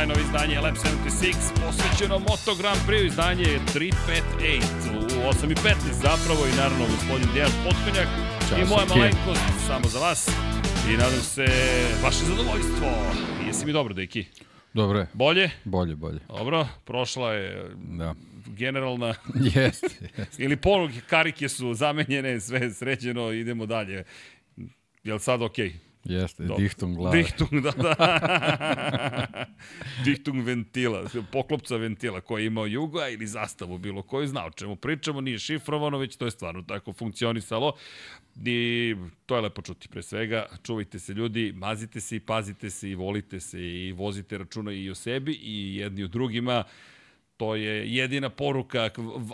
Lab 76, posvećeno Moto Grand Prix, izdanje 358 u 8.15 zapravo i naravno gospodin Dejan Potkonjak i moja malenkost samo za vas i nadam se vaše zadovoljstvo. Jesi mi dobro, deki? Dobro je. Bolje? Bolje, bolje. Dobro, prošla je Da. generalna Jeste, jeste. ili poruke, karike su zamenjene, sve je sređeno, idemo dalje. Jel sad okej? Jeste, Dobro. dihtom glave. Dichtung, da, da. Dichtung ventila, poklopca ventila koji je imao juga ili zastavu, bilo koji zna o čemu pričamo, nije šifrovano, već to je stvarno tako funkcionisalo. I to je lepo čuti pre svega. Čuvajte se ljudi, mazite se i pazite se i volite se i vozite računa i o sebi i jedni o drugima. To je jedina poruka,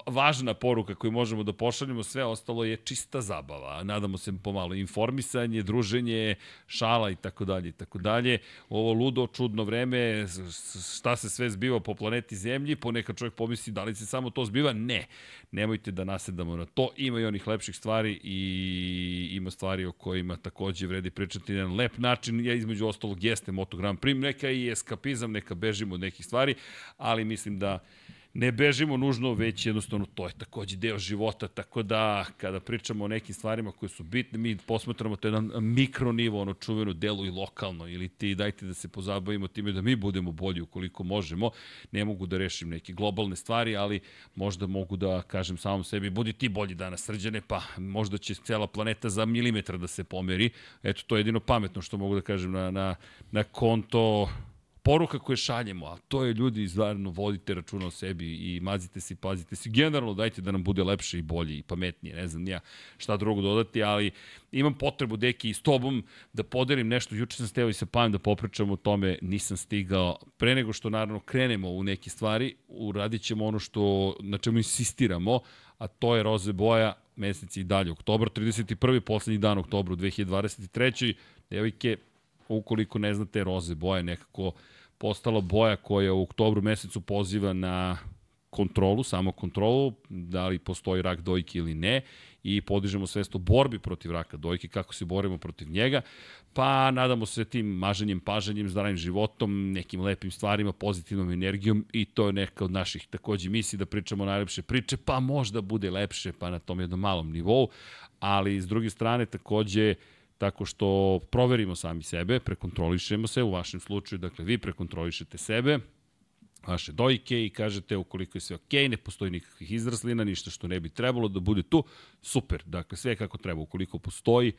važna poruka koju možemo da pošaljemo, sve ostalo je čista zabava. Nadamo se pomalo informisanje, druženje, šala i tako dalje i tako dalje. Ovo ludo, čudno vreme, šta se sve zbiva po planeti Zemlji, ponekad čovjek pomisli da li se samo to zbiva? Ne. Nemojte da nasedamo na to. Ima i onih lepših stvari i ima stvari o kojima takođe vredi pričati na jedan lep način. Ja između ostalog jeste Moto Grand Prix, neka i eskapizam, neka bežimo od nekih stvari, ali mislim da ne bežimo nužno, već jednostavno to je takođe deo života, tako da kada pričamo o nekim stvarima koje su bitne, mi posmatramo to jedan mikronivo, ono čuveno delo i lokalno, ili ti dajte da se pozabavimo time da mi budemo bolji ukoliko možemo. Ne mogu da rešim neke globalne stvari, ali možda mogu da kažem samom sebi, budi ti bolji danas srđane, pa možda će cela planeta za milimetar da se pomeri. Eto, to je jedino pametno što mogu da kažem na, na, na konto poruka koje šaljemo, a to je ljudi, stvarno vodite računa o sebi i mazite se pazite se. Generalno dajte da nam bude lepše i bolje i pametnije, ne znam ja šta drugo dodati, ali imam potrebu, deki, s tobom da podelim nešto. Juče sam steo i sa Pajem da popričam o tome, nisam stigao. Pre nego što naravno krenemo u neke stvari, uradit ćemo ono što, na čemu insistiramo, a to je roze boja, mesec i dalje, oktobar, 31. poslednji dan oktobra u 2023. Devojke, ukoliko ne znate, roze boja je nekako postala boja koja u oktobru mesecu poziva na kontrolu, samo kontrolu, da li postoji rak dojke ili ne, i podižemo svest o borbi protiv raka dojke, kako se borimo protiv njega, pa nadamo se tim maženjem, paženjem, zdravim životom, nekim lepim stvarima, pozitivnom energijom i to je neka od naših takođe misli da pričamo najlepše priče, pa možda bude lepše, pa na tom jednom malom nivou, ali s druge strane takođe tako što proverimo sami sebe, prekontrolišemo se, u vašem slučaju, dakle, vi prekontrolišete sebe, vaše dojke i kažete ukoliko je sve ok, ne postoji nikakvih izraslina, ništa što ne bi trebalo da bude tu, super, dakle, sve kako treba, ukoliko postoji,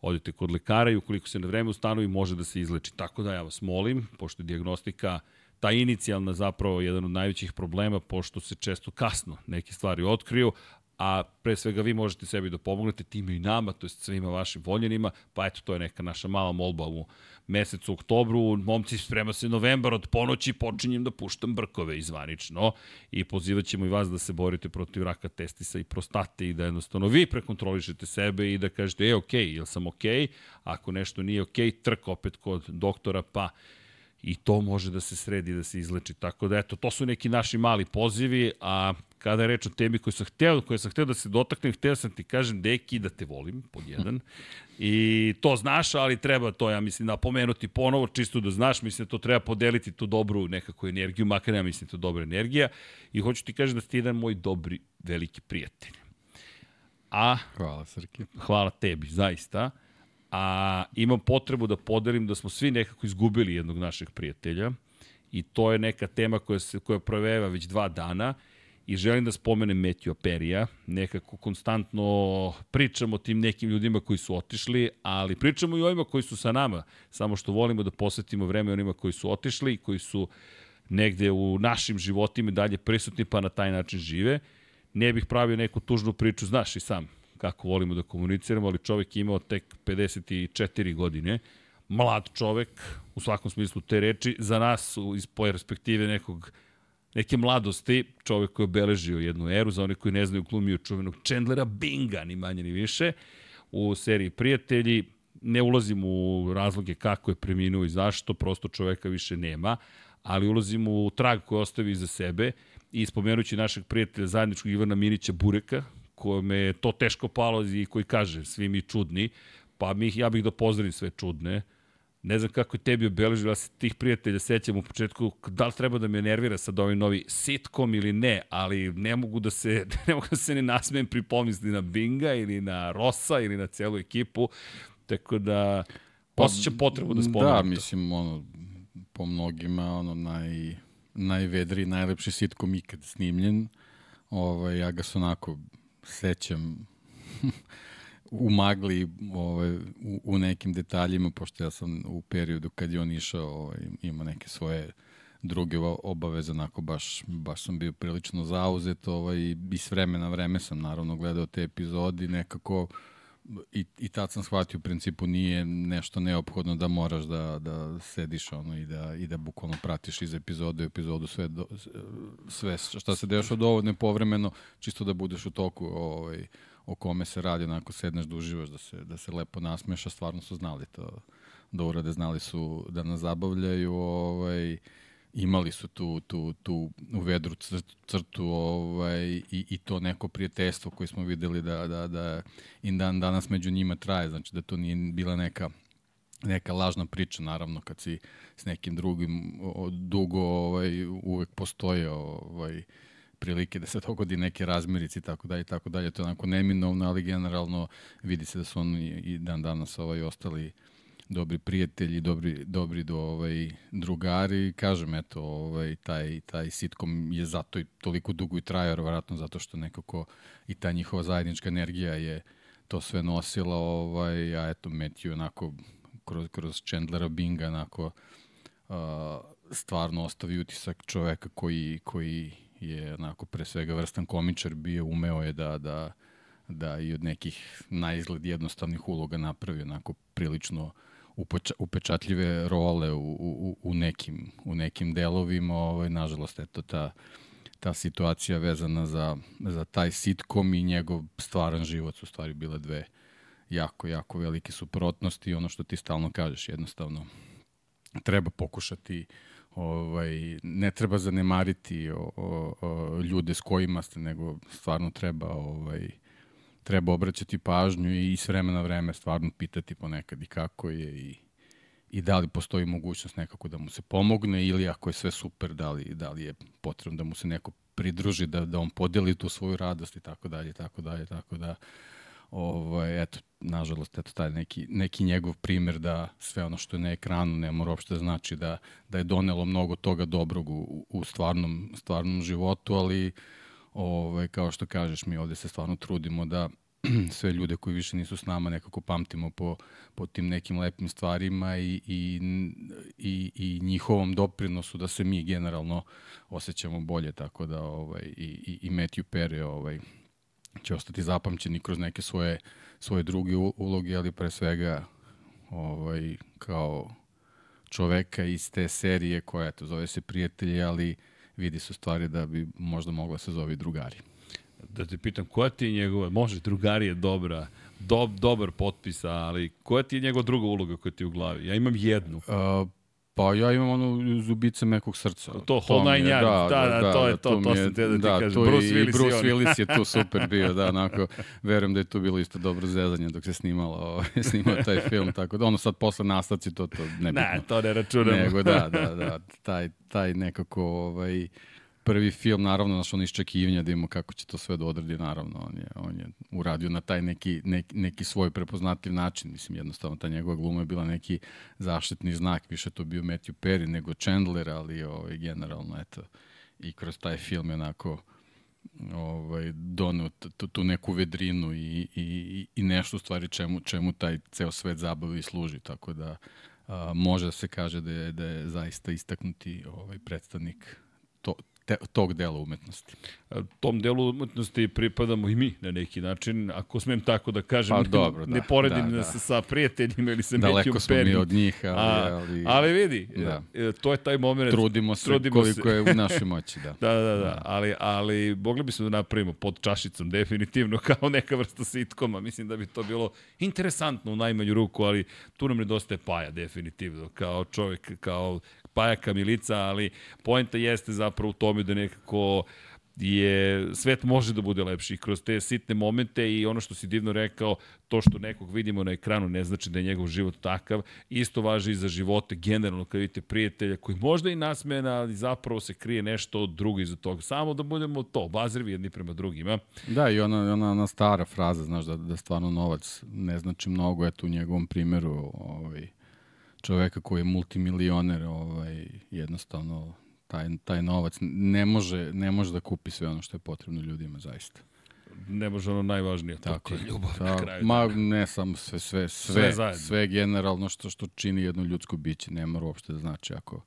odete kod lekara i ukoliko se na vreme ustanovi, može da se izleči. Tako da ja vas molim, pošto je diagnostika ta inicijalna zapravo jedan od najvećih problema, pošto se često kasno neke stvari otkriju, a pre svega vi možete sebi da pomognete time i nama, to je svima vašim voljenima, pa eto, to je neka naša mala molba u mesecu oktobru, momci sprema se novembar, od ponoći počinjem da puštam brkove izvanično i pozivat ćemo i vas da se borite protiv raka testisa i prostate i da jednostavno vi prekontrolišete sebe i da kažete, e, okay, jel sam okay? ako nešto nije okay, trk opet kod doktora, pa i to može da se sredi, da se izleči. Tako da, eto, to su neki naši mali pozivi, a kada je reč o temi koju sam hteo, koju sam hteo da se dotaknem, hteo sam ti kažem, deki, da te volim, pod jedan. I to znaš, ali treba to, ja mislim, napomenuti ponovo, čisto da znaš, mislim da to treba podeliti tu dobru nekakvu energiju, makar ja mislim da to dobra energija. I hoću ti kažem da si ti jedan moj dobri, veliki prijatelj. A, Hvala, Srki. hvala tebi, zaista a imam potrebu da podelim da smo svi nekako izgubili jednog našeg prijatelja i to je neka tema koja se koja proveva već dva dana i želim da spomenem Meteo Perija. Nekako konstantno pričamo o tim nekim ljudima koji su otišli, ali pričamo i o ovima koji su sa nama, samo što volimo da posvetimo vreme onima koji su otišli i koji su negde u našim životima dalje prisutni pa na taj način žive. Ne bih pravio neku tužnu priču, znaš i sam, kako volimo da komuniciramo, ali čovek je imao tek 54 godine, mlad čovek, u svakom smislu te reči, za nas iz perspektive nekog neke mladosti, čovek koji je obeležio jednu eru, za one koji ne znaju glumio čuvenog Chandlera Binga, ni manje ni više, u seriji Prijatelji, ne ulazim u razloge kako je preminuo i zašto, prosto čoveka više nema, ali ulazim u trag koji ostavi iza sebe i spomenući našeg prijatelja zajedničkog Ivana Minića Bureka, kome je to teško palo i koji kaže svi mi čudni, pa mi, ja bih da pozdravim sve čudne, Ne znam kako je tebi obeležilo, ja se tih prijatelja sećam u početku, da li treba da me nervira sad ovaj novi sitcom ili ne, ali ne mogu da se ne mogu da se ne nasmejem pri pomisli na Binga ili na Rosa ili na celu ekipu, tako da osjećam potrebu da spomenem Da, mislim, ono, po mnogima, ono, naj, najvedriji, najlepši sitkom ikad snimljen. Ovaj, ja ga se onako sećam u magli ovaj, u, u nekim detaljima, pošto ja sam u periodu kad je on išao ovaj, ima neke svoje druge obaveze, onako baš, baš sam bio prilično zauzet ovaj, i s vremena vreme sam naravno gledao te epizode nekako i, i tad sam shvatio u principu nije nešto neophodno da moraš da, da sediš ono i da, i da bukvalno pratiš iz epizode u epizodu sve, do, sve šta se dešava dovoljno povremeno, čisto da budeš u toku ovaj, o kome se radi, onako sedneš da uživaš, da se, da se lepo nasmeš, a stvarno su znali to da urade, znali su da nas zabavljaju, ovaj, imali su tu, tu, tu u vedru crtu ovaj, i, i to neko prijateljstvo koje smo videli da, da, da i dan danas među njima traje, znači da to nije bila neka neka lažna priča, naravno, kad si s nekim drugim dugo ovaj, uvek postoje ovaj, prilike da se dogodi neke razmirice i tako dalje i tako dalje. To je onako neminovno, ali generalno vidi se da su oni i dan danas ovaj, ostali dobri prijatelji, dobri, dobri do ovaj, drugari. Kažem, eto, ovaj, taj, taj sitkom je zato i toliko dugo i traja, verovatno zato što nekako i ta njihova zajednička energija je to sve nosila, ovaj, a eto, Matthew onako kroz, kroz Chandlera Binga onako uh, stvarno ostavi utisak čoveka koji, koji je onako pre svega vrstan komičar bio, umeo je da, da, da i od nekih najizgled jednostavnih uloga napravi onako prilično upeča, upečatljive role u, u, u, nekim, u nekim delovima. Ovaj, nažalost, eto, ta, ta situacija vezana za, za taj sitkom i njegov stvaran život su stvari bile dve jako, jako velike suprotnosti ono što ti stalno kažeš, jednostavno treba pokušati ovaj, ne treba zanemariti o, o, o, ljude s kojima ste, nego stvarno treba ovaj, treba obraćati pažnju i s vremena na vreme stvarno pitati ponekad i kako je i, i da li postoji mogućnost nekako da mu se pomogne ili ako je sve super, da li, da li je potrebno da mu se neko pridruži, da, da on podeli tu svoju radost i tako dalje, tako dalje, tako da ovaj, eto, nažalost, eto, taj neki, neki njegov primer da sve ono što je na ekranu ne mora uopšte znači da, da je donelo mnogo toga dobrog u, u stvarnom, stvarnom životu, ali ovaj, kao što kažeš, mi ovde se stvarno trudimo da sve ljude koji više nisu s nama nekako pamtimo po, po tim nekim lepim stvarima i, i, i, i njihovom doprinosu da se mi generalno osjećamo bolje, tako da ovaj, i, i, i Matthew Perry ovaj, će ostati zapamćeni kroz neke svoje, svoje druge uloge, ali pre svega ovaj, kao čoveka iz te serije koja, eto, zove se Prijatelji, ali vidi su stvari da bi možda mogla se zove drugari. Da te pitam, koja ti je njegova, može, drugari je dobra, do, dobar potpis, ali koja ti je njegova druga uloga koja ti je u glavi? Ja imam jednu. Uh, Pa ja imam ono zubice mekog srca. To, Whole Nine Yards, da, da, da, to je to, to sam te da ti da, kažem. Bruce Willis, Bruce Willis je tu super bio, da, onako, verujem da je tu bilo isto dobro zezanje dok se snimalo, ovaj, snimao taj film, tako da ono sad posle nastavci to, to ne Ne, to ne računamo. Nego, da, da, da, taj, taj nekako, ovaj, prvi film, naravno, naš on iščekivanja da imamo kako će to sve da odredi, naravno, on je, on je uradio na taj neki, neki, neki svoj prepoznatljiv način, mislim, jednostavno ta njegova gluma je bila neki zaštitni znak, više to bio Matthew Perry nego Chandler, ali ovaj, generalno, eto, i kroz taj film je onako ovaj, doneo tu, tu neku vedrinu i, i, i nešto u stvari čemu, čemu taj ceo svet zabavi služi, tako da a, može da se kaže da je, da je zaista istaknuti ovaj predstavnik te, tog dela umetnosti. Tom delu umetnosti pripadamo i mi na neki način, ako smem tako da kažem, pa, dobro, da, ne poredim da, da. se sa prijateljima ili sa Daleko smo mi od njih, ali... A, ali, ali vidi, da. E, to je taj moment. Trudimo se trudimo koliko se. je u našoj moći, da. da, da, da, da, ali, ali mogli bismo da napravimo pod čašicom, definitivno, kao neka vrsta sitkoma. Mislim da bi to bilo interesantno u najmanju ruku, ali tu nam nedostaje Paja, definitivno, kao čovjek, kao pajaka milica, ali poenta jeste zapravo u tome da nekako je, svet može da bude lepši kroz te sitne momente i ono što si divno rekao, to što nekog vidimo na ekranu ne znači da je njegov život takav. Isto važi i za živote generalno kad vidite prijatelja koji možda i nasmena, ali zapravo se krije nešto drugo iza toga. Samo da budemo to, bazrivi jedni prema drugima. Da, i ona, ona, ona stara fraza, znaš, da, da stvarno novac ne znači mnogo, eto u njegovom primeru ovaj, čoveka koji je multimilioner, ovaj, jednostavno taj, taj novac ne može, ne može da kupi sve ono što je potrebno ljudima, zaista. Ne može ono najvažnije, Tako to je. ti je ljubav Ta, na kraju. ma, dana. ne samo sve, sve, sve, Sve sve, zajedno. sve generalno što, što čini jedno ljudsko biće. Ne mora uopšte da znači ako,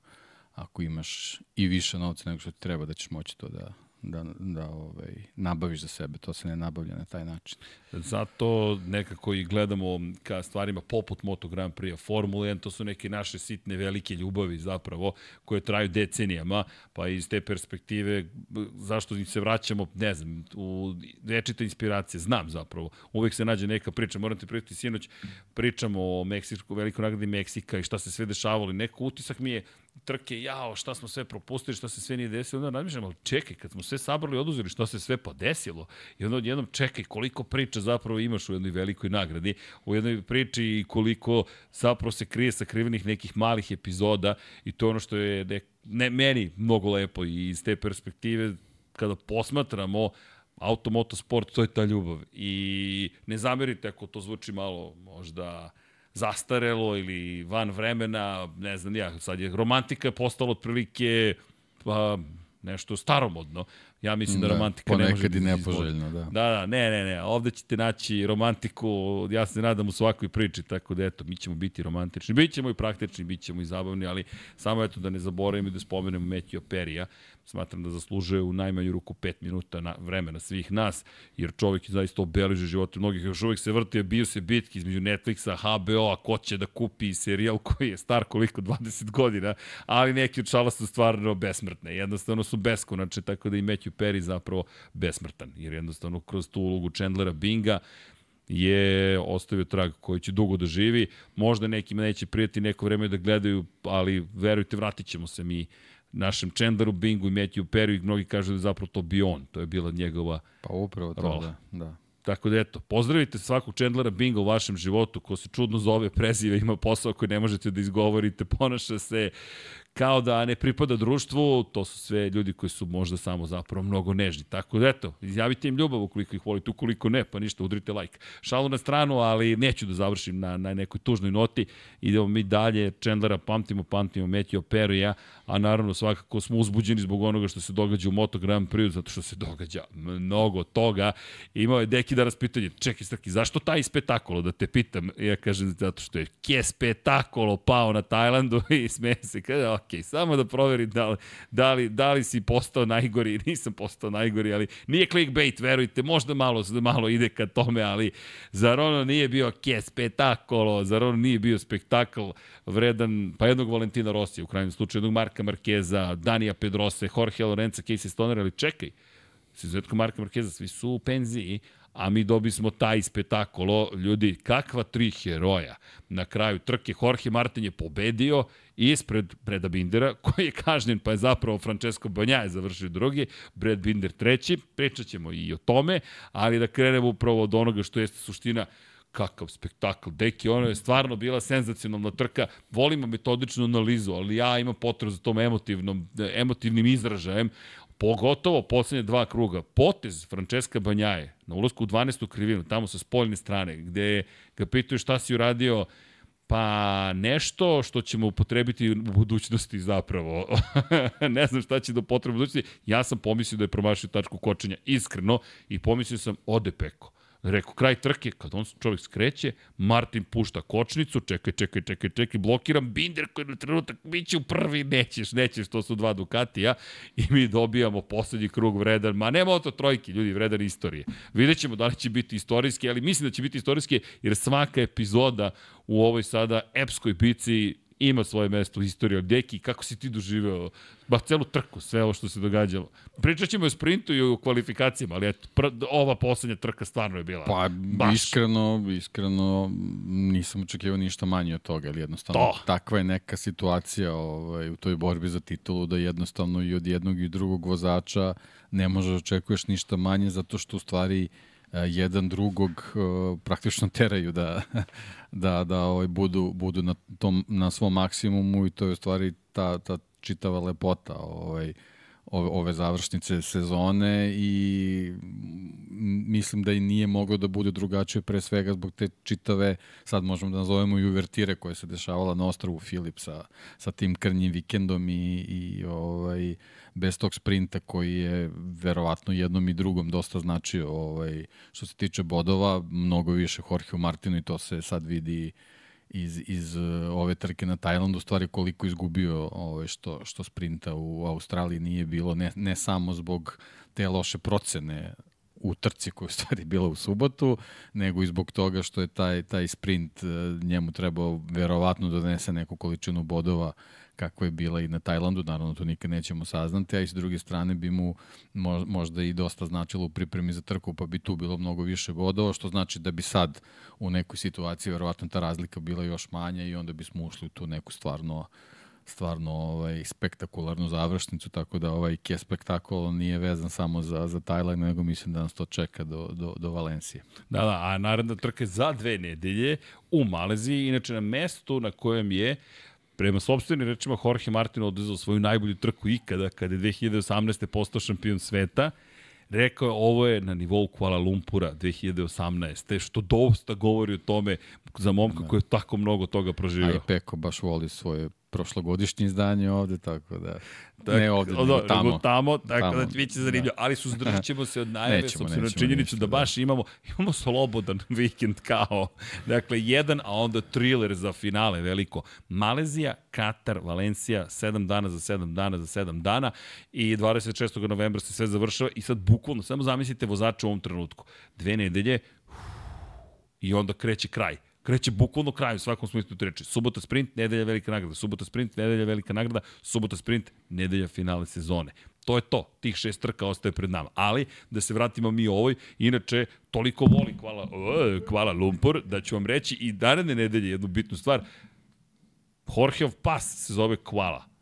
ako imaš i više novca nego što ti treba da ćeš moći to da, da, da ovaj, nabaviš za sebe. To se ne nabavlja na taj način. Zato nekako i gledamo ka stvarima poput Moto Grand Prix, Formula 1, to su neke naše sitne velike ljubavi zapravo, koje traju decenijama, pa iz te perspektive zašto im se vraćamo, ne znam, u večite inspiracije, znam zapravo. Uvek se nađe neka priča, moram ti prijeti sinoć, pričamo o Meksičku, velikoj nagradi Meksika i šta se sve dešavalo. i Neko utisak mi je trke, jao, šta smo sve propustili, šta se sve nije desilo. Onda razmišljam, ali čekaj, kad smo sve sabrali i oduzeli, šta se sve pa desilo? I onda odjednom čekaj, koliko priča zapravo imaš u jednoj velikoj nagradi, u jednoj priči i koliko zapravo se krije sakrivenih nekih malih epizoda i to ono što je ne, ne, meni mnogo lepo i iz te perspektive kada posmatramo automoto sport, to je ta ljubav. I ne zamerite ako to zvuči malo možda zastarelo ili van vremena, ne znam ja, sad je romantika postala otprilike pa, nešto staromodno. Ja mislim da, da romantika ne može ponekad i da nepoželjno, da. Da, da, ne, ne, ne, ovde ćete naći romantiku, ja se nadam u svakoj priči, tako da eto, mi ćemo biti romantični, bit ćemo i praktični, bit ćemo i zabavni, ali samo eto da ne zaboravimo i da spomenemo Matthew Perija, smatram da zaslužuje u najmanju ruku 5 minuta na vremena svih nas, jer čovjek je zaista obeležio živote mnogih, još uvijek se vrti, bio se bitki između Netflixa, HBO-a, ko će da kupi serijal koji je star koliko 20 godina, ali neki od šala su stvarno besmrtne, jednostavno su beskonačne, tako da i Matthew Perry zapravo besmrtan, jer jednostavno kroz tu ulogu Chandlera Binga je ostavio trag koji će dugo da živi. Možda nekima neće prijeti neko vreme da gledaju, ali verujte, vratit ćemo se mi našem Chandleru Bingu i Matthew Perry i mnogi kažu da je zapravo to bio on. To je bila njegova Pa upravo to, Rola. da. da. Tako da eto, pozdravite svakog Chandlera Binga u vašem životu, ko se čudno zove prezive, ima posao koji ne možete da izgovorite, ponaša se kao da ne pripada društvu, to su sve ljudi koji su možda samo zapravo mnogo nežni. Tako da eto, izjavite im ljubav ukoliko ih volite, ukoliko ne, pa ništa, udrite like. Šalu na stranu, ali neću da završim na, na nekoj tužnoj noti. Idemo mi dalje, Chandlera pamtimo, pamtimo Matthew Perija, a naravno svakako smo uzbuđeni zbog onoga što se događa u Moto Grand Prix, zato što se događa mnogo toga. Imao je Deki danas pitanje, čekaj Srki, zašto taj spetakolo, da te pitam? Ja kažem, zato što je ke spetakolo pao na Tajlandu i smeje se, kaže, ok, samo da proveri da li, da li, da li si postao najgori, nisam postao najgori, ali nije clickbait, verujte, možda malo, malo ide ka tome, ali zar ono nije bio ke spetakolo, zar ono nije bio spektakl vredan, pa jednog Valentina Rosija, u krajnjem slučaju jednog Marka Markeza, Danija Pedrose, Jorge Lorenza, Casey Stoner, ali čekaj, s izuzetkom Marka Markeza, svi su u penziji, a mi dobismo taj spetakolo. Ljudi, kakva tri heroja. Na kraju trke Jorge Martin je pobedio ispred Breda Bindera, koji je kažnjen, pa je zapravo Francesco Banja je završio drugi, Brad Binder treći, pričat ćemo i o tome, ali da krenemo upravo od onoga što jeste suština kakav spektakl. Deki, ono je stvarno bila senzacionalna trka. Volimo metodičnu analizu, ali ja imam potrebu za tom emotivnom, emotivnim izražajem. Pogotovo poslednje dva kruga. Potez Francesca Banjaje na ulazku u 12. krivinu, tamo sa spoljne strane, gde ga pitaju šta si uradio, Pa nešto što ćemo upotrebiti u budućnosti zapravo. ne znam šta će da upotrebe u budućnosti. Ja sam pomislio da je promašio tačku kočenja iskreno i pomislio sam ode peko. Rekao, kraj trke, kad on čovjek skreće, Martin pušta kočnicu, čekaj, čekaj, čekaj, čekaj, blokiram Binder koji na trenutak biće u prvi, nećeš, nećeš, to su dva Ducatija i mi dobijamo poslednji krug vredan, ma nema to trojki, ljudi, vredan istorije. Vidjet ćemo da li će biti istorijski, ali mislim da će biti istorijski jer svaka epizoda u ovoj sada epskoj bici ima svoje mesto u istoriji. Deki, kako si ti doživeo ba celu trku, sve ovo što se događalo? Pričat ćemo o sprintu i o kvalifikacijama, ali eto, pr ova poslednja trka stvarno je bila Pa, baš. iskreno, iskreno nisam očekivao ništa manje od toga, ali jednostavno To. takva je neka situacija ovaj, u toj borbi za titulu da jednostavno i od jednog i drugog vozača ne možeš da očekuješ ništa manje zato što u stvari e, jedan drugog e, praktično teraju da, da, da ovaj, budu, budu na, tom, na svom maksimumu i to je u stvari ta, ta čitava lepota ovaj, ove, ove završnice sezone i mislim da i nije moglo da bude drugačije pre svega zbog te čitave, sad možemo da nazovemo i uvertire koje se dešavala na ostrovu Filip sa, tim krnjim vikendom i, i ovaj, bez tog sprinta koji je verovatno jednom i drugom dosta značio ovaj, što se tiče bodova, mnogo više Jorgeu Martinu i to se sad vidi iz, iz uh, ove trke na Tajlandu, stvari koliko izgubio ovaj, što, što sprinta u Australiji nije bilo, ne, ne samo zbog te loše procene u trci koja je stvari bila u subotu, nego i zbog toga što je taj, taj sprint uh, njemu trebao verovatno da donese neku količinu bodova kako je bila i na Tajlandu, naravno to nikad nećemo saznati, a i s druge strane bi mu možda i dosta značilo u pripremi za trku, pa bi tu bilo mnogo više bodova, što znači da bi sad u nekoj situaciji verovatno ta razlika bila još manja i onda bismo ušli u tu neku stvarno stvarno ovaj, spektakularnu završnicu, tako da ovaj ke spektakul nije vezan samo za, za Tajland, nego mislim da nas to čeka do, do, do Valencije. Da, da, a naredna trka je za dve nedelje u Maleziji, inače na mestu na kojem je Prema sobstvenim rečima, Jorge Martin odvezao svoju najbolju trku ikada, kada je 2018. postao šampion sveta. Rekao je, ovo je na nivou Kuala Lumpura 2018. Što dosta govori o tome za momka da. koji je tako mnogo toga proživio. A i Peko baš voli svoje prošlogodišnje izdanje ovde, tako da... Tak, ne ovde, nego tamo. Tamo, tako tamo, da biće zanimljivo. Da. Ali suzdržat ćemo se od najave, s obzirom na činjenicu da baš imamo, imamo slobodan vikend kao, dakle, jedan, a onda thriller za finale veliko. Malezija, Katar, Valencija, 7 dana za 7 dana za 7 dana i 26. novembra se sve završava i sad bukvalno, samo zamislite vozača u ovom trenutku. Dve nedelje, i onda kreće kraj kreće bukvalno kraj u svakom smislu reči. Subota sprint, nedelja velika nagrada. Subota sprint, nedelja velika nagrada. Subota sprint, nedelja finale sezone. To je to. Tih šest trka ostaje pred nama. Ali, da se vratimo mi ovoj, inače, toliko voli Kvala, uh, Kvala Lumpur, da ću vam reći i naredne nedelje jednu bitnu stvar. Jorgeov pas se zove Kvala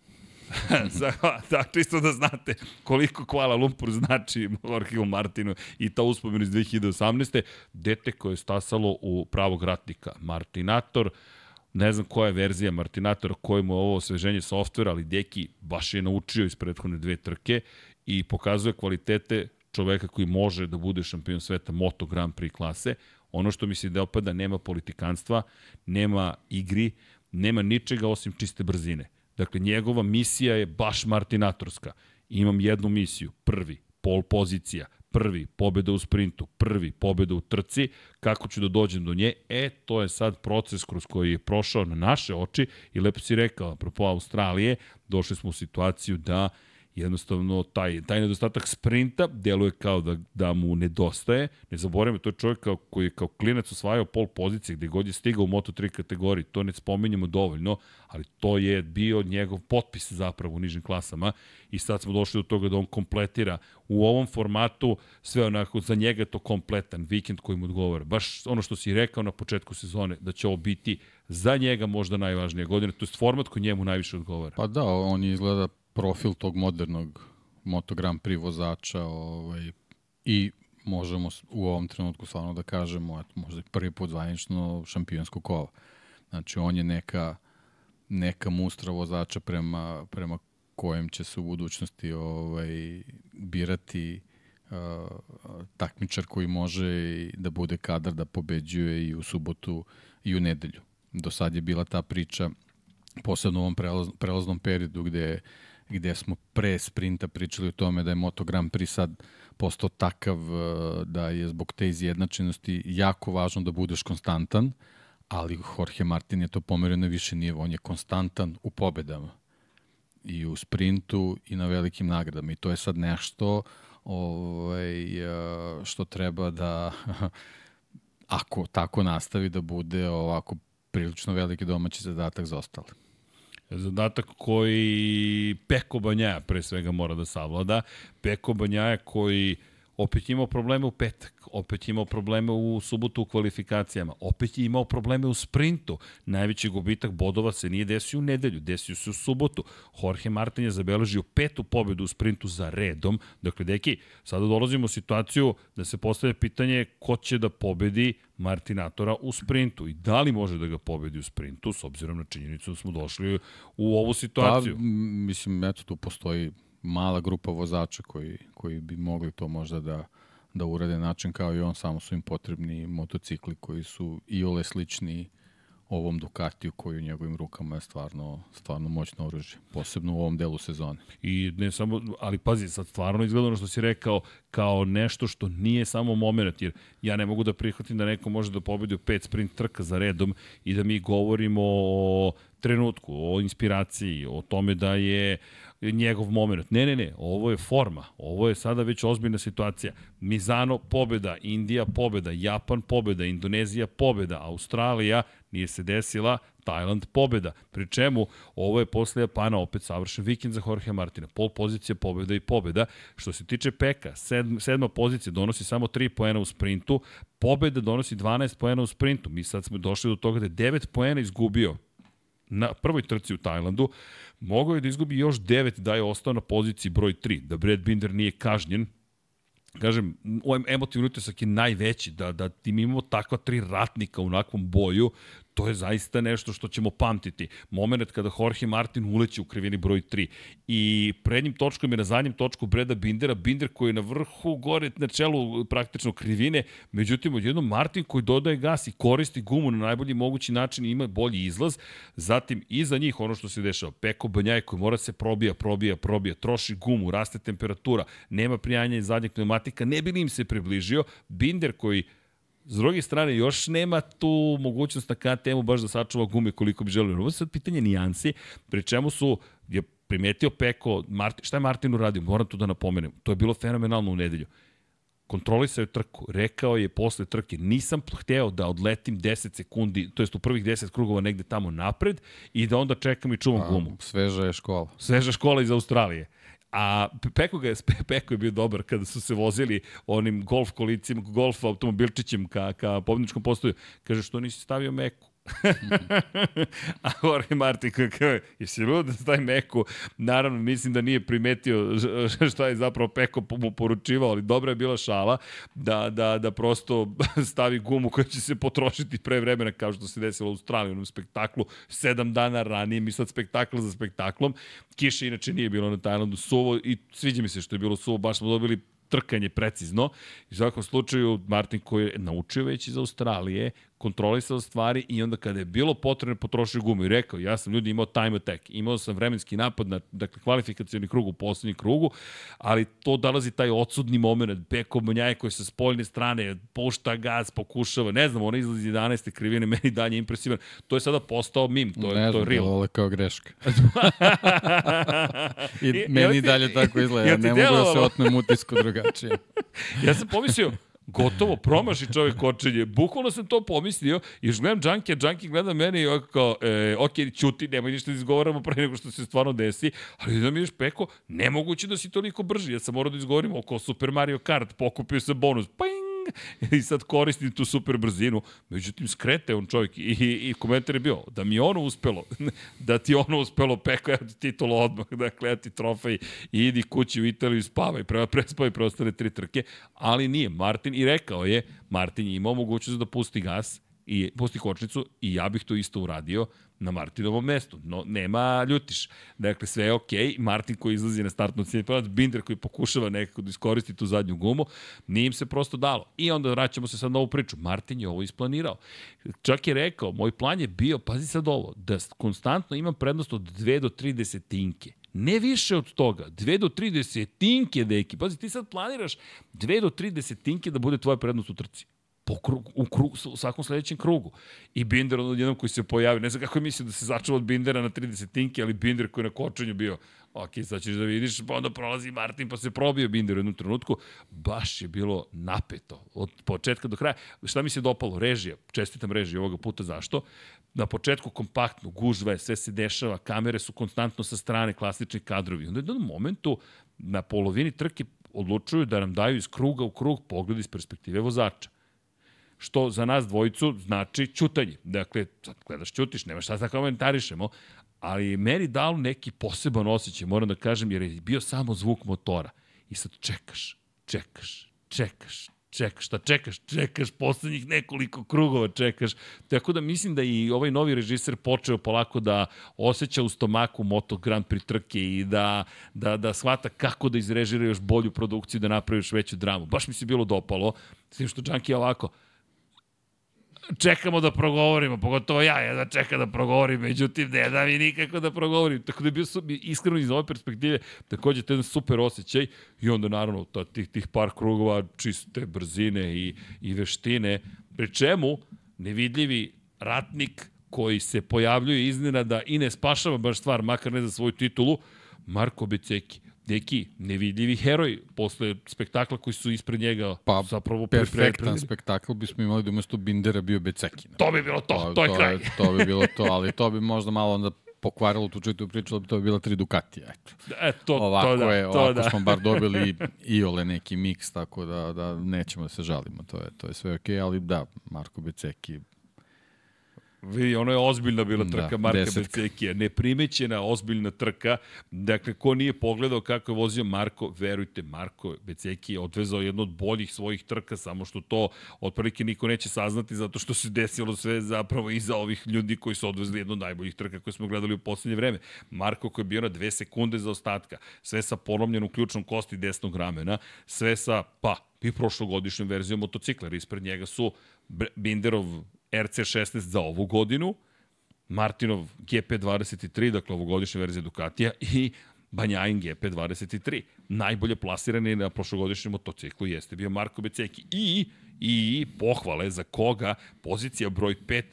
da, čisto da znate koliko Kuala Lumpur znači Jorge Martinu i ta uspomenu iz 2018. Dete koje je stasalo u pravog ratnika. Martinator, ne znam koja je verzija Martinatora, koje mu je ovo osveženje softvera, ali Deki baš je naučio iz prethodne dve trke i pokazuje kvalitete čoveka koji može da bude šampion sveta Moto Grand Prix klase. Ono što mi se da opada, nema politikanstva, nema igri, nema ničega osim čiste brzine. Dakle, njegova misija je baš martinatorska. Imam jednu misiju, prvi, pol pozicija, prvi, pobeda u sprintu, prvi, pobeda u trci, kako ću da dođem do nje, e, to je sad proces kroz koji je prošao na naše oči i lepo si rekao, apropo Australije, došli smo u situaciju da jednostavno taj, taj nedostatak sprinta deluje kao da, da mu nedostaje. Ne zaboravimo, to je čovjek kao, koji je kao klinac osvajao pol pozicije gde god je stigao u Moto3 kategoriji. To ne spominjemo dovoljno, ali to je bio njegov potpis zapravo u nižim klasama i sad smo došli do toga da on kompletira u ovom formatu sve onako, za njega to kompletan vikend koji mu odgovara. Baš ono što si rekao na početku sezone, da će ovo biti za njega možda najvažnija godina, to je format koji njemu najviše odgovara. Pa da, on izgleda profil tog modernog Moto Grand Prix vozača ovaj, i možemo u ovom trenutku stvarno da kažemo, eto, možda prvi put zvanično šampionsko kova. Znači, on je neka, neka mustra vozača prema, prema kojem će se u budućnosti ovaj, birati uh, takmičar koji može da bude kadar da pobeđuje i u subotu i u nedelju. Do sad je bila ta priča, posebno u ovom prelaz, prelaznom periodu gde gde smo pre sprinta pričali o tome da je Moto Grand Prix sad postao takav uh, da je zbog te izjednačenosti jako važno da budeš konstantan, ali Jorge Martin je to pomerio na više nivo. On je konstantan u pobedama i u sprintu i na velikim nagradama i to je sad nešto ovaj, uh, što treba da ako tako nastavi da bude ovako prilično veliki domaći zadatak za ostale. Zadatak koji Peko Banjaja pre svega mora da savlada. Peko Banjaja koji opet imao probleme u petak, opet imao probleme u subotu u kvalifikacijama, opet je imao probleme u sprintu. Najveći gubitak bodova se nije desio u nedelju, desio se u subotu. Jorge Martin je zabeležio petu pobedu u sprintu za redom. Dakle, deki, sada dolazimo u situaciju da se postavlja pitanje ko će da pobedi Martinatora u sprintu i da li može da ga pobedi u sprintu s obzirom na činjenicu da smo došli u ovu situaciju. Pa, mislim, eto, tu postoji mala grupa vozača koji, koji bi mogli to možda da, da urade način kao i on, samo su im potrebni motocikli koji su i ole slični ovom Ducatiju koji u njegovim rukama je stvarno, stvarno moćno oružje, posebno u ovom delu sezone. I ne samo, ali pazi, sad stvarno izgleda ono što si rekao kao nešto što nije samo moment, jer ja ne mogu da prihvatim da neko može da pobedi u pet sprint trka za redom i da mi govorimo o trenutku, o inspiraciji, o tome da je njegov moment. Ne, ne, ne, ovo je forma. Ovo je sada već ozbiljna situacija. Mizano pobeda, Indija pobeda, Japan pobeda, Indonezija pobeda, Australija nije se desila, Tajland pobeda. Pri čemu, ovo je posle Japana opet savršen vikend za Jorge Martina. Pol pozicija pobeda i pobeda. Što se tiče Peka, sedma, sedma pozicija donosi samo 3 poena u sprintu, pobeda donosi 12 poena u sprintu. Mi sad smo došli do toga da je 9 poena izgubio na prvoj trci u Tajlandu, mogao je da izgubi još 9 da je ostao na poziciji broj 3, da Brad Binder nije kažnjen, kažem, ovaj emotivni utisak je najveći, da, da tim imamo takva tri ratnika u onakvom boju, to je zaista nešto što ćemo pamtiti. Moment kada Jorge Martin uleće u krivini broj 3 i prednjim točkom je na zadnjem točku Breda Bindera, Binder koji je na vrhu gore na čelu praktično krivine, međutim odjednom Martin koji dodaje gas i koristi gumu na najbolji mogući način i ima bolji izlaz, zatim iza njih ono što se dešava, Peko Banjaj koji mora se probija, probija, probija, troši gumu, raste temperatura, nema prijanja iz zadnjeg pneumatika, ne bi li im se približio, Binder koji S druge strane, još nema tu mogućnost na KTM-u baš da sačuva gume koliko bi želio. Ovo je sad pitanje nijansi, pri čemu su, je primetio Peko, Martin, šta je Martin uradio? Moram tu da napomenem. To je bilo fenomenalno u nedelju. Kontrolisao je trku. Rekao je posle trke, nisam hteo da odletim 10 sekundi, to jest u prvih 10 krugova negde tamo napred i da onda čekam i čuvam A, gumu. Sveža je škola. Sveža škola iz Australije. A Peko, ga je, Peko je bio dobar kada su se vozili onim golf kolicima, golf automobilčićem ka, ka pobjedničkom postoju. Kaže, što nisi stavio Meku? A Jorge Martin kakav je, jesi lud da stavi Meku? Naravno, mislim da nije primetio šta je zapravo Peko mu poručivao, ali dobra je bila šala da, da, da prosto stavi gumu koja će se potrošiti pre vremena kao što se desilo u Australiji, spektaklu, sedam dana ranije, mi sad spektakl za spektaklom. Kiše inače nije bilo na Tajlandu suvo i sviđa mi se što je bilo suvo, baš smo dobili trkanje precizno. I u svakom slučaju, Martin koji je naučio već iz Australije, kontrolisao stvari i onda kada je bilo potrebno potrošio gumu i rekao, ja sam ljudi imao time attack, imao sam vremenski napad na dakle, kvalifikacijani krug u poslednji krugu, ali to dolazi taj odsudni moment, Beko Banjaje koji sa spoljne strane pušta gaz, pokušava, ne znam, on izlazi 11. krivine, meni dalje impresivan. To je sada postao mim, to je, ne to je real. Ne kao greška. I, I meni dalje tako izgleda, ja ne mogu da se otmem utisku drugačije. ja sam pomislio, gotovo, promaši čovjek kočenje. Bukvalno sam to pomislio i još gledam a Džanki gleda mene i kao, e, ok, čuti, nemoj ništa da izgovaramo pre nego što se stvarno desi, ali da mi još peko, nemoguće da si toliko brži, ja sam morao da izgovorim oko Super Mario Kart, pokupio sam bonus, ping, i sad koristim tu super brzinu. Međutim, skrete on čovjek i, i, komentar je bio da mi ono uspelo, da ti ono uspelo, peko ja ti titulu odmah, dakle ja ti trofej i idi kući u Italiju spavaj, prema prespavaj preostale tri trke, ali nije. Martin i rekao je, Martin je imao mogućnost da pusti gas i pusti kočnicu i ja bih to isto uradio na Martinovom mestu. No, nema ljutiš. Dakle, sve je okej. Okay. Martin koji izlazi na startnu cijenu Binder koji pokušava nekako da iskoristi tu zadnju gumu, nije im se prosto dalo. I onda vraćamo se sad na ovu priču. Martin je ovo isplanirao. Čak je rekao, moj plan je bio, pazi sad ovo, da konstantno imam prednost od 2 do 3 desetinke. Ne više od toga. 2 do 3 desetinke, deki. Pazi, ti sad planiraš 2 do 3 desetinke da bude tvoja prednost u trci. Po krug, u, krug, u svakom sledećem krugu. I Binder od jednom koji se pojavi, ne znam kako je mislio da se začeo od Bindera na 30 tinke, ali Binder koji je na kočenju bio, ok, sad ćeš da vidiš, pa onda prolazi Martin, pa se probio Binder u jednom trenutku. Baš je bilo napeto, od početka do kraja. Šta mi se dopalo? Režija, čestitam režiju ovoga puta, zašto? Na početku kompaktno, gužva je, sve se dešava, kamere su konstantno sa strane, klasični kadrovi. Onda u jednom momentu, na polovini trke, odlučuju da nam daju iz kruga u krug pogled iz perspektive vozača što za nas dvojicu znači čutanje. Dakle, sad gledaš, čutiš, nema šta da komentarišemo, ali meni dalo neki poseban osjećaj, moram da kažem, jer je bio samo zvuk motora. I sad čekaš, čekaš, čekaš, čekaš, šta čekaš? Čekaš poslednjih nekoliko krugova, čekaš. Tako da mislim da i ovaj novi režiser počeo polako da osjeća u stomaku Moto Grand Prix trke i da, da, da shvata kako da izrežira još bolju produkciju, da napravi još veću dramu. Baš mi se bilo dopalo, s tim što Džanki je ovako, čekamo da progovorimo, pogotovo ja, ja da čekam da progovorim, međutim ne da mi nikako da progovorim. Tako da je bio iskreno iz ove perspektive takođe to jedan super osjećaj i onda naravno ta, tih, tih par krugova čiste brzine i, i veštine, pri čemu nevidljivi ratnik koji se pojavljuje iznenada i ne spašava baš stvar, makar ne za svoju titulu, Marko Beceki neki nevidljivi heroj posle spektakla koji su ispred njega pa, zapravo perfektan spektakl bismo imali da umesto Bindera bio Beceki. To bi bilo to, to, to je kraj. To bi bilo to, ali to bi možda malo onda pokvarilo tu čitu priču, da bi to bila tri Ducatija. Eto. E, to, ovako to da, je, to ovako da. smo bar dobili i ole neki miks, tako da, da nećemo da se žalimo, to je, to je sve okej, okay, ali da, Marko Beceki Vidi, ono je ozbiljna bila trka da, Marka desetka. Becekija. Neprimećena, ozbiljna trka. Dakle, ko nije pogledao kako je vozio Marko, verujte, Marko Beceki je odvezao jednu od boljih svojih trka, samo što to otprilike niko neće saznati zato što se desilo sve zapravo iza ovih ljudi koji su odvezli jednu od najboljih trka koje smo gledali u poslednje vreme. Marko koji je bio na dve sekunde za ostatka, sve sa polomljenom ključnom kosti desnog ramena, sve sa, pa, i prošlogodišnjom verzijom motocikla, ispred njega su Binderov RC16 za ovu godinu, Martinov GP23, dakle ovogodišnja verzija Ducatija i Banjain GP23. Najbolje plasirani na prošlogodišnjem motociklu jeste bio Marko Beceki. I, i pohvale za koga pozicija broj 5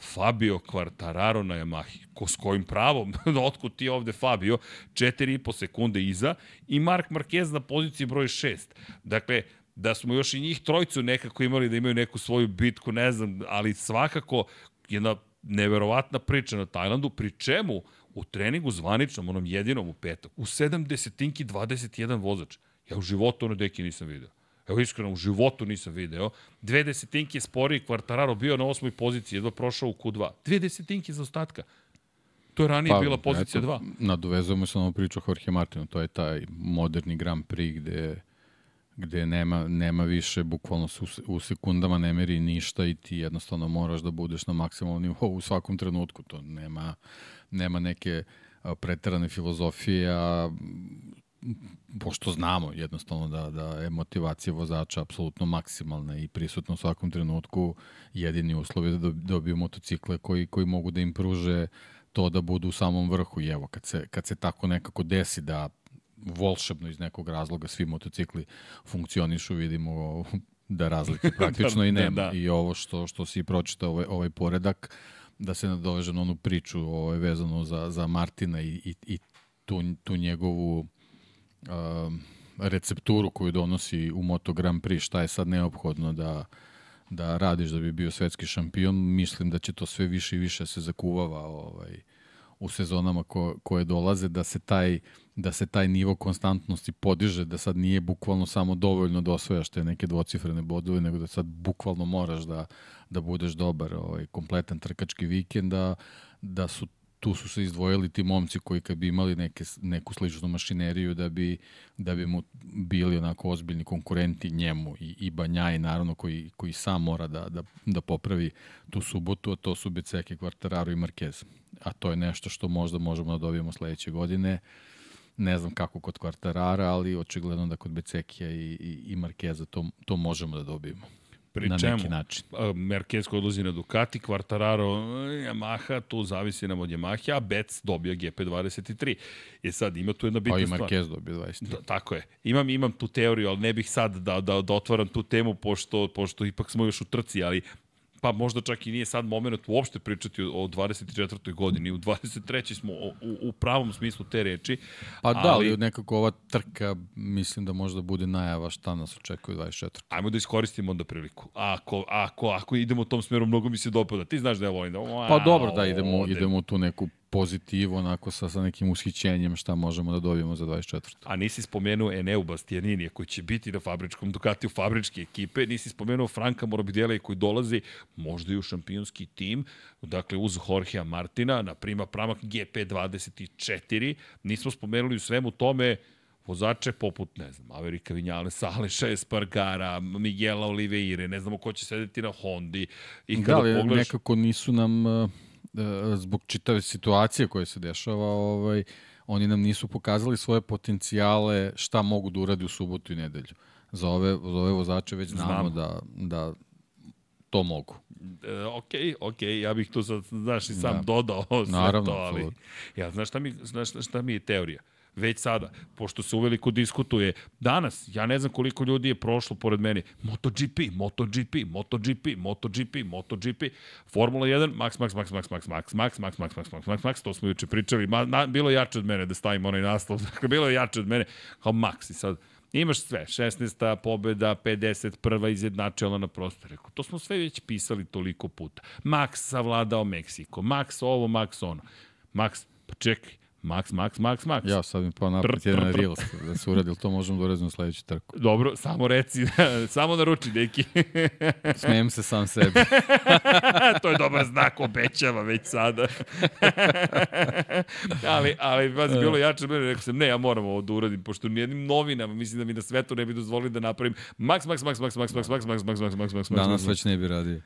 Fabio Quartararo na Yamahi. Ko s kojim pravom? Otkud ti ovde Fabio? 4,5 sekunde iza i Mark Marquez na poziciji broj 6. Dakle, da smo još i njih trojcu nekako imali da imaju neku svoju bitku, ne znam, ali svakako jedna neverovatna priča na Tajlandu, pri čemu u treningu zvaničnom, onom jedinom u petak, u 7 desetinki 21 vozač. Ja u životu ono deki nisam video. Evo iskreno, u životu nisam video. Dve desetinke spori Kvartararo bio na osmoj poziciji, jedva prošao u Q2. Dve desetinke za ostatka. To je ranije pa, bila pozicija 2. Nadovezujemo se na ovu priču Jorge Martinu, to je taj moderni Grand Prix gde gde nema, nema više, bukvalno se u, u sekundama ne meri ništa i ti jednostavno moraš da budeš na maksimalnom nivou u svakom trenutku. To nema, nema neke preterane filozofije, a pošto znamo jednostavno da, da je motivacija vozača apsolutno maksimalna i prisutna u svakom trenutku, jedini uslov je da dobiju motocikle koji, koji mogu da im pruže to da budu u samom vrhu. I evo, kad se, kad se tako nekako desi da volšebno iz nekog razloga svi motocikli funkcionišu, vidimo da razlike praktično da, i nema. Da, da. I ovo što, što si pročitao, ovaj, ovaj poredak, da se nadoveže na onu priču ovaj, vezano za, za Martina i, i, i tu, tu njegovu um, recepturu koju donosi u Moto Grand Prix, šta je sad neophodno da, da radiš da bi bio svetski šampion, mislim da će to sve više i više se zakuvava ovaj, u sezonama ko, koje dolaze, da se taj da se taj nivo konstantnosti podiže, da sad nije bukvalno samo dovoljno da osvojaš te neke dvocifrene bodove, nego da sad bukvalno moraš da, da budeš dobar ovaj, kompletan trkački vikend, da, da su tu su se izdvojili ti momci koji kad bi imali neke, neku sličnu mašineriju da bi, da bi mu bili onako ozbiljni konkurenti njemu i, i Banjaj naravno koji, koji sam mora da, da, da popravi tu subotu, a to su Beceke, Quartararo i Marquez. A to je nešto što možda možemo da dobijemo sledeće godine. Ne znam kako kod Quartarara, ali očigledno da kod Becekija i, i, i Markeza to, to možemo da dobijemo. Pri na čemu? neki način. Merkez koji odlazi na Ducati, Quartararo, Yamaha, tu zavisi nam od Yamaha, a Bec dobija GP23. Je sad, ima tu jedna bitna Pa i stvar. Marquez dobio 23. Da, tako je. Imam imam tu teoriju, ali ne bih sad da, da, da otvaram tu temu, pošto, pošto ipak smo još u trci, ali pa možda čak i nije sad moment uopšte pričati o, o 24. godini. U 23. smo o, u, u pravom smislu te reči. Pa da, ali nekako ova trka, mislim da možda bude najava šta nas očekuje 24. Ajmo da iskoristimo onda priliku. Ako, ako, ako idemo u tom smeru, mnogo mi se dopada. Ti znaš da ja volim da... Pa dobro, da idemo, idemo u tu neku pozitivu, onako sa, sa nekim ushićenjem šta možemo da dobijemo za 24. A nisi spomenuo Eneu Bastianinija koji će biti na fabričkom Ducatiju fabričke ekipe, nisi spomenuo Franka Morbidelli koji dolazi možda i u šampionski tim, dakle uz Jorgea Martina, na prima pramak GP24, nismo spomenuli u svemu tome vozače poput, ne znam, Amerika Vinjale, Saleša Espargara, Miguela Oliveire, ne znamo ko će sedeti na Hondi. I kada da, ali pogledaš... nekako nisu nam, uh, zbog čitave situacije koje se dešava, ovaj, oni nam nisu pokazali svoje potencijale šta mogu da uradi u subotu i nedelju. Za ove, za ove vozače već znamo, znamo. da, da to mogu. E, ok, ok, ja bih tu sad, znaš, i sam da. dodao sve Naravno, to, ali ja, znaš šta mi, znaš šta mi je teorija? Već sada, pošto se uveliko diskutuje. Danas, ja ne znam koliko ljudi je prošlo pored mene. MotoGP, MotoGP, MotoGP, MotoGP, MotoGP, Formula 1, Max, Max, Max, Max, Max, Max, Max, Max, Max, Max, Max, Max, Max, to smo juče pričali. Ma, na, bilo je jače od mene da stavim onaj naslov. Dakle, bilo je jače od mene kao Max i sad Imaš sve, 16. pobeda, 51. izjednačila na prostoru. To smo sve već pisali toliko puta. Max savladao Meksiko, Max ovo, Max ono. Max, pa čekaj, Max, Max, Max, Max. Ja sad mi pa napred jedan Reels da se uradi, to možemo da uradimo sledeću trku. Dobro, samo reci, samo naruči, deki. Smijem se sam sebi. to je dobar znak, obećava već sada. ali, ali, pazi, bilo jače mene, rekao sam, ne, ja moram ovo da uradim, pošto nijednim novinama, mislim da mi na svetu ne bi dozvolili da napravim Max, Max, Max, Max, Max, Max, Max, Max, Max, Max, Max, Max, Danas već ne bi radio.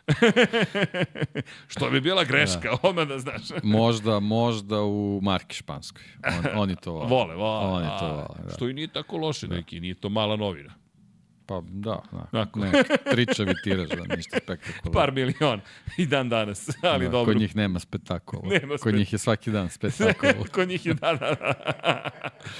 Što bi bila greška, da. odmah da znaš. možda, možda u Marki Španskoj. On, oni to vole. Vole, vole. Oni to vole, da. Što i nije tako loše, da. neki, nije to mala novina. Pa da, da. Dakle. Ne, tričavi tiraž, da ništa spektakularno. Par miliona i dan danas, ali da, dobro. Kod njih nema spektakula. Nema kod njih je svaki dan spektakula. kod njih je, da, da, da.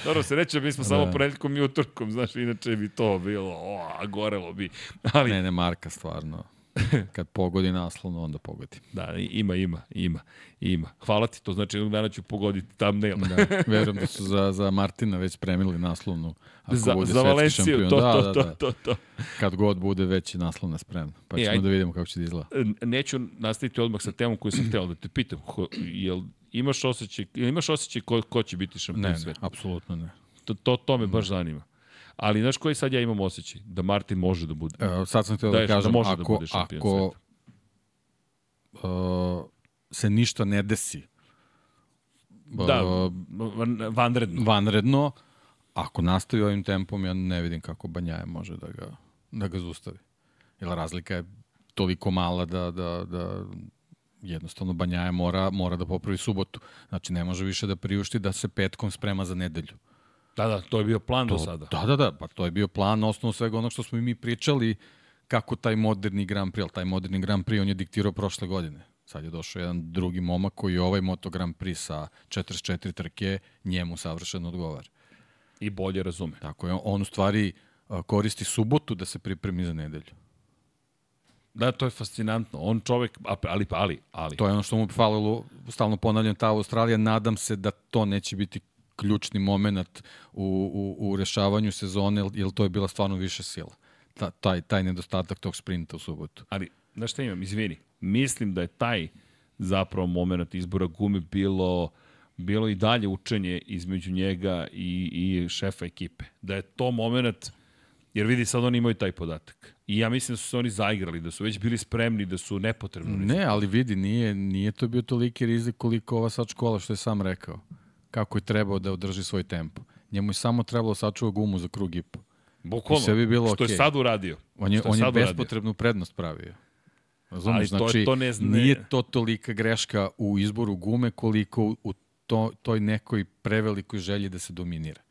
dobro se reče, mi smo da. samo ponedljkom i utorkom, znaš, inače bi to bilo, o, gorelo bi. Ali... Ne, ne, Marka, stvarno. Kad pogodi naslovno, onda pogodi. Da, ima, ima, ima, ima. Hvala ti, to znači jednog dana ću pogoditi thumbnail. da, verujem da su za, za Martina već spremili naslovnu. Ako za, bude za Valenciju, šampion. to, da, to, da, to, da. to, to. Kad god bude već je naslovna spremna. Pa ćemo e, da vidimo kako će da izgleda. Neću nastaviti odmah sa temom koju sam hteo da te pitam. Ho, jel imaš osjećaj, jel imaš osjećaj ko, ko će biti šampion ne, sveta? Ne, apsolutno ne. To, to, to me baš zanima. Ali znaš koji sad ja imam osjećaj? Da Martin može da bude. E, sad sam htio da, da kažem, da može ako, da bude šampion ako sveta uh, se ništa ne desi. Da, vanredno. Vanredno. Ako nastavi ovim tempom, ja ne vidim kako Banjaje može da ga, da ga zustavi. Jer razlika je toliko mala da, da, da jednostavno Banjaje mora, mora da popravi subotu. Znači, ne može više da priušti da se petkom sprema za nedelju. Da, da, to je bio plan to, do sada. Da, da, da, pa to je bio plan na osnovu svega onog što smo i mi pričali kako taj moderni Grand Prix, taj moderni Grand Prix on je diktirao prošle godine. Sad je došao jedan drugi momak koji je ovaj Moto Grand Prix sa 44 trke njemu savršeno odgovara. I bolje razume. Tako je, on u stvari koristi subotu da se pripremi za nedelju. Da, to je fascinantno. On čovek, ali, ali, ali. To je ono što mu falilo, stalno ponavljam, ta Australija, nadam se da to neće biti ključni moment u, u, u rešavanju sezone, jer to je bila stvarno više sila ta, taj, taj nedostatak tog sprinta u subotu. Ali, znaš šta imam, izvini, mislim da je taj zapravo moment izbora gume bilo bilo i dalje učenje između njega i, i šefa ekipe. Da je to moment, jer vidi sad oni imaju taj podatak. I ja mislim da su se oni zaigrali, da su već bili spremni, da su nepotrebno. Ne, ali vidi, nije, nije to bio toliki rizik koliko ova sad škola što je sam rekao. Kako je trebao da održi svoj tempo. Njemu je samo trebalo sačuva gumu za krug i po. Bukvalno, sve bi bilo što okay. je sad uradio. On je, on je bespotrebnu uradio. prednost pravio. Razumiješ, znači, to, to ne zna... nije to tolika greška u izboru gume koliko u to, toj nekoj prevelikoj želji da se dominira.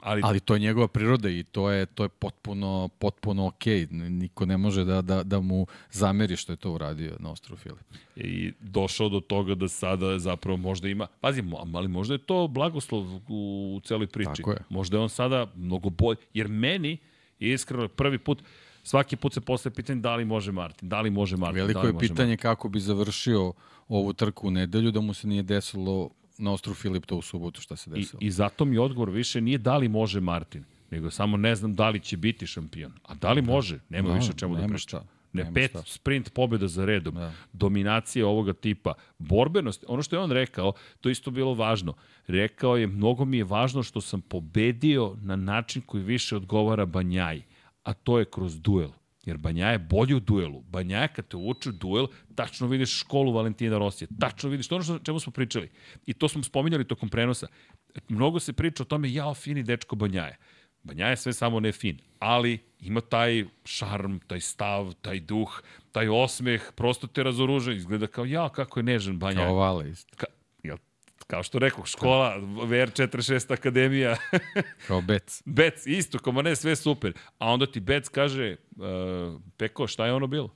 Ali, ali to je njegova priroda i to je to je potpuno potpuno okej. Okay. Niko ne može da, da, da mu zameri što je to uradio na ostrovu Filip. I došao do toga da sada zapravo možda ima, pazi, ali možda je to blagoslov u celoj priči. Tako je. Možda je on sada mnogo bolj, jer meni iskreno prvi put svaki put se postaje pitanje da li može Martin, da li može Martin. Veliko da li je pitanje Martin. kako bi završio ovu trku u nedelju da mu se nije desilo na ostru Filip to u subotu šta se desilo. I, I zato mi odgovor više nije da li može Martin, nego samo ne znam da li će biti šampion. A da li da. može, nema no, više čemu da priča. Ne, nema pet šta. sprint pobjeda za redom, da. dominacija ovoga tipa, borbenost, ono što je on rekao, to isto bilo važno. Rekao je, mnogo mi je važno što sam pobedio na način koji više odgovara Banjaji, a to je kroz duel. Jer Banja je bolji u duelu. Banja je kad te uči u duel, tačno vidiš školu Valentina Rosija. Tačno vidiš to ono što, čemu smo pričali. I to smo spominjali tokom prenosa. Mnogo se priča o tome, jao, fini dečko Banja je. Banja je sve samo ne fin, ali ima taj šarm, taj stav, taj duh, taj osmeh, prosto te razoruža, izgleda kao, ja, kako je nežan Banja. Kao Vale isto. Ka, kao što rekao, škola, VR46 Akademija. kao Bec. Bec, isto, koma ne, sve super. A onda ti Bec kaže, uh, Peko, šta je ono bilo?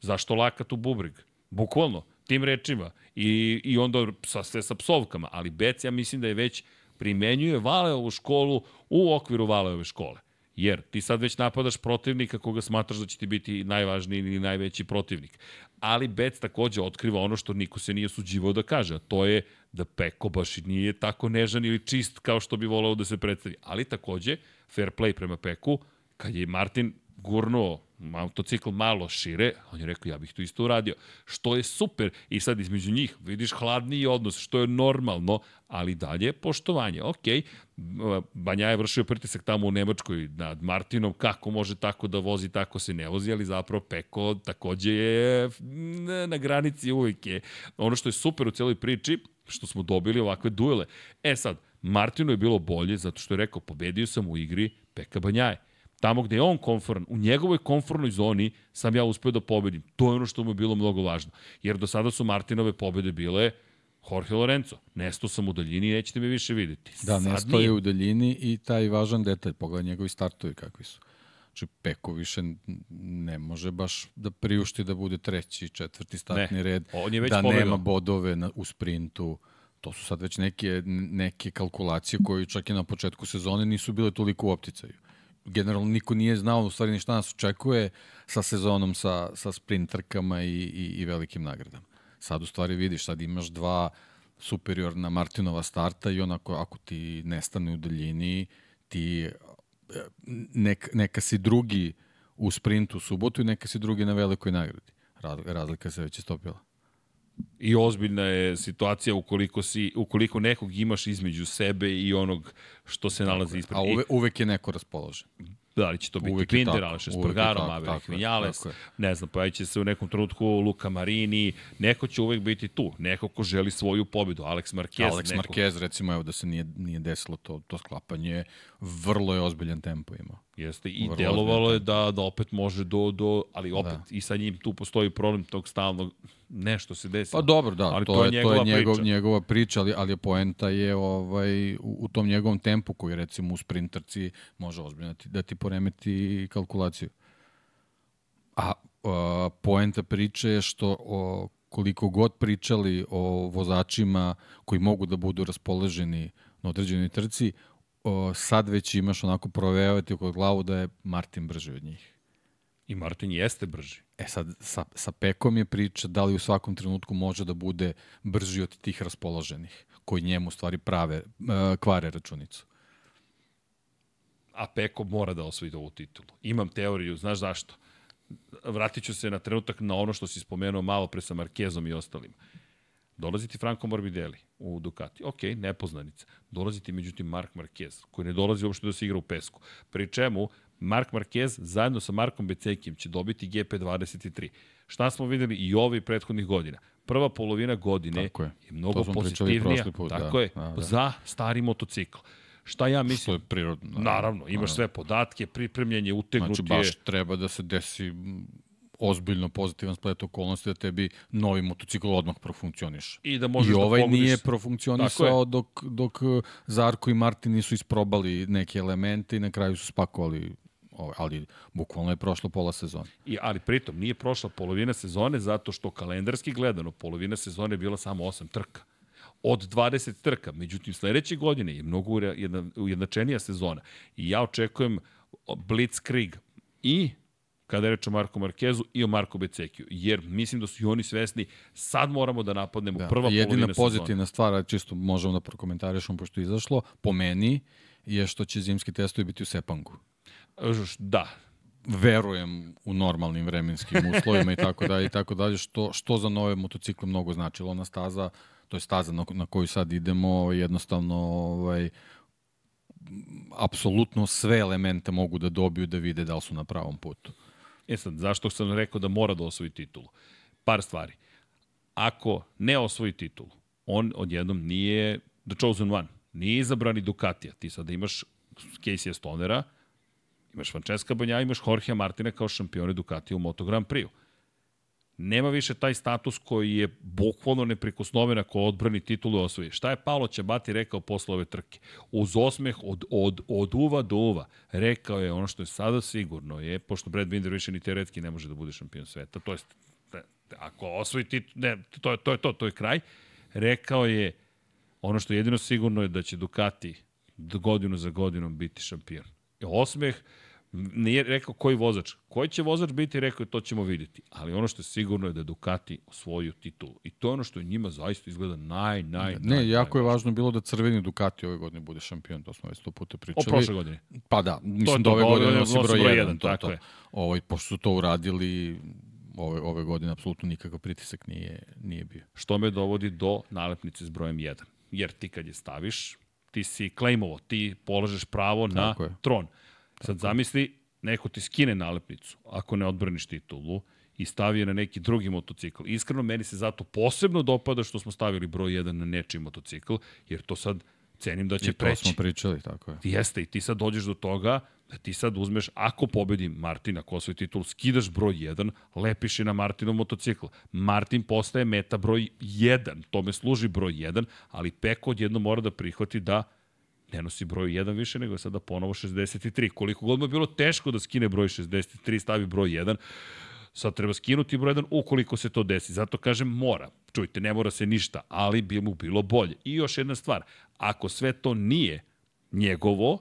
Zašto lakat u bubrig? Bukvalno, tim rečima. I, i onda sa, sve sa psovkama. Ali Bec, ja mislim da je već primenjuje Valeovu školu u okviru Valeove škole. Jer ti sad već napadaš protivnika koga smatraš da će ti biti najvažniji ili najveći protivnik. Ali Bec takođe otkriva ono što niko se nije suđivao da kaže, a to je da Peko baš i nije tako nežan ili čist kao što bi volao da se predstavi. Ali takođe, fair play prema Peku, kad je Martin gurnuo motocikl malo šire, on je rekao ja bih to isto uradio. Što je super i sad između njih vidiš hladniji odnos, što je normalno, ali dalje poštovanje. Ok, Banja je vršio pritisak tamo u Nemačkoj nad Martinom, kako može tako da vozi, tako se ne vozi, ali zapravo Peko takođe je na granici uvijek je. Ono što je super u celoj priči, što smo dobili ovakve duele. E sad, Martinu je bilo bolje zato što je rekao, pobedio sam u igri Peka Banjaje tamo gde je on konforan, u njegovoj konfornoj zoni sam ja uspeo da pobedim. To je ono što mu je bilo mnogo važno. Jer do sada su Martinove pobede bile Jorge Lorenzo. Nesto sam u daljini i nećete me više videti. Da, Sad Nesto nije. je u daljini i taj važan detalj. Pogledaj njegovi startovi kakvi su. Znači, Peko više ne može baš da priušti da bude treći, četvrti startni ne, red. On je već da pobegao. nema bodove na, u sprintu. To su sad već neke, neke kalkulacije koje čak i na početku sezone nisu bile toliko u opticaju generalno niko nije znao u stvari ni šta nas očekuje sa sezonom, sa, sa sprint trkama i, i, i velikim nagradama. Sad u stvari vidiš, sad imaš dva superiorna Martinova starta i onako ako ti nestane u daljini, ti e, nek, neka si drugi u sprintu u subotu i neka si drugi na velikoj nagradi. Razlika se već istopila. I ozbiljna je situacija ukoliko, si, ukoliko nekog imaš između sebe i onog što se nalazi ispred. A uve, uvek je neko raspoložen. Da li će to biti uvek Pinder, Aleš Espargaro, Maverick Vinales, ne znam, pojavit će se u nekom trenutku Luka Marini, neko će uvek biti tu, neko ko želi svoju pobedu, Alex Marquez. Alex neko... Marquez, recimo, evo da se nije, nije desilo to, to sklapanje, vrlo je ozbiljan tempo imao. Jeste, i vrlo delovalo je da, da opet može do, do ali opet da. i sa njim tu postoji problem tog stalnog nešto se desi. Pa dobro, da, ali to, to je, to je njegov, priča. njegova priča, ali, ali poenta je ovaj, u, u tom njegovom tempu koji recimo u sprinterci može ozbiljno da ti, da ti poremeti kalkulaciju. A, a poenta priče je što o, koliko god pričali o vozačima koji mogu da budu raspoloženi na određenoj trci, o, sad već imaš onako provejavati oko glavu da je Martin brži od njih. I Martin jeste brži. E sad, sa, sa Pekom je priča da li u svakom trenutku može da bude brži od tih raspoloženih, koji njemu stvari prave, uh, kvare računicu. A Peko mora da osvoji ovu titulu. Imam teoriju, znaš zašto? Vratit ću se na trenutak na ono što si spomenuo malo pre sa Markezom i ostalim. Dolazi ti Franco Morbidelli u Ducati. Ok, nepoznanica. Dolazi ti međutim Mark Marquez, koji ne dolazi uopšte da se igra u pesku. Pri čemu Mark Marquez zajedno sa Markom Becekijem će dobiti GP23. Šta smo videli i ovih prethodnih godina? Prva polovina godine je. je mnogo pozitivnija put, tako da, je, da, da. za stari motocikl. Šta ja mislim? Što je prirodno. Naravno, imaš sve podatke, pripremljenje, utegnuti Znači, baš treba da se desi ozbiljno pozitivan splet okolnosti da tebi novi motocikl odmah profunkcioniš. I da možeš I ovaj da pogodiš... nije profunkcionisao dok, dok Zarko i Martin nisu isprobali neke elemente i na kraju su spakovali ali bukvalno je prošlo pola sezone. I, ali pritom nije prošla polovina sezone zato što kalendarski gledano polovina sezone je bila samo 8 trka od 20 trka. Međutim, sledeće godine je mnogo jedna, ujednačenija sezona i ja očekujem Blitzkrieg i kada je reč o Marko Markezu i o Marko Becekiju. Jer mislim da su i oni svesni, sad moramo da napadnemo da, prva jedina polovina pozitivna stvar, čisto možemo da prokomentarišemo pošto je izašlo, po meni je što će zimski testovi biti u Sepangu. Da, verujem u normalnim vremenskim uslovima i tako dalje i tako dalje što što za nove motocikle mnogo značilo ona staza to je staza na, na koju sad idemo jednostavno ovaj apsolutno sve elemente mogu da dobiju da vide da li su na pravom putu. E sad, zašto sam rekao da mora da osvoji titulu? Par stvari. Ako ne osvoji titulu, on odjednom nije the chosen one. Nije izabrani Ducatija. Ti sada imaš Casey Stonera, imaš Francesca Banja, imaš Jorge Martina kao šampione Ducatija u Moto Grand Prix nema više taj status koji je bukvalno neprikosnoven ako odbrani titulu osvoji. Šta je Paolo Ćabati rekao posle ove trke? Uz osmeh od, od, od uva do uva. Rekao je ono što je sada sigurno je, pošto Brad Binder više ni teoretski ne može da bude šampion sveta, to je ako osvoji titul, ne, to je to, je to, to je kraj. Rekao je ono što je jedino sigurno je da će Ducati godinu za godinom biti šampion. Osmeh, Nije rekao koji vozač. Koji će vozač biti, rekao je to ćemo videti. Ali ono što je sigurno je da Ducati osvoju titulu. I to je ono što je njima zaista izgleda naj, naj, Ne, naj, jako naj, je važno bilo da crveni Ducati ove godine bude šampion, to smo već sto puta pričali. O prošle godine. Pa da, mislim da ove godine nosi broj 1. Tako to. je. Ovo, pošto su to uradili, ove, ove godine apsolutno nikakav pritisak nije, nije bio. Što me dovodi do nalepnice s brojem 1. Jer ti kad je staviš, ti si klejmovo, ti polažeš pravo Tako na je. tron. Sad zamisli, neko ti skine nalepnicu, ako ne odbraniš titulu, i stavi je na neki drugi motocikl. Iskreno, meni se zato posebno dopada što smo stavili broj 1 na nečiji motocikl, jer to sad cenim da će preći. I to smo pričali, tako je. Jeste, i ti sad dođeš do toga da ti sad uzmeš, ako pobedi Martina ko svoj titul, skidaš broj 1, lepiš je na Martinov motocikl. Martin postaje meta broj 1, tome služi broj 1, ali Peko odjedno mora da prihvati da ne nosi broj 1 više, nego je sada ponovo 63. Koliko god mu je bilo teško da skine broj 63, stavi broj 1, sad treba skinuti broj 1 ukoliko se to desi. Zato kažem mora. Čujte, ne mora se ništa, ali bi mu bilo bolje. I još jedna stvar, ako sve to nije njegovo,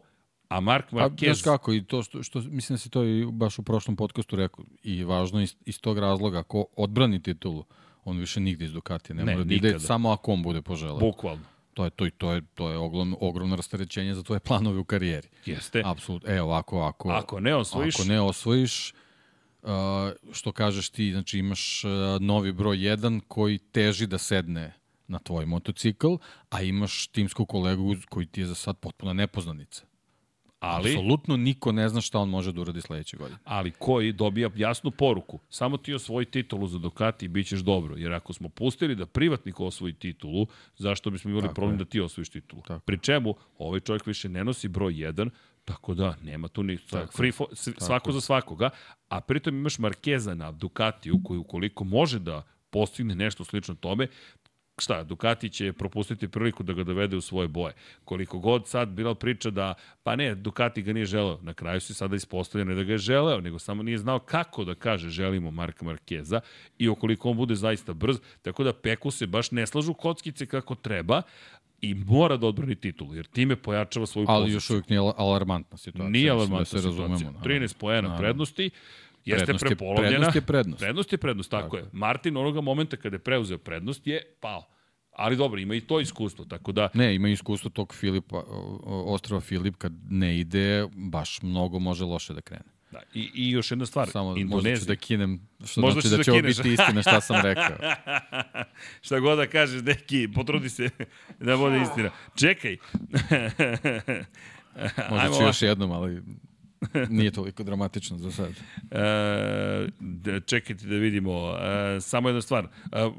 a Mark Marquez... A znaš kako, i to što, što, mislim da si to i baš u prošlom podcastu rekao, i važno iz, iz tog razloga, ako odbrani titulu, on više nigde iz Ducatija ne, ne mora da ide, samo ako on bude poželeo. Bukvalno. To je to i to je to je ogromno ogromno rasterećenje za tvoje planove u karijeri. Jeste. Apsolutno. E ovako ako ako ne osvojiš ako ne osvojiš uh, što kažeš ti, znači imaš uh, novi broj 1 koji teži da sedne na tvoj motocikl, a imaš timsku kolegu koji ti je za sad potpuno nepoznanica. Ali, Apsolutno niko ne zna šta on može da uradi sledeće godine. Ali koji dobija jasnu poruku. Samo ti osvoji titulu za Ducati i bit ćeš dobro. Jer ako smo pustili da privatnik osvoji titulu, zašto bismo imali Tako problem je. da ti osvojiš titulu? Tako. Pri čemu ovaj čovjek više ne nosi broj 1, Tako da, nema tu ni free fo, svako Tako. za svakoga, a pritom imaš Markeza na Ducatiju koji ukoliko može da postigne nešto slično tome, šta, Ducati će propustiti priliku da ga dovede u svoje boje. Koliko god sad bila priča da, pa ne, Ducati ga nije želeo. Na kraju se sada ispostavljeno da ga je želeo, nego samo nije znao kako da kaže želimo Marka Markeza i okoliko on bude zaista brz, tako da Peku se baš ne slažu kockice kako treba, i mora da odbrani titulu, jer time pojačava svoju poziciju. Ali još uvijek nije alarmantna situacija. Nije da alarmantna da se situacija. Razumemo, 13 poena prednosti, jeste prednost prepolovljena. Prednost je prednost. Prednost je prednost, tako, tako je. Martin onoga momenta kada je preuzeo prednost je pao. Ali dobro, ima i to iskustvo, tako da... Ne, ima iskustvo tog Filipa, ostrava Filip, kad ne ide, baš mnogo može loše da krene. Da, i, i još jedna stvar, Samo Indonezija. možda ću da kinem, što možda znači da, da će ovo biti istina šta sam rekao. šta god da kažeš, neki, potrudi se da bude istina. Čekaj. možda ću još jednom, ali Nije toliko dramatično za sad. E, da, čekajte da vidimo. E, samo jedna stvar. E,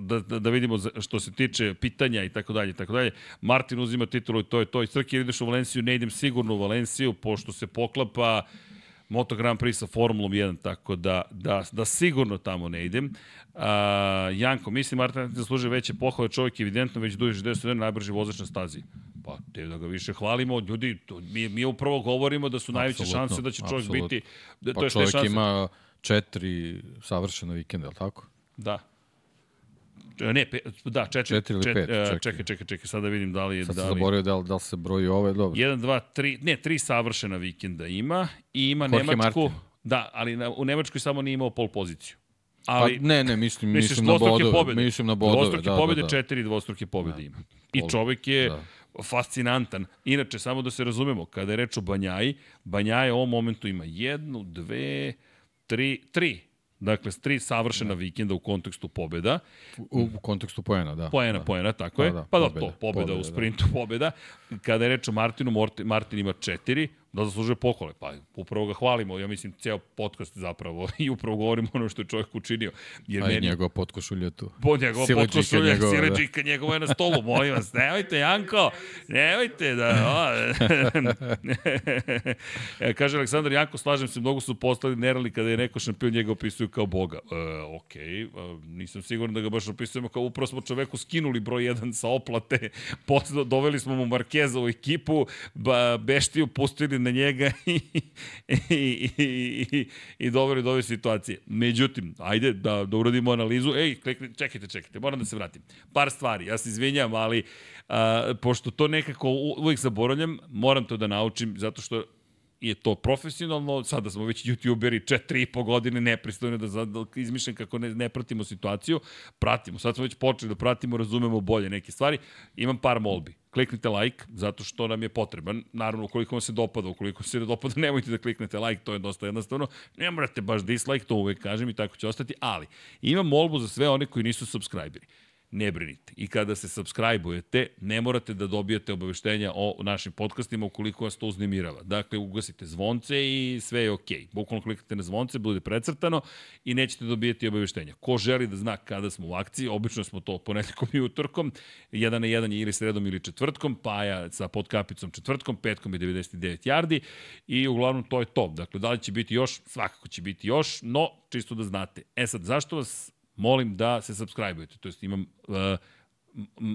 da, da, da vidimo što se tiče pitanja i tako dalje. tako dalje. Martin uzima titulu i to je to. I Srki ideš u Valenciju, ne idem sigurno u Valenciju, pošto se poklapa Moto Grand Prix sa Formulom 1, tako da, da, da sigurno tamo ne idem. A, Janko, mislim Martin zaslužuje veće pohvale, čovjek evidentno već duže 10 najbrži vozač na stazi. Pa, te da ga više hvalimo, ljudi, to, mi, mi upravo govorimo da su najveće šanse da će čovjek apsolutno. biti... Da, Pa to je čovjek šanse. ima četiri savršena vikenda, je li tako? Da. E, Ne, pe, da, četiri, Četiri ili čet- pet, e, čekaj. čekaj, čekaj, čekaj, sada vidim da li je... Sad da se li... zaboravio da li, da li se broji ove, dobro. 1, 2, 3, ne, tri savršena vikenda ima i ima Jorge Nemačku. Martin. Da, ali na, u Nemačkoj samo nije imao pol poziciju. Ali, pa, ne, ne, mislim, misliš mislim na bodove. pobjede? Mislim na bodove, Dvostruke da, pobjede, da, da. četiri dvostruke pobjede ima. I čovek je da. fascinantan. Inače, samo da se razumemo, kada je reč o Banjaji, Banjaja u ovom momentu ima jednu, dve, tri, tri. Dakle, tri savršena Da. vikenda u kontekstu pobjeda. U, u kontekstu poena, da. Poena, da. poena, tako Da, je. da, pa da, pobeda, to, pobjeda, pobeda, u da. sprintu, pobjeda. Kada je reč o Martinu, Martin ima četiri, da zaslužuje pohvale. Pa upravo ga hvalimo, ja mislim, ceo podcast zapravo i upravo govorimo ono što je čovjek učinio. Jer A i meni, njegova potkošulja tu. po njegov Siledžika potkošulja, njegova, da. sileđika njegova je na stolu, molim vas, nemojte Janko, nemojte da... O, Kaže Aleksandar Janko, slažem se, mnogo su postali nerali kada je neko šampion njega opisuju kao boga. E, ok, e, nisam siguran da ga baš opisujemo kao upravo smo čoveku skinuli broj 1 sa oplate, posle doveli smo mu Markeza u ekipu, ba, Beštiju pustili na njega i, i, i, i, i doveli do ove situacije. Međutim, ajde da, da uradimo analizu. Ej, klikni, čekajte, čekajte, moram da se vratim. Par stvari, ja se izvinjam, ali a, pošto to nekako u- uvijek zaboravljam, moram to da naučim, zato što je to profesionalno, sada smo već youtuberi četiri i po godine, nepristojno da, da izmišljam kako ne, ne pratimo situaciju, pratimo, sad smo već počeli da pratimo, razumemo bolje neke stvari, imam par molbi. Kliknite like, zato što nam je potreban. Naravno, ukoliko vam se dopada, ukoliko se ne dopada, nemojte da kliknete like, to je dosta jednostavno. Ne morate baš dislike, to uvek kažem i tako će ostati, ali imam molbu za sve one koji nisu subscriberi ne brinite. I kada se subscribe-ujete, ne morate da dobijate obaveštenja o našim podcastima ukoliko vas to uznemirava. Dakle, ugasite zvonce i sve je okej. Okay. Bukvalno klikate na zvonce, bude precrtano i nećete dobijati obaveštenja. Ko želi da zna kada smo u akciji, obično smo to ponedjeljkom i utorkom, jedan na jedan je ili sredom ili četvrtkom, Paja sa podkapicom četvrtkom, petkom je 99 yardi i uglavnom to je to. Dakle, da li će biti još? Svakako će biti još, no čisto da znate. E sad, zašto vas molim da se subscribe-ujete, to jest imam uh,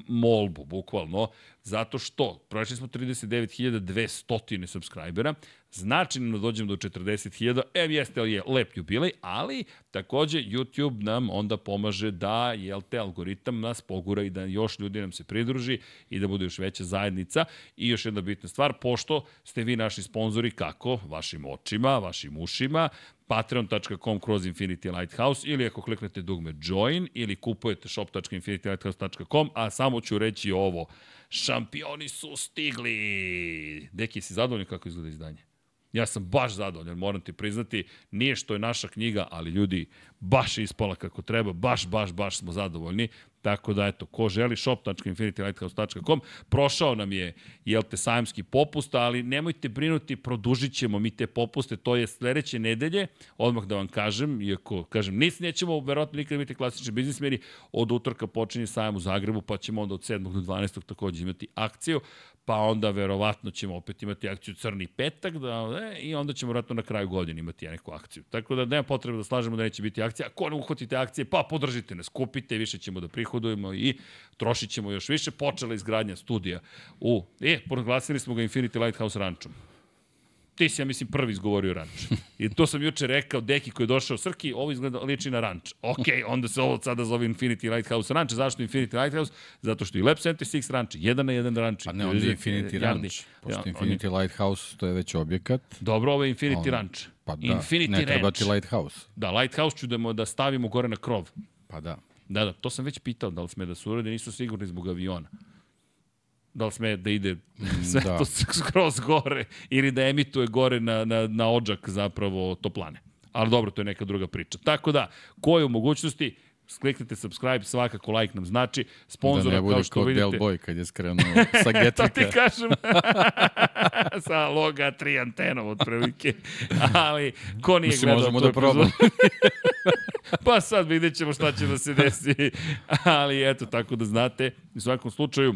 molbu, bukvalno, zato što prošli smo 39.200 subscribera, značajno dođemo do 40.000, em jeste li je lep jubilej, ali takođe YouTube nam onda pomaže da, jel te, algoritam nas pogura i da još ljudi nam se pridruži i da bude još veća zajednica. I još jedna bitna stvar, pošto ste vi naši sponzori, kako? Vašim očima, vašim ušima, patreon.com kroz Infinity Lighthouse ili ako kliknete dugme join ili kupujete shop.infinitylighthouse.com, a samo ću reći ovo, šampioni su stigli! Deki, si zadovoljni kako izgleda izdanje? Ja sam baš zadovoljan, moram ti priznati, nije što je naša knjiga, ali ljudi, baš je ispala kako treba, baš, baš, baš smo zadovoljni. Tako da, eto, ko želi shop.infinitylighthouse.com, prošao nam je, jel te, sajamski popust, ali nemojte brinuti, produžit ćemo mi te popuste, to je sledeće nedelje, odmah da vam kažem, iako, kažem, nis, nećemo verovatno nikada biti klasični biznismeri, od utorka počinje sajam u Zagrebu, pa ćemo onda od 7. do 12. takođe imati akciju, pa onda verovatno ćemo opet imati akciju Crni petak da, e, i onda ćemo verovatno na kraju godine imati neku akciju. Tako da nema potrebe da slažemo da neće biti akcija. Ako ne uhvatite akcije, pa podržite nas, kupite, više ćemo da prihodujemo i trošit ćemo još više. Počela izgradnja studija u, e, proglasili smo ga Infinity Lighthouse rančom. Ti si, ja mislim, prvi izgovorio ranč. I to sam juče rekao, deki koji je došao Srki, ovo izgleda liči na ranč. Ok, onda se ovo sada zove Infinity Lighthouse ranč. Zašto Infinity Lighthouse? Zato što i Lab 76 ranč, jedan na jedan ranč. Pa ne, onda je Infinity Jardi. Ranch. Pošto Ja, on je- Infinity Lighthouse, to je već objekat. Dobro, ovo je Infinity Ono, Ranch. Pa da, Infinity ne treba ti Lighthouse. Da, Lighthouse ću da, da stavimo gore na krov. Pa da. Da, da, to sam već pitao, da li sme da se urade, nisu sigurni zbog aviona. Da li sme da ide sve da. to skroz gore ili da emituje gore na, na, na ođak zapravo toplane. Ali dobro, to je neka druga priča. Tako da, ko je u mogućnosti, kliknite subscribe, svakako like nam znači. Da Sponzora, ne bude kao vidite... Del Boy kad je skrenuo sa to ti Getrika. kažem. Sa loga tri antenom otprilike. Ali, ko nije Mislim, gledao možemo da probamo. pa sad vidjet ćemo šta će da se desi. Ali eto, tako da znate. U svakom slučaju,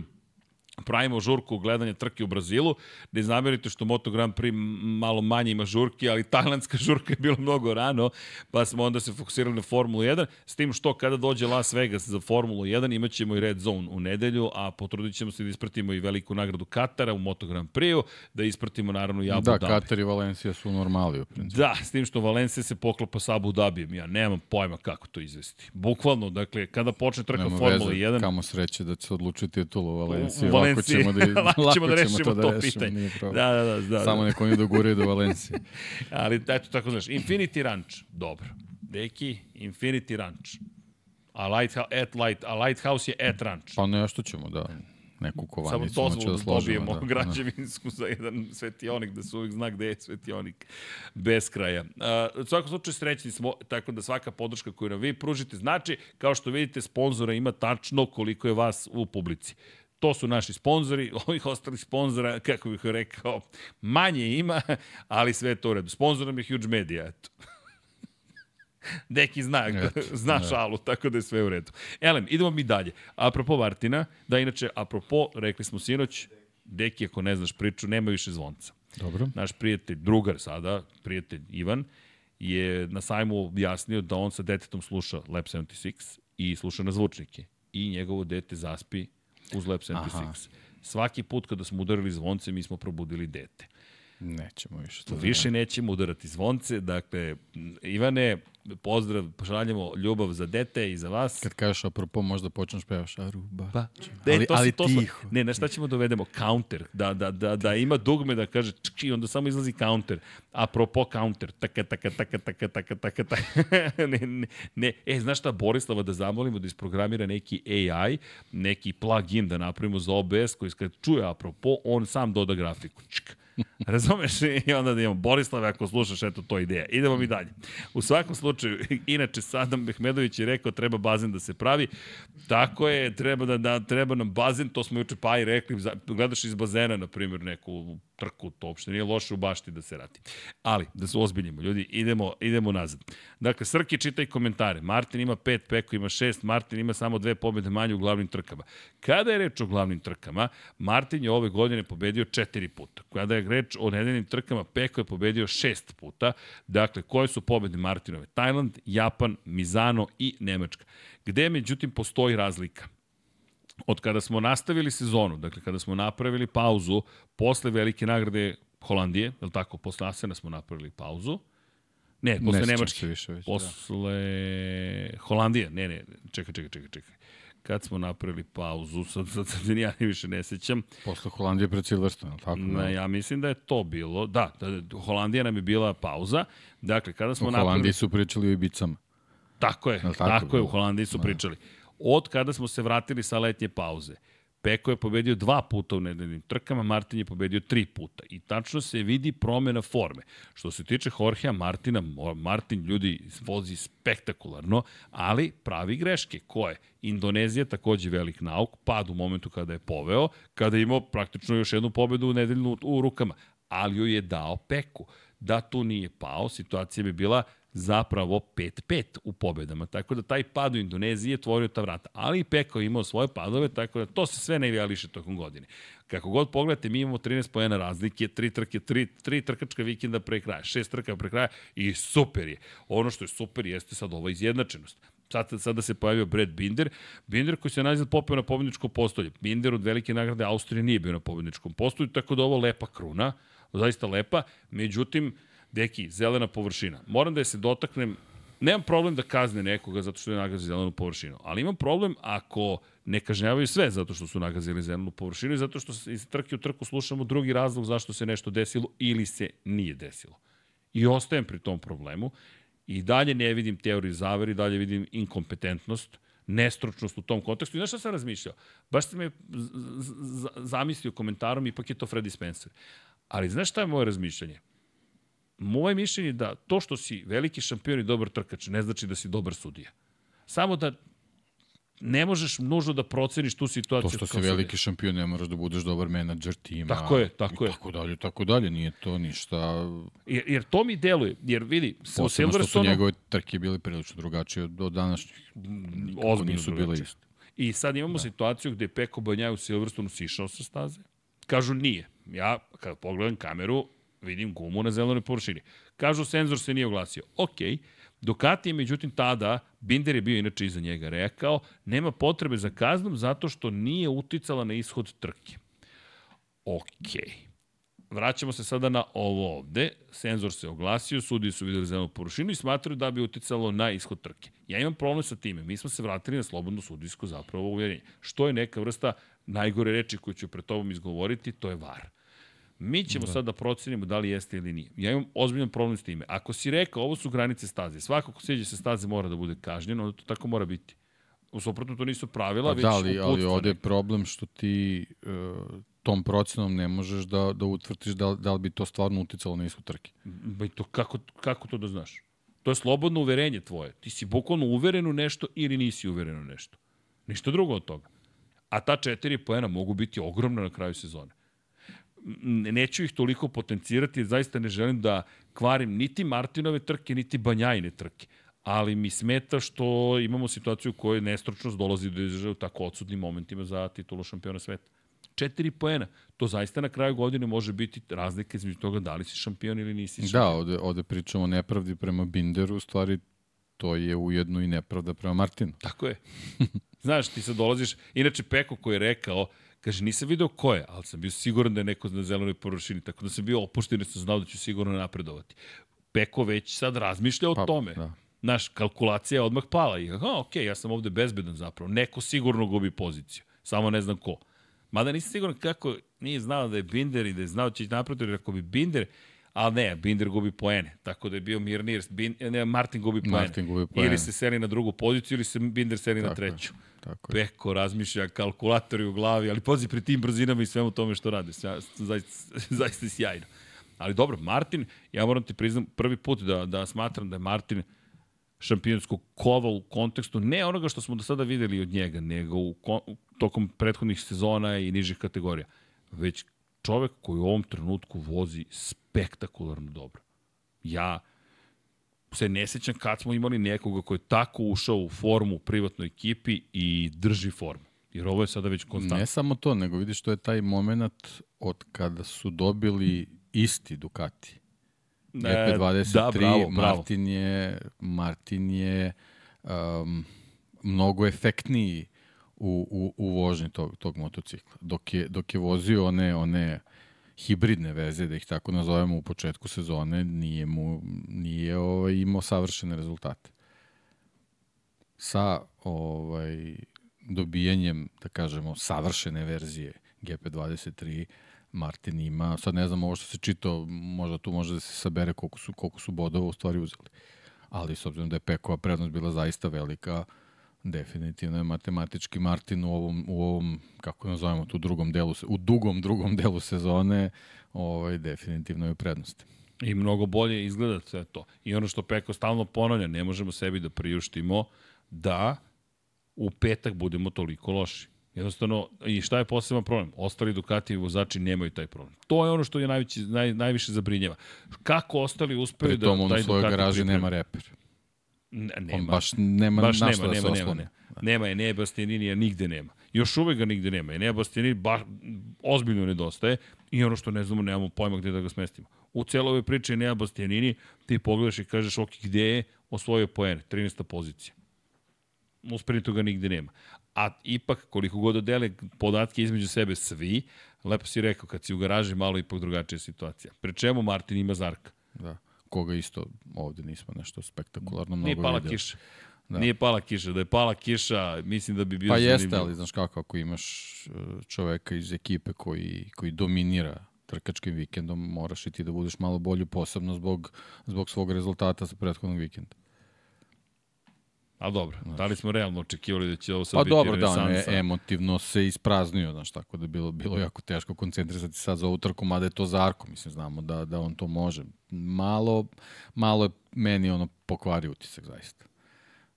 pravimo žurku gledanja trke u Brazilu. Ne zamerite što Moto Grand Prix malo manje ima žurki, ali tajlandska žurka je bila mnogo rano, pa smo onda se fokusirali na Formulu 1, s tim što kada dođe Las Vegas za Formulu 1 imaćemo i Red Zone u nedelju, a potrudit ćemo se da ispratimo i veliku nagradu Katara u Moto Grand Prix-u, da ispratimo naravno i Abu da, Dhabi. Da, Katar i Valencija su normali u principu. Da, s tim što Valencija se poklapa sa Abu Dhabijem. Ja nemam pojma kako to izvesti. Bukvalno, dakle, kada počne trka Formula 1... Kamo sreće da će se odlučiti titulu u Valenciji. Valenciji. Lako ćemo da, lako ćemo da rešimo to, da to rešimo, pitanje. Da, da, da, da. Samo neko oni doguraju do Valencije. Ali, eto, tako znaš, Infinity Ranch, dobro. Deki, Infinity Ranch. A Lighthouse, at light, a Lighthouse je at Ranch. Pa nešto ćemo da neku kovanicu Samo da dozvolu složimo. dobijemo da, građevinsku za jedan svetionik, da se uvijek zna gde je svetionik bez kraja. A, u svakom slučaju srećni smo, tako da svaka podrška koju nam vi pružite znači, kao što vidite, sponzora ima tačno koliko je vas u publici. To su naši sponzori, ovih ostalih sponzora, kako bih rekao, manje ima, ali sve je to u redu. Sponzor nam je Huge Media, eto. Deki zna, Eto, zna da. šalu, tako da je sve u redu. Elem, idemo mi dalje. Apropo Martina, da inače, apropo, rekli smo sinoć, Deki, ako ne znaš priču, nema više zvonca. Dobro. Naš prijatelj, drugar sada, prijatelj Ivan, je na sajmu objasnio da on sa detetom sluša Lab 76 i sluša na zvučnike. I njegovo dete zaspi uz Lab 76. Aha. Svaki put kada smo udarili zvonce, mi smo probudili dete. Nećemo više. To Više nećemo udarati zvonce, dakle, Ivane, pozdrav, pošaljemo ljubav za dete i za vas. Kad kažeš apropo, možda počneš pevaš Aruba. Pa, ali, ne, to ali to tiho. ne, na šta ćemo da uvedemo? Counter. Da, da, da, da ima dugme da kaže čk, i onda samo izlazi counter. Apropo counter. Taka, taka, taka, taka, taka, taka, taka. ne, ne, ne. E, znaš šta, Borislava da zamolimo da isprogramira neki AI, neki plugin da napravimo za OBS koji kad čuje apropo, on sam doda grafiku. Čk. Razumeš? I onda da imamo Borislave, ako slušaš, eto, to je ideja. Idemo mi dalje. U svakom slučaju, inače, Sadam Mehmedović je rekao treba bazen da se pravi. Tako je, treba, da, da, treba nam bazen, to smo juče pa i rekli, gledaš iz bazena, na primjer, neku trku, to uopšte nije loše u bašti da se radi. Ali, da se ozbiljimo, ljudi, idemo, idemo nazad. Dakle, Srki, čitaj komentare. Martin ima pet, Peko ima šest, Martin ima samo dve pobjede manje u glavnim trkama. Kada je reč o glavnim trkama, Martin je ove godine pobedio četiri puta. Kada je reč o nedeljnim trkama, Peko je pobedio šest puta. Dakle, koje su pobede Martinove? Tajland, Japan, Mizano i Nemačka. Gde, međutim, postoji razlika? od kada smo nastavili sezonu, dakle kada smo napravili pauzu posle velike nagrade Holandije, je li tako, posle Asena smo napravili pauzu, ne, posle Ne Nemačke, više već, da. posle Holandije, ne, ne, čekaj, čekaj, čekaj, čekaj. Kad smo napravili pauzu, sad, sad, sad ja ni više ne sećam, Posle Holandije pred Silverstone, tako? Na, ja mislim da je to bilo, da, da, Holandija nam je bila pauza, dakle kada smo U napravili... Holandiji su pričali o Ibicama. Tako je, tako, tako je, u? Holandiji su Da. pričali. Od kada smo se vratili sa letnje pauze, Peko je pobedio dva puta u nedeljnim trkama, Martin je pobedio tri puta. I tačno se vidi promena forme. Što se tiče Jorgea Martina, Martin ljudi vozi spektakularno, ali pravi greške. Koje? Indonezija takođe velik nauk, pad u momentu kada je poveo, kada je imao praktično još jednu pobedu u nedeljnu u rukama, ali joj je dao Peku. Da tu nije pao, situacija bi bila zapravo 5-5 u pobedama. Tako da taj pad u Indoneziji je tvorio ta vrata. Ali i Peko je imao svoje padove, tako da to se sve ne ivališe tokom godine. Kako god pogledate, mi imamo 13 pojena razlike, tri trke, tri, tri trkačka vikenda pre kraja, šest trka pre kraja i super je. Ono što je super jeste sad ova izjednačenost. Sad, sada se pojavio Brad Binder. Binder koji se nazad popeo na pobedničko postolje. Binder od velike nagrade Austrije nije bio na pobedničkom postolju, tako da ovo lepa kruna, zaista lepa. Međutim, deki, zelena površina. Moram da je se dotaknem Nemam problem da kazne nekoga zato što je nagazio zelenu površinu, ali imam problem ako ne kažnjavaju sve zato što su nagazili zelenu površinu i zato što iz trke u trku slušamo drugi razlog zašto se nešto desilo ili se nije desilo. I ostajem pri tom problemu i dalje ne vidim teoriju zaveri, dalje vidim inkompetentnost, nestručnost u tom kontekstu. I znaš šta sam razmišljao? Baš sam me zamislio komentarom, ipak je to Freddy Spencer. Ali znaš šta je moje razmišljanje? Moje mišljenje je da to što si veliki šampion i dobar trkač ne znači da si dobar sudija. Samo da ne možeš nužno da proceniš tu situaciju. To što si sudija. veliki šampion, ne moraš da budeš dobar menadžer tima. Tako je, tako i je. Tako dalje, tako dalje. Nije to ništa... Jer, jer to mi deluje, jer vidi, u Posebno što su Silverstonu... njegove trke bile prilično drugačije od, od današnjih. ozbiljno nisu bile iste. I sad imamo da. situaciju gde Peko Banjaj u Silverstonu sišao sa staze. Kažu nije. Ja, kad pogledam kameru, vidim gumu na zelenoj površini. Kažu, senzor se nije oglasio. Okej. Ducati je, međutim, tada, Binder je bio inače iza njega, rekao, nema potrebe za kaznom zato što nije uticala na ishod trke. Okej. Vraćamo se sada na ovo ovde. Senzor se oglasio, sudi su videli zelenu površinu i smatraju da bi uticalo na ishod trke. Ja imam problem sa time. Mi smo se vratili na slobodno sudijsko zapravo uvjerenje. Što je neka vrsta najgore reči koju ću pred tobom izgovoriti, to je var. Mi ćemo da. sad da procenimo da li jeste ili nije. Ja imam ozbiljan problem s time. Ako si rekao, ovo su granice staze, svako ko sjeđe se staze mora da bude kažnjen, onda to tako mora biti. U suprotno to nisu pravila, pa već da, ali, ali ovde je problem što ti uh, tom procenom ne možeš da, da utvrtiš da, da li bi to stvarno uticalo na ishod trke. Ba to, kako, kako to da znaš? To je slobodno uverenje tvoje. Ti si bukvalno uveren u nešto ili nisi uveren u nešto. Ništa drugo od toga. A ta četiri poena mogu biti ogromna na kraju sezone neću ih toliko potencirati, zaista ne želim da kvarim niti Martinove trke, niti Banjajne trke. Ali mi smeta što imamo situaciju u kojoj nestročnost dolazi do izražaja u tako odsudnim momentima za titulu šampiona sveta. Četiri poena. To zaista na kraju godine može biti razlika između toga da li si šampion ili nisi da, šampion. Da, ovde, ovde pričamo o nepravdi prema Binderu, u stvari to je ujedno i nepravda prema Martinu. Tako je. Znaš, ti sad dolaziš, inače Peko koji je rekao, Kaže, nisam video ko je, ali sam bio siguran da je neko na zelenoj površini, tako da sam bio opušten i sam znao da ću sigurno napredovati. Peko već sad razmišlja o pa, tome. Da. Naš, kalkulacija je odmah pala i, aha, ok, ja sam ovde bezbedan zapravo. Neko sigurno gubi poziciju, samo ne znam ko. Mada nisam siguran kako nije znao da je Binder i da je znao da će napredovati, jer ako bi Binder, ali ne, Binder gubi poene, tako da je bio mirnir, Bin, ne, Martin gubi poene. Martin gubi poene. Ili se seli na drugu poziciju, ili se Binder seli tako na treću. Je. Tako je. Peko razmišlja, kalkulatori u glavi, ali pozi pri tim brzinama i svemu tome što rade. Zaista, zaista sjajno. Ali dobro, Martin, ja moram ti priznam prvi put da, da smatram da je Martin šampionskog kova u kontekstu ne onoga što smo do sada videli od njega, nego u, tokom prethodnih sezona i nižih kategorija, već čovek koji u ovom trenutku vozi spektakularno dobro. Ja se ne sećam kad smo imali nekoga koji je tako ušao u formu u privatnoj ekipi i drži formu. Jer ovo je sada već konstantno. Ne samo to, nego vidiš to je taj moment od kada su dobili isti Ducati. GP23, da, bravo, bravo. Martin je, Martin je um, mnogo efektniji u, u, u vožnji tog, tog motocikla. Dok je, dok je vozio one, one hibridne veze, da ih tako nazovemo u početku sezone, nije, mu, nije ovaj, imao savršene rezultate. Sa ovaj, dobijanjem, da kažemo, savršene verzije GP23, Martin ima, sad ne znam ovo što se čito, možda tu može da se sabere koliko su, koliko su bodova u stvari uzeli. Ali s obzirom da je Pekova prednost bila zaista velika, uh, Definitivno je matematički Martin u ovom, u ovom kako nazovemo tu drugom delu, u dugom drugom delu sezone, ovaj, definitivno je u prednosti. I mnogo bolje izgleda sve to. I ono što Peko stalno ponavlja, ne možemo sebi da priuštimo da u petak budemo toliko loši. Jednostavno, i šta je poseban problem? Ostali Ducati vozači nemaju taj problem. To je ono što je najveći, naj, najviše zabrinjeva. Kako ostali uspeju da. Pri tom on u svojoj garaži nema reper. Nema. On baš nema baš nema, nema, nema, nema, nema. Nema je, ne Bastianinija nigde nema. Još uvek ga nigde nema. Ne Bastianini baš ozbiljno nedostaje i ono što ne znamo, nemamo pojma gde da ga smestimo. U celoj ovoj priči nema Bastianini, ti pogledaš i kažeš, ok, gde je osvojio poene, 13. pozicija. U sprintu ga nigde nema. A ipak, koliko god da dele podatke između sebe svi, lepo si rekao, kad si u garaži, malo ipak drugačija situacija. Pre čemu Martin ima Zarka? Da koga isto ovde nismo nešto spektakularno mnogo Nije pala kiša. Da. Nije pala kiša. Da je pala kiša, mislim da bi bio Pa zanimljiv. jeste, ali znaš kako, ako imaš e, čoveka iz ekipe koji, koji dominira trkačkim vikendom, moraš i ti da budeš malo bolju, posebno zbog, zbog svog rezultata sa prethodnog vikenda. A dobro, znači. da li smo realno očekivali da će ovo sad pa biti dobro, da, on je emotivno se ispraznio, znaš, tako da je bilo, bilo jako teško koncentrisati sad za ovu trku, mada je to za Arko, mislim, znamo da, da on to može. Malo, malo je meni ono pokvari utisak, zaista.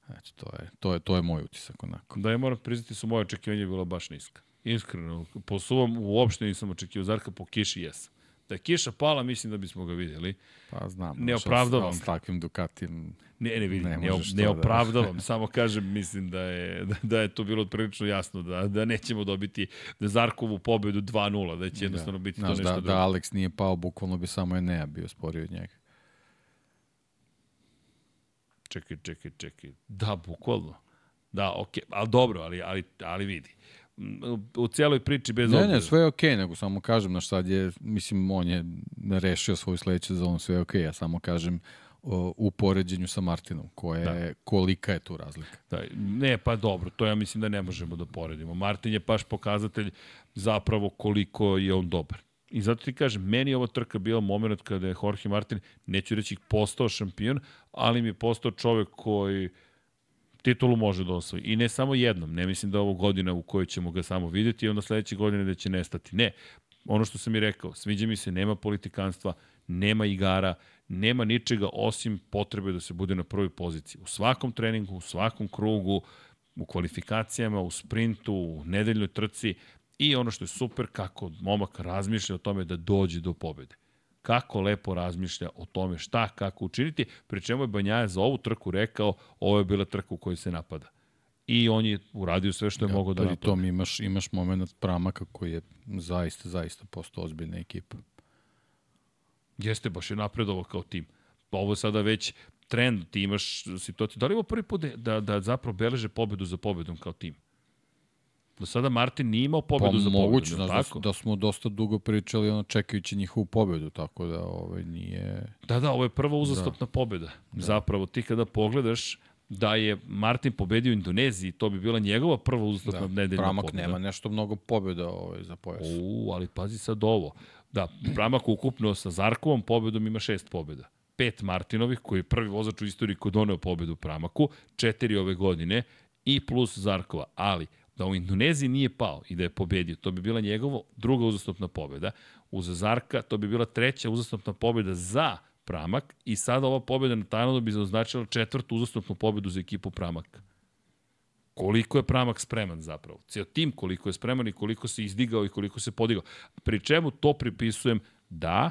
Znači, to je, to je, to je moj utisak, onako. Da, je moram priznati su moje očekivanje bilo baš niska. Iskreno, po suvom uopšte nisam očekivao Zarka, po kiši jesam. Da je kiša pala, mislim da bismo ga vidjeli. Pa znam. Ne opravdavam. S takvim Ducatijem Ne, ne vidim, Ne ne, ne, to da- opravdavam, samo kažem, mislim da je, da, da je to bilo prilično jasno, da, da nećemo dobiti da Zarkovu pobedu 2-0, da će jednostavno biti to Znaš, nešto da, drugo. da Alex nije pao, bukvalno bi samo Enea bio sporio od njega. Čekaj, čekaj, čekaj. Da, bukvalno. Da, okej, ali dobro, ali, ali, ali vidi. U, u cijeloj priči bez Ne, obzira. ne, sve je okej, okay, nego samo kažem, na sad je, mislim, on je rešio svoju sledeću sezonu, sve je okej, okay, ja samo kažem o, u poređenju sa Martinom, koja je, kolika je tu razlika. Da, ne, pa dobro, to ja mislim da ne možemo da poredimo. Martin je baš pokazatelj zapravo koliko je on dobar. I zato ti kažem, meni je ova trka bila moment kada je Jorge Martin, neću reći postao šampion, ali mi je postao čovek koji titulu može da osvoji. I ne samo jednom, ne mislim da ovo godina u kojoj ćemo ga samo videti i onda sledeće godine da će nestati. Ne, ono što sam i rekao, sviđa mi se, nema politikanstva, nema igara, nema ničega osim potrebe da se bude na prvoj poziciji. U svakom treningu, u svakom krugu, u kvalifikacijama, u sprintu, u nedeljnoj trci i ono što je super, kako momak razmišlja o tome da dođe do pobede kako lepo razmišlja o tome šta, kako učiniti, pri čemu je Banjaja za ovu trku rekao, ovo je bila trka u kojoj se napada. I on je uradio sve što je mogao da Pri napada. tom imaš, imaš moment Pramaka koji je zaista, zaista postao ozbiljna ekipa. Jeste, baš je napredovao kao tim. Ovo je sada već trend, ti imaš situaciju. Da li ovo prvi put da, da zapravo beleže pobedu za pobedom kao tim? Do sada Martin nije imao pobedu Pa za moguće, pobedom, znaš, da, tako? da smo dosta dugo pričali ono čekajući njihovu pobedu, tako da ovaj, nije... Da, da, ovo je prva uzastopna da. pobeda. Da. Zapravo, ti kada pogledaš da je Martin pobedio u Indoneziji, to bi bila njegova prva uzastopna da. nedeljna Pramak pobeda. nema nešto mnogo pobjeda ovaj, za pojas. U, ali pazi sad ovo. Da, Pramak ukupno sa Zarkovom pobedom ima šest pobeda. Pet Martinovih, koji je prvi vozač u istoriji ko doneo pobedu Pramaku, četiri ove godine i plus Zarkova. Ali, da u Indoneziji nije pao i da je pobedio, to bi bila njegova druga uzastopna pobeda. Uz Zarka to bi bila treća uzastopna pobeda za Pramak i sada ova pobeda na Tajlandu bi označila četvrtu uzastopnu pobedu za ekipu Pramak koliko je Pramak spreman zapravo. Cijel tim koliko je spreman i koliko se izdigao i koliko se podigao. Pri čemu to pripisujem da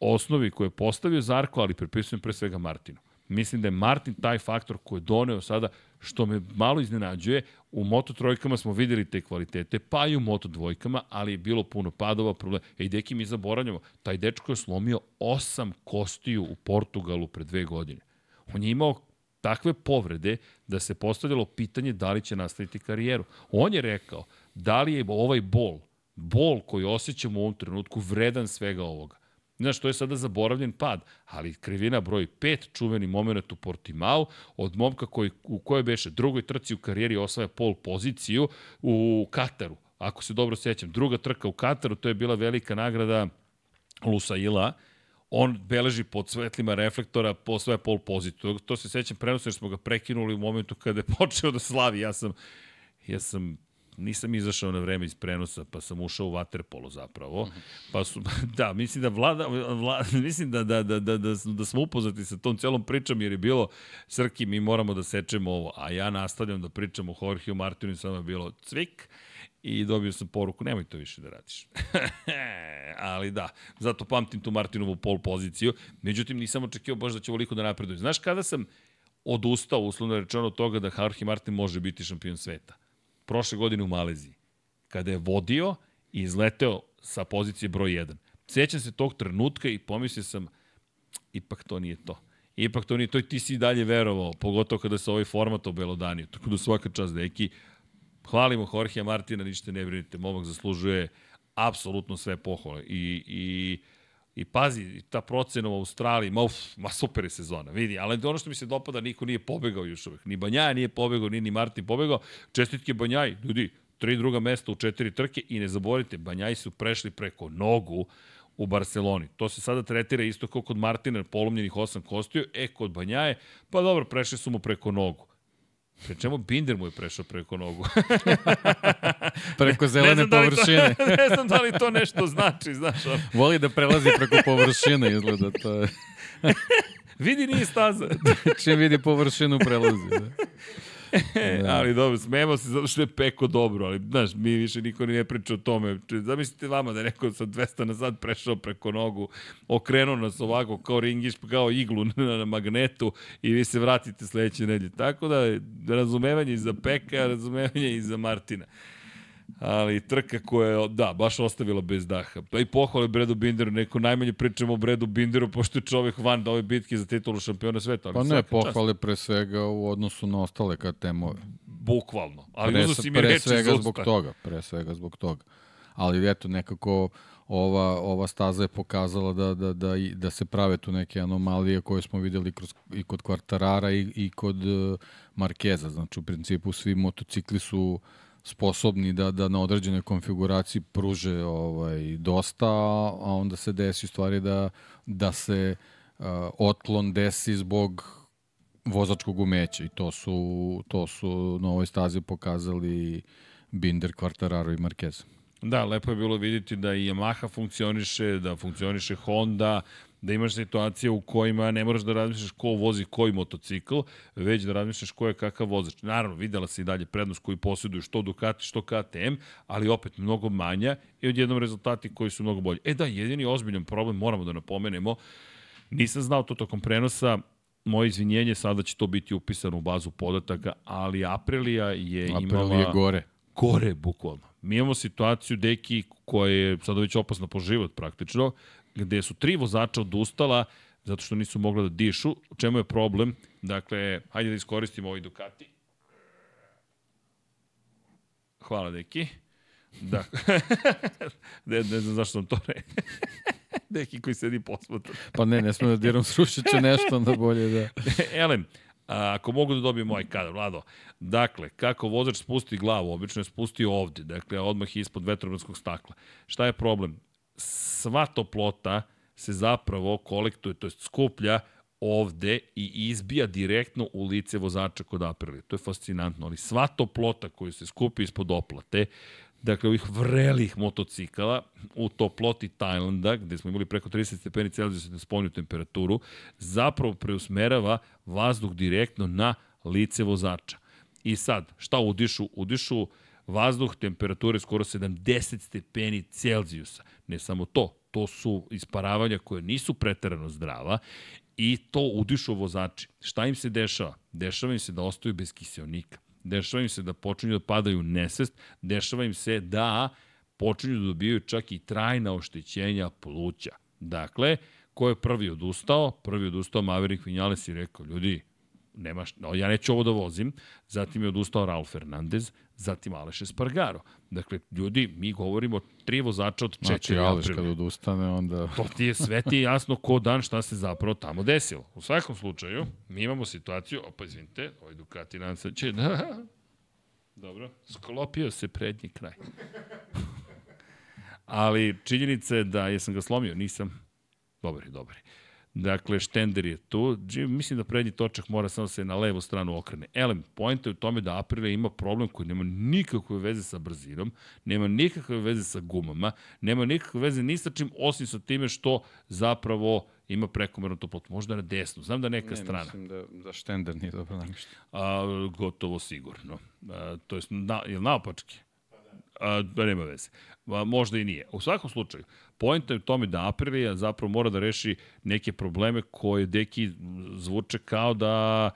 osnovi koje je postavio Zarko, ali pripisujem pre svega Martinu. Mislim da je Martin taj faktor koji je doneo sada, što me malo iznenađuje, u Moto trojkama smo videli te kvalitete, pa i u Moto dvojkama, ali je bilo puno padova, problema. Ej, deki, mi zaboravljamo, taj dečko je slomio osam kostiju u Portugalu pre dve godine. On je imao takve povrede da se postavljalo pitanje da li će nastaviti karijeru. On je rekao da li je ovaj bol, bol koji osjećamo u ovom trenutku vredan svega ovoga. Znaš, to je sada zaboravljen pad, ali krivina broj 5, čuveni moment u Portimao, od momka koji, u kojoj beše drugoj trci u karijeri osvaja pol poziciju u Kataru. Ako se dobro sećam, druga trka u Kataru, to je bila velika nagrada Lusaila, on beleži pod svetlima reflektora po svoje pol poziciju. To, se sećam prenosno jer smo ga prekinuli u momentu kada je počeo da slavi. Ja sam, ja sam nisam izašao na vreme iz prenosa, pa sam ušao u vaterpolo zapravo. Pa su, da, mislim da vlada, vla, mislim da, da, da, da, da, da smo upoznati sa tom celom pričom, jer je bilo, Srki, mi moramo da sečemo ovo, a ja nastavljam da pričam o Jorgeu Martinu i samo je bilo cvik, i dobio sam poruku, nemoj to više da radiš. Ali da, zato pamtim tu Martinovu pol poziciju. Međutim, nisam očekio baš da će ovoliko da napreduje. Znaš kada sam odustao, uslovno rečeno, od toga da Jorge Martin može biti šampion sveta? Prošle godine u Maleziji. Kada je vodio i izleteo sa pozicije broj 1. Sećam se tog trenutka i pomislio sam, ipak to nije to. Ipak to nije to i ti si dalje verovao, pogotovo kada se ovaj format obelodanio. Tako da svaka čast, deki, hvalimo Jorge Martina, ništa ne brinite, momak zaslužuje apsolutno sve pohvale. I, i, i pazi, ta procena u Australiji, ma, uf, ma super je sezona, vidi, ali ono što mi se dopada, niko nije pobegao još uvek. Ni Banjaja nije pobegao, ni, ni Martin pobegao. Čestitke Banjaj, ljudi, tri druga mesta u četiri trke i ne zaboravite, Banjaji su prešli preko nogu u Barceloni. To se sada tretira isto kao kod Martina, polomljenih osam kostiju, e, kod Banjaje, pa dobro, prešli su mu preko nogu. Pre čemu Binder mu je prešao preko nogu. Preko zelene da površine. To, ne znam da li to nešto znači, znaš. On. Voli da prelazi preko površine, izgleda to. je. Vidi nije staza. Čim vidi površinu, prelazi. Da. da. ali dobro, smemo se zato što je peko dobro, ali znaš, mi više niko ni ne priča o tome. Zamislite vama da je neko sa 200 na sad prešao preko nogu, okrenuo nas ovako kao ringiš, kao iglu na, na magnetu i vi se vratite sledeće nedelje. Tako da, razumevanje i za Peka, razumevanje i za Martina. Ali trka koja je, da, baš ostavila bez daha. Pa i pohvale Bredu Binderu, neko najmanje pričamo o Bredu Binderu, pošto je čovek van da ove bitke za titulu šampiona sveta. Pa ne, pohvale čast. pre svega u odnosu na ostale KTM-ove. Bukvalno. Ali pre, uzo si mi pre svega zbog toga, pre svega zbog toga. Ali eto, nekako ova, ova staza je pokazala da, da, da, da se prave tu neke anomalije koje smo videli kroz, i kod Kvartarara i, i kod uh, Markeza. Znači, u principu svi motocikli su uh, sposobni da, da na određenoj konfiguraciji pruže ovaj, dosta, a onda se desi u stvari da, da se uh, otklon desi zbog vozačkog umeća i to su, to su na ovoj stazi pokazali Binder, Quartararo i Marquez. Da, lepo je bilo vidjeti da i Yamaha funkcioniše, da funkcioniše Honda, da imaš situacije u kojima ne moraš da razmišljaš ko vozi koji motocikl, već da razmišljaš ko je kakav vozač. Naravno, videla se i dalje prednost koju posjeduju što Ducati, što KTM, ali opet mnogo manja i odjednom rezultati koji su mnogo bolji. E da, jedini ozbiljan problem, moramo da napomenemo, nisam znao to tokom prenosa, moje izvinjenje, sada će to biti upisano u bazu podataka, ali Aprilia je Aprilia imala... Aprilia je gore. Gore, bukvalno. Mi imamo situaciju, deki, koja je sada već opasna po život praktično, gde su tri vozača odustala zato što nisu mogla da dišu. U čemu je problem? Dakle, hajde da iskoristimo ovaj Ducati. Hvala, deki. Da. ne, ne znam zašto sam to re. Deki koji sedi posmatra. pa ne, ne smo da diram srušiću nešto, onda bolje da... Elem, a, ako mogu da dobijem ovaj kadar, Vlado. Dakle, kako vozač spusti glavu, obično je spustio ovde, dakle, odmah ispod vetrobranskog stakla. Šta je problem? Sva toplota se zapravo kolektuje, to je skuplja ovde i izbija direktno u lice vozača kod Aprilije. To je fascinantno, ali sva toplota koju se skupi ispod oplate, dakle ovih vrelih motocikala u toploti Tajlanda, gde smo imali preko 30 stepeni Celsijusa na spoljnu temperaturu, zapravo preusmerava vazduh direktno na lice vozača. I sad, šta udišu? Udišu vazduh temperature skoro 70 stepeni Celzijusa. Ne samo to, to su isparavanja koje nisu preterano zdrava i to udišu vozači. Šta im se dešava? Dešava im se da ostaju bez kiselnika. Dešava im se da počinju da padaju nesvest. Dešava im se da počinju da dobijaju čak i trajna oštećenja pluća. Dakle, ko je prvi odustao? Prvi odustao Maverick Vinales i rekao, ljudi, nema, no, ja neću ovo da vozim. Zatim je odustao Raul Fernandez, zatim Aleš Espargaro. Dakle, ljudi, mi govorimo tri vozača od četiri znači, Aleš kad odustane, onda... To ti je sve ti je jasno ko dan šta se zapravo tamo desilo. U svakom slučaju, mi imamo situaciju, opa, izvinite, ovaj Ducati nam se će, da, dobro, sklopio se prednji kraj. Ali činjenica je da jesam ga slomio, nisam. Dobar je, dobar je. Dakle, štender je tu. Mislim da prednji točak mora samo da se na levu stranu okrene. Elem, pojenta je u tome da Aprilia ima problem koji nema nikakve veze sa brzinom, nema nikakve veze sa gumama, nema nikakve veze ni sa čim, osim sa time što zapravo ima prekomernu toplotu. Možda na desnu, znam da neka ne, strana. Mislim da, da štender nije dobro namješten. A, gotovo sigurno. A, to je, na, je naopački? A, da nema veze. A, možda i nije. U svakom slučaju, Pojenta je u tome da Aprilia zapravo mora da reši neke probleme koje deki zvuče kao da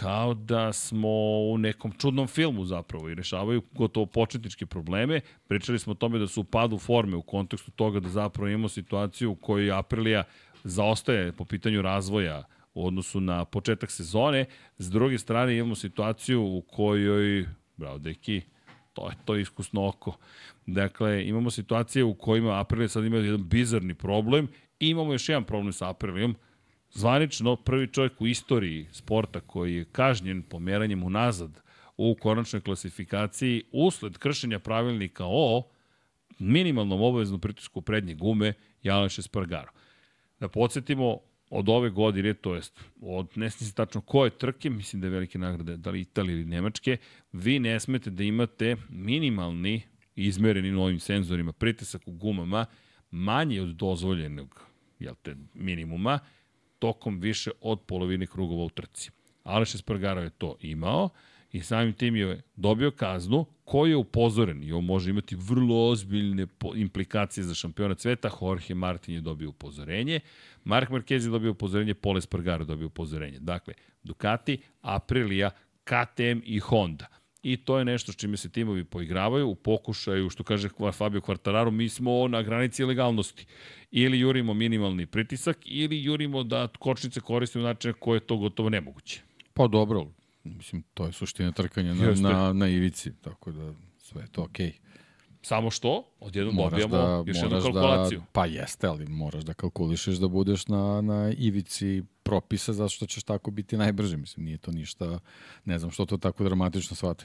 kao da smo u nekom čudnom filmu zapravo i rešavaju gotovo početničke probleme. Pričali smo o tome da su u padu forme u kontekstu toga da zapravo imamo situaciju u kojoj Aprilia zaostaje po pitanju razvoja u odnosu na početak sezone. S druge strane imamo situaciju u kojoj, bravo deki, to je to iskusno oko. Dakle, imamo situacije u kojima Aprilia sad ima jedan bizarni problem i imamo još jedan problem sa Aprilijom. Zvanično, prvi čovjek u istoriji sporta koji je kažnjen pomeranjem unazad u konačnoj klasifikaciji usled kršenja pravilnika o minimalnom obaveznom pritisku prednje gume je Aleš Espargaro. Da podsjetimo, od ove godine, to jest od ne znam tačno koje trke, mislim da je velike nagrade, da li Italije ili Nemačke, vi ne smete da imate minimalni izmereni novim senzorima pritisak u gumama manji od dozvoljenog jel te, minimuma tokom više od polovine krugova u trci. Aleš Espargaro je to imao i samim tim je dobio kaznu koji je upozoren i on može imati vrlo ozbiljne implikacije za šampiona sveta. Jorge Martin je dobio upozorenje, Mark Marquez je dobio upozorenje, Pole Spargaro dobio upozorenje. Dakle, Ducati, Aprilia, KTM i Honda. I to je nešto s čime se timovi poigravaju u pokušaju, što kaže Fabio Quartararo, mi smo na granici legalnosti. Ili jurimo minimalni pritisak, ili jurimo da kočnice koristimo način koje je to gotovo nemoguće. Pa dobro, mislim, to je suština trkanja na, na, na ivici, tako da sve je to okej. Okay. Samo što, odjednom dobijamo da, još jednu da- kalkulaciju. Da, pa jeste, ali moraš da kalkulišeš da budeš na, na ivici propisa zato što ćeš tako biti najbrži. Mislim, nije to ništa, ne znam što to tako dramatično shvati.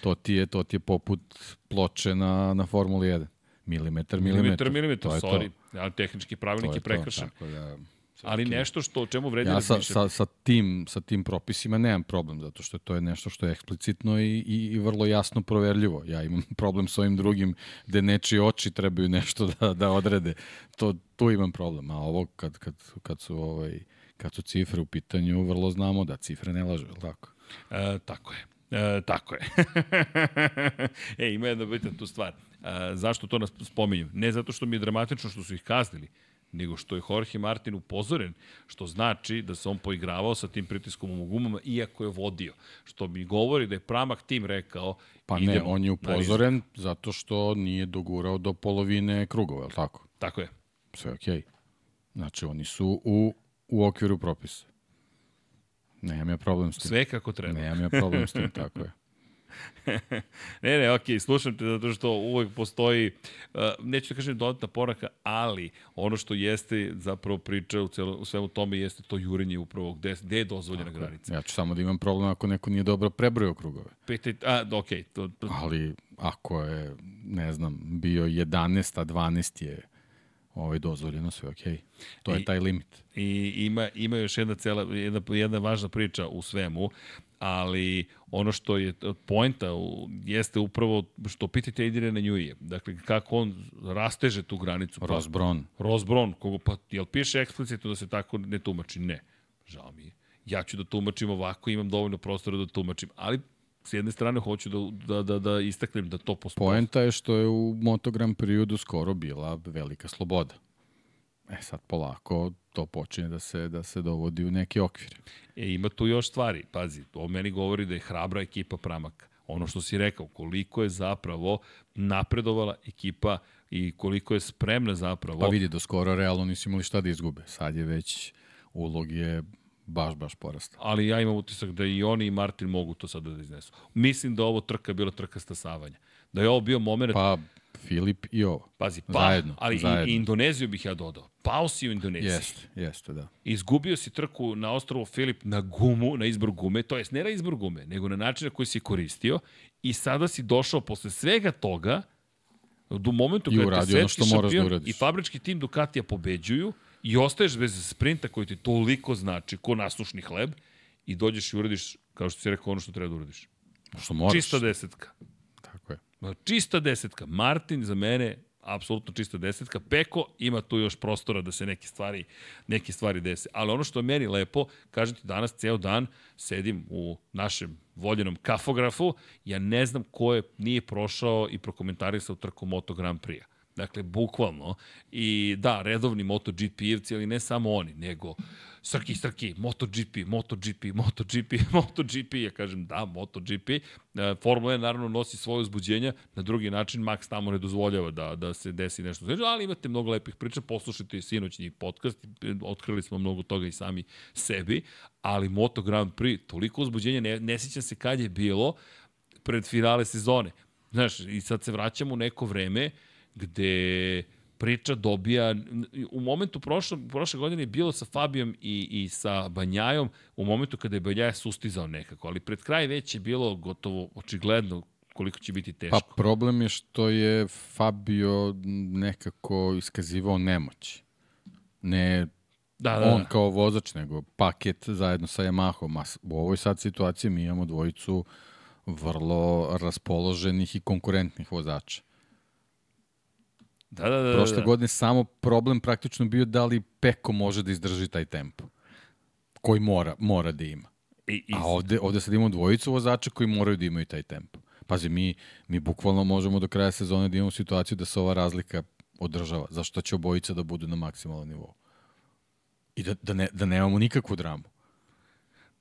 To ti je, to ti je poput ploče na, na Formuli 1. Milimetar, milimetar. Milimetar, milimetar, sorry. To. tehnički pravilnik je prekršen. Tako da, Ali okay. nešto što o čemu vredi ja sa, sa, sa, tim, sa tim propisima nemam problem, zato što to je nešto što je eksplicitno i, i, i vrlo jasno proverljivo. Ja imam problem s ovim drugim gde nečiji oči trebaju nešto da, da odrede. To, tu imam problem. A ovo kad, kad, kad, su, ovaj, kad su cifre u pitanju, vrlo znamo da cifre ne lažu, tako? E, tako je. E, tako je. e, ima jedna bitna tu stvar. E, zašto to nas spominju? Ne zato što mi je dramatično što su ih kaznili, nego što je Jorge Martin upozoren, što znači da se on poigravao sa tim pritiskom u gumama, iako je vodio. Što mi govori da je Pramak tim rekao... Pa ne, on je upozoren zato što nije dogurao do polovine krugova, je li tako? Tako je. Sve okej. Okay. Znači, oni su u, u okviru propisa. Nemam ja problem s tim. Sve kako treba. Nemam ja problem s tim, tako je. ne, ne, okej, okay, slušam te zato što uvek postoji, uh, neću da kažem dodatna poraka, ali ono što jeste zapravo priča u, celo, u svemu tome jeste to jurenje upravo gde, gde je dozvoljena Tako, granica. Ja ću samo da imam problem ako neko nije dobro prebrojao krugove. Pete, a, okej. Okay, to, to... Ali ako je, ne znam, bio 11, a 12 je ovaj dozvoljeno, sve okej. Okay. To I, je taj limit. I ima, ima još jedna, cela, jedna, jedna važna priča u svemu, ali ono što je poenta jeste upravo što pitate Adriana Njuje. Dakle, kako on rasteže tu granicu. Rosbron. Pa, Rosbron, kogo, pa jel piše eksplicitno da se tako ne tumači? Ne. Žao mi je. Ja ću da tumačim ovako, imam dovoljno prostora da tumačim, ali s jedne strane hoću da, da, da, da istaknem da to postoji. Poenta je što je u motogram periodu skoro bila velika sloboda. E sad polako to počinje da se, da se dovodi u neki okvir. E, ima tu još stvari. Pazi, to meni govori da je hrabra ekipa Pramaka. Ono što si rekao, koliko je zapravo napredovala ekipa i koliko je spremna zapravo... Pa vidi, do skoro realno nisu imali šta da izgube. Sad je već ulog je baš, baš porasta. Ali ja imam utisak da i oni i Martin mogu to sada da iznesu. Mislim da ovo trka je bila trka stasavanja. Da je ovo bio moment... Pa, Filip i ovo. Pazi, pa, zajedno, ali zajedno. i Indoneziju bih ja dodao. Pao si u Indoneziji. Jeste, jeste, da. Izgubio si trku na ostrovu Filip na gumu, na izbor gume, to jest ne na izbor gume, nego na način na koji si koristio i sada si došao posle svega toga do momentu kada te svetski da šampion da i fabrički tim Ducatija pobeđuju i ostaješ bez sprinta koji ti toliko znači, ko nasušni hleb, i dođeš i uradiš, kao što si rekao, ono što treba da uradiš. Što moraš. Čista desetka. Tako je. Čista desetka. Martin za mene apsolutno čista desetka. Peko ima tu još prostora da se neke stvari, neke stvari dese. Ali ono što je meni lepo, kažete danas ceo dan sedim u našem voljenom kafografu, ja ne znam ko je nije prošao i prokomentarisao trku Moto Grand Prix-a. Dakle, bukvalno. I da, redovni MotoGP-evci, ali ne samo oni, nego Srki, Srki, MotoGP, MotoGP, MotoGP, MotoGP, ja kažem da, MotoGP. E, Formula 1 naravno nosi svoje uzbuđenja, na drugi način Max tamo ne dozvoljava da, da se desi nešto sveđe, ali imate mnogo lepih priča, poslušajte sinoćni podcast, otkrili smo mnogo toga i sami sebi, ali Moto Grand Prix, toliko uzbuđenja, ne, ne sjećam se kad je bilo pred finale sezone. Znaš, i sad se vraćamo u neko vreme gde priča dobija, u momentu prošle, prošle godine je bilo sa Fabijom i, i sa Banjajom, u momentu kada je Banjaja sustizao nekako, ali pred kraj već je bilo gotovo očigledno koliko će biti teško. Pa problem je što je Fabio nekako iskazivao nemoć. Ne da, da, on da. kao vozač, nego paket zajedno sa Yamahom. A u ovoj sad situaciji mi imamo dvojicu vrlo raspoloženih i konkurentnih vozača. Da, da, da. da Prošle da. godine samo problem praktično bio da li Peko može da izdrži taj tempo koji mora, mora da ima. I, i, A ovde, ovde sad imamo dvojicu vozača koji moraju da imaju taj tempo. Pazi, mi, mi bukvalno možemo do kraja sezone da imamo situaciju da se ova razlika održava. Zašto će obojica da budu na maksimalnom nivou? I da, da, ne, da nemamo nikakvu dramu.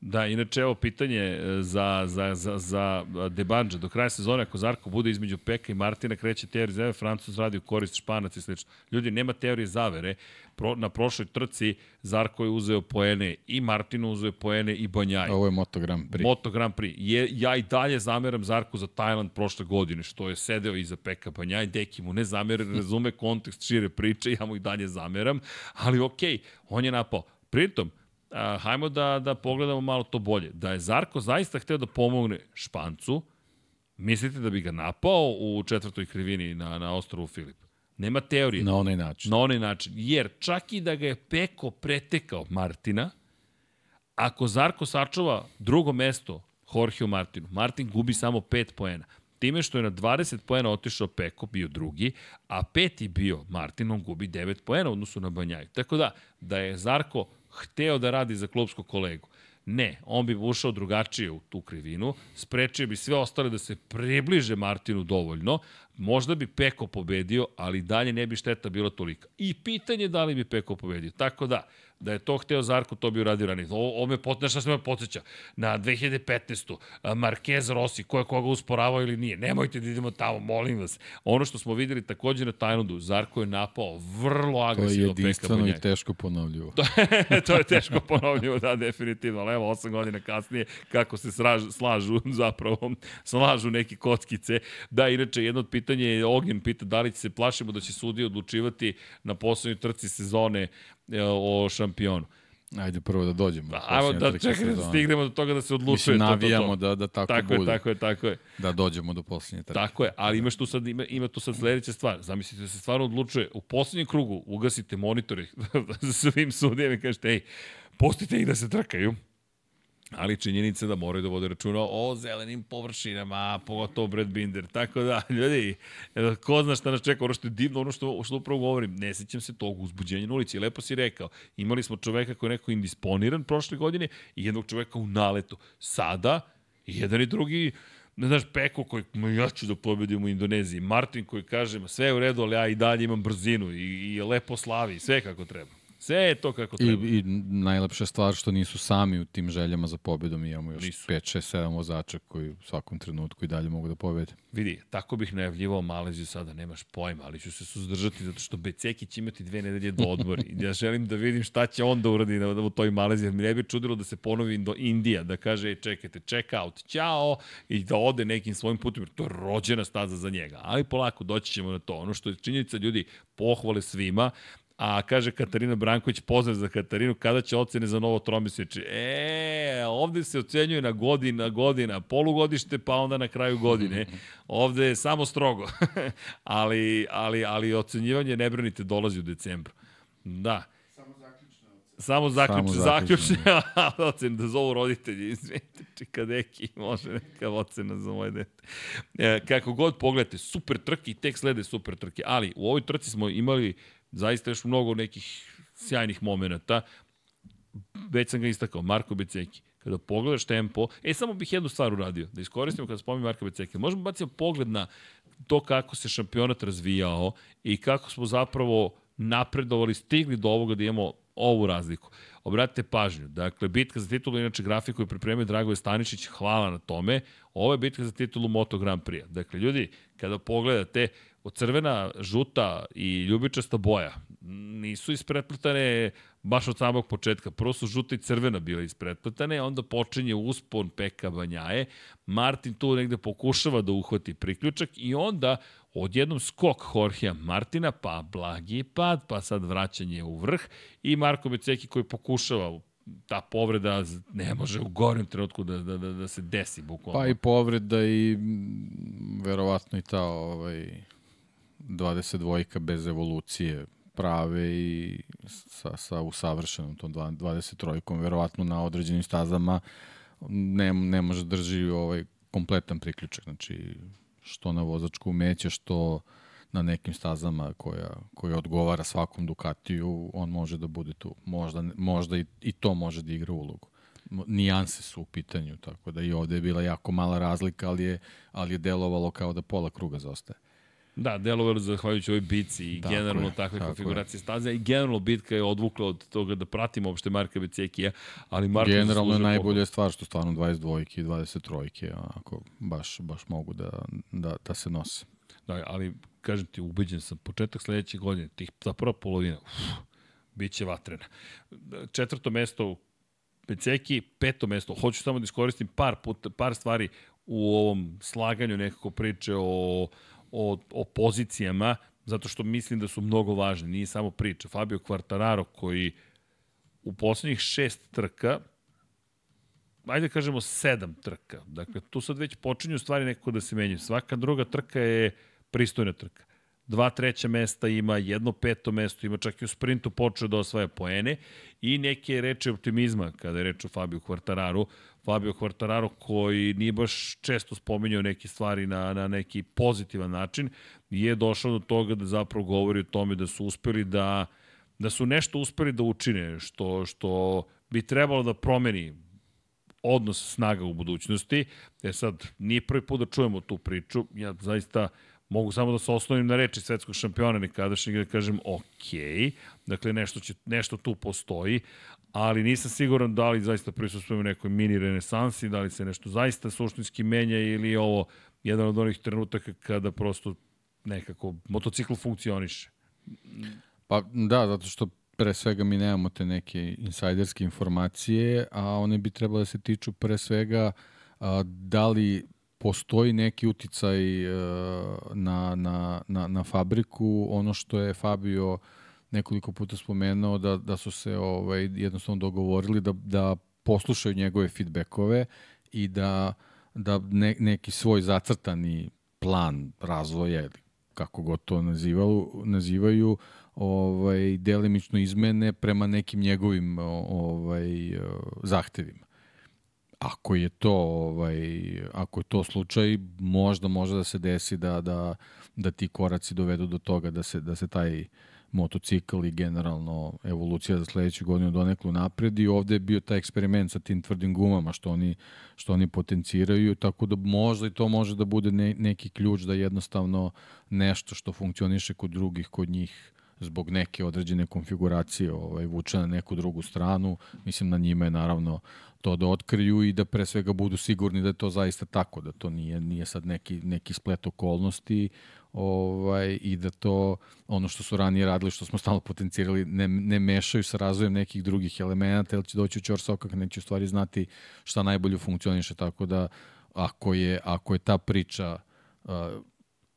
Da, inače, evo pitanje e, za, za, za, za Debanđa. Do kraja sezone, ako Zarko bude između Peka i Martina, kreće teorija zavere, Francus radi u korist Španac i sl. Ljudi, nema teorije zavere. Pro, na prošloj trci Zarko je uzeo poene i Martinu uzeo poene i Banjaj. Ovo je Moto Grand Prix. Moto Grand Prix. Je, ja i dalje zameram Zarku za Tajland prošle godine, što je sedeo iza Peka Banjaj. Deki mu ne zamere, razume kontekst šire priče, ja mu i dalje zameram. Ali okej, okay, on je napao. Pritom, a, hajmo da, da pogledamo malo to bolje. Da je Zarko zaista hteo da pomogne Špancu, mislite da bi ga napao u četvrtoj krivini na, na ostrovu Filip? Nema teorije. Na onaj način. Na onaj način. Jer čak i da ga je Peko pretekao Martina, ako Zarko sačuva drugo mesto Jorgeu Martinu, Martin gubi samo 5 poena. Time što je na 20 poena otišao Peko, bio drugi, a peti bio Martin, on gubi 9 poena u odnosu na Banjaju. Tako da, da je Zarko hteo da radi za klubskog kolegu. Ne, on bi ušao drugačije u tu krivinu, sprečio bi sve ostale da se približe Martinu dovoljno, možda bi Peko pobedio, ali dalje ne bi šteta bila tolika. I pitanje da li bi Peko pobedio. Tako da, Da je to hteo Zarko, to bi uradio ranije. Ovo, ovo me potne, šta se me podsjeća? Na 2015. Marquez Rossi, ko je koga usporavao ili nije. Nemojte da idemo tamo, molim vas. Ono što smo videli takođe na Tajlandu, Zarko je napao vrlo agresivno. To je jedinstveno i teško ponovljivo. to, to je teško ponovljivo, da, definitivno. Ali evo, osam godina kasnije, kako se sraž, slažu, zapravo, slažu neke kockice. Da, inače, jedno od pitanja je, Ognjen pita da li se plašimo da će sudije odlučivati na poslednjoj trci sezone o šampionu. Ajde prvo da dođemo. Da, ajmo da čekaj da stignemo do toga da se odlučuje. Mislim, navijamo to, to, to. Da, da tako, tako bude. Je, tako je, tako je. Da dođemo do poslednje trke. Tako je, ali imaš tu sad, ima, ima tu sad sledeća stvar. Zamislite da se stvarno odlučuje. U poslednjem krugu ugasite monitore sa svim sudijama i kažete, ej, pustite ih da se trkaju ali činjenica da moraju da vode računa o zelenim površinama, pogotovo Brad Binder. Tako da, ljudi, ko zna šta nas čeka, ono što je divno, ono što, što upravo govorim, ne sećam se tog uzbuđenja na ulici. Lepo si rekao, imali smo čoveka koji je neko indisponiran prošle godine i jednog čoveka u naletu. Sada, jedan i drugi, ne znaš, Peko koji, ma ja ću da pobedim u Indoneziji, Martin koji kaže, sve je u redu, ali ja i dalje imam brzinu i, i lepo slavi, sve kako treba. Sve je to kako treba. I, I najlepša stvar što nisu sami u tim željama za pobedom. Imamo još nisu. 5, 6, 7 vozača koji u svakom trenutku i dalje mogu da pobede. Vidi, tako bih najavljivao Maleziju sada, nemaš pojma, ali ću se suzdržati zato što Beceki će imati dve nedelje do odmori. ja želim da vidim šta će on da uradi na, u toj Maleziji. Mi ne bi čudilo da se ponovi do Indija, da kaže čekajte, check out, ćao, i da ode nekim svojim putem, jer to je rođena staza za njega. Ali polako, doći ćemo na to. Ono što je činjenica, ljudi, pohvale svima, A kaže Katarina Branković, pozdrav za Katarinu, kada će ocene za novo tromesečje? E, ovde se ocenjuje na godina, godina, polugodište, pa onda na kraju godine. Ovde je samo strogo. ali, ali, ali ocenjivanje, ne brinite, dolazi u decembru. Da. Samo zaključno, zaključne ocene, da zovu roditelji, izvinite, čeka deki, može neka ocena za moje dete. E, kako god pogledate, super trke i tek slede super trke, ali u ovoj trci smo imali zaista još mnogo nekih sjajnih momenta. Već sam ga istakao, Marko Beceki. Kada pogledaš tempo, e, samo bih jednu stvar uradio, da iskoristimo kada spominjem Marka Beceki. Možemo baciti pogled na to kako se šampionat razvijao i kako smo zapravo napredovali, stigli do ovoga da imamo ovu razliku. Obratite pažnju, dakle, bitka za titulu, inače grafiku je pripremio Dragoje Stanišić, hvala na tome. Ovo je bitka za titulu Moto Grand Prix. Dakle, ljudi, kada pogledate, crvena, žuta i ljubičasta boja nisu isprepletane baš od samog početka. Prvo su žuta i crvena bile isprepletane, onda počinje uspon Peka Banjaje. Martin tu negde pokušava da uhvati priključak i onda odjednom skok Jorgea Martina, pa blagi pad, pa sad vraćanje u vrh i Marko Beceki koji pokušava ta povreda ne može u gornjem trenutku da, da, da, da se desi bukvalno. Pa i povreda i verovatno i ta ovaj, 22 bez evolucije prave i sa, sa usavršenom tom 23-kom, verovatno na određenim stazama ne, ne može da drži ovaj kompletan priključak, znači što na vozačku umeće, što na nekim stazama koja, koja odgovara svakom Ducatiju, on može da bude tu. Možda, možda i, i to može da igra ulogu. nijanse su u pitanju, tako da i ovde je bila jako mala razlika, ali je, ali je delovalo kao da pola kruga zostaje. Da, delovalo zahvaljujući ovoj bici i tako generalno je, takve konfiguracije staze i generalno bitka je odvukla od toga da pratimo uopšte Marka Becekija, ali Marko Generalno je najbolja stvar što stvarno 22 i 23 ako baš, baš mogu da, da, da se nose. Da, ali kažem ti, ubeđen sam, početak sledeće godine, tih, za prva polovina, uf, bit će vatrena. Četvrto mesto Peceki, peto mesto. Hoću samo da iskoristim par, put, par stvari u ovom slaganju nekako priče o, o, o pozicijama, zato što mislim da su mnogo važne. Nije samo priča. Fabio Quartararo koji u poslednjih šest trka ajde da kažemo sedam trka. Dakle, tu sad već počinju stvari nekako da se menjaju. Svaka druga trka je pristojna trka. Dva treća mesta ima, jedno peto mesto ima, čak i u sprintu počeo da osvaja poene i neke reče optimizma kada je reč o Fabio Quartararu. Fabio Quartararo koji nije baš često spominjao neke stvari na, na neki pozitivan način, je došao do toga da zapravo govori o tome da su uspeli da da su nešto uspeli da učine što što bi trebalo da promeni odnos snaga u budućnosti. E sad, nije prvi put da čujemo tu priču. Ja zaista mogu samo da se osnovim na reči svetskog šampiona nekadašnjeg da kažem ok, dakle nešto, će, nešto tu postoji, ali nisam siguran da li zaista prisustujemo nekoj mini renesansi, da li se nešto zaista suštinski menja ili je ovo jedan od onih trenutaka kada prosto nekako motocikl funkcioniše. Pa da, zato što pre svega mi nemamo te neke insajderske informacije, a one bi trebalo da se tiču pre svega a, da li postoji neki uticaj uh, na, na, na, na fabriku, ono što je Fabio nekoliko puta spomenuo da, da su se ovaj, jednostavno dogovorili da, da poslušaju njegove feedbackove i da, da ne, neki svoj zacrtani plan razvoja kako god to nazivaju, nazivaju ovaj, delimično izmene prema nekim njegovim ovaj, zahtevima. Ako je to ovaj ako je to slučaj možda može da se desi da da da ti koraci dovedu do toga da se da se taj motocikl i generalno evolucija za sledeću godinu doneklu napred i ovde je bio taj eksperiment sa tim tvrdim gumama što oni, što oni potenciraju, tako da možda i to može da bude ne, neki ključ da jednostavno nešto što funkcioniše kod drugih, kod njih zbog neke određene konfiguracije ovaj, vuče na neku drugu stranu. Mislim, na njima je naravno to da otkriju i da pre svega budu sigurni da je to zaista tako, da to nije, nije sad neki, neki splet okolnosti ovaj, i da to ono što su ranije radili, što smo stalno potencirali, ne, ne mešaju sa razvojem nekih drugih elemenata, jer će doći u čor sokak, neće u stvari znati šta najbolje funkcioniše, tako da ako je, ako je ta priča uh,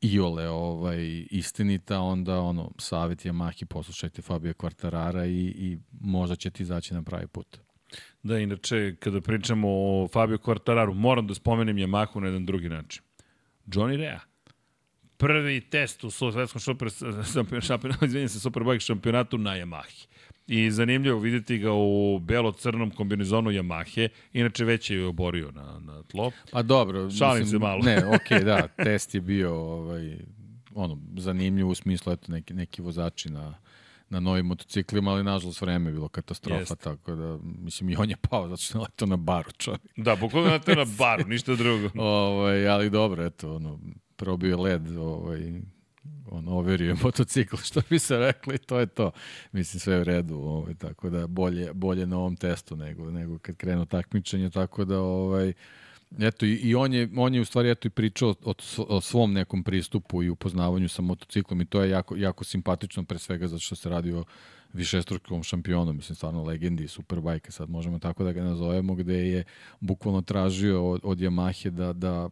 iole ovaj, istinita, onda ono, savjet je Mahi, poslušajte Fabio Quartarara i, i možda će ti izaći na pravi put. Da, inače, kada pričamo o Fabio Quartararu, moram da spomenem Yamahu na jedan drugi način. Johnny Rea. Prvi test u svetskom super, šampionatu, izvinjam se, Superbike šampionatu na Yamahi. I zanimljivo videti ga u belo-crnom kombinizonu Yamahe, inače već je oborio na, na tlo. Pa dobro. Šalim mislim, se malo. Ne, okej, okay, da, test je bio ovaj, ono, zanimljiv u smislu, eto, neki, neki vozači na, na novim motociklima, ali nažalost vreme je bilo katastrofa, Jest. tako da, mislim, i on je pao zato što je leto na baru, čovjek. Da, bukvalno leto na baru, ništa drugo. ovaj, ali dobro, eto, ono, probio led, ovaj, on overio motocikl, što bi se rekli, to je to. Mislim, sve u redu, ovaj, tako da bolje, bolje na ovom testu nego, nego kad krenu takmičenje, tako da, ovaj, Eto, i, on, je, on je u stvari eto, i pričao o, o svom nekom pristupu i upoznavanju sa motociklom i to je jako, jako simpatično pre svega zato što se radi o višestrukom šampionu, mislim stvarno legendi Superbike, sad možemo tako da ga nazovemo, gde je bukvalno tražio od, od Yamahe da, da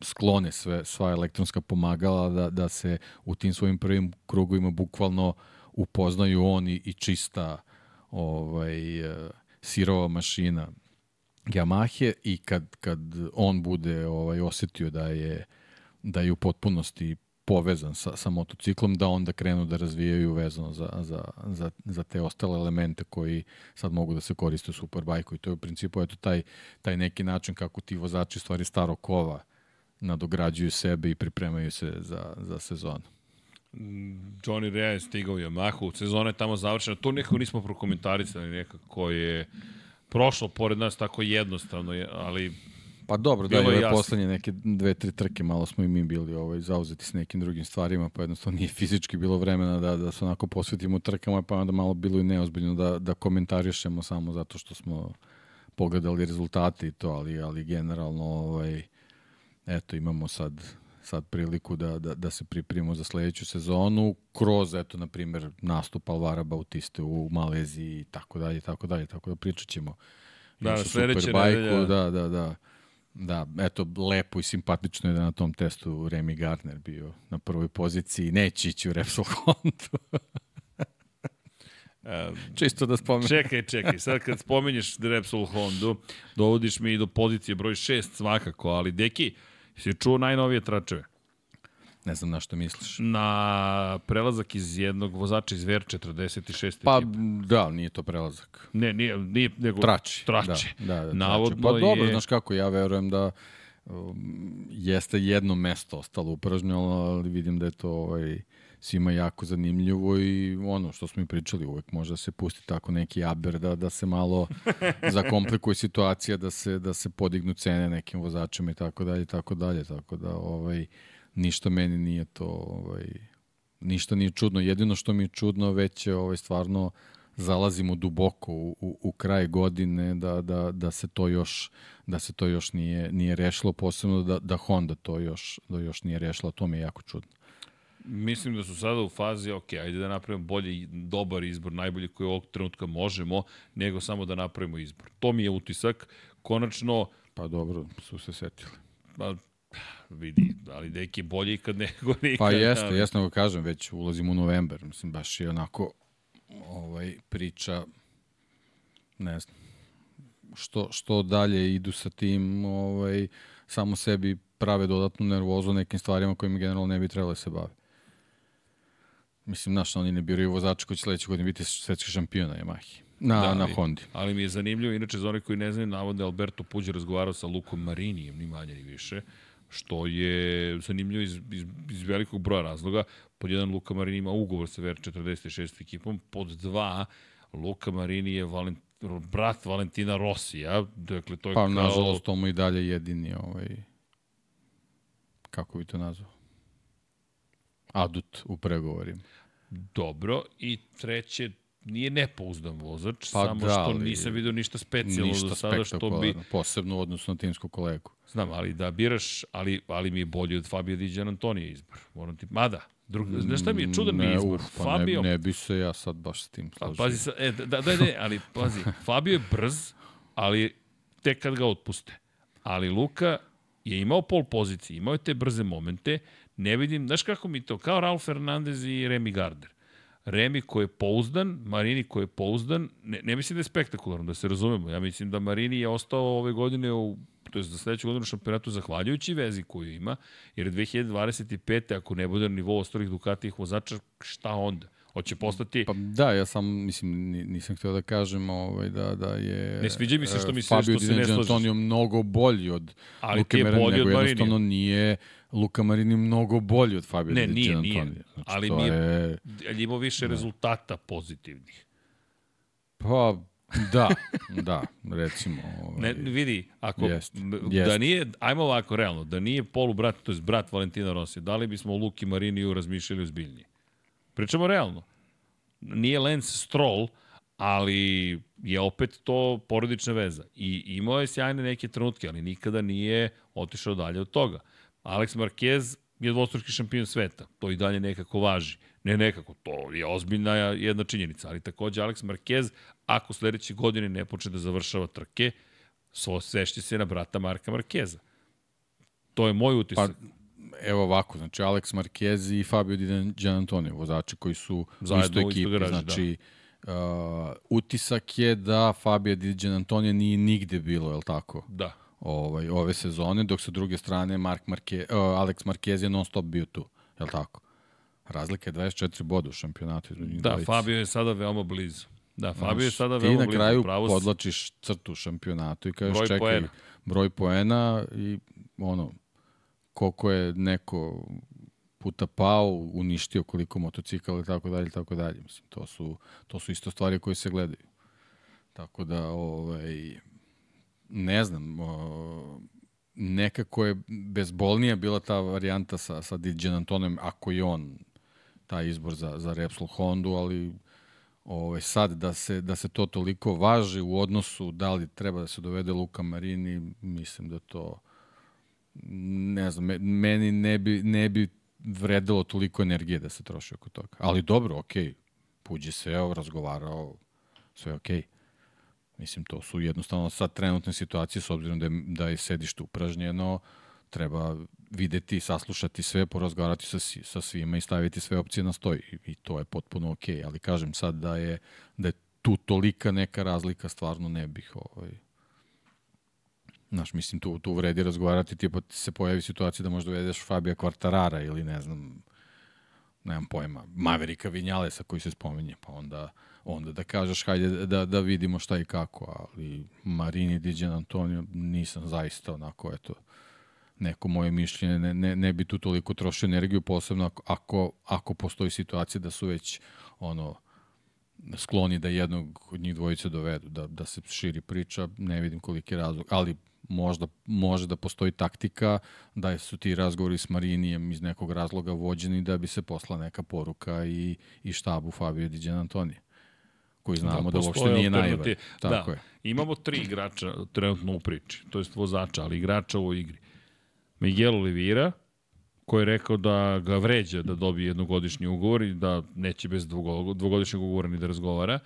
sklone sve, sva elektronska pomagala, da, da se u tim svojim prvim krugovima bukvalno upoznaju on i, čista ovaj, sirova mašina Yamahe i kad, kad on bude ovaj osetio da je da je u potpunosti povezan sa, sa motociklom, da onda krenu da razvijaju vezano za, za, za, za te ostale elemente koji sad mogu da se koriste u Superbike-u. I to je u principu eto taj, taj neki način kako ti vozači stvari starog kova nadograđuju sebe i pripremaju se za, za sezonu. Johnny Rea je stigao u Yamahu, sezona je tamo završena, to nekako nismo prokomentarisali, nekako je prošlo pored nas tako jednostavno, je, ali Pa dobro, da, je poslednje neke dve, tri trke, malo smo i mi bili ovaj, zauzeti s nekim drugim stvarima, pa jednostavno nije fizički bilo vremena da, da se onako posvetimo trkama, pa onda malo bilo i neozbiljno da, da komentarišemo samo zato što smo pogledali rezultate i to, ali, ali generalno ovaj, eto, imamo sad sad priliku da, da, da se pripremimo za sledeću sezonu kroz, eto, na primjer, nastup Alvara Bautiste u Maleziji i tako dalje, tako dalje, tako da pričat ćemo Da, još sledeće Superbajku, nedelje. Da, da, da. Da, eto, lepo i simpatično je da na tom testu Remy Gardner bio na prvoj poziciji, neće ići u Repsol Honda. e, Čisto da spomenem. Čekaj, čekaj, sad kad spominješ Repsol Hondu, dovodiš mi i do pozicije broj 6 svakako, ali deki, si čuo najnovije tračeve? Ne znam na što misliš. Na prelazak iz jednog vozača iz VR46 Pa, ekipe. da, nije to prelazak. Ne, nije, nije nego Trači. trači. Da, da, da, Navodno trači. Pa dobro, je... znaš kako, ja verujem da um, jeste jedno mesto ostalo upražnjeno, ali vidim da je to ovaj, svima jako zanimljivo i ono što smo i pričali, uvek može da se pusti tako neki aber da, da se malo zakomplikuje situacija, da se, da se podignu cene nekim vozačima i tako dalje, tako dalje, tako da ovaj, ništa meni nije to ovaj, ništa nije čudno. Jedino što mi je čudno već je ovaj, stvarno zalazimo duboko u, u, u kraj godine da, da, da se to još da se to još nije nije rešilo posebno da da Honda to još da još nije rešila. To mi je jako čudno Mislim da su sada u fazi, ok, ajde da napravimo bolji, dobar izbor, najbolji koji ovog trenutka možemo, nego samo da napravimo izbor. To mi je utisak. Konačno, pa dobro su se setili pa, vidi, ali deki bolje ikad nego nikad. pa jeste ali- jeste nego kažem već ulazimo u novembar mislim baš je onako ovaj priča ne znam što, što dalje idu sa tim ovaj, samo sebi prave dodatnu nervozu nekim stvarima kojima generalno ne bi trebalo da se bave. Mislim, znaš, oni ne biraju vozača koji će sledeće godine biti svetski šampion na Yamahi. Na, Da, na ali- Hondi. Ali mi je zanimljivo, inače za one koji ne znaju, navodno je Alberto Puđe razgovarao sa Lukom Marinijem, ni manje ni više, što je zanimljivo iz, iz, iz velikog broja razloga. Pod jedan, Luka Marini ima ugovor sa VR46 ekipom, pod dva, Luka Marini je Valent, brat Valentina Rosija, dakle to je Pa, kao... nažalost, to mu i dalje jedini, ovaj, kako bi to nazvao? Adut u pregovorima. Dobro, i treće, nije nepouzdan vozač, Pa samo da, što nisam vidio ništa specijalno Ništa do sada što bi posebno u odnosu na timsku kolegu. Znam, ali da biraš, ali, ali mi je bolji od Fabio Diđan Antonija izbor. Moram ti, mada, drug, znaš šta mi je čudan mi je Ne, izbor? uf, pa Fabio, ne, ne bi se ja sad baš s tim a, složio. pazi, sa, e, da, da, ne, ali pazi, Fabio je brz, ali tek kad ga otpuste. Ali Luka je imao pol pozicije, imao je te brze momente, ne vidim, znaš kako mi to, kao Raul Fernandez i Remy Gardner. Remi koji je pouzdan, Marini koji je pouzdan, ne, ne mislim da je spektakularno, da se razumemo. Ja mislim da Marini je ostao ove godine u to je za sledeću godinu šampionatu zahvaljujući vezi koju ima, jer 2025. ako ne bude na nivou ostalih Ducatijih vozača, šta onda? Hoće postati... Pa da, ja sam, mislim, ni- nisam htio da kažem ovaj, da, da je... Ne sviđa mi se što e, mi se- Fabio što se ne slažeš. Antonio mnogo bolji od Ali je Marini, nego od jednostavno nije Luka Marini mnogo bolji od Fabio Ne, nije, nije. Znači, Ali nije- Je, Ali ima više rezultata pozitivnih. pa, da, da, recimo. Ovaj, Ne, vidi, ako Jest, m- jest. da nije, ajmo ovako realno, da nije polu brat, to je brat Valentina Rosija, da li bismo o Luki Mariniju razmišljali ozbiljnije? Pričamo realno. Nije Lance Stroll, ali je opet to porodična veza. I imao je sjajne neke trenutke, ali nikada nije otišao dalje od toga. Alex Marquez je dvostruki šampion sveta. To i dalje nekako važi. Ne nekako, to je ozbiljna jedna činjenica. Ali takođe Alex Marquez, ako sledeće godine ne počne da završava trke, svešće se na brata Marka Markeza. To je moj utisak. Pa, evo ovako, znači Alex Marquez i Fabio Di Gianantonio, vozači koji su Zajedno u istoj ekipi. garaži, znači, uh, utisak je da Fabio Di Gianantonio nije nigde bilo, je li tako? Da. Ovaj, ove sezone, dok sa druge strane Mark Marke, uh, Alex Marquez je non stop bio tu, je li tako? Razlika je 24 boda u šampionatu između njih Da, dvojice. Fabio je sada veoma blizu. Da, Fabio je sada ti veoma na blizu. kraju pravo podlačiš crtu šampionatu i kažeš Broj čekaj, poena. broj poena i ono, koliko je neko puta pao, uništio koliko motocikala i tako dalje tako dalje. Mislim, to su, to su isto stvari koje se gledaju. Tako da, ovaj, ne znam, nekako je bezbolnija bila ta varijanta sa, sa Diđan Antonem, ako je on taj izbor za, za Repsol Hondu, ali ovaj, sad da se, da se to toliko važi u odnosu da li treba da se dovede Luka Marini, mislim da to ne znam, meni ne bi, ne bi vredilo toliko energije da se troši oko toga. Ali dobro, okej, okay. Puđi se, evo, razgovarao, sve okej. Okay. Mislim, to su jednostavno sad trenutne situacije, s obzirom da je, da je sedište upražnjeno, treba videti, saslušati sve, porazgovarati sa, sa svima i staviti sve opcije na stoj. I, i to je potpuno okej. Okay. Ali kažem sad da je, da je tu tolika neka razlika, stvarno ne bih ovaj, Znaš, mislim, tu, tu vredi razgovarati, tipa se pojavi situacija da možda uvedeš Fabija Kvartarara ili ne znam, nemam pojma, Maverika Vinjalesa koji se spominje, pa onda, onda da kažeš hajde da, da vidimo šta i kako, ali Marini Diđan Antonio nisam zaista onako, eto, neko moje mišljenje, ne, ne, ne bi tu toliko trošio energiju, posebno ako, ako postoji situacija da su već ono, skloni da jednog od njih dvojice dovedu, da, da se širi priča, ne vidim koliki razlog, ali možda može da postoji taktika da su ti razgovori s Marinijem iz nekog razloga vođeni da bi se posla neka poruka i, i štabu Fabio Di Antonije koji da, znamo da, da uopšte nije naivan. Tako da, je. imamo tri igrača trenutno u priči, to je vozača, ali igrača u igri. Miguel Oliveira, koji je rekao da ga vređa da dobije jednogodišnji ugovor i da neće bez dvogodišnjeg ugovora ni da razgovara.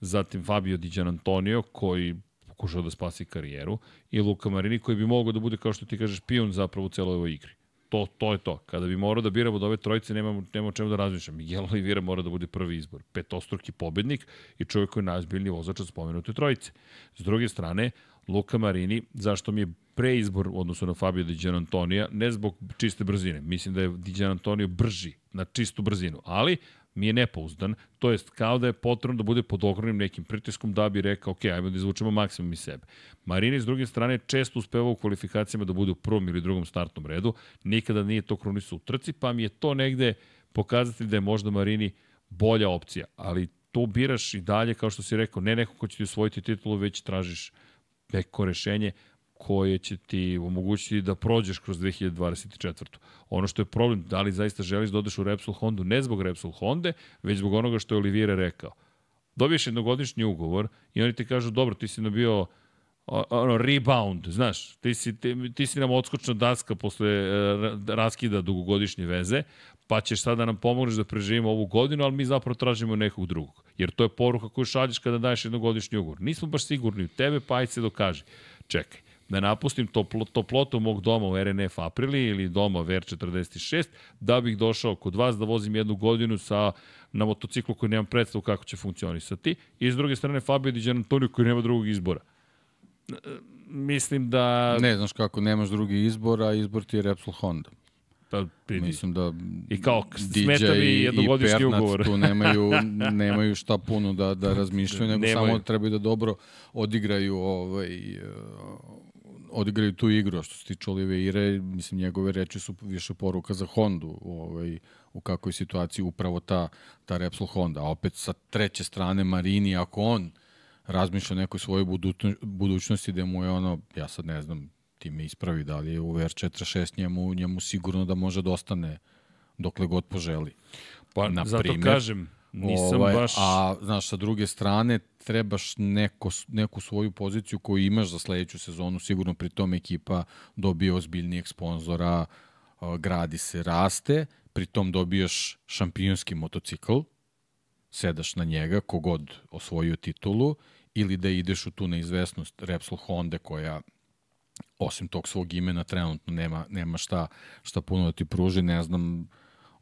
Zatim Fabio Di Antonio, koji pokušao da spasi karijeru, i Luka Marini koji bi mogao da bude, kao što ti kažeš, pion zapravo u celoj ovoj igri. To, to je to. Kada bi morao da biramo od ove trojice, nemamo, nemamo čemu da razmišljam. Miguel Oliveira mora da bude prvi izbor. Petostruki pobednik i čovjek koji je najzbiljniji vozač od spomenute trojice. S druge strane, Luka Marini, zašto mi je preizbor u odnosu na Fabio Di Antonija, ne zbog čiste brzine. Mislim da je Di Antonio brži na čistu brzinu, ali mi je nepouzdan, to jest kao da je potrebno da bude pod ogromnim nekim pritiskom da bi rekao, ok, ajmo da izvučemo maksimum iz sebe. Marini, s druge strane, često uspeva u kvalifikacijama da bude u prvom ili drugom startnom redu, nikada nije to kronisu u trci, pa mi je to negde pokazati da je možda Marini bolja opcija, ali to biraš i dalje, kao što si rekao, ne neko ko će ti osvojiti titulu, već tražiš neko rešenje koje će ti omogućiti da prođeš kroz 2024. Ono što je problem, da li zaista želiš da odeš u Repsol Hondu, ne zbog Repsol Honda, već zbog onoga što je Olivire rekao. Dobiješ jednogodišnji ugovor i oni ti kažu, dobro, ti si nabio ono, rebound, znaš, ti si, ti, ti si nam odskočna daska posle uh, raskida dugogodišnje veze, pa ćeš sada nam pomogneš da preživimo ovu godinu, ali mi zapravo tražimo nekog drugog. Jer to je poruka koju šalješ kada daješ jednogodišnji ugovor. Nismo baš sigurni u tebe, pa ajde se dokaži. Čekaj, da napustim toplo, toplotu mog doma u RNF Aprili ili doma VR46, da bih došao kod vas da vozim jednu godinu sa, na motociklu koji nemam predstavu kako će funkcionisati. I s druge strane Fabio Di Antonio koji nema drugog izbora. Mislim da... Ne znaš kako, nemaš drugi izbor, a izbor ti je Repsol Honda. Pa, pridi. Mislim da I kao smeta mi jednogodišnji ugovor. tu nemaju, nemaju šta puno da, da razmišljaju, nego nemaju. samo trebaju da dobro odigraju ovaj, odigraju tu igru, što se tiče Oliveire, mislim, njegove reči su više poruka za Hondu, ovaj, u kakvoj situaciji upravo ta, ta Repsol Honda. A opet sa treće strane Marini, ako on razmišlja o nekoj svojoj budućnosti, da mu je ono, ja sad ne znam, ti me ispravi da li je u VR46 njemu, njemu sigurno da može da ostane dokle god poželi. Pa, Na zato primer, kažem, Nisam ovaj, baš... A, znaš, sa druge strane, trebaš neko, neku svoju poziciju koju imaš za sledeću sezonu, sigurno pri tom ekipa dobije ozbiljnijeg sponzora, gradi se, raste, pri tom dobijaš šampionski motocikl, sedaš na njega, kogod osvojio titulu, ili da ideš u tu neizvesnost Repsol Honda koja osim tog svog imena trenutno nema, nema šta, šta puno da ti pruži, ne znam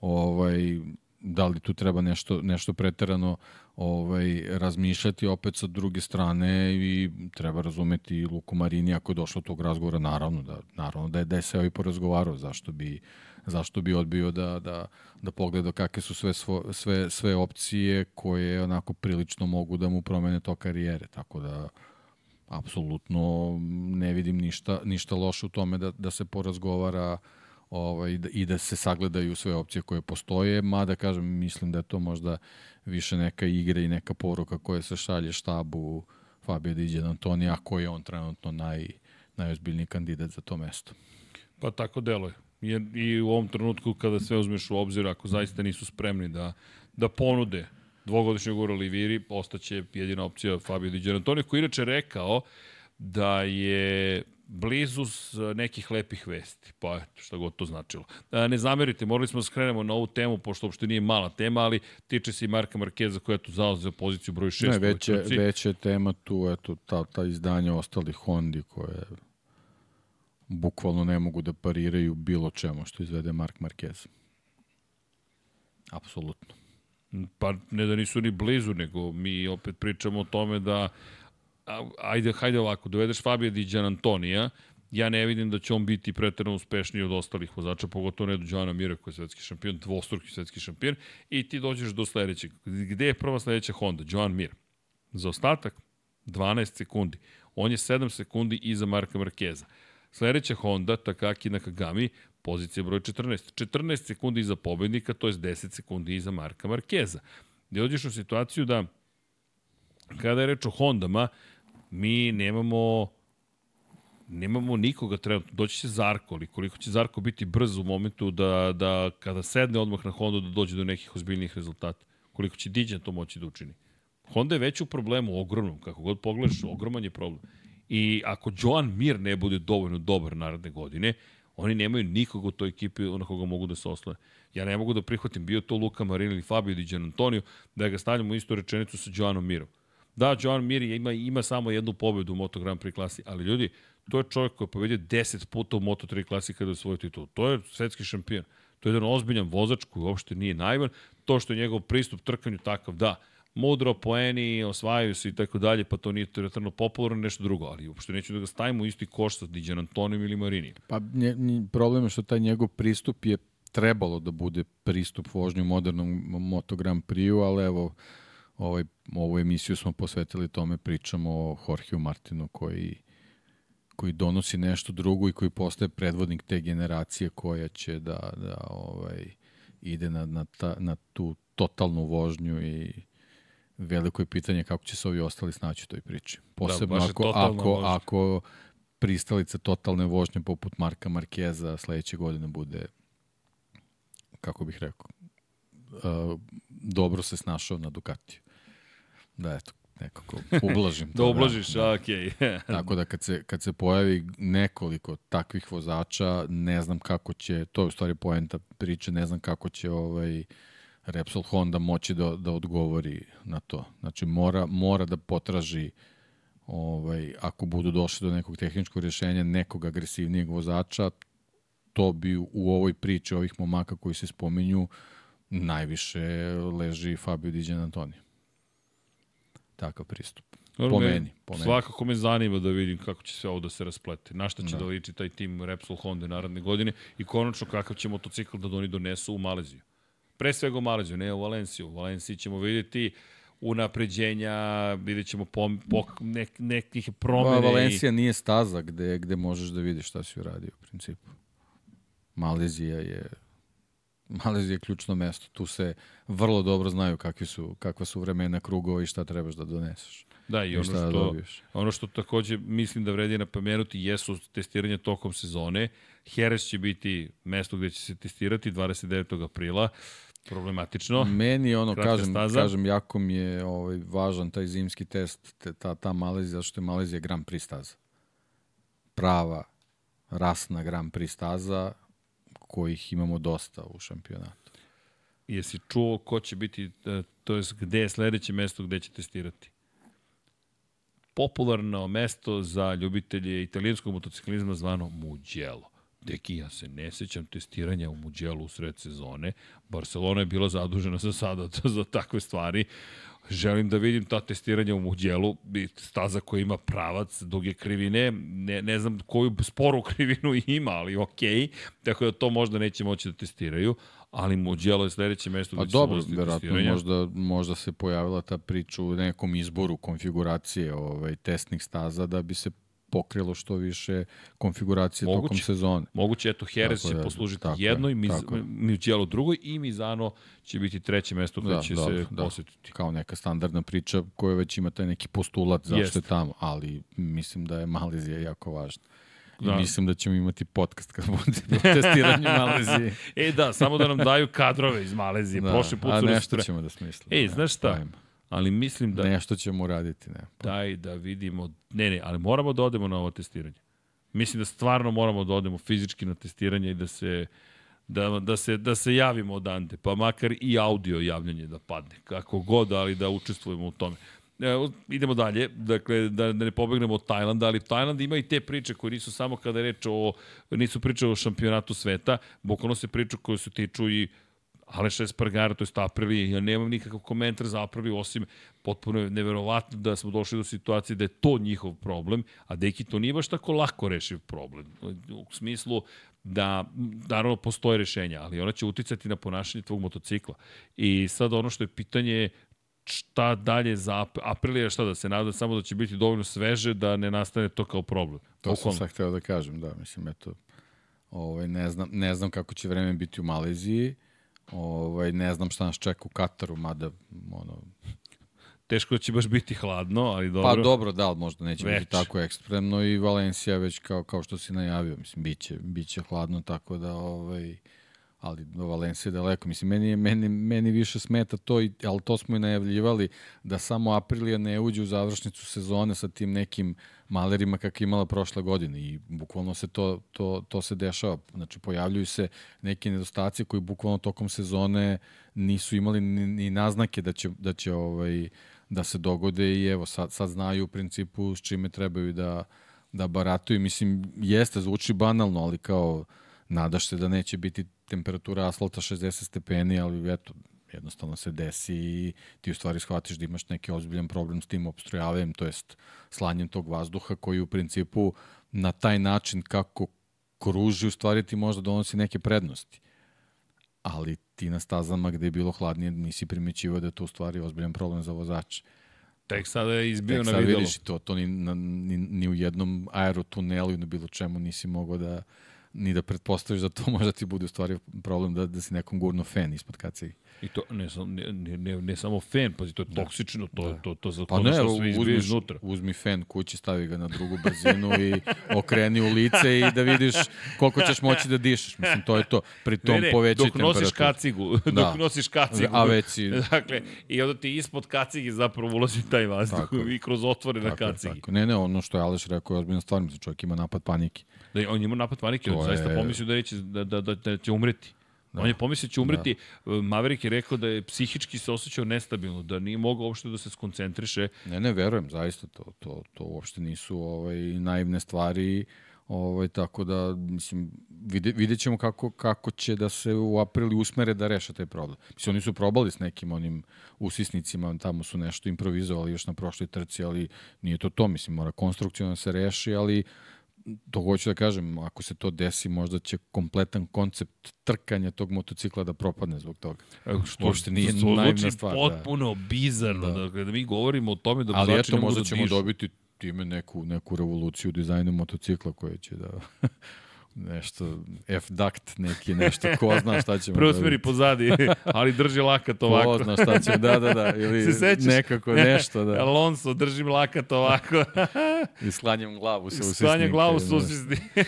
ovaj, da li tu treba nešto, nešto preterano ovaj, razmišljati opet sa druge strane i treba razumeti Luku Marini ako je došlo tog razgovora, naravno da, naravno da je, da je se ovaj porazgovarao, zašto bi, zašto bi odbio da, da, da pogleda kakve su sve, svo, sve, sve opcije koje onako prilično mogu da mu promene to karijere, tako da apsolutno ne vidim ništa, ništa loše u tome da, da se porazgovara uh, ovaj, i da se sagledaju sve opcije koje postoje, mada kažem, mislim da je to možda više neka igra i neka poruka koja se šalje štabu Fabio Diđan Antonija, koji je on trenutno naj, najozbiljniji kandidat za to mesto. Pa tako deluje. Jer i u ovom trenutku kada sve uzmeš u obzir, ako zaista nisu spremni da, da ponude dvogodišnjeg ura Liviri, ostaće jedina opcija Fabio Di Antonio, koji inače rekao da je blizu nekih lepih vesti. Pa eto, šta god to značilo. Ne zamerite, morali smo da skrenemo na ovu temu, pošto uopšte nije mala tema, ali tiče se i Marka Markeza koja je tu zauzeo poziciju broj 6. Ne, već je, već je tema tu, eto, ta, ta izdanja ostalih Hondi koje bukvalno ne mogu da pariraju bilo čemu što izvede Mark Marquez. Apsolutno. Pa ne da nisu ni blizu, nego mi opet pričamo o tome da ajde, hajde ovako, dovedeš Fabio Di Antonija, ja ne vidim da će on biti pretredno uspešniji od ostalih vozača, pogotovo ne do Joana Mira koji je svetski šampion, dvostruki svetski šampion, i ti dođeš do sledećeg. Gde je prva sledeća Honda? Joan Mir. Za ostatak 12 sekundi. On je 7 sekundi iza Marka Markeza. Sledeća Honda, Takaki Nakagami, pozicija broj 14. 14 sekundi iza pobednika, to je 10 sekundi iza Marka Markeza. Gde dođeš u situaciju da, kada je reč o Hondama, mi nemamo nemamo nikoga trenutno. Doći će Zarko, ali koliko će Zarko biti brz u momentu da, da kada sedne odmah na Hondu da dođe do nekih ozbiljnih rezultata. Koliko će Diđan to moći da učini. Honda je već u problemu, ogromnom, kako god pogledaš, ogroman je problem. I ako Joan Mir ne bude dovoljno dobar naredne godine, oni nemaju nikog u toj ekipi na koga mogu da se oslove. Ja ne mogu da prihvatim, bio to Luka Marini ili Fabio Di Gian Antonio, da ga stavljamo u istu rečenicu sa Joanom Mirom. Da, Joan Mir ima, ima samo jednu pobedu u Moto Grand Prix klasi, ali ljudi, to je čovjek koji je pobedio 10 puta u Moto 3 klasi kada je svoj titul. To je svetski šampion. To je jedan ozbiljan vozač koji uopšte nije naivan. To što je njegov pristup trkanju takav, da, mudro, poeni, osvajaju se i tako dalje, pa to nije teretano popularno, nešto drugo, ali uopšte neću da ga stavimo u isti koš sa Diđan Antonijom ili Marini. Pa nje, problem je što taj njegov pristup je trebalo da bude pristup vožnju modernom Moto Grand Prix-u, ali evo, ovaj, ovu emisiju smo posvetili tome, pričamo o Jorgeu Martinu koji koji donosi nešto drugo i koji postaje predvodnik te generacije koja će da, da ovaj, ide na, na, ta, na tu totalnu vožnju i veliko je pitanje kako će se ovi ostali snaći u toj priči. Posebno da, ako, ako, vožnja. ako pristalica totalne vožnje poput Marka Markeza sledeće godine bude, kako bih rekao, uh, dobro se snašao na Ducatiju. Da, eto, nekako ublažim da ublažiš, da, okej. Okay. Tako da kad se, kad se pojavi nekoliko takvih vozača, ne znam kako će, to je u stvari poenta priče, ne znam kako će ovaj, Repsol Honda moći da, da odgovori na to. Znači mora, mora da potraži ovaj, ako budu došli do nekog tehničkog rješenja nekog agresivnijeg vozača, to bi u ovoj priči ovih momaka koji se spominju najviše leži Fabio Diđan Antonio. Takav pristup. Dobro, po meni, po meni. Svakako me zanima da vidim kako će sve ovo da se rasplete. Na šta će da, da liči taj tim Repsol Honda naredne godine i konačno kakav će motocikl da oni donesu u Maleziju. Pre svega u Malaziju, ne u Valenciju. U Valenciji ćemo vidjeti unapređenja, vidjet ćemo po, po nek, nekih promene. Pa, Valencija nije staza gde, gde možeš da vidiš šta si uradio u principu. Malezija je Malezija je ključno mesto. Tu se vrlo dobro znaju kakvi su, kakva su vremena krugova i šta trebaš da doneseš. Da, i, I ono, da što, da ono što takođe mislim da vredi napomenuti jesu testiranje tokom sezone. Jerez će biti mesto gde će se testirati 29. aprila problematično. Meni ono, kažem, staza. kažem, jako mi je ovaj, važan taj zimski test, ta, ta Malezija, što je Malezija Grand Prix staza. Prava, rasna Grand Prix staza, kojih imamo dosta u šampionatu. Jesi čuo ko će biti, e, to je gde je sledeće mesto gde će testirati? Popularno mesto za ljubitelje italijanskog motociklizma zvano Mugello. Deki, ja se ne sećam testiranja u Muđelu u sred sezone. Barcelona je bila zadužena za sada za takve stvari. Želim da vidim ta testiranja u Muđelu, staza koja ima pravac, duge krivine, ne, ne znam koju sporu krivinu ima, ali okej, okay. tako da to možda neće moći da testiraju, ali Muđelo je sledeće mesto gde će dobro, se verovatno možda, možda se pojavila ta priča u nekom izboru konfiguracije ovaj, testnih staza da bi se pokrilo što više konfiguracije Moguće. tokom sezone. Moguće, eto, Jerez će da, poslužiti tako je, jednoj, Miz, tako je. Mugello drugoj i Mizano će biti treće mesto koje Da, će dobro, se da. posetiti. Kao neka standardna priča koja već ima taj neki postulat zašto Jeste. je tamo, ali mislim da je Malezija jako važna. I Da. mislim da ćemo imati podcast kad bude o testiranju Malezije. E da, samo da nam daju kadrove iz Malezije. Da, Prošli put a nešto pre- ćemo da smislimo. Ej, znaš šta? pojma. Ali mislim da Nešto ćemo uraditi, ne. daj da vidimo... Ne, ne, ali moramo da odemo na ovo testiranje. Mislim da stvarno moramo da odemo fizički na testiranje i da se da, da, se, da se javimo odande, pa makar i audio javljanje da padne, kako god, ali da učestvujemo u tome. Evo, idemo dalje, dakle, da, da ne pobegnemo od Tajlanda, ali Tajland ima i te priče koje nisu samo kada je reč o, nisu priče o šampionatu sveta, bukvalno se priču koje se tiču i Aleš Espargara, to je Aprilije, ja nemam nikakav komentar za Apriliju, osim potpuno je neverovatno da smo došli do situacije da je to njihov problem, a Deki to nije baš tako lako rešiv problem. U smislu da, naravno, postoje rešenja, ali ona će uticati na ponašanje tvog motocikla. I sad ono što je pitanje je šta dalje za Ap- Aprilija, šta da se nada samo da će biti dovoljno sveže da ne nastane to kao problem. To sam Bukvalno. sad hteo da kažem, da, mislim, eto, ovaj, ne, znam, ne znam kako će vreme biti u Maleziji, ovaj, ne znam šta nas čeka u Kataru, mada, ono, Teško da će baš biti hladno, ali dobro. pa dobro, da, ali možda neće Već. biti tako ekstremno i Valencija već kao, kao što si najavio, mislim, biće, biće hladno, tako da, ovaj, ali do Valencije je daleko. Mislim, meni, meni, meni više smeta to, i, ali to smo i najavljivali, da samo Aprilija ne uđe u završnicu sezone sa tim nekim malerima kakve imala prošle godine i bukvalno se to, to, to se dešava. Znači, pojavljuju se neke nedostacije koji bukvalno tokom sezone nisu imali ni, ni naznake da će, da će ovaj, da se dogode i evo sad, sad znaju u principu s čime trebaju da, da baratuju. Mislim, jeste, zvuči banalno, ali kao nadaš se da neće biti temperatura asfalta 60 stepeni, ali eto, jednostavno se desi i ti u stvari shvatiš da imaš neki ozbiljan problem s tim obstrujavanjem, to jest slanjem tog vazduha koji u principu na taj način kako kruži u stvari ti možda donosi neke prednosti. Ali ti na stazama gde je bilo hladnije nisi primećivao da je to u stvari ozbiljan problem za vozače. Tek sada je izbio Tek na sad videlo. vidiš to, to ni, na, ni, ni u jednom aerotunelu i na bilo čemu nisi mogao da ni da pretpostaviš da to možda ti bude u stvari problem da, da si nekom gurno fan ispod kacige. I to ne, sam, ne, ne, ne, samo fan, pazi, to je toksično, to, to, to, za Pa ono ne, što sve uzmiš, iznutra. uzmi fan kući, stavi ga na drugu brzinu i okreni u lice i da vidiš koliko ćeš moći da dišeš. Mislim, to je to. Pri tom Ne, ne, povećaj dok nosiš kacigu, Da. dok nosiš kacigu. A već si- Dakle, i onda ti ispod kacige zapravo ulazi taj vazduh i kroz otvore na kacigi. tako. Ne, ne, ono što je Aleš rekao je ozbiljna stvar, mislim, čovjek ima napad panike. Da, je- on ima napad panike, on zaista pomislio da, neće, da, da, da, da će umreti. Da. On je pomislio da će umreti. Da. Maverick je rekao da je psihički se osjećao nestabilno, da nije mogao uopšte da se skoncentriše. Ne, ne, verujem, zaista, to, to, to uopšte nisu ovaj, naivne stvari, ovaj, tako da, mislim, vide, vidjet ćemo kako, kako će da se u aprili usmere da reše taj problem. Mislim, oni su probali s nekim onim usisnicima, tamo su nešto improvizovali još na prošloj trci, ali nije to to, mislim, mora konstrukcijno da se reši, ali to hoću da kažem, ako se to desi, možda će kompletan koncept trkanja tog motocikla da propadne zbog toga. Što, Uopšte nije to zvuči stvar, da. potpuno bizarno. Da. Dakle, da mi govorimo o tome da Ali eto, možda da ćemo dobiti time neku, neku revoluciju u dizajnu motocikla koja će da nešto F-duct neki, nešto, ko zna šta ćemo Preusmeri pozadi, ali drži lakat ovako. Ko zna šta ćemo, da, da, da, ili Se sećaš? nekako nešto, da. Alonso, držim lakat ovako. I sklanjam glavu se u Sklanjam glavu susisnike, susisni.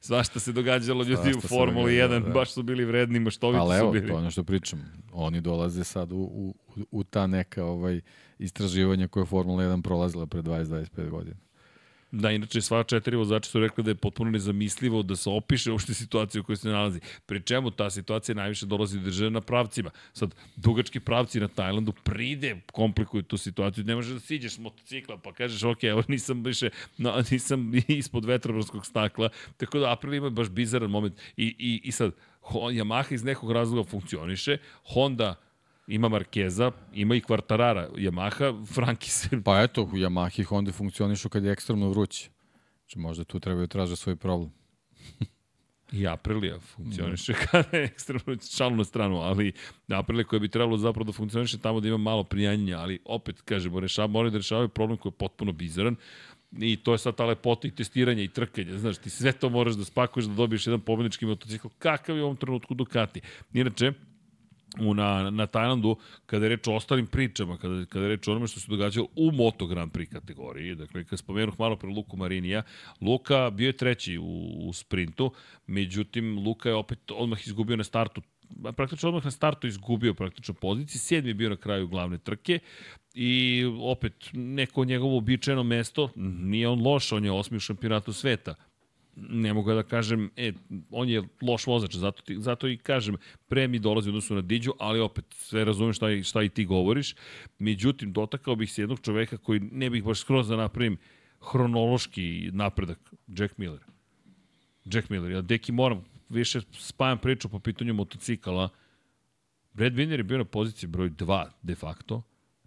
Svašta se događalo ljudi Svašta u se Formuli događalo, 1, da. baš su bili vredni, maštoviti Ali su evo, bili. to je ono što pričam. Oni dolaze sad u, u, u ta neka ovaj, istraživanja koje je Formula 1 prolazila pre 20-25 godina. Da, inače sva četiri vozača su rekli da je potpuno nezamislivo da se opiše uopšte situacija u kojoj se nalazi. Pri čemu ta situacija najviše dolazi do države na pravcima. Sad, dugački pravci na Tajlandu pride, komplikuju tu situaciju. Ne možeš da siđeš s motocikla pa kažeš, ok, evo nisam više, no, nisam ispod vetrobranskog stakla. Tako da April ima baš bizaran moment. I, i, i sad, Yamaha iz nekog razloga funkcioniše, Honda ima Markeza, ima i Quartarara, Yamaha, Franki se Pa eto, u Yamahi i Honda funkcionišu kad je ekstremno vruće. Znači možda tu trebaju traže svoj problem. I Aprilija funkcioniše kada je ekstremno šalno na stranu, ali Aprilija koja bi trebalo zapravo da funkcioniše tamo da ima malo prijanjenja, ali opet, kažemo, rešava, moraju da rešavaju problem koji je potpuno bizaran. I to je sad ta lepota i testiranje i trkanje. Znaš, ti sve to moraš da spakuješ da dobiješ jedan pobednički motocikl. Kakav je u ovom trenutku Ducati? Inače, u, na, na Tajlandu, kada je reč o ostalim pričama, kada, kada je reč o onome što se događalo u Moto Grand Prix kategoriji, dakle, kad spomenuh malo pre Luku Marinija, Luka bio je treći u, u sprintu, međutim, Luka je opet odmah izgubio na startu praktično odmah na startu izgubio praktično poziciji, sedmi je bio na kraju glavne trke i opet neko njegovo običajeno mesto, nije on loš, on je osmi u šampionatu sveta, ne mogu da kažem, e, on je loš vozač, zato, ti, zato i kažem, pre mi dolazi odnosu na Diđu, ali opet sve razumem šta, šta i ti govoriš. Međutim, dotakao bih se jednog čoveka koji ne bih baš skroz da napravim hronološki napredak, Jack Miller. Jack Miller, ja deki moram, više spajam priču po pitanju motocikala. Brad Winner je bio na poziciji broj 2 de facto,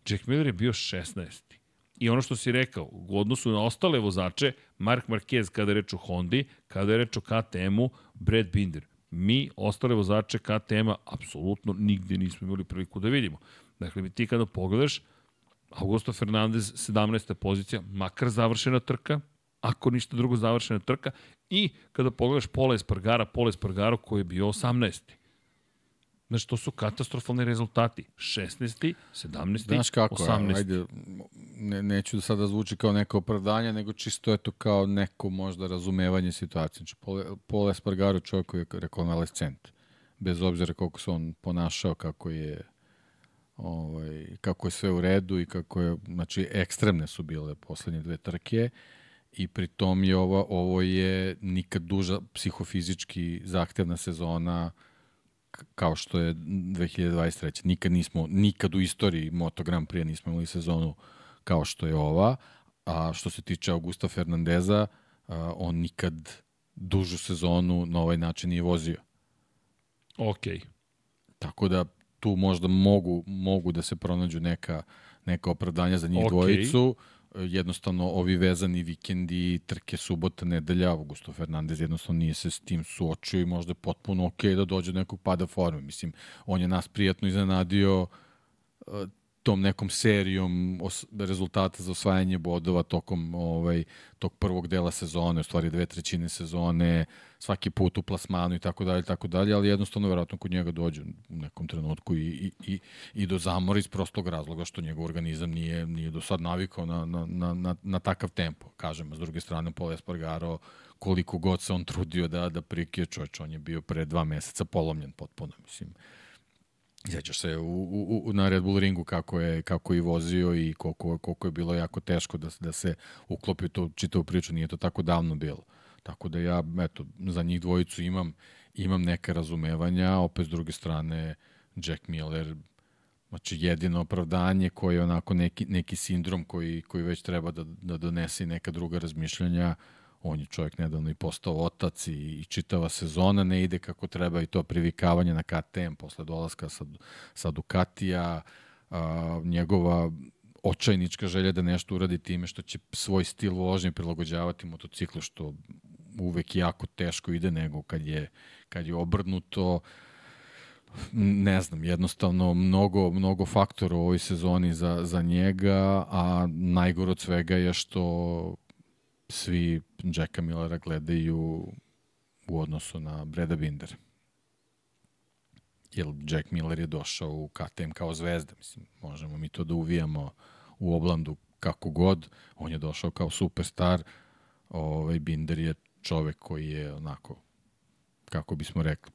Jack Miller je bio 16. I ono što si rekao, u odnosu na ostale vozače, Mark Marquez kada je reč o Hondi, kada je reč o KTM-u, Brad Binder. Mi, ostale vozače KTM-a, apsolutno nigde nismo imali priliku da vidimo. Dakle, ti kada pogledaš, Augusto Fernandez, 17. pozicija, makar završena trka, ako ništa drugo završena trka, i kada pogledaš Pola Espargara, Pola Espargaro koji je bio 18. Znači, to su katastrofalni rezultati. 16. 17. Znaš kako, 18. ajde, ne, neću da sada zvuči kao neko opravdanje, nego čisto je to kao neko možda razumevanje situacije. Znači, Paul Espargaro čovjek koji je rekonvalescent. Bez obzira koliko se on ponašao, kako je ovaj, kako je sve u redu i kako je, znači, ekstremne su bile poslednje dve trke i pritom je ovo, ovo je nikad duža psihofizički zahtevna sezona kao što je 2023. Nikad nismo, nikad u istoriji Moto Grand Prix nismo imali sezonu kao što je ova, a što se tiče Augusta Fernandeza, on nikad dužu sezonu na ovaj način nije vozio. Ok. Tako da tu možda mogu, mogu da se pronađu neka, neka opravdanja za njih okay. dvojicu jednostavno ovi vezani vikendi, trke subota, nedelja, Augusto Fernandez jednostavno nije se s tim suočio i možda je potpuno ok da dođe do nekog pada forme. Mislim, on je nas prijatno iznenadio tom nekom serijom rezultata za osvajanje bodova tokom ovaj, tog prvog dela sezone, u stvari dve trećine sezone, svaki put u plasmanu i tako dalje, tako dalje, ali jednostavno verovatno kod njega dođe u nekom trenutku i, i, i, i do zamora iz prostog razloga što njegov organizam nije, nije do sad navikao na, na, na, na, na takav tempo. Kažem, s druge strane, Paul Espargaro, koliko god se on trudio da, da prikije čovječ, on je bio pre dva meseca polomljen potpuno, mislim Sjećaš se u, u, u, na Red Bull ringu kako je, kako je vozio i koliko, koliko je bilo jako teško da, da se uklopi to čitavu priču, nije to tako davno bilo. Tako da ja, eto, za njih dvojicu imam, imam neke razumevanja, opet s druge strane Jack Miller, znači jedino opravdanje koje je onako neki, neki sindrom koji, koji već treba da, da donese neka druga razmišljanja, on je čovjek nedavno i postao otac i, i čitava sezona ne ide kako treba i to privikavanje na KTM posle dolaska sa, sa Ducatija, a, njegova očajnička želja da nešto uradi time što će svoj stil vožnje prilagođavati motociklu, što uvek jako teško ide nego kad je, kad je obrnuto ne znam, jednostavno mnogo, mnogo faktora u ovoj sezoni za, za njega, a najgore od svega je što svi Jacka Millera gledaju u odnosu na Breda Binder. Jer Jack Miller je došao u KTM kao zvezda. Mislim, možemo mi to da uvijamo u oblandu kako god. On je došao kao superstar. Ovaj, Binder je čovek koji je onako, kako bismo rekli,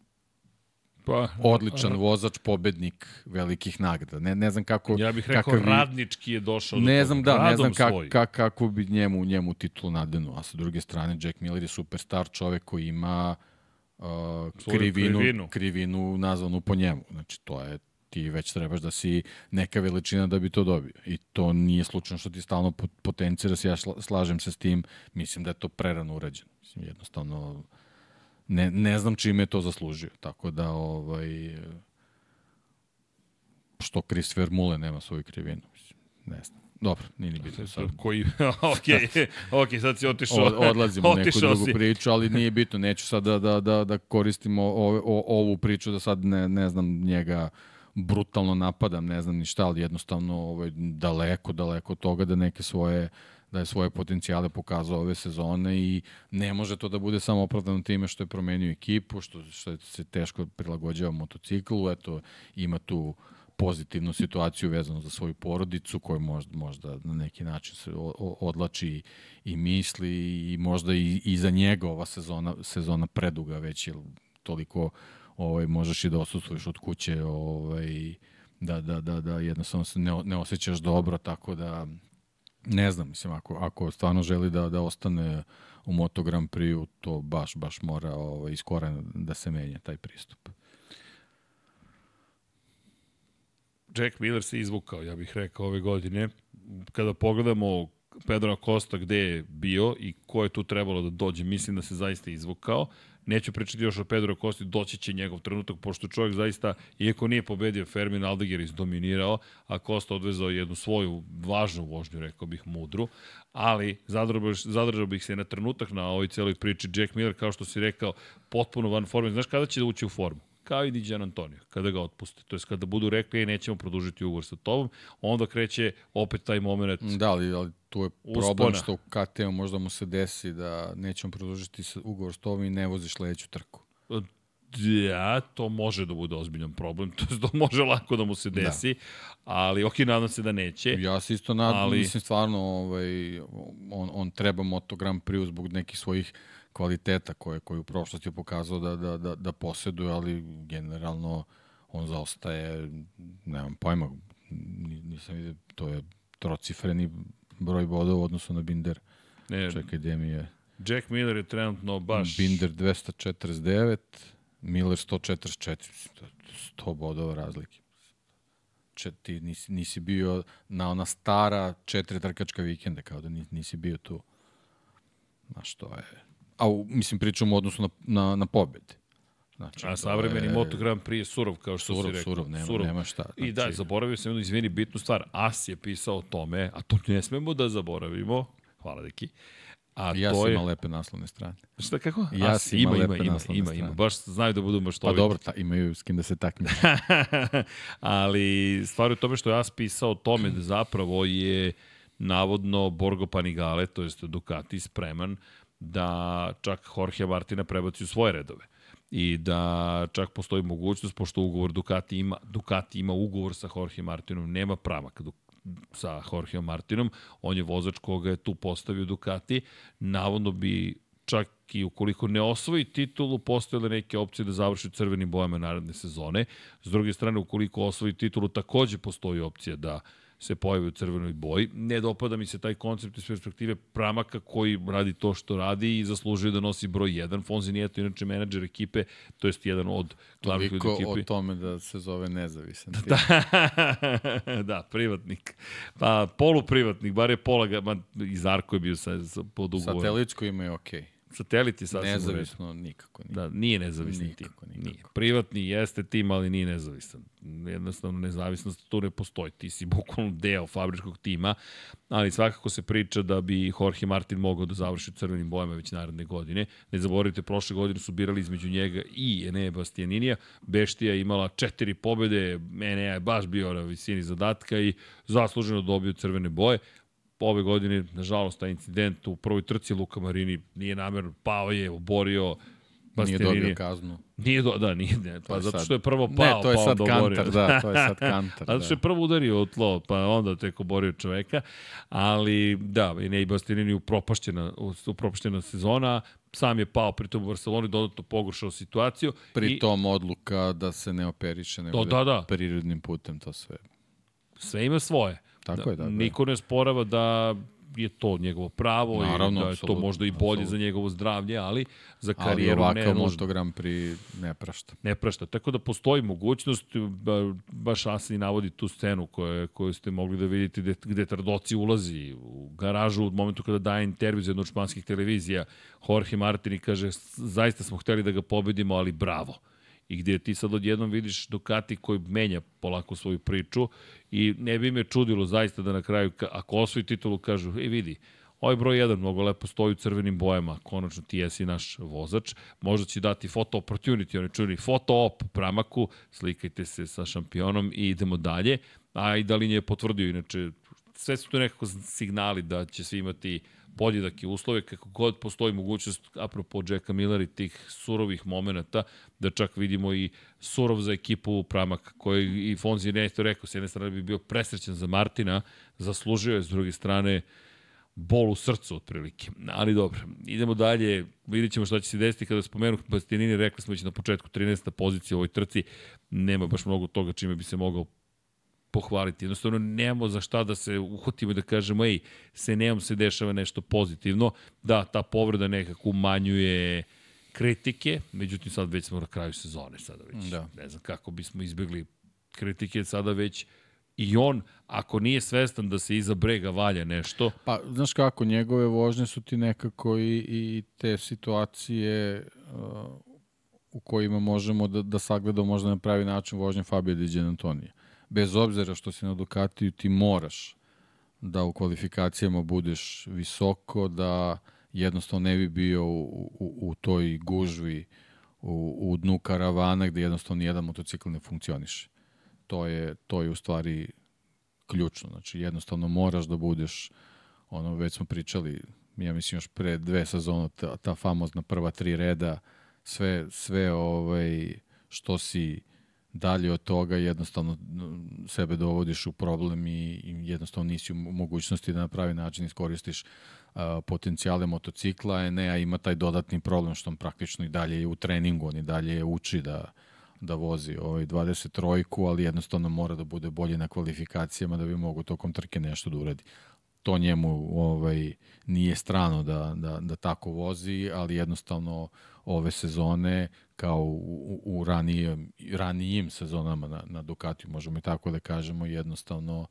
Pa, odličan vozač, pobednik velikih nagrada. Ne, ne znam kako... Ja bih rekao kakav, radnički je došao ne znam, da, ne znam kak, kak, kako bi njemu, njemu titulu nadenu. A sa druge strane, Jack Miller je superstar, čovek koji ima uh, krivinu, krivinu. krivinu nazvanu po njemu. Znači, to je ti već trebaš da si neka veličina da bi to dobio. I to nije slučajno što ti stalno potenciraš, ja slažem se s tim, mislim da je to prerano urađeno. Mislim, jednostavno, ne, ne znam čime je to zaslužio. Tako da, ovaj, što Christopher Mule nema svoju krivinu. Ne znam. Dobro, nije ni bitno sad. Koji, ok, ok, sad si otišao. Od, odlazimo u neku drugu si. priču, ali nije bitno. Neću sad da, da, da, da koristimo o, o, ovu priču, da sad ne, ne znam njega brutalno napadam, ne znam ni šta, ali jednostavno ovaj, daleko, daleko od toga da neke svoje da je svoje potencijale pokazao ove sezone i ne može to da bude samo opravdano time što je promenio ekipu, što, što se teško prilagođava motociklu, eto ima tu pozitivnu situaciju vezanu za svoju porodicu koju možda, možda na neki način se odlači i misli i možda i, i za njega ova sezona, sezona preduga već je toliko ovaj, možeš i da odsustuješ od kuće ovaj, da, da, da, da jednostavno se ne, ne osjećaš dobro, tako da ne znam, mislim, ako, ako stvarno želi da, da ostane u Moto Grand Prix, to baš, baš mora ovaj, iskoreno da se menja taj pristup. Jack Miller se izvukao, ja bih rekao, ove godine. Kada pogledamo Pedro Acosta gde je bio i ko je tu trebalo da dođe, mislim da se zaista izvukao. Neću pričati još o Pedro Acosta, doći će njegov trenutak, pošto čovjek zaista, iako nije pobedio Fermin Aldegar izdominirao, a Costa odvezao jednu svoju važnu vožnju, rekao bih, mudru, ali zadržao bih se na trenutak na ovoj celoj priči. Jack Miller, kao što si rekao, potpuno van forme. Znaš kada će da ući u formu? kao i Diđan Antonio, kada ga otpuste. To je kada budu rekli, nećemo produžiti ugovor sa tobom, onda kreće opet taj moment. Da, ali, ali tu je problem što u KTM možda mu se desi da nećemo produžiti ugovor s tobom i ne voziš sledeću trku. Ja, to može da bude ozbiljan problem, to, to može lako da mu se da. desi, da. ali ok, nadam se da neće. Ja se isto nadam, ali... mislim stvarno, ovaj, on, on treba Moto Grand Prix zbog nekih svojih kvaliteta koje, koje u prošlosti je pokazao da, da, da, da posjeduje, ali generalno on zaostaje, nemam pojma, nisam vidio, to je trocifreni broj bodova u odnosu na Binder. Ne, Čekaj, gde mi je... Jack Miller je trenutno baš... Binder 249, Miller 144, 100 bodova razlike. Če, ti nisi, nisi bio na ona stara četiri trkačka vikenda, kao da nisi bio tu. Znaš, to je a mislim pričamo u odnosu na, na, na pobede. Znači, a savremeni je... Moto Grand Prix je surov, kao što surov, si rekao. Surov, nema, surov. nema šta. Znači... I da, zaboravio sam jednu, izvini, bitnu stvar. As je pisao o tome, a to ne smemo da zaboravimo. Hvala, deki. A ja to je... ima lepe naslovne strane. Šta kako? Ja As, ima, ima, ima, ima, ima, ima, baš znaju da budu to. Pa dobro, ta, imaju s kim da se takne. Ali stvar je tome što je As pisao o tome da zapravo je navodno Borgo Panigale, to jest Ducati, spreman da čak Jorge Martina prebaci u svoje redove i da čak postoji mogućnost, pošto ugovor Ducati ima, Ducati ima ugovor sa Jorge Martinom, nema pramak sa Jorge Martinom, on je vozač koga je tu postavio Ducati, navodno bi čak i ukoliko ne osvoji titulu, postojale neke opcije da završi crvenim bojama naredne sezone. S druge strane, ukoliko osvoji titulu, takođe postoji opcija da uh, se pojavi u crvenoj boji. Ne dopada mi se taj koncept iz perspektive Pramaka koji radi to što radi i zaslužuje da nosi broj 1. Fonzi nije to inače menadžer ekipe, to jest jedan od glavnih ljudi ekipe. o tome da se zove nezavisan. Da, da, privatnik. Pa poluprivatnik, bare pola, ma, i Zarko je bio sa, sa pod ugovorom. Satelitsko ima je okej. Okay. Satelit je sasvim Nezavisno nikako nije. Da, nije nezavisni nikako, tim. Nikako. Nije. Privatni jeste tim, ali nije nezavisan. Jednostavno, nezavisnost tu ne postoji. Ti si bukvalno deo fabričkog tima, ali svakako se priča da bi Jorge Martin mogao da završi u crvenim bojama već naredne godine. Ne zaboravite, prošle godine su birali između njega i Enea Bastianinija. Beštija imala četiri pobede, Enea je baš bio na visini zadatka i zasluženo dobio crvene boje ove godine, nažalost, taj incident u prvoj trci Luka Marini nije namerno, pao je, oborio, Bastianini. Nije dobio kaznu. Nije do, da, nije, ne, pa zato što je prvo pao, ne, to je pa sad kantar, da, to je sad kantar. zato što je prvo udario u tlo, pa onda tek oborio čoveka, ali da, i ne i Bastianini upropašćena, upropašćena sezona, sam je pao pritom u Barceloni, dodatno pogoršao situaciju. Pri tom odluka da se ne operiše, nego da, da, da. prirodnim putem to sve. Sve ima svoje. Tako da, je, da. Niko ne sporava da je to njegovo pravo Naravno, i da je to možda i bolje absolutno. za njegovo zdravlje, ali za karijeru ali ne Moto Grand Prix ne prašta. Ne prašta. Tako da postoji mogućnost, baš Asani navodi tu scenu koju, koju ste mogli da vidite gde, gde Tardoci ulazi u garažu u momentu kada daje intervju za jednu od španskih televizija. Jorge Martin i kaže, zaista smo hteli da ga pobedimo, ali bravo i gde ti sad odjednom vidiš Ducati koji menja polako svoju priču i ne bi me čudilo zaista da na kraju, ako osvoji titulu, kažu, ej vidi, Ovaj broj 1 mnogo lepo stoji u crvenim bojama, konačno ti jesi naš vozač, možda će dati foto opportunity, oni čuli foto op pramaku, slikajte se sa šampionom i idemo dalje, a i Dalin je potvrdio inače sve su to nekako signali da će svi imati podjedake uslove, kako god postoji mogućnost, apropo Jacka Miller i tih surovih momenta, da čak vidimo i surov za ekipu Pramak, koji i Fonzi to rekao, s jedne strane bi bio presrećan za Martina, zaslužio je, s druge strane, bol u srcu otprilike. Ali dobro, idemo dalje, vidjet ćemo šta će se desiti kada spomenu Bastianini, rekli smo već na početku 13. pozicija u ovoj trci, nema baš mnogo toga čime bi se mogao pohvaliti. Jednostavno, nemamo za šta da se uhotimo i da kažemo, ej, se nemam se dešava nešto pozitivno. Da, ta povreda nekako umanjuje kritike, međutim sad već smo na kraju sezone sada već. Da. Ne znam kako bismo izbjegli kritike sada već i on, ako nije svestan da se iza brega valja nešto... Pa, znaš kako, njegove vožnje su ti nekako i, i te situacije uh, u kojima možemo da, da sagledamo možda na pravi način vožnje Fabio Di Antonija bez obzira što si na Ducatiju, ti moraš da u kvalifikacijama budeš visoko, da jednostavno ne bi bio u, u, u toj gužvi u, u dnu karavana gde jednostavno nijedan motocikl ne funkcioniše. To je, to je u stvari ključno. Znači jednostavno moraš da budeš, ono već smo pričali, ja mislim još pre dve sezona, ta, ta famozna prva tri reda, sve, sve ovaj, što si dalje od toga jednostavno sebe dovodiš u problem i, i jednostavno nisi u mogućnosti da na pravi način iskoristiš potencijale motocikla, a ne, a ima taj dodatni problem što on praktično i dalje je u treningu, on i dalje je uči da, da vozi ovaj 23-ku, ali jednostavno mora da bude bolji na kvalifikacijama da bi mogu tokom trke nešto da uradi. To njemu ovaj nije strano da, da, da tako vozi, ali jednostavno ove sezone kao u, u ranijim, ranijim sezonama na, na Ducatiju, možemo i tako da kažemo, jednostavno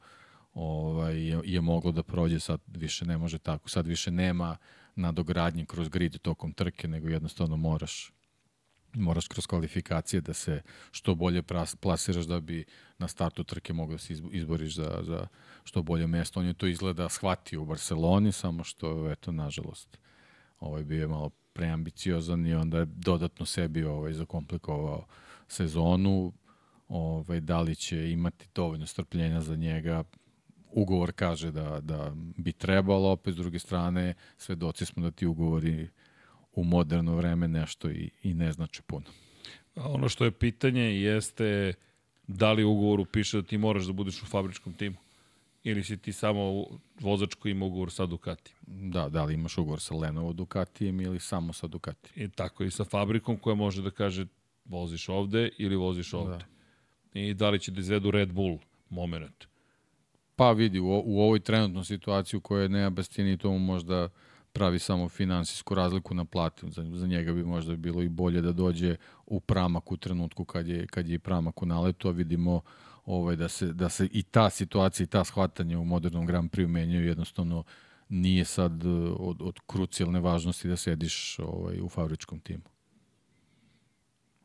ovaj, je, je moglo da prođe, sad više ne može tako, sad više nema nadogradnje kroz grid tokom trke, nego jednostavno moraš moraš kroz kvalifikacije da se što bolje plasiraš da bi na startu trke mogao da se izboriš za, za što bolje mesto. On je to izgleda shvatio u Barceloni, samo što, eto, nažalost, ovaj bio je malo preambiciozan i onda je dodatno sebi ovaj, zakomplikovao sezonu. Ovaj, da li će imati dovoljno strpljenja za njega, ugovor kaže da, da bi trebalo, opet s druge strane svedoci smo da ti ugovori u moderno vreme nešto i, i ne znači puno. Ono što je pitanje jeste da li u ugovoru piše da ti moraš da budeš u fabričkom timu? Ili si ti samo vozač koji ima ugovor sa Ducati? Da, da li imaš ugovor sa Lenovo Ducatijem ili samo sa Ducati? I tako i sa fabrikom koja može da kaže voziš ovde ili voziš ovde. Da. I da li će da izvedu Red Bull moment? Pa vidi, u, u ovoj trenutnoj situaciji u kojoj Nea Bastini to možda pravi samo finansijsku razliku na plati. Za, za njega bi možda bilo i bolje da dođe u pramak u trenutku kad je, kad je i pramak u naletu, a vidimo ovaj, da, se, da se i ta situacija i ta shvatanje u modernom Grand Prix menjaju jednostavno nije sad eh, od, od krucijalne važnosti da sediš ovaj, u fabričkom timu.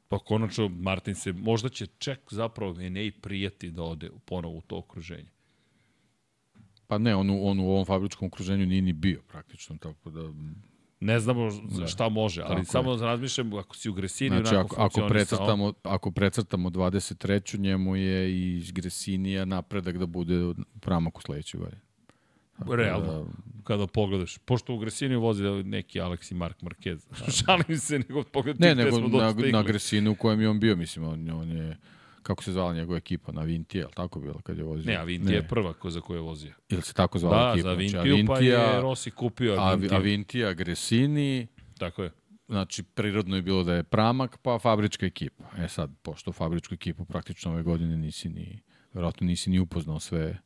Pa konačno Martin se, možda će ček zapravo Enei prijeti da ode ponovo u to okruženje. Pa ne, on, on u ovom fabričkom okruženju nije ni bio praktično, tako da Ne znamo da. šta može, ali Tako samo da razmišljam, ako si u Gresini, znači, ako, ako, precrtamo, ako precrtamo 23. njemu je i Gresinija napredak da bude u pramaku sledećoj godini. Realno, da, kada pogledaš. Pošto u Gresiniju vozi neki Alex i Mark Marquez. Šalim se, nego pogledaj ne, nego na, na Gresinu u kojem je on bio, mislim, on, on je kako se zvala njegova ekipa, na Vintije, je tako bilo kad je vozio? Ne, Avintija je prva ko za koju je vozio. Ili se tako zvala da, ekipa? Da, za Vintiju, znači, Avintija, pa je Rossi kupio Avintiju. Avintija, Gresini. Tako je. Znači, prirodno je bilo da je Pramak, pa fabrička ekipa. E sad, pošto fabričku ekipu praktično ove godine nisi ni, verovatno nisi ni upoznao sve,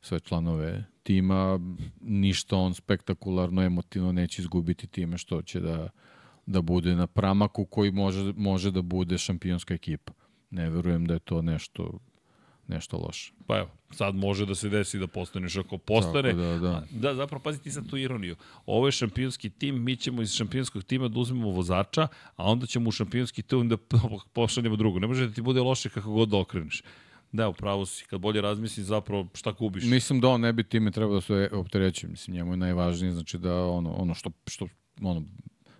sve članove tima, ništa on spektakularno, emotivno neće izgubiti time što će da, da bude na Pramaku koji može, može da bude šampionska ekipa ne verujem da je to nešto nešto loše. Pa evo, sad može da se desi da postaneš ako postane. Tako da, da. da, zapravo pazi ti sad tu ironiju. Ovo je šampionski tim, mi ćemo iz šampionskog tima da uzmemo vozača, a onda ćemo u šampionski tim da pošaljemo drugo. Ne može da ti bude loše kako god da okreneš. Da, upravo si. Kad bolje razmisliš zapravo šta gubiš. Mislim da on ne bi time trebao da se optereći. Mislim, njemu je najvažnije, znači da ono, ono što, što ono,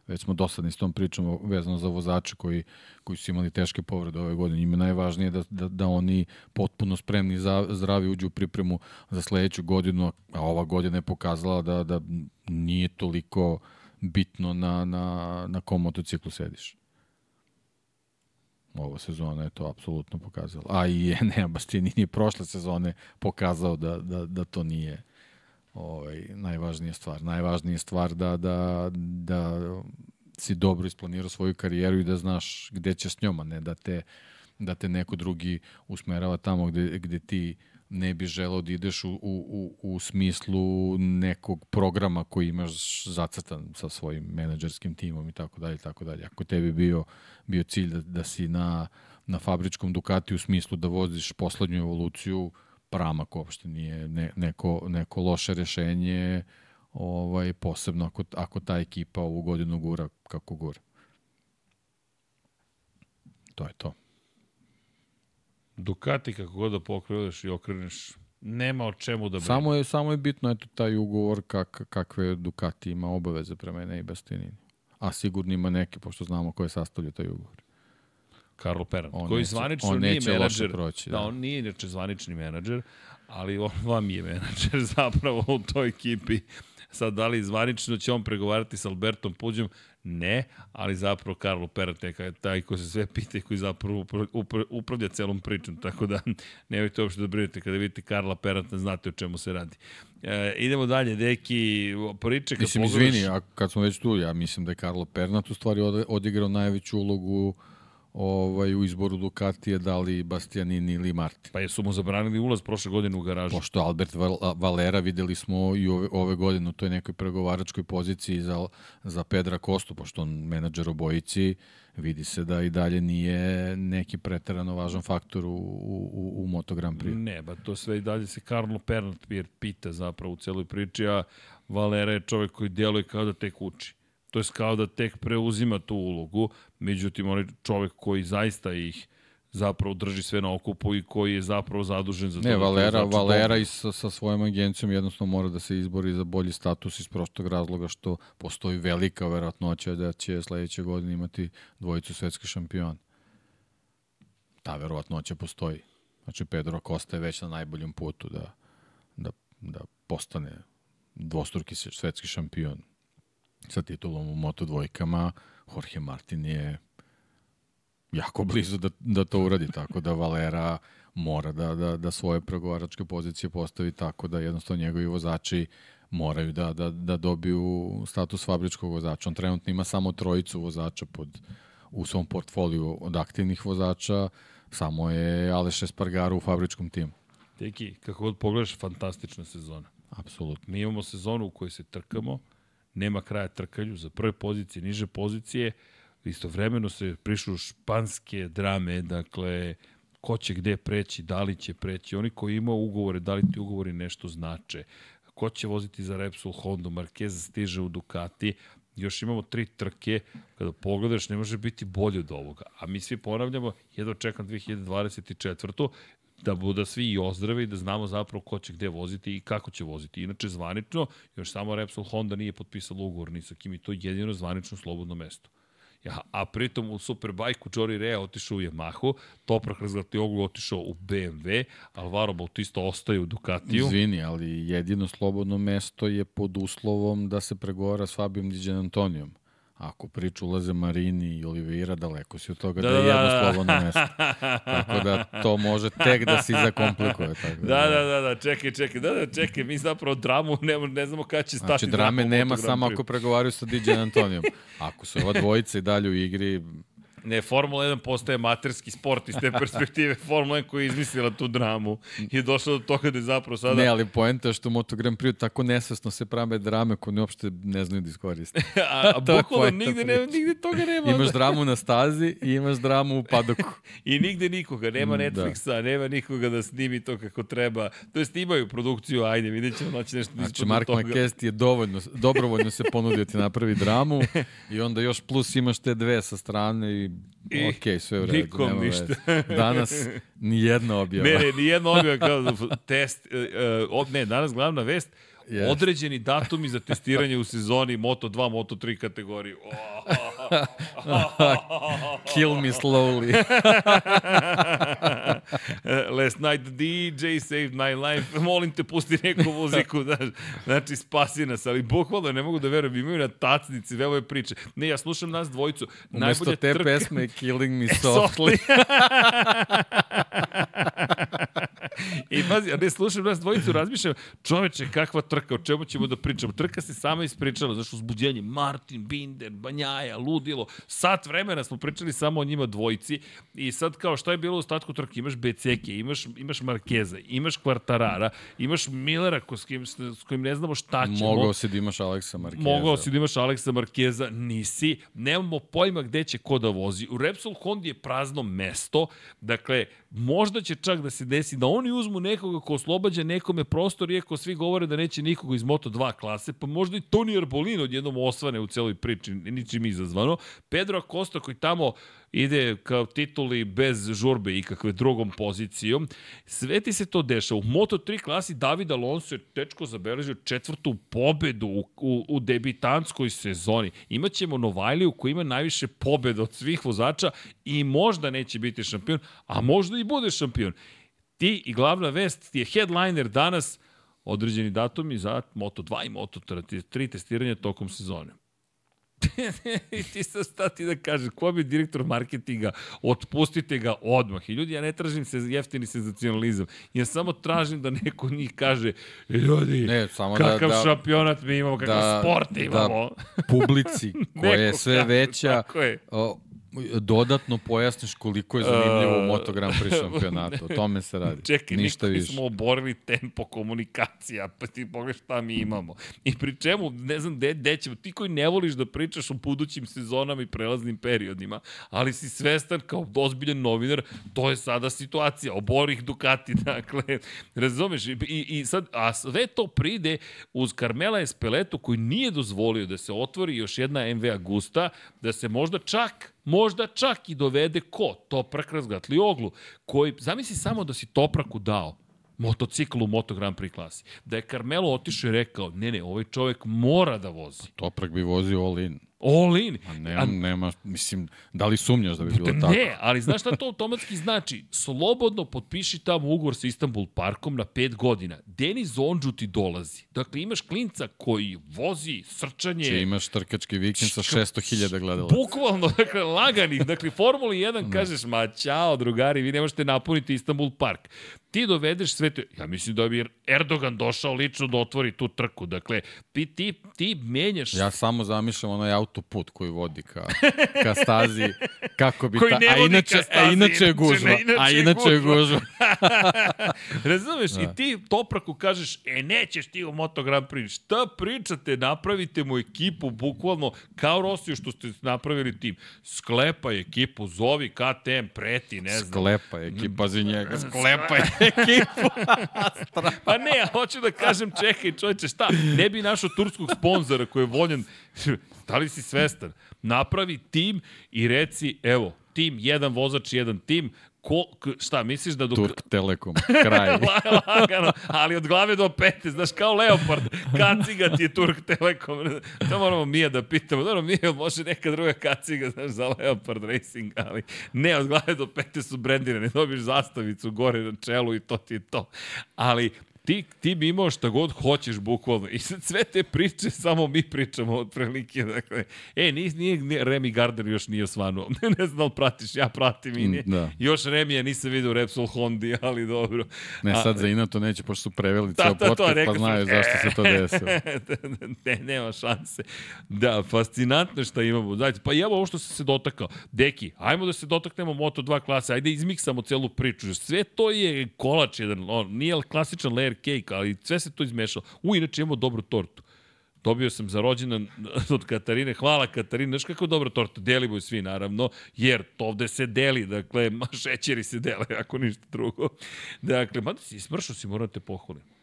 Već smo dosadni s tom pričom vezano za vozače koji, koji su imali teške povrede ove godine. Njima najvažnije da, da, da oni potpuno spremni za zdravi uđu u pripremu za sledeću godinu, a ova godina je pokazala da, da nije toliko bitno na, na, na kom motociklu sediš. Ova sezona je to apsolutno pokazala. A i Enea Bastianini prošle sezone pokazao da, da, da to nije ovaj, najvažnija stvar. Najvažnija stvar da, da, da si dobro isplanirao svoju karijeru i da znaš gde će s njom, a ne da te, da te neko drugi usmerava tamo gde, gde ti ne bi želeo da ideš u, u, u smislu nekog programa koji imaš zacrtan sa svojim menadžerskim timom i tako dalje tako dalje. Ako tebi bio bio cilj da, da si na na fabričkom Ducati u smislu da voziš poslednju evoluciju, pramak uopšte nije ne, neko, neko loše rešenje, ovaj, posebno ako, ako ta ekipa ovu godinu gura kako gura. To je to. Ducati kako god da pokreneš i okreneš, nema o čemu da brine. Samo je, samo je bitno eto, taj ugovor kak, kakve Ducati ima obaveze prema Enei Bastianini. A sigurno ima neke, pošto znamo ko je sastavljao taj ugovor. Karlo Peran, On koji neće- zvanično on nije menadžer. proći, da. da. on nije inače zvanični menadžer, ali on vam je menadžer zapravo u toj ekipi. Sad, da li zvanično će on pregovarati sa Albertom Puđom? Ne, ali zapravo Karlo Perat neka je taj ko se sve pita i koji zapravo upra- upra- upravlja celom pričom, tako da nemojte uopšte da brinete kada vidite Karla Perata, znate o čemu se radi. E, idemo dalje, deki, priče kad Mislim, pogledaš... izvini, a kad smo već tu, ja mislim da je Karlo Pernat u stvari odigrao najveću ulogu ovaj, u izboru Ducatije, da li Bastianini ili Martin. Pa jesu mu zabranili ulaz prošle godine u garažu. Pošto Albert Val- Valera videli smo i ove, ove godine u toj nekoj pregovaračkoj poziciji za, za Pedra Kostu, pošto on menadžer obojici, vidi se da i dalje nije neki preterano važan faktor u, u, u Moto Grand Prix. Ne, ba to sve i dalje se Karlo Pernat pita zapravo u celoj priči, a Valera je čovek koji djeluje kao da tek uči. To je kao da tek preuzima tu ulogu, međutim on je čovek koji zaista ih zapravo drži sve na okupu i koji je zapravo zadužen za to. Ne, da Valera, vozači Valera dobiju. i sa, sa svojom agencijom jednostavno mora da se izbori za bolji status iz prostog razloga što postoji velika verovatnoća da će sledeće godine imati dvojicu svetskih šampiona. Ta verovatnoća postoji. Znači, Pedro Costa je već na najboljem putu da, da, da postane dvostruki svetski šampion sa titulom u Moto dvojkama. Jorge Martin je jako blizu da, da to uradi, tako da Valera mora da, da, da svoje pregovaračke pozicije postavi tako da jednostavno njegovi vozači moraju da, da, da dobiju status fabričkog vozača. On trenutno ima samo trojicu vozača pod, u svom portfoliju od aktivnih vozača, samo je Aleš Espargaro u fabričkom timu. Teki, kako god pogledaš, fantastična sezona. Apsolutno. Mi imamo sezonu u kojoj se trkamo, nema kraja trkalju, za prve pozicije, niže pozicije, istovremeno se prišlu španske drame, dakle, ko će gde preći, da li će preći, oni koji imaju ugovore, da li ti ugovori nešto znače, ko će voziti za Repsol Honda, Marquez stiže u Ducati, još imamo tri trke, kada pogledaš ne može biti bolje od ovoga. A mi svi ponavljamo, jedva čekam 2024 da budu svi i ozdrave i da znamo zapravo ko će gde voziti i kako će voziti. Inače, zvanično, još samo Repsol Honda nije potpisalo ugovor ni sa kim i to je jedino zvanično slobodno mesto. Ja, a pritom u Superbajku Jory Rea otišao u Yamahu, Toprak Razgatioglu otišao u BMW, Alvaro Bautista ostaje u Ducatiju. Izvini, ali jedino slobodno mesto je pod uslovom da se pregovara s Fabijom Diđan Antonijom. Ako priču ulaze Marini i Oliveira, daleko si od toga da, da, je jedno slobodno mesto. Tako da to može tek da se zakomplikuje. Tako Da, da, da, da, čekaj, čekaj, da, da, čekaj, mi zapravo dramu ne, ne znamo kada će stati. Znači, drame nema samo ako pregovaraju sa Diđan Antonijom. Ako su ova dvojica i dalje u igri, Ne, Formula 1 postaje materski sport iz te perspektive. Formula 1 koja je izmislila tu dramu je došla do toga da je zapravo sada... ne, ali poenta je što Moto Grand Prix tako nesvesno se prave drame koje ne uopšte ne znaju da iskoriste. a, a bukvalno poenta nigde, ne, nigde toga nema. Imaš dramu na stazi i imaš dramu u padoku. I nigde nikoga, nema Mm, da. Netflixa, nema nikoga da snimi to kako treba. To jest imaju produkciju, ajde, vidjet ćemo, znači nešto Znači, ispod Mark toga. McKest je dovoljno, dobrovoljno se ponudio ti napravi dramu i onda još plus imaš te dve sa strane i, I ok, sve u redu. nikom nema ništa. Danas ni jedna objava. Ne, ne, nijedna objava kao test, uh, uh, ne, danas glavna vest, Yes. Određeni datumi za testiranje u sezoni Moto2, Moto3 kategoriji. Kill me slowly. Last night the DJ saved my life. Molim te, pusti neku muziku. Znači, spasi nas. Ali bukvalno ne mogu da verujem. Imaju na tacnici ove priče. Ne, ja slušam nas dvojicu. Umesto Najbolja te trka... pesme Killing me softly. I pazi, ja ne slušam nas dvojicu, razmišljam, čoveče, kakva trka, o čemu ćemo da pričamo. Trka se sama ispričala, znaš, uzbuđenje, Martin, Binder, Banjaja, Ludilo, sat vremena smo pričali samo o njima dvojici i sad kao šta je bilo u ostatku trke, imaš Beceke, imaš, imaš Markeza, imaš Kvartarara, imaš Millera ko, s, kim, s kojim ne znamo šta ćemo. Mogao si da imaš Aleksa Markeza. Mogao si da imaš Aleksa Markeza, nisi. Nemamo pojma gde će ko da vozi. U Repsol Hondi je prazno mesto, dakle, možda će čak da se desi da oni uzmu nekoga ko oslobađa nekome prostor, iako svi govore da neće nikoga iz Moto2 klase, pa možda i Toni Arbolino odjednom osvane u celoj priči, ničim izazvano. Pedro Acosta koji tamo ide kao tituli bez žurbe i kakve drugom pozicijom. Sve ti se to dešava. U Moto3 klasi David Alonso je tečko zabeležio četvrtu pobedu u, u, u debitanskoj sezoni. Imaćemo Novajliju koji ima najviše pobeda od svih vozača i možda neće biti šampion, a možda i bude šampion. Ti i glavna vest ti je headliner danas određeni datumi za Moto2 i Moto3 testiranja tokom sezone. I ti sad stati da kažeš, ko bi direktor marketinga, otpustite ga odmah. I ljudi, ja ne tražim se jeftini senzacionalizam, ja samo tražim da neko njih kaže, ljudi, ne, samo kakav da, da, šampionat mi imamo, kakav da, sport imamo. Da publici koja je sve veća, je. o, dodatno pojasniš koliko je zanimljivo u Moto Grand Prix šampionatu. O tome se radi. Čekaj, Ništa više. smo oborili tempo komunikacija, pa ti pogledaj šta mi imamo. I pri čemu, ne znam gde, gde ćemo, ti koji ne voliš da pričaš o budućim sezonama i prelaznim periodima, ali si svestan kao ozbiljan novinar, to je sada situacija, obori ih Ducati, dakle, razumeš, i, i sad, a sve to pride uz Carmela Espeletu koji nije dozvolio da se otvori još jedna MV Agusta, da se možda čak možda čak i dovede ko? Toprak razgatli oglu, koji, zamisli samo da si Topraku dao motocikl u Moto Grand Prix klasi. Da je Carmelo otišao i rekao, ne, ne, ovaj čovek mora da vozi. Toprak bi vozio all in. All in. A ne, A, nema, mislim, da li sumnjaš da bi bilo tako? Ne, ali znaš šta to automatski znači? Slobodno potpiši tamo ugovor sa Istanbul Parkom na 5 godina. Denis Ondžu ti dolazi. Dakle, imaš klinca koji vozi srčanje... Če imaš trkački vikend sa 600.000 gledalaca. Bukvalno, dakle, lagani. Dakle, Formuli 1 kažeš, ma čao, drugari, vi ne možete napuniti Istanbul Park ti dovedeš sve te... Ja mislim da bi Erdogan došao lično da otvori tu trku. Dakle, ti, ti, ti menjaš... Ja samo zamišljam onaj autoput koji vodi ka, ka stazi, kako bi koji ta... a inače, stazi, a inače je gužva. Inače, a inače je gužva. Razumeš? Da. I ti Topraku kažeš, e, nećeš ti u Moto Grand Prix. Šta pričate? Napravite mu ekipu, bukvalno, kao Rosiju što ste napravili tim. Sklepa ekipu, zovi KTM, preti, ne znam. Sklepa ekipa za njega, sklepa ekipu. pa ne, ja hoću da kažem, čekaj čovječe, šta? Ne bi našo turskog sponzora koji je voljen, da li si svestan? Napravi tim i reci, evo, tim, jedan vozač, jedan tim, ko, šta, misliš da... Dok... Turk Telekom, kraj. Lagano, ali od glave do pete, znaš, kao Leopard, kaciga ti je Turk Telekom. To moramo Mija da pitamo. Dobro, Mija, može neka druga kaciga, znaš, za Leopard Racing, ali ne, od glave do pete su brendirane. Dobiš zastavicu gore na čelu i to ti je to. Ali ti, ti bi imao šta god hoćeš bukvalno. I sad sve te priče samo mi pričamo od prilike. Dakle, e, nije, nije, nije Remy Gardner još nije svanuo. ne znam da pratiš, ja pratim i nije. Da. Još Remy nisam vidio u Repsol Hondi, ali dobro. Ne, sad A, za Inato neće, pošto su preveli ceo da, podcast, to, pa znaju zašto se to desilo. ne, nema šanse. Da, fascinantno šta imamo. Znači, pa evo ovo što se se dotakao. Deki, ajmo da se dotaknemo Moto2 klase, ajde izmiksamo celu priču. Sve to je kolač jedan, on, nije klasičan layer cake, ali sve se to izmešalo. U, inače imamo dobru tortu. Dobio sam za rođendan od Katarine. Hvala Katarine. Znaš kako dobra torta? Delimo svi, naravno, jer to ovde se deli. Dakle, ma šećeri se dele, ako ništa drugo. Dakle, mada si smršao si, moram te pohvalim.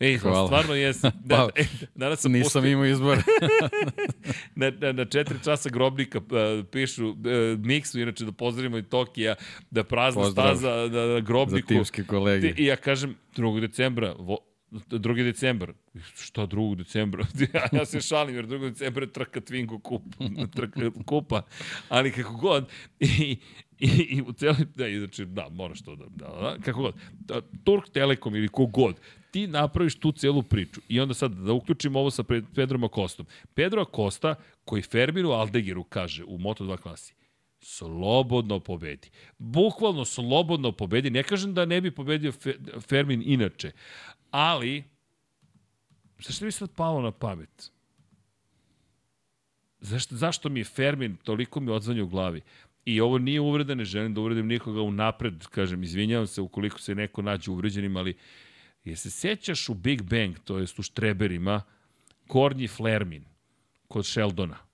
Ej, Hvala. stvarno jesi. Da, pa, e, danas sam nisam imao izbor. na, na, na četiri časa grobnika uh, pišu uh, Miksu, inače da pozdravimo i Tokija, da prazna Pozdrav staza na, na grobniku. Za timske kolege. I ja kažem, 2. decembra, vo, 2. decembar. Šta 2. decembra? ja se šalim jer 2. decembra je trka Twingo kup, trka kupa. Ali kako god, i, i, i u cijeloj, da, znači, da, moraš to da, da, da kako god. Da, Turk Telekom ili kogod, ti napraviš tu celu priču. I onda sad da uključimo ovo sa Pedrom Akostom. Pedro Acosta, koji Ferminu Aldegiru kaže u Moto2 klasi, slobodno pobedi. Bukvalno slobodno pobedi. Ne kažem da ne bi pobedio Fermin inače, ali zašto mi sad palo na pamet? Zašto, zašto mi je Fermin, toliko mi odzvanja u glavi? I ovo nije uvreda, ne želim da uvredim nikoga u napred, kažem, izvinjavam se ukoliko se neko nađe uvređenim, ali je se sećaš u Big Bang, to jest u Štreberima, Kornji Flermin kod Sheldona?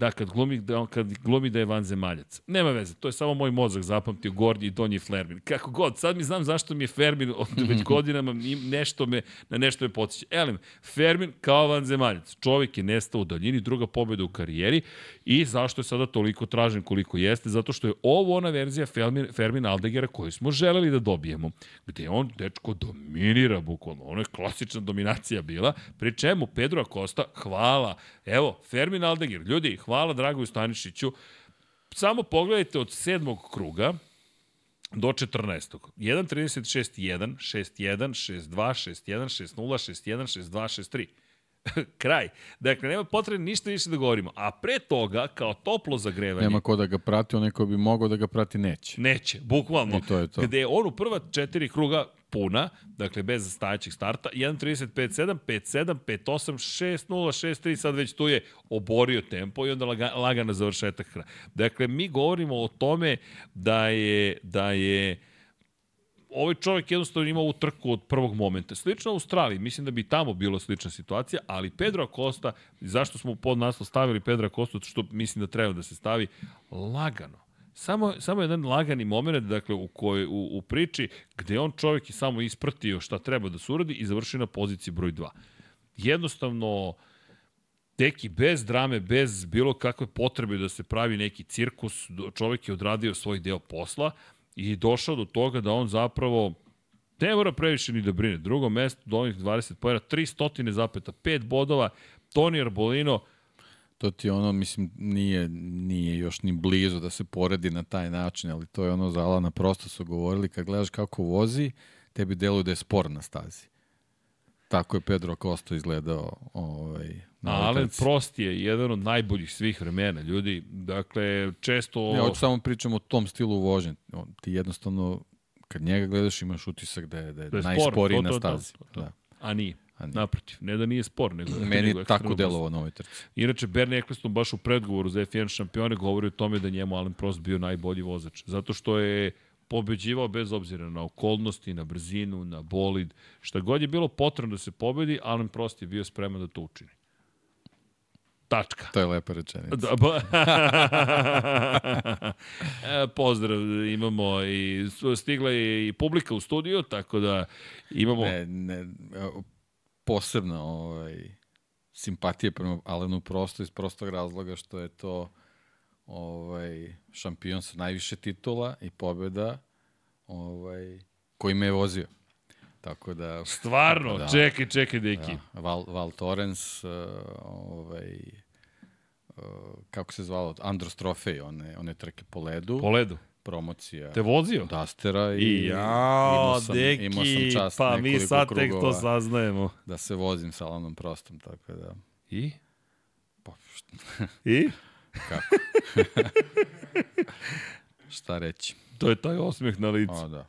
Da, kad glumi, da, kad glumi da je vanzemaljac. Nema veze, to je samo moj mozak zapamtio, Gornji i Donji Flermin. Kako god, sad mi znam zašto mi je Fermin od već godinama nešto me, na nešto me podsjeća. Elem, Fermin kao vanzemaljac. Čovjek je nestao u daljini, druga pobjeda u karijeri i zašto je sada toliko tražen koliko jeste? Zato što je ovo ona verzija Fermin, Fermin Aldegera koju smo želeli da dobijemo, gde on, dečko, dominira bukvalno. Ono je klasična dominacija bila, pri čemu Pedro Acosta, hvala, evo, Fermin Aldeger, ljudi, hvala Dragoju Stanišiću. Samo pogledajte od sedmog kruga, do 14. 1.36, 1, 6, 1, 6, 2, 6, 1, 6, 0, 6, 1, 6, 2, 6, 3. Kraj. Dakle, nema potrebe ništa više da govorimo. A pre toga, kao toplo zagrevanje... Nema ko da ga prati, onaj ko bi mogao da ga prati neće. Neće, bukvalno. I to je to. Gde je on u prva četiri kruga puna, dakle bez stajećeg starta, 1.35.7, 5.7, 5.8, 6.0, 6.3, sad već tu je oborio tempo i onda laga, lagana završetak. Dakle, mi govorimo o tome da je, da je ovaj čovjek jednostavno ima ovu trku od prvog momenta. Slično u Australiji, mislim da bi tamo bilo slična situacija, ali Pedro Acosta, zašto smo pod naslov stavili Pedro Acosta, što mislim da treba da se stavi, lagano. Samo, samo jedan lagani moment, dakle, u, koj, u, u priči gde on čovjek je samo ispratio šta treba da se uradi i završio na poziciji broj 2. Jednostavno, teki bez drame, bez bilo kakve potrebe da se pravi neki cirkus, čovjek je odradio svoj deo posla, i došao do toga da on zapravo ne mora previše ni da brine. Drugo mesto do onih 20 pojera, 300 zapeta, 5 bodova, Toni Arbolino, to ti ono, mislim, nije, nije još ni blizu da se poredi na taj način, ali to je ono za Alana prosto su govorili, kad gledaš kako vozi, tebi deluje da je spor na stazi. Tako je Pedro Costa izgledao ovaj, Na Alen Prost je jedan od najboljih svih vremena, ljudi. Dakle, često... Ne, hoću samo pričam o tom stilu vožnje. Ti jednostavno, kad njega gledaš, imaš utisak da je, da je, da je najsporiji spor, to, to, na stazi. To, to, to. Da. A nije. A nije. Naprotiv, ne da nije spor, nego... Meni je tako delovo na ovoj trci. Inače, Bernie Eccleston baš u predgovoru za F1 šampione govori o tome da njemu Alan Prost bio najbolji vozač. Zato što je pobeđivao bez obzira na okolnosti, na brzinu, na bolid. Šta god je bilo potrebno da se pobedi, Alan Prost je bio spreman da to učini. Tačka. To je lepa rečenica. Da, ba... e, pozdrav, imamo i stigla je i publika u studiju, tako da imamo... Ne, ne, posebno ovaj, simpatije prema Alenu prosto iz prostog razloga što je to ovaj, šampion sa najviše titula i pobjeda ovaj, koji me je vozio. Tako da... Stvarno? Da, čekaj, čekaj, deki. Da, Val, Val Torrens, uh, ovaj, uh, kako se zvalo, Andros Trofej, one, one trke po ledu. Po ledu? Promocija. Te vozio? Dastera i, I ja, imao sam, deki, imao sam čast pa mi sad tek to saznajemo. Da se vozim sa Alanom Prostom, tako da... I? Pa, I? Kako? Šta reći? To je taj osmeh na licu. O, da.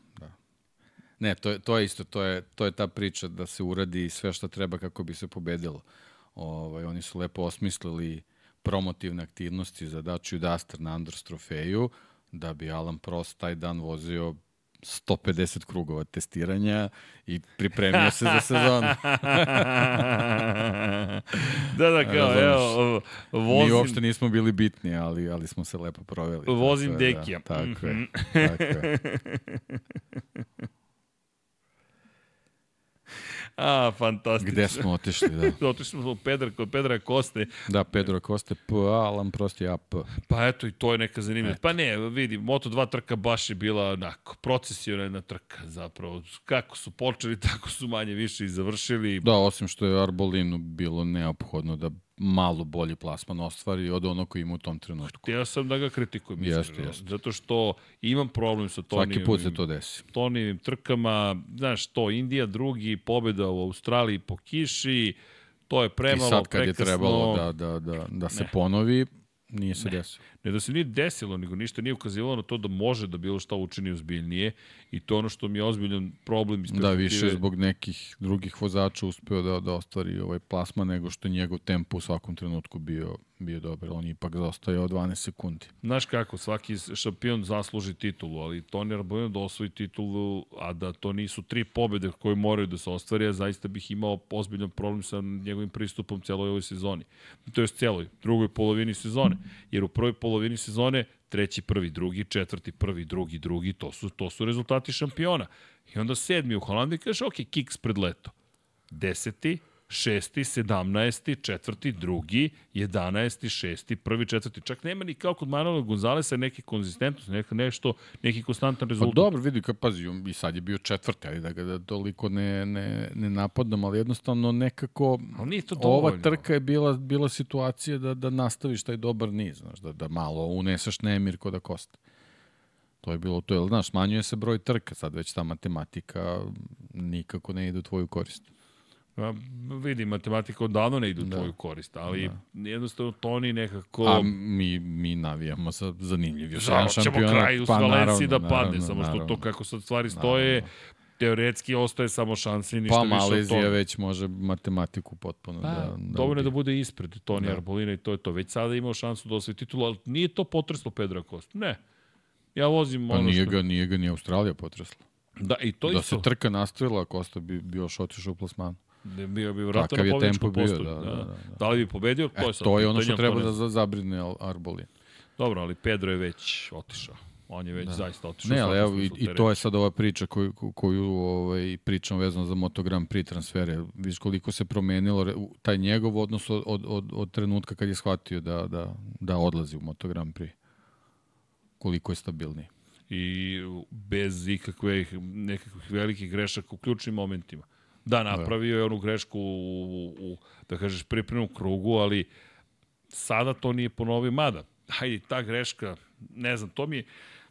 Ne, to je, to je isto, to je, to je ta priča da se uradi sve što treba kako bi se pobedilo. Ovaj, oni su lepo osmislili promotivne aktivnosti za Dačiju Duster na Andros trofeju, da bi Alan Prost taj dan vozio 150 krugova testiranja i pripremio se za sezonu. da, da, kao, evo, vozim... Mi uopšte nismo bili bitni, ali, ali smo se lepo proveli. Vozim tako Dekija. Da, tako je, tako je. A, fantastično. Gde smo otišli, da. otišli smo Pedra, kod Pedra Koste. Da, Pedro Coste P, Alan Prost je AP. Pa eto, i to je neka zanimljiva. Pa ne, vidi, Moto2 trka baš je bila onako, procesiona trka zapravo. Kako su počeli, tako su manje više i završili. Da, osim što je Arbolinu bilo neophodno da malo bolji plasman ostvari od ono koji ima u tom trenutku. Ja sam da ga kritikujem. Jeste, jeste. Zato što imam problem sa Tonijevim. Svaki put se to desi. Tonijevim trkama. Znaš, to Indija drugi, pobjeda u Australiji po kiši, to je premalo, I sad kad je prekasno. trebalo da, da, da, da se Ne. ponovi, nije se desilo. Ne da se nije desilo, nego ništa nije ukazivalo na to da može da bilo šta učini ozbiljnije i to ono što mi je ozbiljan problem iz Da, više zbog nekih drugih vozača uspeo da, da ostvari ovaj plasman nego što je njegov tempo u svakom trenutku bio, bio dobar. On je ipak zaostajao 12 sekundi. Znaš kako, svaki šampion zasluži titulu, ali Toni Arbolino da osvoji titulu, a da to nisu tri pobede koje moraju da se ostvari, ja zaista bih imao ozbiljan problem sa njegovim pristupom celoj ovoj sezoni. To je celoj, drugoj polovini sezone. Jer u prvoj polovini sezone treći, prvi, drugi, četvrti, prvi, drugi, drugi, to su, to su rezultati šampiona. I onda sedmi u Holandiji kaže, ok, kiks pred leto. Deseti, šesti, sedamnaesti, četvrti, drugi, jedanesti, šesti, prvi, četvrti. Čak nema ni kao kod Manuela Gonzalesa neke konzistentnost, neka nešto, neki konstantan Pa rezultat. dobro, vidi, kad pazi, on i sad je bio četvrti, ali da ga da toliko ne, ne, ne napadam, ali jednostavno nekako Ali nije to ova dovoljno. trka je bila, bila situacija da, da nastaviš taj dobar niz, znaš, da, da malo uneseš nemir kod Akosta. To je bilo to, jel, znaš, smanjuje se broj trka, sad već ta matematika nikako ne ide u tvoju korist. A, vidi, matematika odavno ne ide u Da. tvoju korist, ali jednostavno Toni nekako... A mi, mi navijamo sa zanimljiv još jedan ćemo šampionat. kraj u pa, Valenciji da naravno, padne, naravno, samo što to naravno. kako sad stvari stoje, teoretski ostaje samo šansa i ništa Pa više od Malezija toga. već može matematiku potpuno da... Da, da dovoljno je da bude ispred Toni Da. Arbolina i to je to. Već sada imao šansu da osvoji titulu, ali nije to potreslo Pedra Kost. Ne. Ja vozim Pa ono nije što... ga, nije ga ni Australija potresla. Da, i to da isto. se trka nastavila, Kosta bi, bi još otišao u plasmanu. Da bio bi vratno na je pobjedičkom postoju. da, Da, da, da, da, li bi pobedio? To E, je sad to je ono što treba ne da zabrine Arbolin. Dobro, ali Pedro je već otišao. On je već da. zaista otišao. Ne, ali evo, i, i to je sad ova priča koju, koju- ovaj, pričam vezano za Moto Grand Prix transfere. Viš koliko se promenilo taj njegov odnos od, od, od, od trenutka kad je shvatio da, da, da odlazi u Moto Grand Prix. Koliko je stabilniji. I bez ikakvih nekakvih velikih grešaka u ključnim momentima. Da, napravio je onu grešku u, u da kažeš, pripremnom krugu, ali sada to nije ponovio. Mada, hajde, ta greška, ne znam, to mi je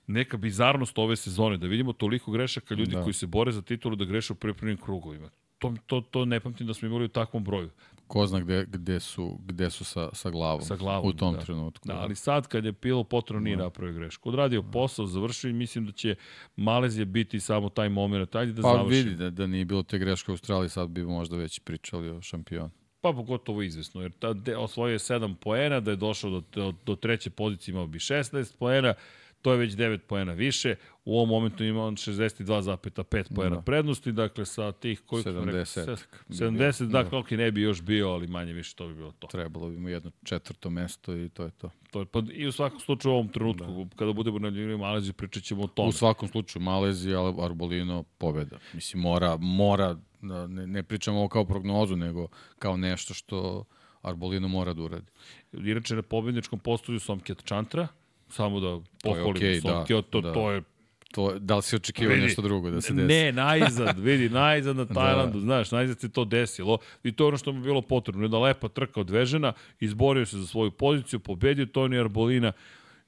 neka bizarnost ove sezone, da vidimo toliko grešaka ljudi Da. koji se bore za titulu da greše u pripremnim krugovima. To, to, to ne pamtim da smo imali u takvom broju. Ko zna gde, gde su, gde su sa, sa glavom, Sa glavom, u tom da. trenutku. Da, ali sad kad je Pilo potrebno nije napravio grešku. Odradio posao, završio i mislim da će Malezija biti samo taj moment. Ajde da Pa završi. vidi da, da nije bilo te greške u Australiji, sad bi možda već pričali o šampionu. Pa pogotovo izvesno, jer ta, de, osvojio je 7 poena, da je došao do, do, do treće pozicije imao bi 16 poena, to je već 9 poena više, u ovom momentu ima on 62,5 poena Da. prednosti, dakle sa tih koji 70 bi 70, bio. dakle, ok, ne bi još bio, ali manje više to bi bilo to. Trebalo bi mu jedno četvrto mesto i to je to. to je, pa, I u svakom slučaju u ovom trenutku, da. kada budemo najavljivali Maleziju, pričat ćemo o tome. U svakom slučaju Malezija, ali Arbolino pobeda. Mislim, mora, mora da ne, ne pričamo ovo kao prognozu, nego kao nešto što Arbolino mora da uradi. Inače, na pobedničkom postoju Somkjet Čantra, samo da To pohvalim okej, da, Somkjet, to, da. to je To, da li si očekivao Vidi, nešto drugo da se desi? Ne, najzad, vidi, najzad na Tajlandu, da. znaš, najzad se to desilo i to je ono što mu bilo potrebno. Jedna lepa trka odvežena, izborio se za svoju poziciju, pobedio Toni Arbolina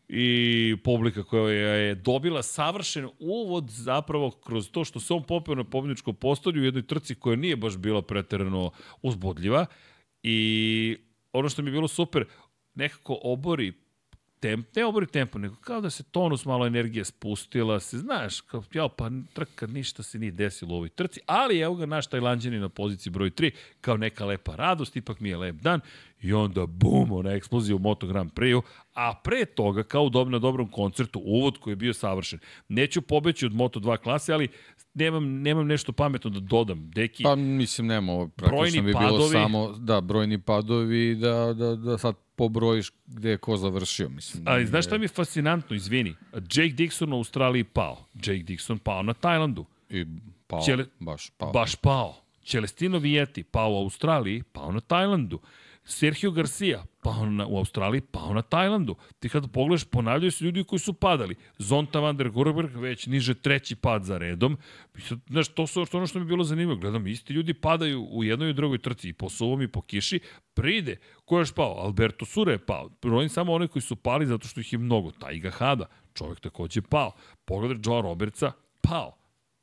i publika koja je dobila savršen uvod zapravo kroz to što se on popeo na pobedničkom postolju u jednoj trci koja nije baš bila preterano uzbudljiva i ono što mi je bilo super, nekako obori temp, ne obori tempo, nego kao da se tonus malo energije spustila, se znaš, kao, jao, pa trka, ništa se nije desilo u ovoj trci, ali evo ga naš tajlanđani na poziciji broj 3, kao neka lepa radost, ipak mi je lep dan, i onda bum, ona eksplozija u Moto Grand Prix-u, a pre toga, kao dob na dobrom koncertu, uvod koji je bio savršen. Neću pobeći od Moto 2 klase, ali nemam, nemam nešto pametno da dodam. Deki, Pa mislim nema ovo, praktično bi bilo padovi. samo, da, brojni padovi da, da, da sad pobrojiš gde je ko završio, mislim. Ali nije- znaš šta mi je fascinantno, izvini, Jake Dixon u Australiji pao, Jake Dixon pao na Tajlandu, I pao, Ćele- baš pao. baš pao. Celestino Vieti, pao u Australiji, pao na Tajlandu. Sergio Garcia, pao na, u Australiji, pao na Tajlandu. Ti kada pogledaš, ponavljaju se ljudi koji su padali. Zonta van der Gurberg, već niže treći pad za redom. Znaš, to su ono što mi je bilo zanimljivo. Gledam, isti ljudi padaju u jednoj i drugoj trci, i po suvom i po kiši. Pride, ko je još pao? Alberto Sura je pao. Brojim samo one koji su pali zato što ih je mnogo. Taiga Hada, čovjek takođe pao. Pogledaj Joe Robertsa, pao.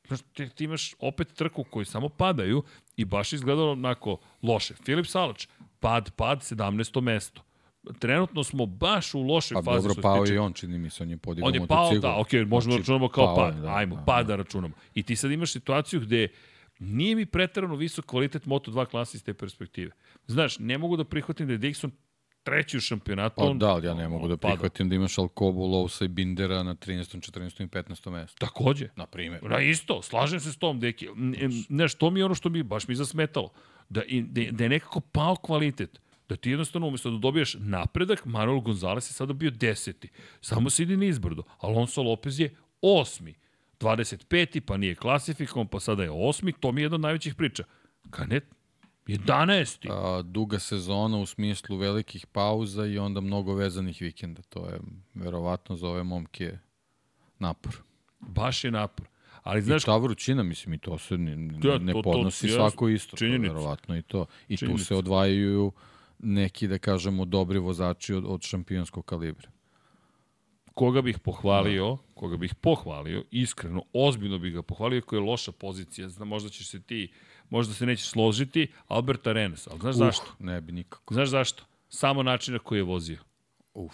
Znaš, ti, ti imaš opet trku koji samo padaju i baš izgledalo onako loše. Filip Salač, pad, pad, 17. mesto. Trenutno smo baš u lošoj pa, fazi. Pa dobro, pao i on, čini mi se, on je podigao On je pao, da, ok, možemo da znači, da računamo kao pad. Da, Ajmo, da, pad da. da računamo. I ti sad imaš situaciju gde nije mi pretarano visok kvalitet Moto2 klase iz te perspektive. Znaš, ne mogu da prihvatim da je Dixon treći u šampionatu. Pa da, ali ja ne mogu da prihvatim da imaš Alkobu, Lousa i Bindera na 13. 14. i 15. mestu. Takođe. Na primjer. Na isto, slažem se s tom, deki. Znaš, to mi je ono što mi baš mi zasmetalo. Da, da, da je nekako pao kvalitet. Da ti jednostavno umesto da dobiješ napredak, Manuel Gonzalez je sada bio deseti. Samo se ide nizbrdo. Alonso Lopez je osmi. 25. pa nije klasifikovan, pa sada je osmi. To mi je jedna od najvećih priča. Kanet, 11. A, duga sezona u smislu velikih pauza i onda mnogo vezanih vikenda. To je verovatno za ove momke napor. Baš je napor. Ali znaš, I ta vrućina, mislim, i to se ne, Ja, ne to- to- podnosi jasno, svako isto. To je činjenica. verovatno i to. I Činjenica. tu se odvajaju neki, da kažemo, dobri vozači od, od šampionskog kalibra. koga bih pohvalio, koga bih pohvalio, iskreno, ozbiljno bih ga pohvalio, koja je loša pozicija, znam, možda ćeš se ti, možda se nećeš složiti, Albert Arenas, ali znaš zašto? Uh, ne bi nikako. Znaš zašto? Samo način na koji je vozio. Uf.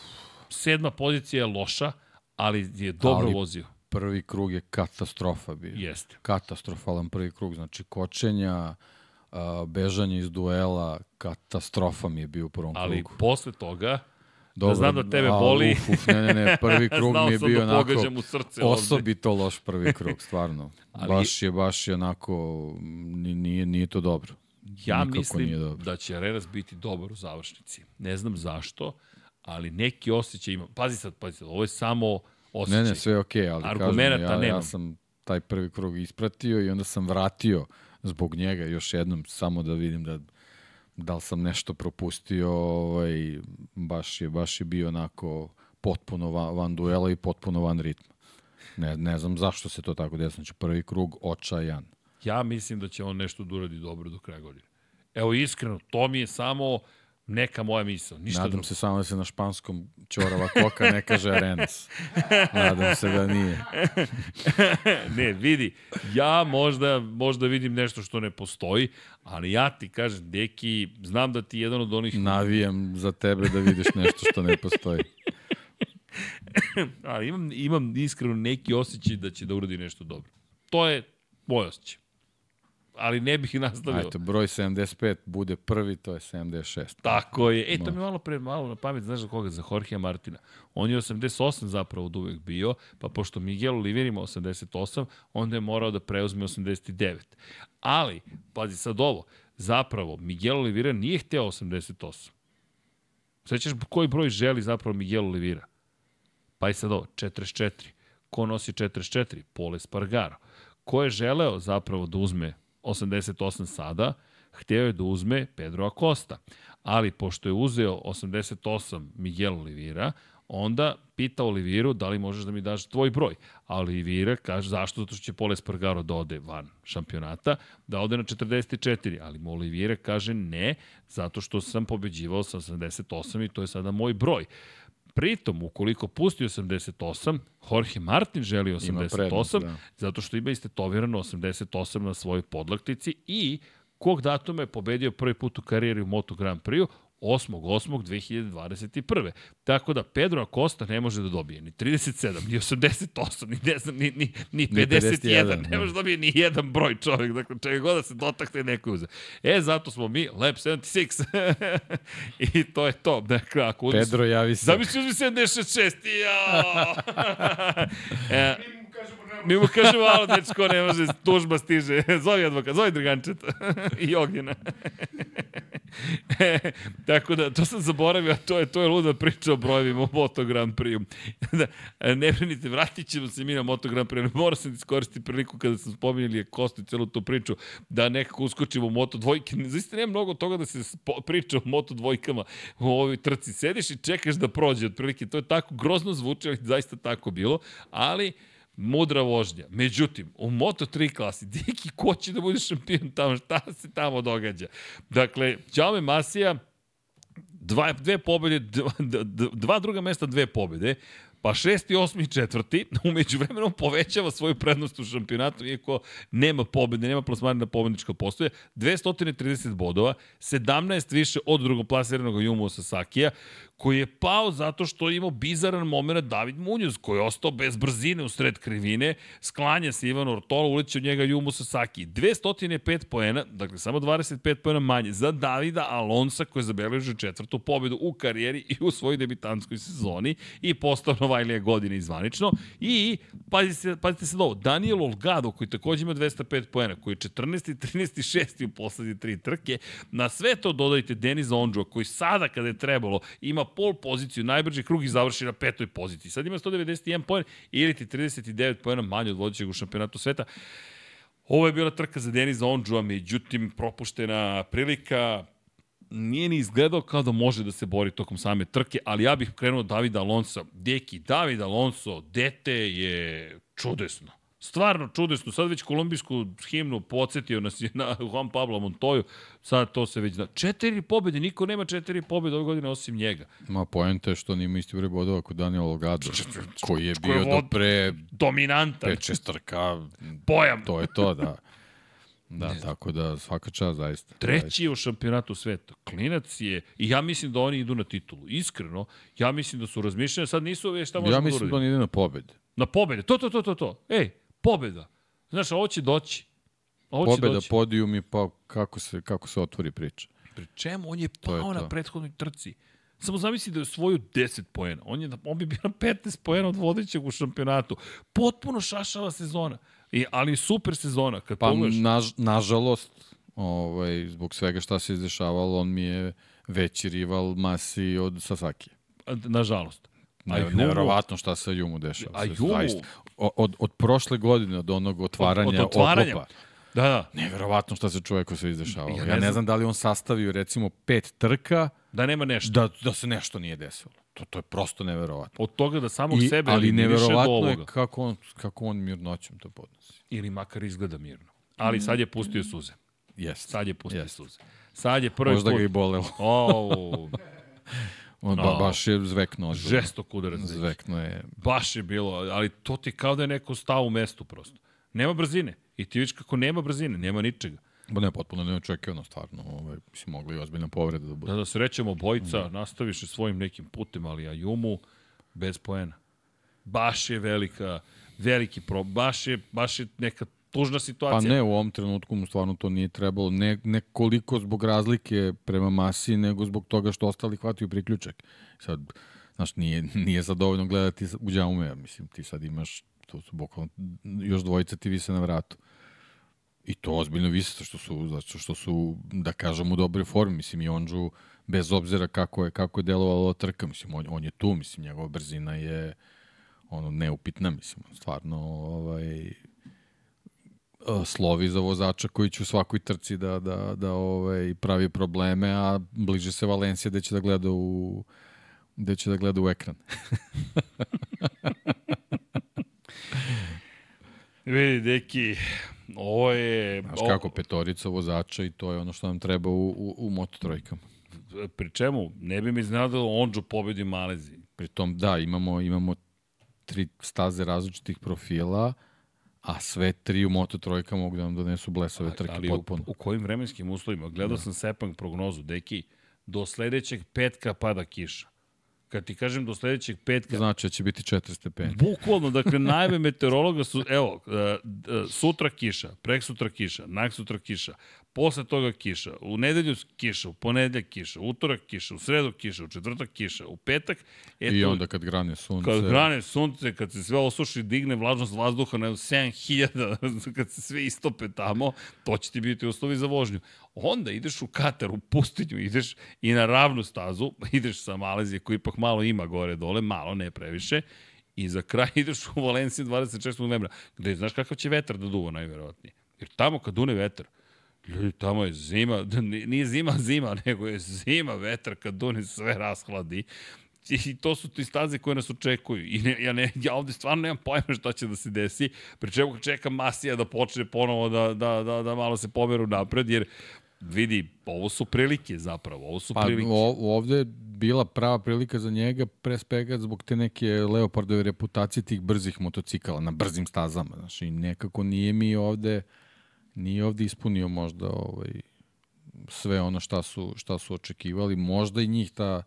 Sedma pozicija je loša, ali je dobro Ali- vozio. Prvi krug je katastrofa bio. Jeste. Katastrofalan prvi krug. Znači, kočenja, a, bežanje iz duela, katastrofa mi je bio u prvom Ali krugu. posle toga, da znam da tebe a, boli. Uf, uf, ne, ne, ne, prvi krug mi je bio da onako u srce ovde. osobito loš prvi krug, stvarno. Ali- Baš je, baš je onako, ni- nije, nije to dobro. ja Nikako mislim dobro. da će Arenas biti dobar u završnici. Ne znam zašto, ali neki osjećaj ima. Pazi sad, pazi sad, ovo je samo osjećaj. Ne, ne, sve je okej, ali kažem, Argumenata ja, nemam. ja sam taj prvi krug ispratio i onda sam vratio zbog njega još jednom, samo da vidim da da li sam nešto propustio, ovaj, baš, je, baš je bio onako potpuno van, van duela i potpuno van ritma. Ne, ne znam zašto se to tako desilo. Znači, prvi krug očajan. Ja mislim da će on nešto da uradi dobro do kraja godine. Evo, iskreno, to mi je samo neka moja misla. Ništa Nadam drugo. se samo da se na španskom ćorava koka ne kaže Arenas. Nadam se da nije. ne, vidi, ja možda, možda vidim nešto što ne postoji, ali ja ti kažem, deki, znam da ti jedan od onih... Navijam za tebe da vidiš nešto što ne postoji. ali imam, imam iskreno neki osjećaj da će da uradi nešto dobro. To je moj osjećaj. Ali ne bih nastavio. Ajde, broj 75 bude prvi, to je 76. Tako je. E, to mi je malo pre malo na pamet, znaš za koga? Za Jorgea Martina. On je 88 zapravo od uvek bio, pa pošto Miguel Oliver ima 88, onda je morao da preuzme 89. Ali, pazi sad ovo, zapravo Miguel Oliveira nije hteo 88. Svećaš koji broj želi zapravo Miguel Oliveira? Pa i sad ovo, 44. Ko nosi 44? Pole Spargaro. Ko je želeo zapravo da uzme 88 sada, hteo je da uzme Pedro Acosta. Ali pošto je uzeo 88 Miguel Oliveira, onda pita Oliviru da li možeš da mi daš tvoj broj. A Olivira kaže zašto? Zato što će Pole Spargaro da ode van šampionata, da ode na 44, ali mu Olivira kaže ne, zato što sam pobeđivao sa 88 i to je sada moj broj. Pritom, ukoliko pusti 88, Jorge Martin želi 88, prednost, da. zato što ima istetovirano 88 na svojoj podlaktici i kog datuma je pobedio prvi put u karijeri u Moto Grand Prix-u, 8.8.2021. Tako da Pedro Acosta ne može da dobije ni 37, ni 88, ni, ne znam, ni, ni, ni 51. 51, ne može da dobije ni jedan broj čovjek. Dakle, čega god da se dotakne neko uze. E, zato smo mi Lab 76. I to je to. Dakle, ako Pedro, javi se. Zamisli uzmi 76. Jao! e, mi mu kažemo, alo, dečko, ne može, tužba stiže. Zove advokat, zove Drgančeta i Ognjena. tako da, to sam zaboravio, a to je, to je luda priča o brojevima u Moto Grand Prix. da, ne brinite, vratit ćemo se mi na Moto Grand Prix. Morao sam iskoristiti priliku kada sam spominjali je Kostu i celu tu priču, da nekako uskočimo u Moto dvojke. Zaista nema mnogo toga da se priča o Moto dvojkama u ovoj trci. Sediš i čekaš da prođe, otprilike. To je tako grozno zvuči, ali zaista tako bilo. Ali, mudra vožnja. Međutim, u Moto3 klasi, Diki, ko će da bude šampion tamo, šta se tamo događa? Dakle, Ćaume Masija, dva, dve pobede, dva, dva druga mesta, dve pobede, pa šesti, osmi i četvrti, umeđu vremenom povećava svoju prednost u šampionatu, iako nema pobede, nema plasmana na pobednička postoje, 230 bodova, 17 više od drugoplasiranog Jumu Sasakija, koji je pao zato što je imao bizaran moment David Munoz, koji je ostao bez brzine u sred krivine, sklanja se Ivan Ortola, uleće od njega Jumu Sasaki. 205 poena, dakle samo 25 poena manje, za Davida Alonsa koji je zabeležio četvrtu pobedu u karijeri i u svojoj debitanskoj sezoni i postao Novajlija godine izvanično. I, pazite se, pazite se do ovo, Daniel Olgado koji takođe ima 205 poena, koji je 14. 13. 6. u poslednje tri trke, na sve to dodajte Denis Ondžua koji sada kada je trebalo ima pol poziciju, najbrži krug i završi na petoj poziciji. Sad ima 191 poen ili ti 39 poena manje od vodećeg u šampionatu sveta. Ovo je bila trka za Deniza Ondžua, međutim propuštena prilika, nije ni izgledao kao da može da se bori tokom same trke, ali ja bih krenuo Davida Alonso. Deki, David Alonso, dete je čudesno. Stvarno čudesno. Sad već kolumbijsku himnu podsjetio nas je na Juan Pablo Montoju. Sad to se već zna. Četiri pobjede. Niko nema četiri pobjede ove godine osim njega. Ma poenta je što nima isti broj bodova kod Daniel Logado, koji je bio do pre... Dominantan. Pet šestarka. Pojam. To je to, da. Da, ne tako da svaka čast zaista. Treći je u šampionatu sveta. Klinac je, i ja mislim da oni idu na titulu. Iskreno, ja mislim da su razmišljeni, sad nisu već šta možemo Ja da mislim da oni ide na pobede. Na pobede, to, to, to, to, to. Ej, pobeda. Znaš, ovo će doći. Ovo će Pobeda, doći. podijum i pa kako se, kako se otvori priča. Pri čemu? On je pao je na prethodnoj trci. Samo zamisli da je svoju 10 poena. On, je, on bi bio na 15 poena od vodećeg u šampionatu. Potpuno šašava sezona. I, ali super sezona. Kad pa, pogledaš... naž, nažalost, ovaj, zbog svega šta se izdešavalo, on mi je veći rival Masi od Sasaki. Nažalost. Ne, Jumu, neverovatno šta se Jumu dešava. A Jumu, zaista. Od, od prošle godine, od onog otvaranja, od, od otvaranja. oklopa, Da, da. Neverovatno šta se čoveku se izdešavalo. Ja ne, ja ne znam da li on sastavio recimo pet trka da nema nešto. Da, da se nešto nije desilo. To, to je prosto neverovatno. Od toga da samog I, sebe ali neverovatno je kako on, kako on mirnoćom to podnosi. Ili makar izgleda mirno. Ali sad je pustio suze. Jeste. Sad je pustio yes. suze. Sad je prvi Možda put... ga i bolelo. Oh. On ba, baš je zveknuo. Žestok udarac. Zveknuo je. Baš je bilo, ali to ti kao da je neko stao u mestu prosto. Nema brzine. I ti vidiš kako nema brzine, nema ničega. Ba ne, potpuno neočekivano, stvarno. Ovaj, mislim, mogli i ozbiljna povreda da bude. Da, da srećemo bojica, da. nastaviš svojim nekim putem, ali Ajumu bez poena. Baš je velika, veliki pro, baš je, baš je neka tužna situacija. Pa ne, u ovom trenutku mu stvarno to nije trebalo. Ne, ne koliko zbog razlike prema masi, nego zbog toga što ostali hvataju priključak. Sad, znaš, nije, nije zadovoljno gledati u džaume. Mislim, ti sad imaš, to su bukvalno, još dvojica ti vise na vratu. I to ozbiljno vise, što su, zato što su, da kažem, u dobroj formi. Mislim, i Onđu, bez obzira kako je, kako je delovalo trka, mislim, on, on je tu, mislim, njegova brzina je ono neupitna, mislim, stvarno ovaj, slovi za vozača koji će u svakoj trci da, da, da ovaj, pravi probleme, a bliže se Valencija da će da gleda u da će da gleda u ekran. Vidi, deki, ovo je... Znaš kako, petorica vozača i to je ono što nam treba u, u, u mototrojkama. Pri čemu, ne bi mi iznadalo Onđu pobedi Malezi. Pri tom, da, imamo, imamo tri staze različitih profila, a sve tri u Moto trojka mogu da nam donesu blesave trke ali potpuno. U, u kojim vremenskim uslovima? Gledao da. sam Sepang prognozu, deki, do sledećeg petka pada kiša. Kad ti kažem do sledećeg petka... Znači da će biti 4 stepeni. Bukvalno, dakle, najve meteorologa su, evo, uh, uh, sutra kiša, prek sutra kiša, nak sutra kiša, posle toga kiša, u nedelju kiša, u ponedeljak kiša, u utorak kiša, u sredu kiša, u četvrtak kiša, u petak... Eto, I onda kad grane sunce... Kad grane sunce, kad se sve osuši, digne vlažnost vazduha na 7000, kad se sve istope tamo, to će ti biti uslovi za vožnju. Onda ideš u Katar, u pustinju, ideš i na ravnu stazu, ideš sa Malezije koji ipak malo ima gore dole, malo, ne previše, i za kraj ideš u Valenciju 26. novembra, gde znaš kakav će vetar da duva najverovatnije. Jer tamo kad dune vetar, Ljudi, tamo je zima, nije zima zima, nego je zima vetar kad dune sve rashladi. I to su ti staze koje nas očekuju. I ne, ja, ne, ja ovde stvarno nemam pojma šta će da se desi. Pri čemu čekam Masija da počne ponovo da, da, da, da malo se pomeru napred, jer vidi, ovo su prilike zapravo, ovo su pa, prilike. O, ovde je bila prava prilika za njega, pre svega zbog te neke Leopardove reputacije tih brzih motocikala na brzim stazama. Znači, nekako nije mi ovde nije ovde ispunio možda ovaj, sve ono šta su, šta su očekivali. Možda i njih ta,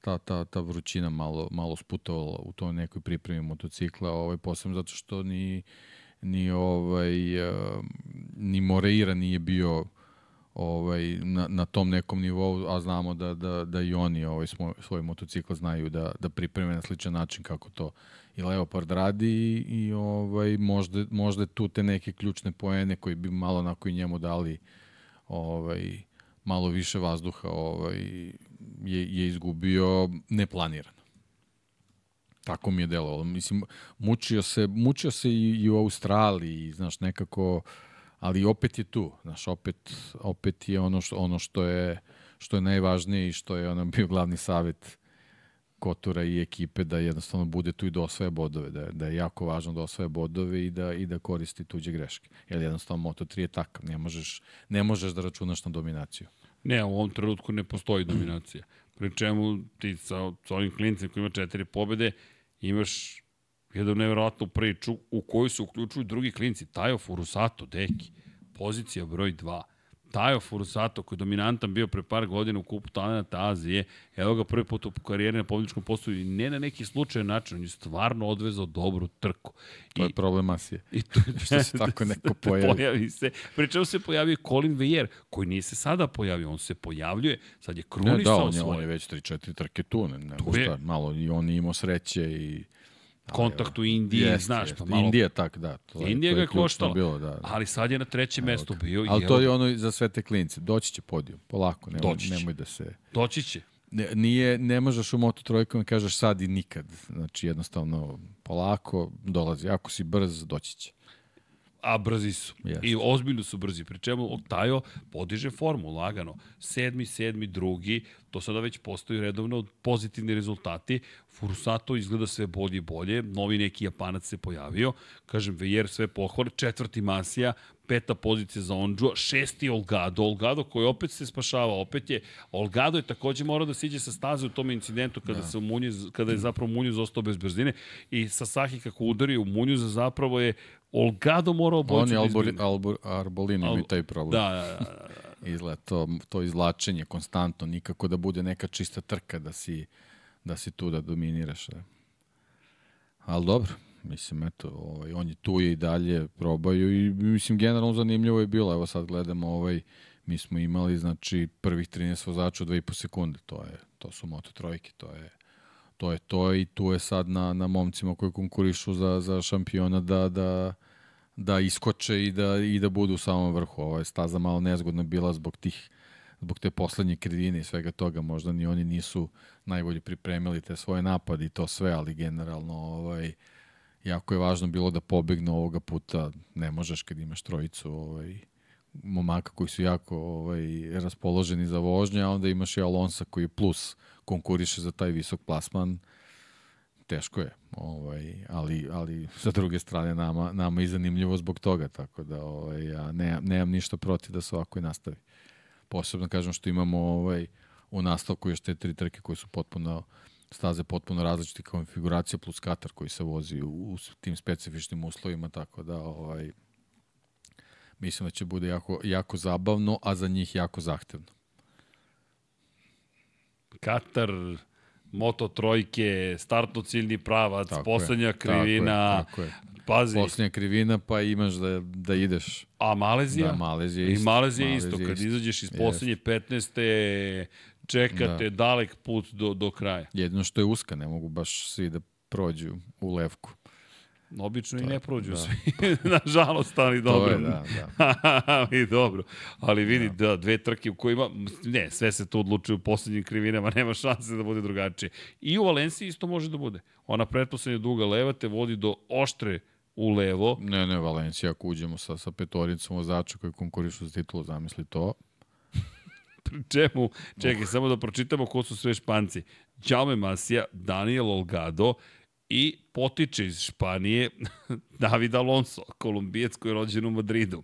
ta, ta, ta vrućina malo, malo sputovala u toj nekoj pripremi motocikla, ovaj, posebno zato što ni, ni, ovaj, ni Moreira nije bio ovaj, na, na tom nekom nivou, a znamo da, da, da i oni ovaj, svoj, svoj motocikl znaju da, da pripreme na sličan način kako to i Leopard radi i, i ovaj, možda, možda tu te neke ključne poene koji bi malo onako i njemu dali ovaj, malo više vazduha ovaj, je, je izgubio neplanirano. Tako mi je delovalo. Mislim, mučio se, mučio se i, i u Australiji, znaš, nekako, ali opet je tu, znaš, opet, opet je ono što, ono što je što je najvažnije i što je ono bio glavni savet Kotura i ekipe da jednostavno bude tu i da osvaja bodove, da, da je jako važno da osvaja bodove i da, i da koristi tuđe greške. Jer jednostavno Moto3 je takav, ne možeš, ne možeš da računaš na dominaciju. Ne, u ovom trenutku ne postoji dominacija. Pri čemu ti sa, sa ovim klincem koji ima četiri pobede imaš jednu nevjerojatnu priču u kojoj se uključuju drugi klinci. Tajo Furusato, deki, pozicija broj 2 Tajo Furusato, koji je dominantan bio pre par godina u kupu talenta Azije, evo ga prvi put u karijeri na pobjedičkom postoju i ne na neki slučaj način, on je stvarno odvezao dobru trku. To je problem Asije. I to, što se tako neko pojavi. pojavi se. Pričemu se pojavio Colin Vejer, koji nije se sada pojavio, on se pojavljuje, sad je krunisao ne, da, on je, svoje. on je već 3-4 trke tu, ne, ne, šta, malo i on je imao sreće i kontakt u Indiji, jest, znaš, jest. pa malo... Indija tak, da. To, Indija to ga je koštala, bilo, da, da. ali sad je na trećem Evo, mestu bio. Ali to je ono za sve te klince. Doći će podijum, polako, nemoj, Doći će. nemoj da se... Doći će. Ne, nije, ne možeš u Moto trojkom da kažeš sad i nikad. Znači, jednostavno, polako, dolazi. Ako si brz, doći će a brzi su. Yes. I ozbiljno su brzi. Pri čemu Tajo podiže formu lagano. Sedmi, sedmi, drugi, to sada već postoji redovno pozitivni rezultati. Furusato izgleda sve bolje i bolje. Novi neki Japanac se pojavio. Kažem, Vejer sve pohvale. Četvrti Masija, peta pozicija za Ondžua, šesti Olgado, Olgado koji opet se spašava, opet je, Olgado je takođe morao da siđe sa staze u tom incidentu kada, da. se Munjuz, kada je zapravo Munjuz ostao bez brzine i Sasaki kako udari u Munjuza zapravo je Olgado morao boći On je Albor, Albor, Arbolini Al, taj problem. Da, da, da. da. Izgleda to, to izlačenje konstantno, nikako da bude neka čista trka da si, da si tu da dominiraš. Da. Ali dobro, Mislim, eto, ovaj, on je tu i dalje probaju i mislim, generalno zanimljivo je bilo. Evo sad gledamo ovaj, mi smo imali, znači, prvih 13 vozača u 2,5 sekunde. To, je, to su moto trojke, to je to je to i tu je sad na, na momcima koji konkurišu za, za šampiona da, da, da iskoče i da, i da budu u samom vrhu. Ovo je staza malo nezgodna bila zbog tih zbog te poslednje kredine i svega toga, možda ni oni nisu najbolje pripremili te svoje napade i to sve, ali generalno ovaj, jako je važno bilo da pobegnu ovoga puta. Ne možeš kad imaš trojicu ovaj, momaka koji su jako ovaj, raspoloženi za vožnje, a onda imaš i Alonsa koji plus konkuriše za taj visok plasman. Teško je, ovaj, ali, ali sa druge strane nama, nama i zanimljivo zbog toga, tako da ovaj, ja ne, nemam ništa protiv da se ovako i nastavi. Posebno kažem što imamo ovaj, u nastavku još te tri trke koje su potpuno staze potpuno različite konfiguracije plus Katar koji se vozi u, u tim specifičnim uslovima, tako da ovaj, mislim da će bude jako, jako zabavno, a za njih jako zahtevno. Katar, moto trojke, startno ciljni pravac, tako poslednja je, krivina, tako je, tako je. Pazi. Posljednja krivina, pa imaš da, da ideš. A Malezija? Da, Malezija I isto. Malezija Malezija isto. Kad isto. izađeš iz poslednje 15. čekate Da. dalek put do, do kraja. Jedino što je uska, ne mogu baš svi da prođu u levku. Obično i To ne je- prođu da. svi. Nažalost, ali dobro. To je, da, da. ali dobro. Ali vidi, da. dve trke u kojima, ne, sve se to odlučuje u poslednjim krivinama, nema šanse da bude drugačije. I u Valenciji isto može da bude. Ona pretposlednja duga leva te vodi do oštre u levo. Ne, ne, Valencija, ako uđemo sa, sa petoricom vozača koji konkurišu za titulu, zamisli to. Pri čemu, čekaj, samo da pročitamo ko su sve španci. Jaume Masija, Daniel Olgado i potiče iz Španije David Alonso, kolumbijac koji je rođen u Madridu.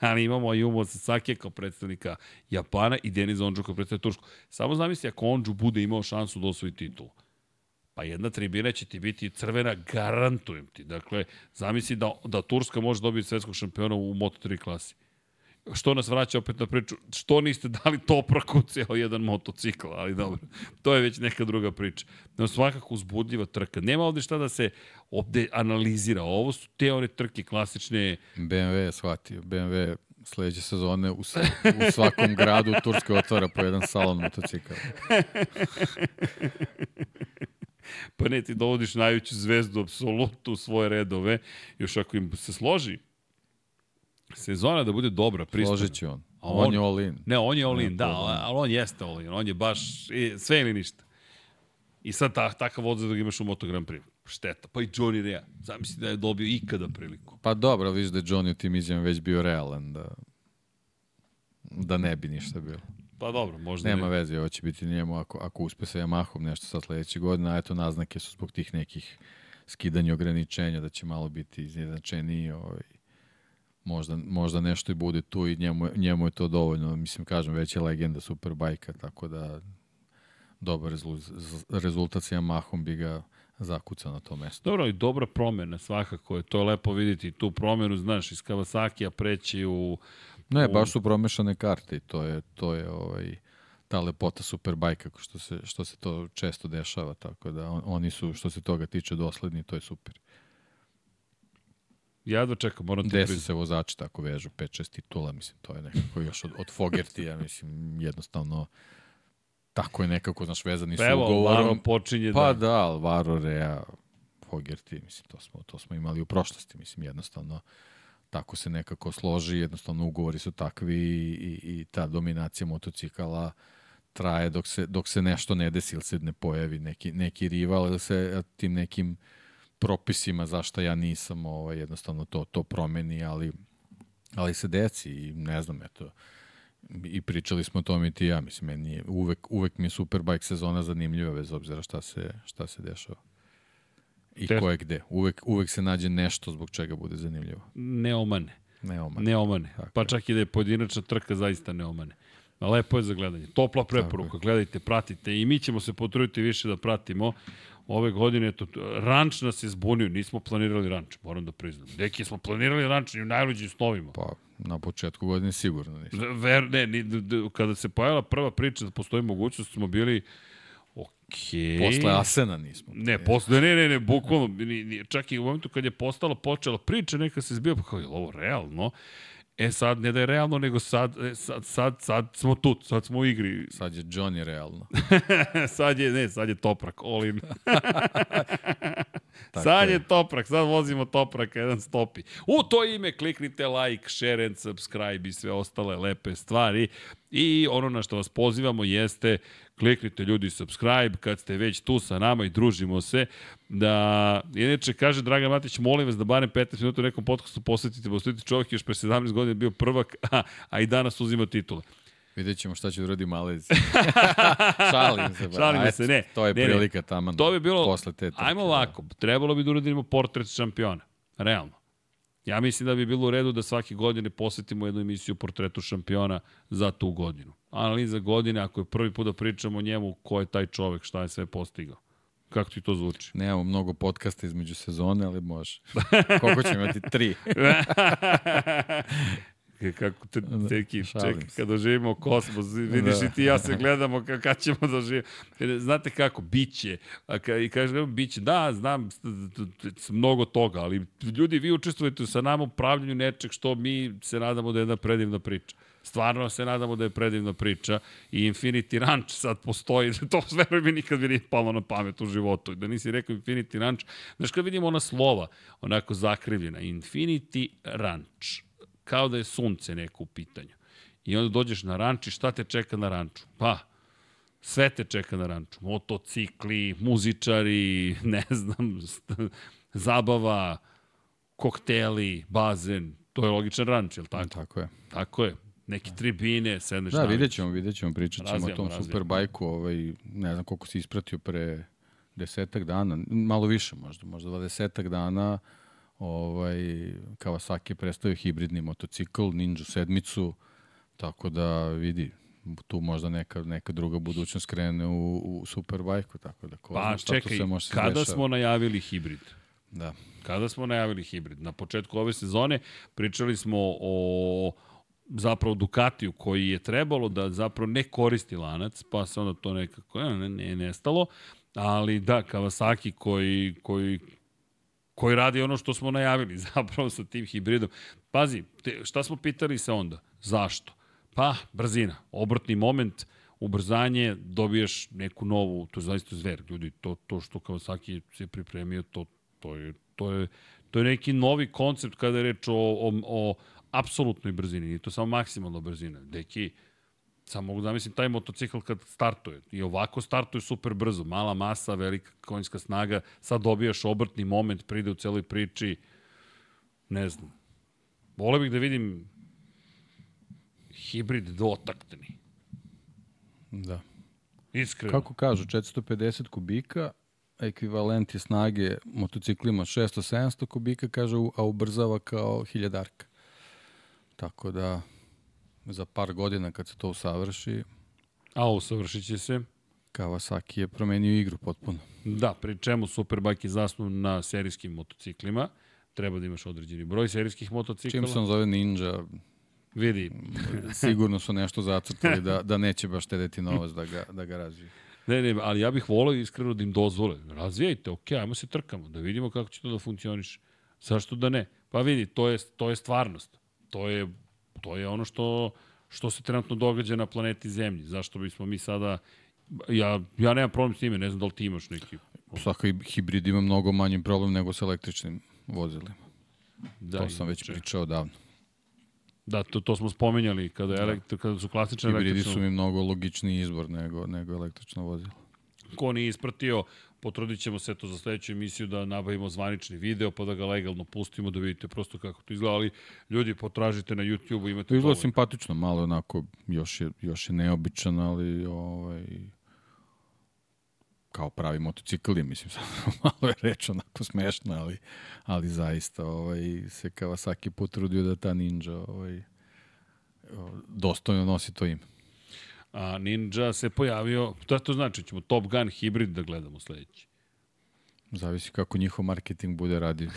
Ali imamo Ayumu Sasaki kao predstavnika Japana i Denis Ondžu kao predstavnika Tursku. Samo zamisli ako Ondžu bude imao šansu da osvoji titulu. Pa jedna tribina će ti biti crvena, garantujem ti. Dakle, zamisli da, da Turska može dobiti svetskog šampiona u Moto3 klasi. Što nas vraća opet na priču, što niste dali topraku ceo jedan motocikl, ali dobro, to je već neka druga priča. No, svakako uzbudljiva trka. Nema ovde šta da se ovde analizira. Ovo su te one trke klasične, BMW je shvatio. BMW sledeće sezone u, u svakom gradu u Turskoj otvara po jedan salon motocikla. pa ne, ti dovodiš najveću zvezdu apsolutno u svoje redove, još ako im se složi sezona da bude dobra, pristana. Složit će on. A On, on- je all in. Ne, on je all in, Ne, da, ali on jeste all in. On je baš sve ili ništa. I sad ta, takav odzad da ga imaš u Moto Grand Prix. Šteta. Pa i Johnny Rea. Zamisli da je dobio ikada priliku. Pa dobro, vidiš da je Johnny u tim izjavama već bio realan, da, da ne bi ništa bilo. Pa dobro, možda Nema ne. veze, ovo će biti njemu ako, ako uspe sa Yamahom nešto sad sledeće godine, a eto naznake su zbog tih nekih skidanja ograničenja da će malo biti izjednačeniji ovaj, možda, možda nešto i bude tu i njemu, je- njemu je to dovoljno. Mislim, kažem, već je legenda Superbajka, tako da dobar rezultat, rezultat sa Yamahom bi ga zakucao na to mesto. Dobro, i dobra promena svakako je. To je lepo vidjeti. Tu promenu, znaš, iz Kawasaki-a preći u... Ne, U- baš su promešane karte i to je, to je ovaj, ta lepota Superbajka, što se, što se to često dešava, tako da on, oni su, što se toga tiče, dosledni, to je super. Ja da čekam, moram to Desi priznati. se vozači tako vežu, 5-6 titula, mislim, to je nekako još od, od Fogertija, mislim, jednostavno tako je nekako, znaš, vezani su Pa evo, ugovorom. Laro počinje Pa da... da, Alvaro, Rea, Fogerti, mislim, to smo, to smo imali u prošlosti, mislim, jednostavno tako se nekako složi, jednostavno ugovori su takvi i, i, i ta dominacija motocikala traje dok se, dok se nešto ne desi ili se ne pojavi neki, neki rival ili se tim nekim propisima zašto ja nisam ovaj, jednostavno to, to promeni, ali, ali se deci i ne znam, eto, i pričali smo o tome i ti ja, mislim, meni je, uvek, uvek mi je Superbike sezona zanimljiva, bez obzira šta se, šta se dešava. I Te- ko je gde. Uvek, uvek se nađe nešto zbog čega bude zanimljivo. Ne omane. Ne oma. Ne omane. Tako Pa čak i da je pojedinačna trka, zaista ne omane. Lepo je za gledanje. Topla preporuka. Gledajte, pratite. I mi ćemo se potruditi više da pratimo. Ove godine, eto, ranč nas je zbunio. Nismo planirali ranč, moram da priznam. Neki smo planirali ranč i u najluđim snovima. Pa, na početku godine sigurno nisam. Ver, ne, ni, kada se pojavila prva priča da postoji mogućnost, smo bili okej. Posle Asena nismo. Ne, posle, ne, ne, ne, bukvalno, ni, ni, čak i u momentu kad je postalo, počela priča, neka se zbija, pa kao, je ovo realno? E sad, ne da je realno, nego sad, e, sad, sad, sad smo tu, sad smo u igri. Sad je Johnny realno. sad je, ne, sad je Toprak, all in. Tako sad je. Toprak, sad vozimo Topraka, jedan stopi. U to ime kliknite like, share and subscribe i sve ostale lepe stvari. I ono na što vas pozivamo jeste kliknite ljudi subscribe kad ste već tu sa nama i družimo se. Da, inače, kaže Dragan Matić, molim vas da barem 15 minuta u nekom podcastu posvetite, posvetite čovjek još pre 17 godina bio prvak, a, a i danas uzima titule. Vidjet ćemo šta će da uradi Malez. Šalim se. ba. Šalim se, ne. To je Ne, ne. prilika taman. To bi bilo, Posle te trke, ajmo da. ovako, trebalo bi da uradimo portret šampiona, realno. Ja mislim da bi bilo u redu da svake godine posvetimo jednu emisiju portretu šampiona za tu godinu. Analiza godine, ako je prvi put da pričamo o njemu, ko je taj čovek, šta je sve postigao. Kako ti to zvuči? Nemamo mnogo podcasta između sezone, ali može. Koliko ćemo imati? Tri. Kako te, Da, teki, se. kada živimo kosmos, vidiš Da. i ti ja se gledamo ka- kad ćemo da živimo. Znate kako, biće, a ka, i kaže, biće, da, znam mnogo toga, ali ljudi, vi učestvujete sa nama u pravljanju nečeg što mi se nadamo da je jedna predivna priča. Stvarno se nadamo da je predivna priča i Infinity Ranch sad postoji, to veruj mi nikad mi nije palo na pamet u životu. Da nisi rekao Infinity Ranch, znaš kad vidimo ona slova, onako zakrivljena, Infinity Ranch, kao da je sunce neko u pitanju. I onda dođeš na ranč i šta te čeka na ranču? Pa, sve te čeka na ranču. Motocikli, muzičari, ne znam, zabava, kokteli, bazen. To je logičan ranč, je li tako? Tako je. Tako je. Neke tribine, sedneš Da, na vidjet ćemo, vidjet ćemo, pričat ćemo o Razvijamo, tom razvijamo. superbajku, ovaj, ne znam koliko si ispratio pre desetak dana, malo više možda, možda dvadesetak dana, ovaj, Kawasaki je predstavio hibridni motocikl, Ninja sedmicu, tako da vidi, tu možda neka, neka druga budućnost krene u, u superbajku, tako da ko Pa zna šta tu čekaj, sve može se kada dešava. smo najavili hibrid? Da. Kada smo najavili hibrid? Na početku ove sezone pričali smo o zapravo Ducatiju koji je trebalo da zapravo ne koristi lanac, pa se onda to nekako ne, ne, nestalo, ali da, Kawasaki koji, koji koji radi ono što smo najavili zapravo sa tim hibridom. Pazi, te, šta smo pitali se onda? Zašto? Pa, brzina, obrtni moment, ubrzanje, dobiješ neku novu, to je zaista zver, ljudi, to, to što Kawasaki se pripremio, to, to, je, to, je, to je neki novi koncept kada je reč o, o, o apsolutnoj brzini, nije to samo maksimalna brzina. Deki, Samo mogu da mislim taj motocikl kad startuje. I ovako startuje super brzo. Mala masa, velika konjska snaga. Sad dobijaš obrtni moment, pride u celoj priči. Ne znam. Vole bih da vidim hibrid dotaktni. Da. Iskreno. Kako kažu, 450 kubika, ekvivalent je snage motociklima 600-700 kubika, kaže, a ubrzava kao hiljadarka. Tako da, za par godina kad se to usavrši, A usavršit će se. Kawasaki je promenio igru potpuno. Da, pri čemu Superbike je zasnu na serijskim motociklima. Treba da imaš određeni broj serijskih motocikala. Čim se on zove Ninja, Vidi, sigurno su nešto zacrtali da, da neće baš štedeti novac da ga, da ga razvije. Ne, ne, ali ja bih volao iskreno da im dozvole. Razvijajte, ok, ajmo se trkamo, da vidimo kako će to da funkcioniše. Zašto da ne? Pa vidi, to je, to je stvarnost. To je, to je ono što, što se trenutno događa na planeti Zemlji. Zašto bismo mi sada... Ja, ja nemam problem s time, ne znam da li ti imaš neki... Svaka hibrid ima mnogo manji problem nego sa električnim vozilima. Da, to sam već inače. pričao davno. Da, to, to smo spomenjali kada, je elektro, kada su klasične Hibridi električne... su mi mnogo logičniji izbor nego, nego električno vozilo. Ko nije ispratio, potrudit ćemo se to za sledeću emisiju da nabavimo zvanični video pa da ga legalno pustimo da vidite prosto kako to izgleda, ali ljudi potražite na YouTube-u, imate To izgleda simpatično, malo onako, još je, još je neobičan, ali ovaj, kao pravi motocikl je, mislim, sad malo je reč onako smešno, ali, ali zaista ovaj, se Kawasaki potrudio da ta Ninja ovaj, dostojno nosi to ime. A Ninja se pojavio, to, to znači ćemo Top Gun hibrid da gledamo sledeći. Zavisi kako njihov marketing bude radio.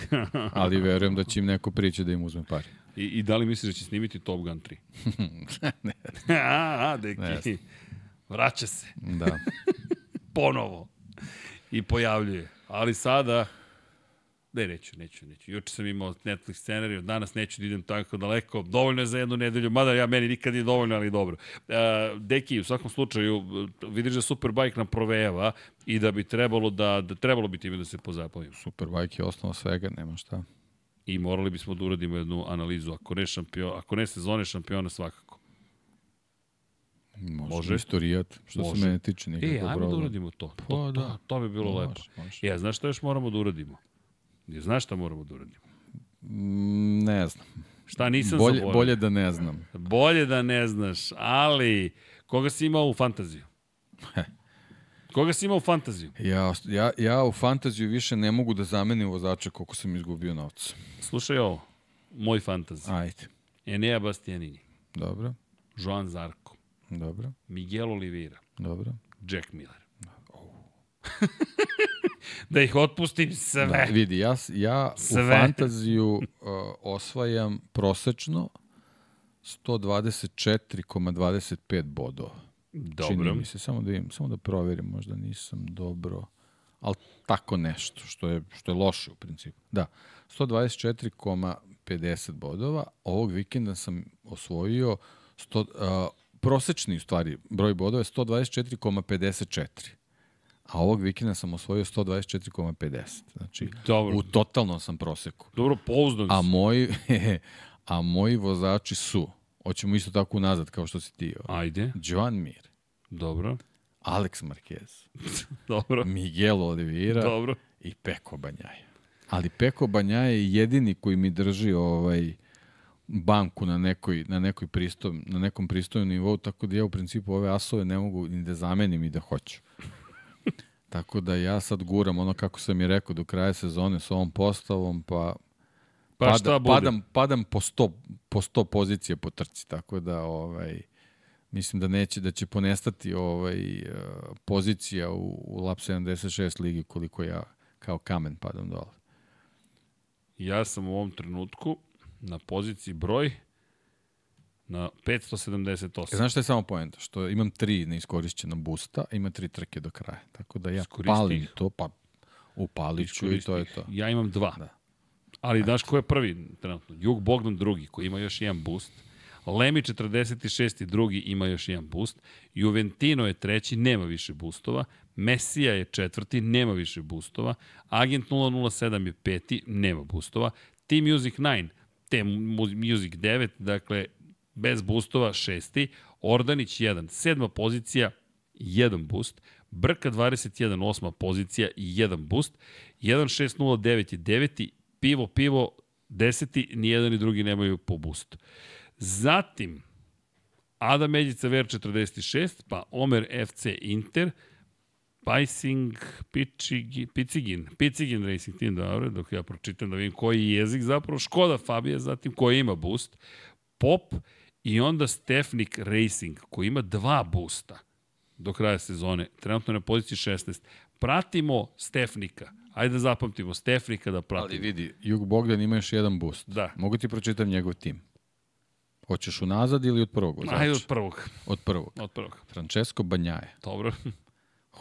Ali verujem da će im neko prići da im uzme pare. I, I da li misliš da će snimiti Top Gun 3? ne, a, a, Ne deki. znam. Vraća se. da. Ponovo. I pojavljuje. Ali sada... Ne, neću, neću, neću. Juče sam imao Netflix scenariju, danas neću da idem tako daleko. Dovoljno je za jednu nedelju, mada ja meni nikad nije dovoljno, ali dobro. Uh, Deki, u svakom slučaju, vidiš da Superbike nam provejava i da bi trebalo da, da trebalo bi time da se pozabavimo. Superbike je osnova svega, nema šta. I morali bismo da uradimo jednu analizu, ako ne, šampion, ako ne sezone šampiona svakako. Može. Može. Istorijat, što Može. se mene tiče. E, nikakav ajmo da uradimo to. Pa To, da. to, to bi bilo Može, lepo. može. Ja, znaš šta još moramo da uradimo? Je, znaš šta moramo da uradimo? Mm, ne znam. Šta nisam Bolje, zaboravio? bolje da ne znam. Bolje da ne znaš, ali koga si imao u fantaziju? Koga si imao u fantaziju? Ja, ja, ja u fantaziju više ne mogu da zamenim vozača koliko sam izgubio novca. Slušaj ovo, moj fantazij. Ajde. Enea Bastianini, Dobro, Joan Zarko, dobro, Miguel Oliveira, dobro. Jack Miller. da ih otpustim sve. Da, vidi, ja, ja Sve. u fantaziju uh, osvajam prosečno 124,25 bodova. Dobro. Čini mi se, samo da, vidim, samo da proverim, možda nisam dobro, ali tako nešto, što je, što je loše u principu. Da, 124,50 bodova, ovog vikenda sam osvojio 100, uh, prosečni, u stvari, broj bodova je 124,54. A ovog vikenda sam osvojio 124,50. Znači, Dobro. u totalnom sam proseku. Dobro, pouzdan A moji, a moji vozači su, hoćemo isto tako unazad kao što si ti, Ajde, Joan Mir, dobro, Alex Marquez, dobro, Miguel Oliveira dobro. i Peko Banjaja. Ali Peko Banjaja je jedini koji mi drži ovaj banku na nekoj, na, nekoj pristoj, na nekom pristojnom nivou, tako da ja u principu ove asove ne mogu ni da zamenim i da hoću. Tako da ja sad guram ono kako sam i rekao do kraja sezone s ovom postavom, pa Pa pada, šta bude? padam, padam po 100, po 100 pozicije po trci, tako da ovaj, mislim da neće, da će ponestati ovaj, eh, pozicija u, u Lab 76 ligi koliko ja kao kamen padam dole. Ja sam u ovom trenutku na poziciji broj na 578. E, znaš šta je samo poenta? Što imam tri neiskorišćena busta, ima tri trke do kraja. Tako da ja Iskoristi palim ih. to, pa upalit ću i to je to. Ja imam dva. Da. Ali znaš ko je prvi trenutno? Jug Bogdan drugi, koji ima još jedan boost. Lemi 46. drugi ima još jedan boost. Juventino je treći, nema više boostova. Mesija je četvrti, nema više boostova. Agent 007 je peti, nema boostova. Team Music 9, Team Music 9, dakle, bez boostova šesti. Ordanić 1, sedma pozicija, jedan boost. Brka 21, osma pozicija jedan boost. 1609 je deveti, pivo, pivo, deseti, ni jedan ni drugi nemaju po boostu. Zatim, Adam Medjica Ver 46, pa Omer FC Inter, Pajsing, Pičigi, Picigin, Picigin Racing Team, dobro, dok ja pročitam da vidim koji je jezik zapravo, Škoda Fabija, zatim koji ima boost, Pop i onda Stefnik Racing, koji ima dva boosta do kraja sezone, trenutno na poziciji 16. Pratimo Stefnika, ajde da zapamtimo, Stefnika da pratimo. Ali vidi, Jug Bogdan ima još jedan boost. Da. Mogu ti pročitam njegov tim. Hoćeš unazad ili od prvog vozača? Ajde od prvog, Od prvog. od prvog. Francesco Banjaje. Dobro.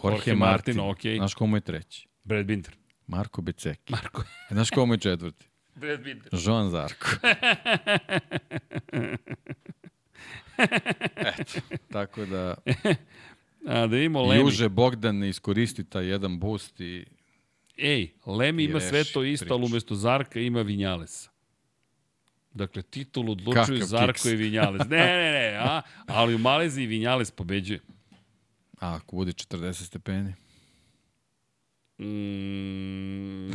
Jorge, Jorge Martin. Martin, okej. Znaš komu je treći? Brad Binter. Marko Beceki. Marko. E, Znaš komu je četvrti? Brad Binter. Joan Zarko. Eto, tako da A, da imamo Lemi. Juže Bogdan ne iskoristi taj jedan boost i Ej, Lemi ima sve to isto, ali umesto Zarka ima Vinjalesa. Dakle, titul odlučuju Kakav Zarko kiks. i Vinjales. Ne, ne, ne, a, ali u Maleziji Vinjales pobeđuje. a, ako bude 40 stepeni. Mm,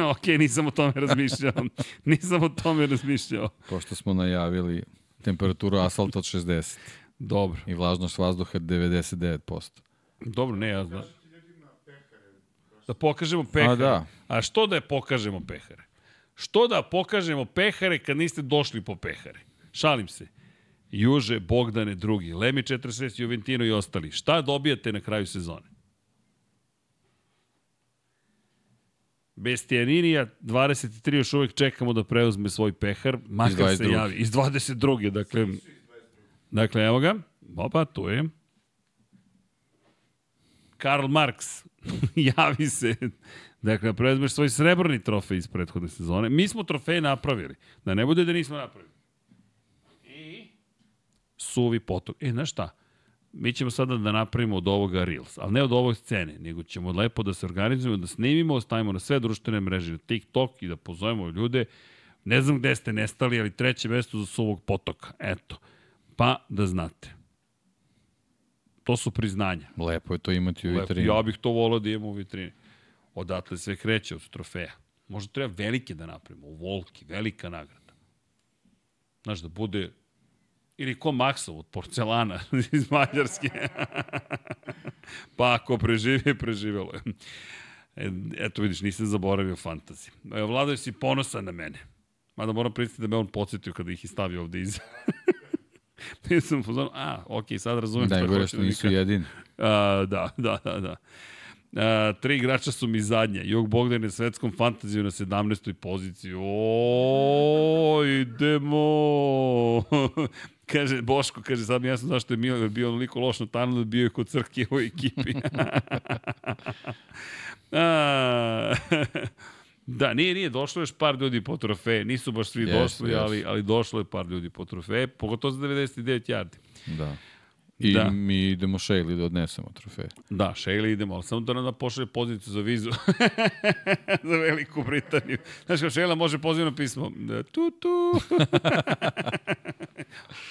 ok, nisam o tome razmišljao. nisam o tome razmišljao. Pošto smo najavili temperaturu asfalta od 60 Dobro. i vlažnost vazduha 99%. Dobro, ne, ja znam. Da pokažemo pehare. A da, A što da je pokažemo pehare? Što da pokažemo pehare kad niste došli po pehare? Šalim se. Juže, Bogdane, drugi, Lemi 46, Juventino i ostali. Šta dobijate na kraju sezone? Bestijaninija, 23, još uvek čekamo da preuzme svoj pehar, makar se 22.. javi. Iz 22. Dakle, dakle, evo ga. Opa, tu je. Karl Marx, javi se. Dakle, preuzmeš svoj srebrni trofej iz prethodne sezone. Mi smo trofeje napravili. Da ne bude da nismo napravili. I suvi potok. E, znaš šta? Mi ćemo sada da napravimo od ovoga Reels, ali ne od ovog scene, nego ćemo lepo da se organizujemo, da snimimo, stavimo na sve društvene mreže, na TikTok i da pozovemo ljude. Ne znam gde ste nestali, ali treće mesto za suvog potoka. Eto. Pa da znate. To su priznanja. lepo je to imati u Lepo. vitrini. Ja bih to volao da imamo u vitrini. Odatle sve kreće od trofeja. Možda treba velike da napravimo, u Volki, velika nagrada. Znaš, da bude ili ko Maksov od porcelana iz Mađarske. pa ako preživi, preživelo je. Eto vidiš, nisam zaboravio fantazi. E, Vlado, si ponosan na mene. Mada moram pristiti da me on podsjetio kada ih je stavio ovde iza. Nisam pozorno, a, ok, sad razumem Da, šta hoće što da nisu jedini. A, da, da, da, da. A, tri igrača su mi zadnja. Jog Bogdan je svetskom fantaziju na 17. poziciji. O, idemo! Kaže, Boško, kaže, sad mi jasno zašto je Miller bio onoliko loš na tanu da bio je kod Crke u ekipi. A, Da, nije, nije, došlo još par ljudi po trofeje, nisu baš svi Jesu, došli, jesu. ali, ali došlo je par ljudi po trofeje, pogotovo za 99 yardi. Da. I Da. mi idemo Shayli da odnesemo trofeje. Da, Shayla idemo, ali samo da nam da pošalje poziciju za vizu za Veliku Britaniju. Znaš kao Shayla može pozivno pismo. Da, tu, tu.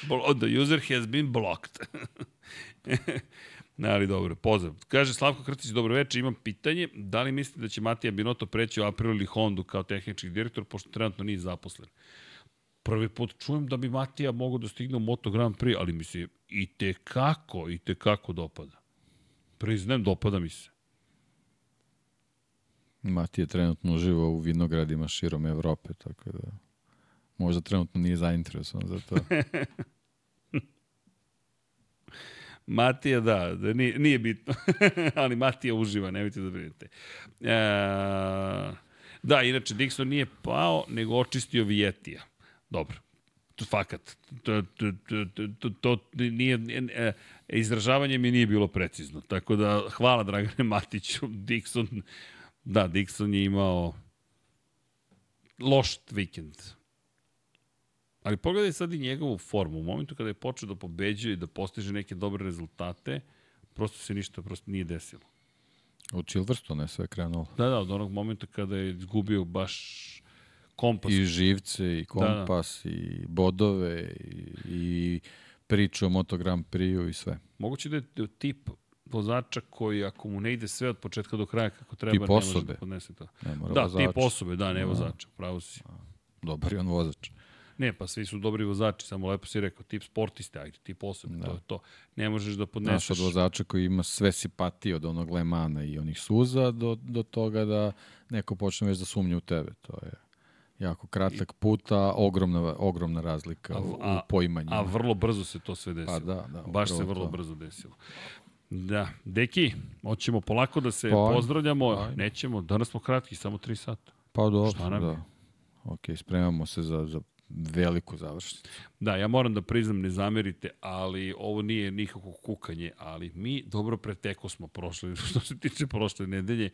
The user has been blocked. Ne, ali dobro, pozdrav. Kaže Slavko Krtić, dobro večer, imam pitanje. Da li mislite da će Matija Binoto preći u April ili Hondu kao tehnički direktor, pošto trenutno nije zaposlen? Prvi put čujem da bi Matija mogao da stigne u Moto Grand Prix, ali mi se i te kako, i te kako dopada. Priznajem, dopada mi se. Mati je trenutno uživo u vinogradima širom Evrope, tako da možda trenutno nije zainteresovan za to. Matija, da, da nije, nije bitno. ali Matija uživa, nemojte da brinete. E, da, inače, Dixon nije pao, nego očistio Vijetija. Dobro. To fakat. To, to, to, to, to, nije, e, izražavanje mi nije bilo precizno. Tako da, hvala Dragane Matiću. Dixon, da, Dixon je imao loš vikend. Ali pogledaj sad i njegovu formu. U momentu kada je počeo da pobeđuje i da postiže neke dobre rezultate, prosto se ništa prosto nije desilo. Od Silverstone sve krenulo. Da, da, od onog momenta kada je izgubio baš kompas. I živce, i kompas, da, da. i bodove, i, i priču o Moto Grand Prix-u i sve. Moguće da je tip vozača koji ako mu ne ide sve od početka do kraja kako treba, Tip ne može osobe. da podnese to. Ne mora Da, vozač. tip osobe, da, ne Da. vozača, pravo si. Dobar je on vozač. Ne, pa svi su dobri vozači, samo lepo si rekao, tip sportiste, ajde, tip osobe, Da. to je to. Ne možeš da podneseš. od vozača koji ima sve simpatije od onog Lemana i onih suza do, do toga da neko počne već da sumnje u tebe. To je jako kratak put, a ogromna, ogromna razlika A- u, u a- poimanju. A vrlo brzo se to sve desilo. Pa da, da, Baš se vrlo to. brzo desilo. Da, deki, hoćemo polako da se Pa, pozdravljamo, ajde. nećemo, danas smo kratki, samo 3 sata. Pa dobro, Šta nam je? da. Ok, spremamo se za, za veliku završnicu. Da, ja moram da priznam, ne zamerite, ali ovo nije nikako kukanje, ali mi dobro preteko smo prošli, što se tiče prošle nedelje.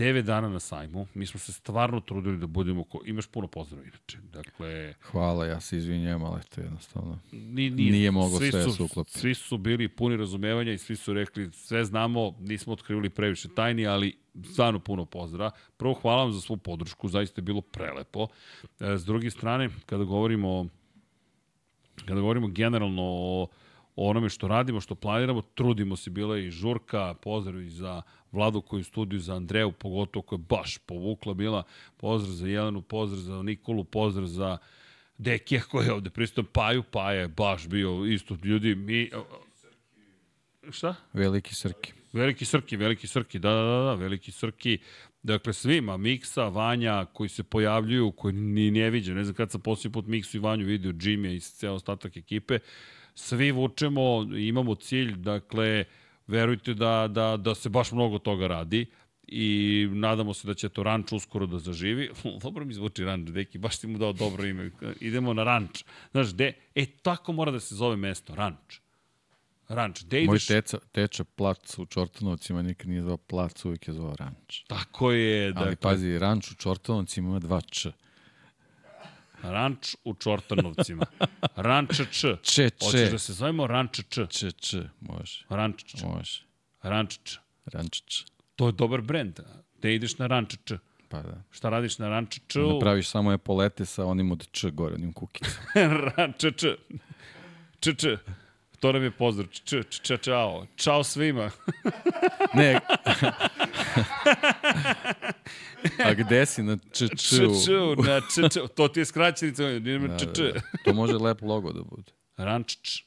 9 dana na sajmu, mi smo se stvarno trudili da budemo, ko... imaš puno pozdrava inače, dakle, Hvala, ja se izvinjam, ali to je jednostavno. Ni, Nije moglo svi sve da su, se uklopi. Svi su bili puni razumevanja i svi su rekli sve znamo, nismo otkrivili previše tajni, ali stvarno puno pozdrava. Prvo hvala vam za svu podršku, zaista je bilo prelepo. E, S druge strane, kada govorimo kada govorimo generalno o, o onome što radimo, što planiramo, trudimo se, bila je i žurka, pozdrav i za Vladu koju studiju, za Andreju, pogotovo koja je baš povukla, bila pozdrav za Jelenu, pozdrav za Nikolu, pozdrav za Dekija koji je ovde pristup, Paju, Paja je baš bio isto, ljudi, mi... Šta? Veliki Srki. Veliki Srki, Veliki Srki, da, da, da, da, Veliki Srki. Dakle, svima, Miksa, Vanja, koji se pojavljuju, koji ni ne viđe, ne znam kad sam posljednji put Miksu i Vanju vidio, Jimmy i ceo ostatak ekipe, svi vučemo, imamo cilj, dakle, verujte da, da, da se baš mnogo toga radi i nadamo se da će to ranč uskoro da zaživi. dobro mi zvuči ranč, deki, baš ti mu dao dobro ime. Idemo na ranč. Znaš, de, e, tako mora da se zove mesto, ranč. Ranč, gde Moj ideš? teca, teča plac u Čortanovcima nikad nije zvao plac, uvijek je zvao ranč. Tako je, Ali dakle, pazi, ranč u Čortanovcima ima dva č. Ranč u Čortanovcima. Ranč Č. Če, Hoćeš če. da se zovemo Ranč Č. Č, č, može, Ranč Č. može. Ranč Č. Ranč č. To je dobar brend. Gde ideš na Ranč Č? Pa da. Šta radiš na Ranč Č? Onda praviš samo epolete sa onim od č gore, onim kukicama. Ranč Č. Č Č. To nam je pozdrav. Č, č, č, čao. Čao svima. Ne. A gde si na č, č, Č, č, na č, č. To ti je skraćenica. Da, č, da, č. da. To može lep logo da bude. Ranč Č.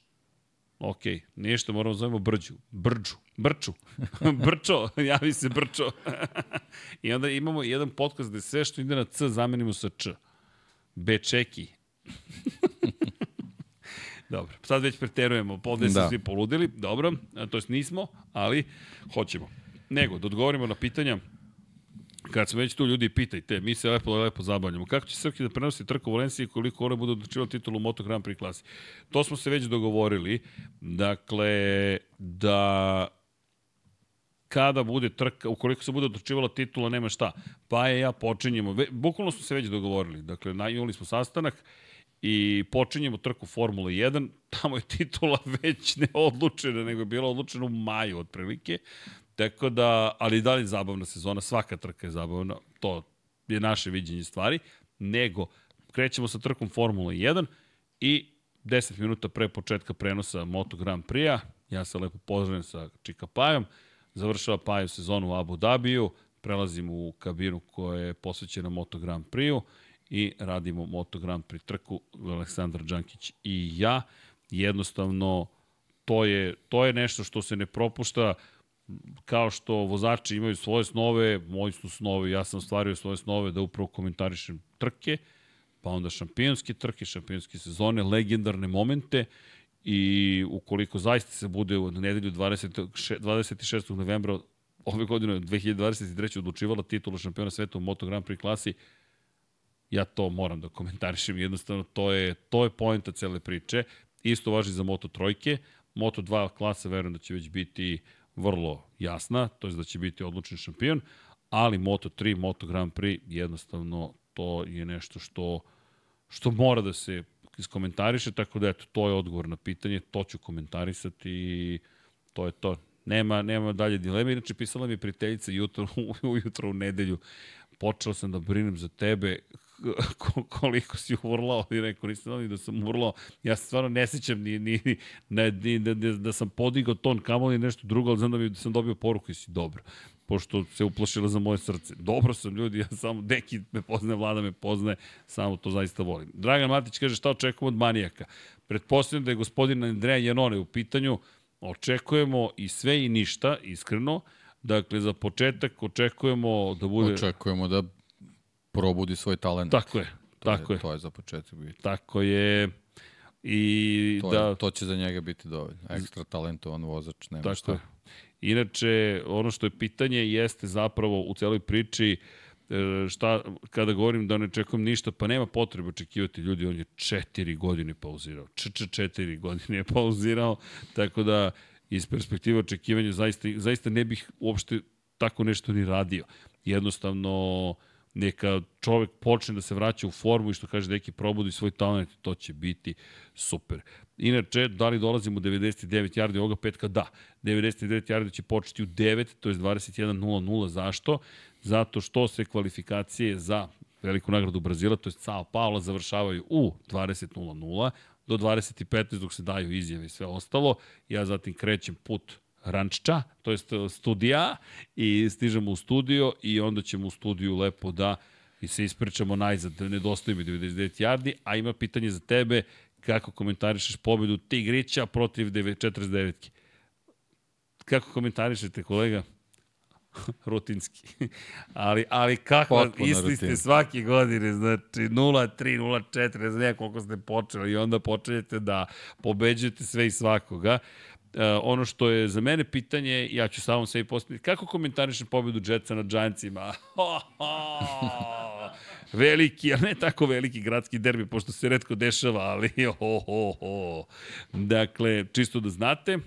Ok, ništa, moramo da zovemo Brđu. Brđu. Brču. Brčo, javi se Brčo. I onda imamo jedan podcast gde sve što ide na C zamenimo sa Č. Bečeki. Dobro, sad već preterujemo, ovde Da. svi poludili, dobro, a, to jest nismo, ali hoćemo. nego da odgovorimo na pitanja kad smo već tu ljudi pitajte, mi se lepo, lepo zabavljamo. Kako će Srki da prenosi trku u Valenciji koliko ona bude odlučila titulu Moto Grand Prix klasi? To smo se već dogovorili. Dakle, da kada bude trka, ukoliko se bude odlučivala titula, nema šta. Pa je ja počinjemo, ve, bukvalno smo se već dogovorili. Dakle, najavili smo sastanak i počinjemo trku Formula 1, tamo je titula već ne odlučena, nego je bila odlučena u maju otprilike. Tako da, ali da li zabavna sezona, svaka trka je zabavna, to je naše viđenje stvari, nego krećemo sa trkom Formula 1 i 10 minuta pre početka prenosa Moto Grand Prix-a, ja se lepo pozdravim sa Čika Pajom, završava Paju sezonu u Abu Dhabiju, prelazimo u kabinu koja je posvećena Moto Grand Prix-u i radimo Moto Grand Prix trku, Aleksandar Đankić i ja. Jednostavno, to je, to je nešto što se ne propušta, kao što vozači imaju svoje snove, moji su snovi, ja sam stvario svoje snove da upravo komentarišem trke, pa onda šampionske trke, šampionske sezone, legendarne momente i ukoliko zaista se bude u nedelju 20, 26. novembra ove godine 2023. odlučivala titula šampiona sveta u Moto Grand Prix klasi, ja to moram da komentarišem, jednostavno to je, to je poenta cele priče. Isto važi za Moto trojke, Moto 2 klasa verujem da će već biti vrlo jasna, to je da će biti odlučen šampion, ali Moto 3, Moto Grand Prix, jednostavno to je nešto što, što mora da se iskomentariše, tako da eto, to je odgovor na pitanje, to ću komentarisati i to je to. Nema, nema dalje dileme, inače pisala mi prijateljica jutro, ujutro u nedelju, počeo sam da brinem za tebe, koliko si urlao i rekao, nisam znao ni da sam urlao. Ja se stvarno ne sećam ni, ni, ni, ni da, da, da sam podigao ton kamoli nešto drugo, ali znam da, mi, da sam dobio poruku i si dobro pošto se uplašila za moje srce. Dobro sam ljudi, ja samo, neki me poznaje, vlada me poznaje, samo to zaista volim. Dragan Matić kaže šta očekujemo od manijaka. Pretpostavljam da je gospodin Andreja Janone u pitanju, očekujemo i sve i ništa, iskreno. Dakle, za početak očekujemo da bude... Očekujemo da probudi svoj talent. Tako je, to tako je. je. To je za početak biti. Tako je. I to, da... je, to će za njega biti dovoljno. Ekstra talentovan vozač, nema tako šta. Je. Inače, ono što je pitanje jeste zapravo u celoj priči e, šta, kada govorim da ne čekujem ništa, pa nema potrebe očekivati ljudi, on je četiri godine pauzirao. Č, č, četiri godine je pauzirao, tako da iz perspektive očekivanja zaista, zaista ne bih uopšte tako nešto ni radio. Jednostavno, neka čovek počne da se vraća u formu i što kaže neki probudi svoj talent, to će biti super. Inače, da li dolazimo u 99 yardi ovoga petka? Da. 99 yardi će početi u 9, to je 21.00. Zašto? Zato što se kvalifikacije za veliku nagradu Brazila, to je Sao Paulo, završavaju u 20.00 do 20.15 dok se daju izjave i sve ostalo. Ja zatim krećem put rančča, to je studija i stižemo u studio i onda ćemo u studiju lepo da i se ispričamo najzad, da nedostaje mi 99 yardi, a ima pitanje za tebe, kako komentarišeš pobedu Tigrića protiv 49 Kako komentarišete, kolega? rutinski. ali, ali kako, isti ste svake godine, znači 0-3, 0-4, ne znam koliko ste počeli i onda počinjete da pobeđujete sve i svakoga. Uh, ono što je za mene pitanje, ja ću samo sebi postaviti, kako komentarišem pobedu Jetsa na Giantsima? Veliki, ali ne tako veliki gradski derbi, pošto se redko dešava, ali ho, ho, ho. Dakle, čisto da znate,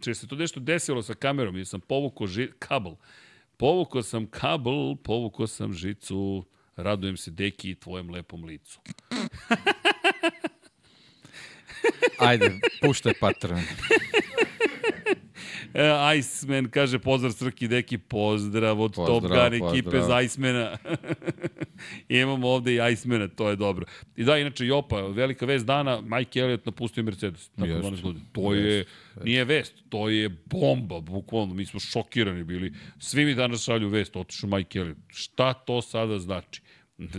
če se to nešto desilo sa kamerom, jer sam povukao ži, kabel, povukao sam kabel, povukao sam žicu, radujem se deki i tvojem lepom licu. Ajde, puštaj patron. E, Iceman kaže pozdrav Srki Deki, pozdrav od pozdrav, Top Gun ekipe za Icemana. Imamo ovde i Icemana, to je dobro. I da, inače Jopa, velika vest dana, Mike Elliott napustio Mercedes. Tako jest, To je, jest, nije vest, to je bomba, bukvalno. Mi smo šokirani bili. Svi mi danas šalju vest, otišu Mike Elliott. Šta to sada znači?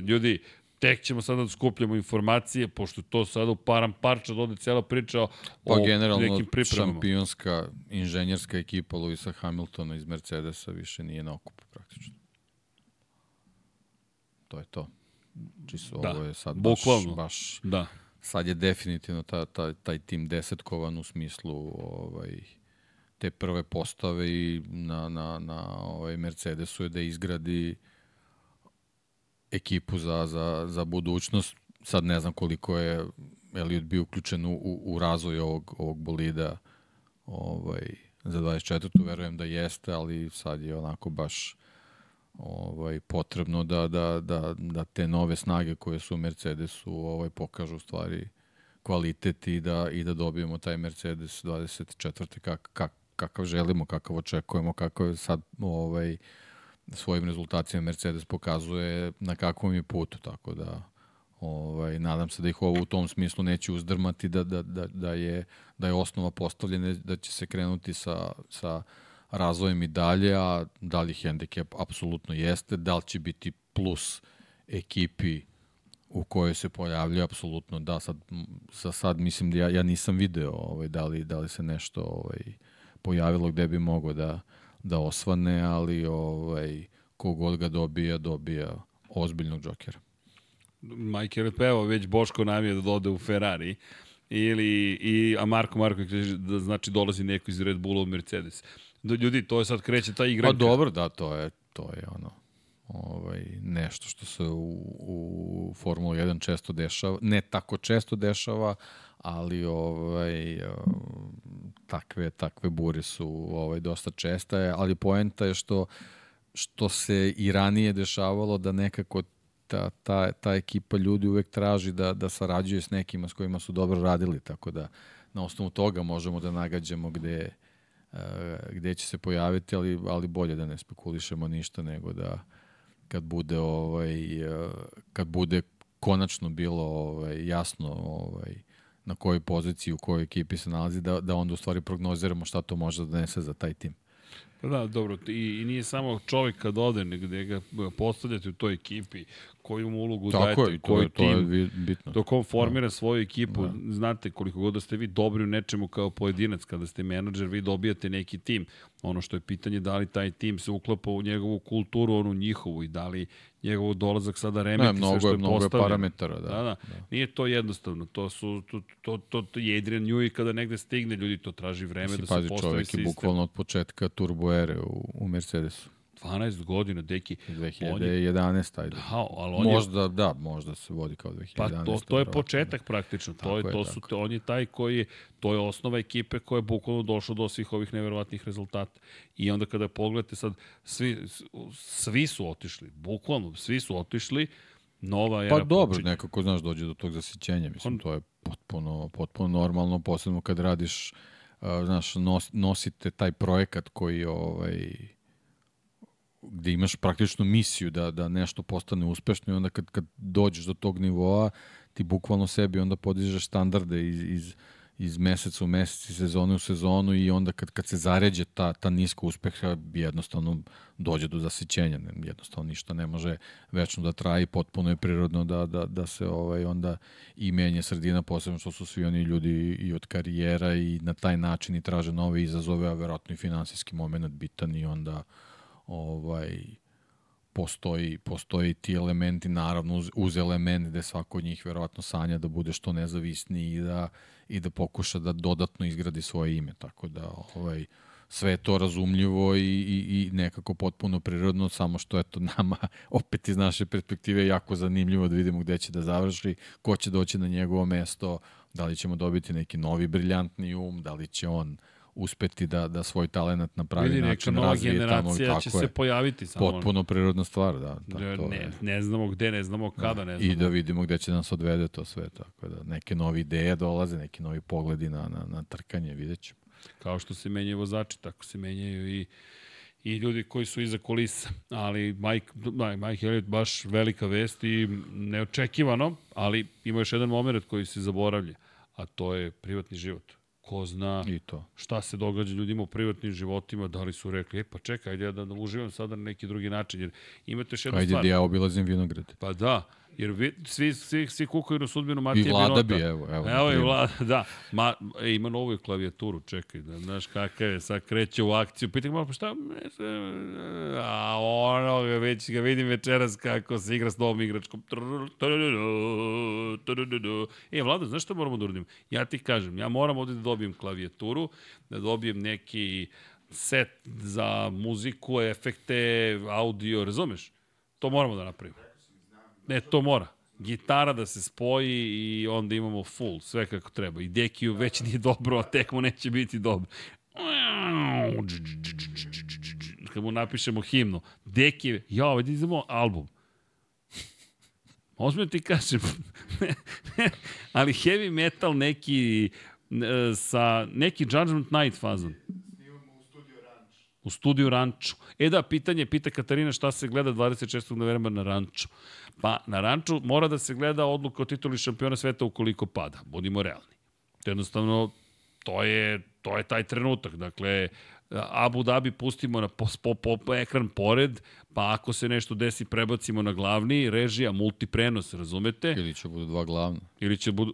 Ljudi, tek ćemo sada da skupljamo informacije, pošto to sada u param parča dode cela priča o pa, generalno, nekim pripremama. šampionska inženjerska ekipa Luisa Hamiltona iz Mercedesa više nije na okupu praktično. To je to. Čisto da, ovo je sad bukvalno. baš, baš da. sad je definitivno ta, ta, taj tim desetkovan u smislu ovaj, te prve postave i na, na, na ovaj Mercedesu je da izgradi ekipu za, za, za budućnost. Sad ne znam koliko je Elliot bio uključen u, u razvoj ovog, ovog bolida ovaj, za 24. Verujem da jeste, ali sad je onako baš ovaj potrebno da, da, da, da te nove snage koje su u Mercedesu ovaj pokažu stvari kvalitet i da, i da dobijemo taj Mercedes 24. Kak, kak, kakav želimo, kakav očekujemo, kakav sad ovaj, svojim rezultacijama Mercedes pokazuje na kakvom je putu, tako da ovaj, nadam se da ih ovo u tom smislu neće uzdrmati, da, da, da, da, je, da je osnova postavljena, da će se krenuti sa, sa razvojem i dalje, a da li hendikep? Apsolutno jeste, da li će biti plus ekipi u kojoj se pojavljaju, apsolutno da, sad, sa sad mislim da ja, ja nisam video ovaj, da, li, da li se nešto ovaj, pojavilo gde bi mogo da, da osvane, ali ovaj, kogod ga dobija, dobija ozbiljnog džokera. Majke je pevao, već Boško nam je da dode u Ferrari, ili, i, a Marko Marko kaže da znači dolazi neko iz Red Bulla u Mercedes. Da, ljudi, to je sad kreće ta igra. Pa dobro, da, to je, to je ono ovaj, nešto što se u, u Formula 1 često dešava, ne tako često dešava, ali ovaj, takve, takve bure su ovaj, dosta česte, ali poenta je što, što se i ranije dešavalo da nekako ta, ta, ta ekipa ljudi uvek traži da, da sarađuje s nekima s kojima su dobro radili, tako da na osnovu toga možemo da nagađamo gde, gde će se pojaviti, ali, ali bolje da ne spekulišemo ništa nego da kad bude ovaj kad bude konačno bilo ovaj jasno ovaj na kojoj poziciji u kojoj ekipi se nalazi da da onda u stvari prognoziramo šta to može da donese za taj tim. Pa da, dobro, i, i nije samo čovjek kad ode, nego da ga postavljate u toj ekipi, koju mu ulogu Tako dajete, je, koji to, tim, to je bitno. dok on formira da. svoju ekipu, da. znate koliko god da ste vi dobri u nečemu kao pojedinac, kada ste menadžer, vi dobijate neki tim. Ono što je pitanje da li taj tim se uklapa u njegovu kulturu, onu njihovu i da li njegov dolazak sada remeti ne, mnogo sve što je, je mnogo postavljeno. parametara, da. Da, da. da. Nije to jednostavno. To su to to to, to je Adrian Newey kada negde stigne, ljudi to traži vreme Mislim, da se pazi, postavi sistem. čovjek je bukvalno od početka turbo ere u, u Mercedesu. 12 godina, deki. 2011, ajde. Da, ali on možda, je... da, možda se vodi kao 2011. Pa to, to je početak praktično. To je, to je, su, to, on je taj koji, to je osnova ekipe koja je bukvalno došla do svih ovih neverovatnih rezultata. I onda kada pogledate sad, svi, svi su otišli, bukvalno, svi su otišli, nova era Pa dobro, počinje. nekako, znaš, dođe do tog zasićenja. Mislim, on... to je potpuno, potpuno normalno, posebno kad radiš, uh, znaš, nos, nosite taj projekat koji, ovaj, gde imaš praktično misiju da, da nešto postane uspešno i onda kad, kad dođeš do tog nivoa, ti bukvalno sebi onda podižeš standarde iz, iz, iz meseca u mesec, sezone u sezonu i onda kad, kad se zaređe ta, ta niska uspeha, jednostavno dođe do zasićenja. Jednostavno ništa ne može večno da traje potpuno je prirodno da, da, da se ovaj onda i menje sredina, posebno što su svi oni ljudi i od karijera i na taj način i traže nove izazove, a verovatno i finansijski moment bitan i onda ovaj, postoji, postoji ti elementi, naravno uz, uz element gde svako od njih verovatno sanja da bude što nezavisniji i da, i da pokuša da dodatno izgradi svoje ime, tako da ovaj, sve je to razumljivo i, i, i nekako potpuno prirodno, samo što je to nama opet iz naše perspektive jako zanimljivo da vidimo gde će da završi, ko će doći na njegovo mesto, da li ćemo dobiti neki novi briljantni um, da li će on uh, uspeti da, da svoj talent na pravi Vidi, način razvije tamo. Tako će je. se pojaviti. Samo Potpuno prirodna stvar, da. Da, to ne, ne znamo gde, ne znamo da. kada, da, ne znamo. I da vidimo gde će nas odvede to sve. Tako da neke nove ideje dolaze, neki novi pogledi na, na, na trkanje, vidjet ćemo. Kao što se menjaju vozači, tako se menjaju i i ljudi koji su iza kulisa. Ali Mike, da, Mike Elliot baš velika vest i neočekivano, ali ima još jedan moment koji se zaboravlja, a to je privatni život ko zna I to. šta se događa ljudima u privatnim životima, da li su rekli, e pa čekaj, ajde ja da, da uživam sada na neki drugi način, jer imate još jednu ajde stvar. Ajde da ja obilazim vinograd. Pa da, Jer vi, svi, svi, svi kukaju na sudbinu Matije I vlada Binota. bi, evo. Evo, Evo i vlada, da. Ma, e, ima novu klavijaturu, čekaj, da znaš kakav je, sad kreće u akciju. Pitaj ga malo, pa šta? A ono, ga već ga vidim večeras kako se igra s novom igračkom. E, Vlada, znaš šta moramo da uradimo? Ja ti kažem, ja moram ovde da dobijem klavijaturu, da dobijem neki set za muziku, efekte, audio, razumeš? To moramo da napravimo. Ne, to mora. Gitara da se spoji i onda imamo full, sve kako treba. I Dekiju već nije dobro, a tek mu neće biti dobro. Kad mu napišemo himnu. Deki, ja, ovdje idemo album. Ozbiljno ti kažem, ali heavy metal neki e, sa neki Judgment Night fazon. U studiju Ranču. E da, pitanje, pita Katarina šta se gleda 26. novembra na Ranču. Pa na Ranču mora da se gleda odluka o tituli šampiona sveta ukoliko pada. Budimo realni. Jednostavno, to je, to je taj trenutak. Dakle, Abu Dhabi pustimo na po, po, po ekran pored, pa ako se nešto desi prebacimo na glavni, režija, multiprenos, razumete? Ili će budu dva glavna. Ili će budu...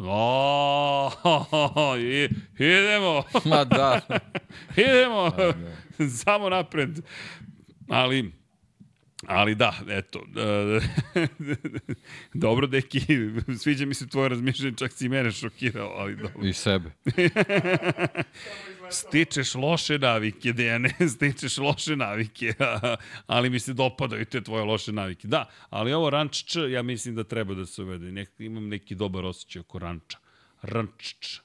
O, i, idemo, Ma da. idemo, samo napred. Ali, ali da, eto, e, dobro, deki, sviđa mi se tvoje razmišljanje, čak si i mene šokirao, ali dobro. I sebe. Stičeš loše navike, Dejane, stičeš loše navike, ali mi se dopadaju te tvoje loše navike. Da, ali ovo ranč č, ja mislim da treba da se uvede. Nek, imam neki dobar osjećaj oko ranča. Ranč č,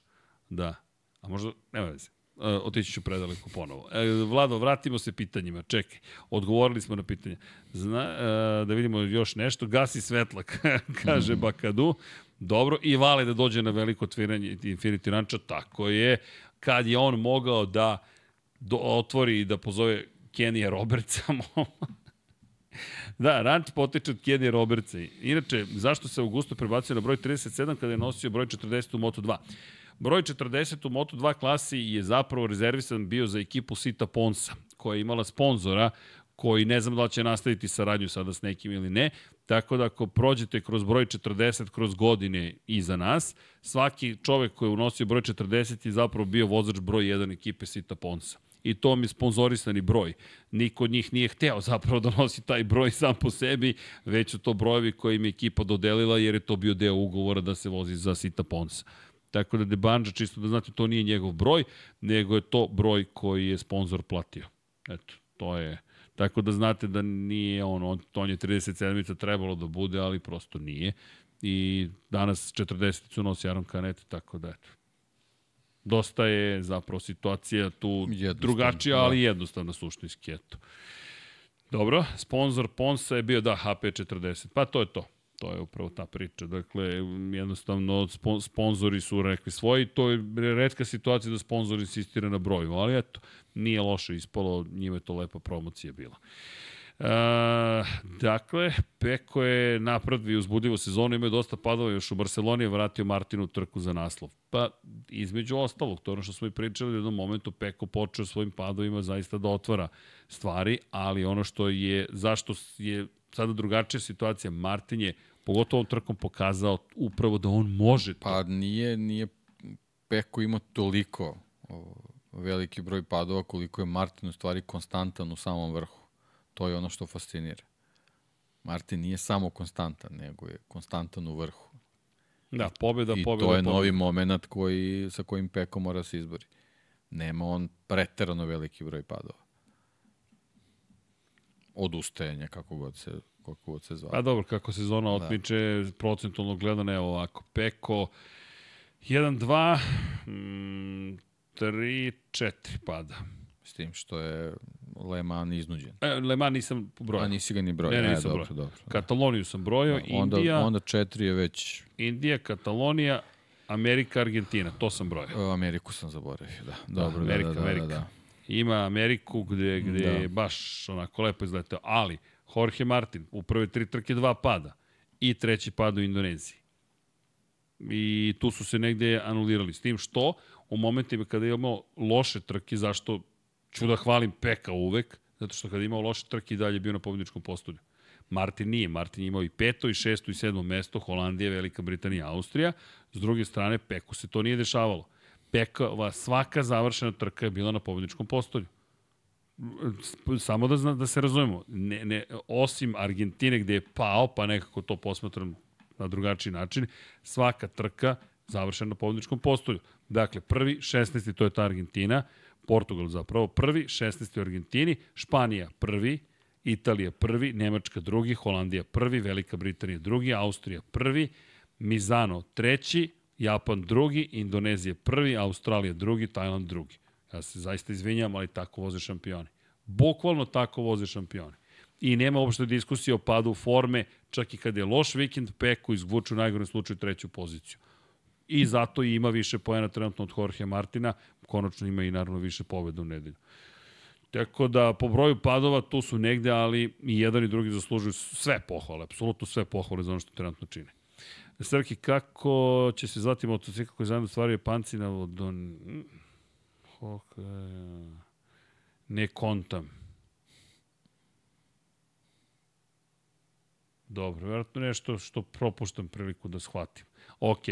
da. A možda, nema veze. Uh, otići ću predaleko ponovo. E, Vlado, vratimo se pitanjima. Čekaj, odgovorili smo na pitanje. Zna, uh, da vidimo još nešto. Gasi svetla, kaže Bakadu. Dobro, i vale da dođe na veliko otviranje Infinity Rancha, tako je. Kad je on mogao da do, otvori i da pozove Kenija Robertsa, Da, Ranč potiče od Kenija Robertsa. Inače, zašto se Augusto prebacio na broj 37 kada je nosio broj 40 u Moto2? Broj 40 u Moto2 klasi je zapravo rezervisan bio za ekipu Sita Ponsa, koja je imala sponzora koji ne znam da li će nastaviti saradnju sada s nekim ili ne, tako da ako prođete kroz broj 40 kroz godine iza nas, svaki čovek koji je unosio broj 40 je zapravo bio vozač broj 1 ekipe Sita Ponsa i to mi je sponzorisani broj. Niko od njih nije hteo zapravo da nosi taj broj sam po sebi, već su to brojevi koje im je ekipa dodelila jer je to bio deo ugovora da se vozi za Sita Ponsa. Tako da Debanđa, čisto da znate, to nije njegov broj, nego je to broj koji je sponsor platio. Eto, to je... Tako da znate da nije on, on, on je 37 trebalo da bude, ali prosto nije. I danas 40 nosi Aron Canet, tako da eto. Dosta je zapravo situacija tu drugačija, ali jednostavna suštinski, eto. Dobro, sponsor Ponsa je bio, da, HP40. Pa to je to. To je upravo ta priča. Dakle, jednostavno, sponzori su rekli svoji. To je redka situacija da sponzor insistira na broju, ali eto, nije loše ispalo, njima je to lepa promocija bila. E, dakle, Peko je napravio uzbudljivo sezonu, imaju dosta padova, još u Barceloni je vratio Martinu trku za naslov. Pa, između ostalog, to ono što smo i pričali, u jednom momentu Peko počeo svojim padovima zaista da otvara stvari, ali ono što je, zašto je sada drugačija situacija, Martin je pogotovo trkom pokazao upravo da on može to. Pa nije, nije Peko imao toliko o, veliki broj padova koliko je Martin u stvari konstantan u samom vrhu. To je ono što fascinira. Martin nije samo konstantan, nego je konstantan u vrhu. Da, pobjeda, I pobjeda. to je pobjeda. novi moment koji, sa kojim Peko mora da se izbori. Nema on preterano veliki broj padova. Odustajanja, kako god se, kako god se zvao. Pa dobro, kako sezona otmiče, da. procentualno gledano, evo ovako, Peko 1, 2, 3, 4 pada. S tim što je Le Mans iznuđen. E, Le Mans nisam brojao. A nisi ga ni brojao. Ne, Ne, nisam dobro, brojao. dobro. Kataloniju sam brojao, Da, onda, Indija, onda četiri je već... Indija, Katalonija, Amerika, Argentina, to sam brojao. o, Ameriku sam zaboravio, da. Dobro, Amerika, da, da, da, Amerika. da, da. Ima Ameriku gde, gde Da. je baš onako lepo izletao, ali Jorge Martin u prve tri trke dva pada i treći pad u Indoneziji. I tu su se negde anulirali. S tim što u momentima kada imamo loše trke, zašto ću da hvalim Peka uvek, zato što kada imao loše trke i dalje je bio na pobjedičkom postolju. Martin nije. Martin je imao i peto, i šesto, i sedmo mesto, Holandija, Velika Britanija, Austrija. S druge strane, Peku se to nije dešavalo. Pekova, svaka završena trka je bila na pobedničkom postolju. Samo da, zna, da se razumemo, ne, ne, osim Argentine gde je pao, pa nekako to posmatram na drugačiji način, svaka trka završena na pobedničkom postolju. Dakle, prvi, 16. to je ta Argentina, Portugal zapravo prvi, 16. u Argentini, Španija prvi, Italija prvi, Nemačka drugi, Holandija prvi, Velika Britanija drugi, Austrija prvi, Mizano treći, Japan drugi, Indonezija prvi, Australija drugi, Tajland drugi. Ja se zaista izvinjam, ali tako voze šampioni. Bukvalno tako voze šampioni. I nema uopšte diskusije o padu forme, čak i kad je loš vikend, Peku izvuču u najgorem slučaju treću poziciju. I zato i ima više poena trenutno od Jorge Martina, konačno ima i naravno više pobeda u nedelju. Tako da po broju padova tu su negde, ali i jedan i drugi zaslužuju sve pohvale, apsolutno sve pohvale za ono što trenutno čine. Srki, kako će se zvati motocikl koji zajedno stvaruje pancina od... Ne kontam. Dobro, vjerojatno nešto što propuštam priliku da shvatim. Ok.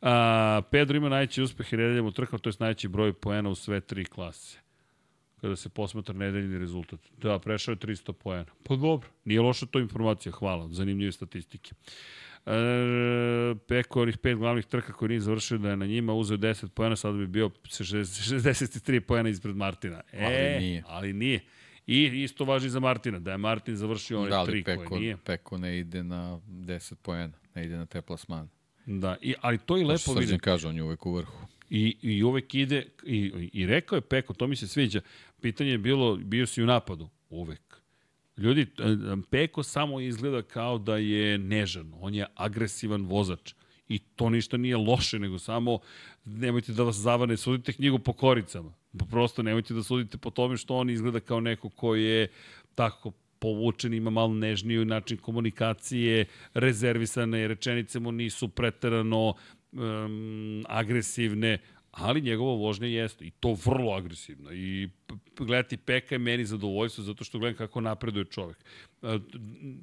A, Pedro ima najveći uspeh i nedeljem u trkama, to je najveći broj poena u sve tri klase. Kada se posmatra nedeljni rezultat. Da, prešao je 300 poena. Pa dobro, nije loša to informacija, hvala, zanimljive statistike. E, Peko onih pet glavnih trka koji nije završio da je na njima uzeo 10 poena, sada bi bio 63 poena ispred Martina. E, ali nije. Ali nije. I isto važi za Martina, da je Martin završio one da, tri Peko, koje nije. Peko ne ide na 10 poena, ne ide na te plasmane. Da, i, ali to i lepo vidi. kaže, on je uvek u vrhu. I, i uvek ide, i, i rekao je Peko, to mi se sviđa, pitanje je bilo, bio si u napadu, uvek. Ljudi, e, Peko samo izgleda kao da je nežan, on je agresivan vozač. I to ništa nije loše, nego samo nemojte da vas zavane, sudite knjigu po koricama. Prosto nemojte da sudite po tome što on izgleda kao neko ko je tako povučen, ima malo nežniju način komunikacije, rezervisane rečenice mu nisu preterano um, agresivne, ali njegova vožnja jeste i to vrlo agresivno i gledati Peka je meni zadovoljstvo zato što gledam kako napreduje čovek. E,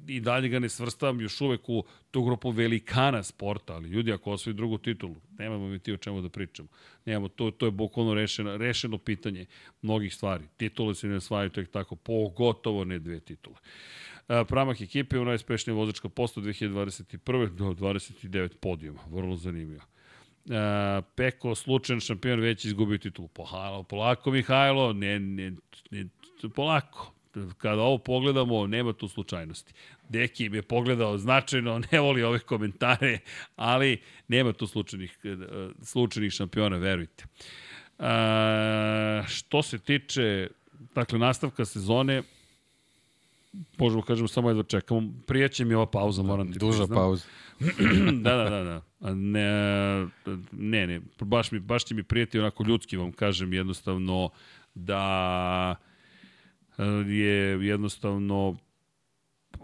I dalje ga ne svrstavam još uvek u tu grupu velikana sporta, ali ljudi ako osvoji drugu titulu, nemamo mi ti o čemu da pričamo. Nemamo, to, to je bukvalno rešeno, rešeno pitanje mnogih stvari. Titule se ne osvajaju tek tako, pogotovo ne dve titule. E, Pramah ekipe u najspešnija vozačka posta 2021. do 29 podijuma. Vrlo zanimljivo. Uh, Peko, slučajan šampion, već izgubio titulu. Pohalo, polako, Mihajlo, ne, ne, ne, polako. Kada ovo pogledamo, nema tu slučajnosti. Deki je pogledao značajno, ne voli ove komentare, ali nema tu slučajnih, e, slučajnih šampiona, verujte. Uh, što se tiče dakle, nastavka sezone, možemo kažemo samo jedno čekamo. Prijeće mi ova pauza, moram ti Duža priznam. pauza. da, da, da, da. Ne, ne, ne, baš, mi, baš će mi prijeti onako ljudski vam kažem jednostavno da e, je jednostavno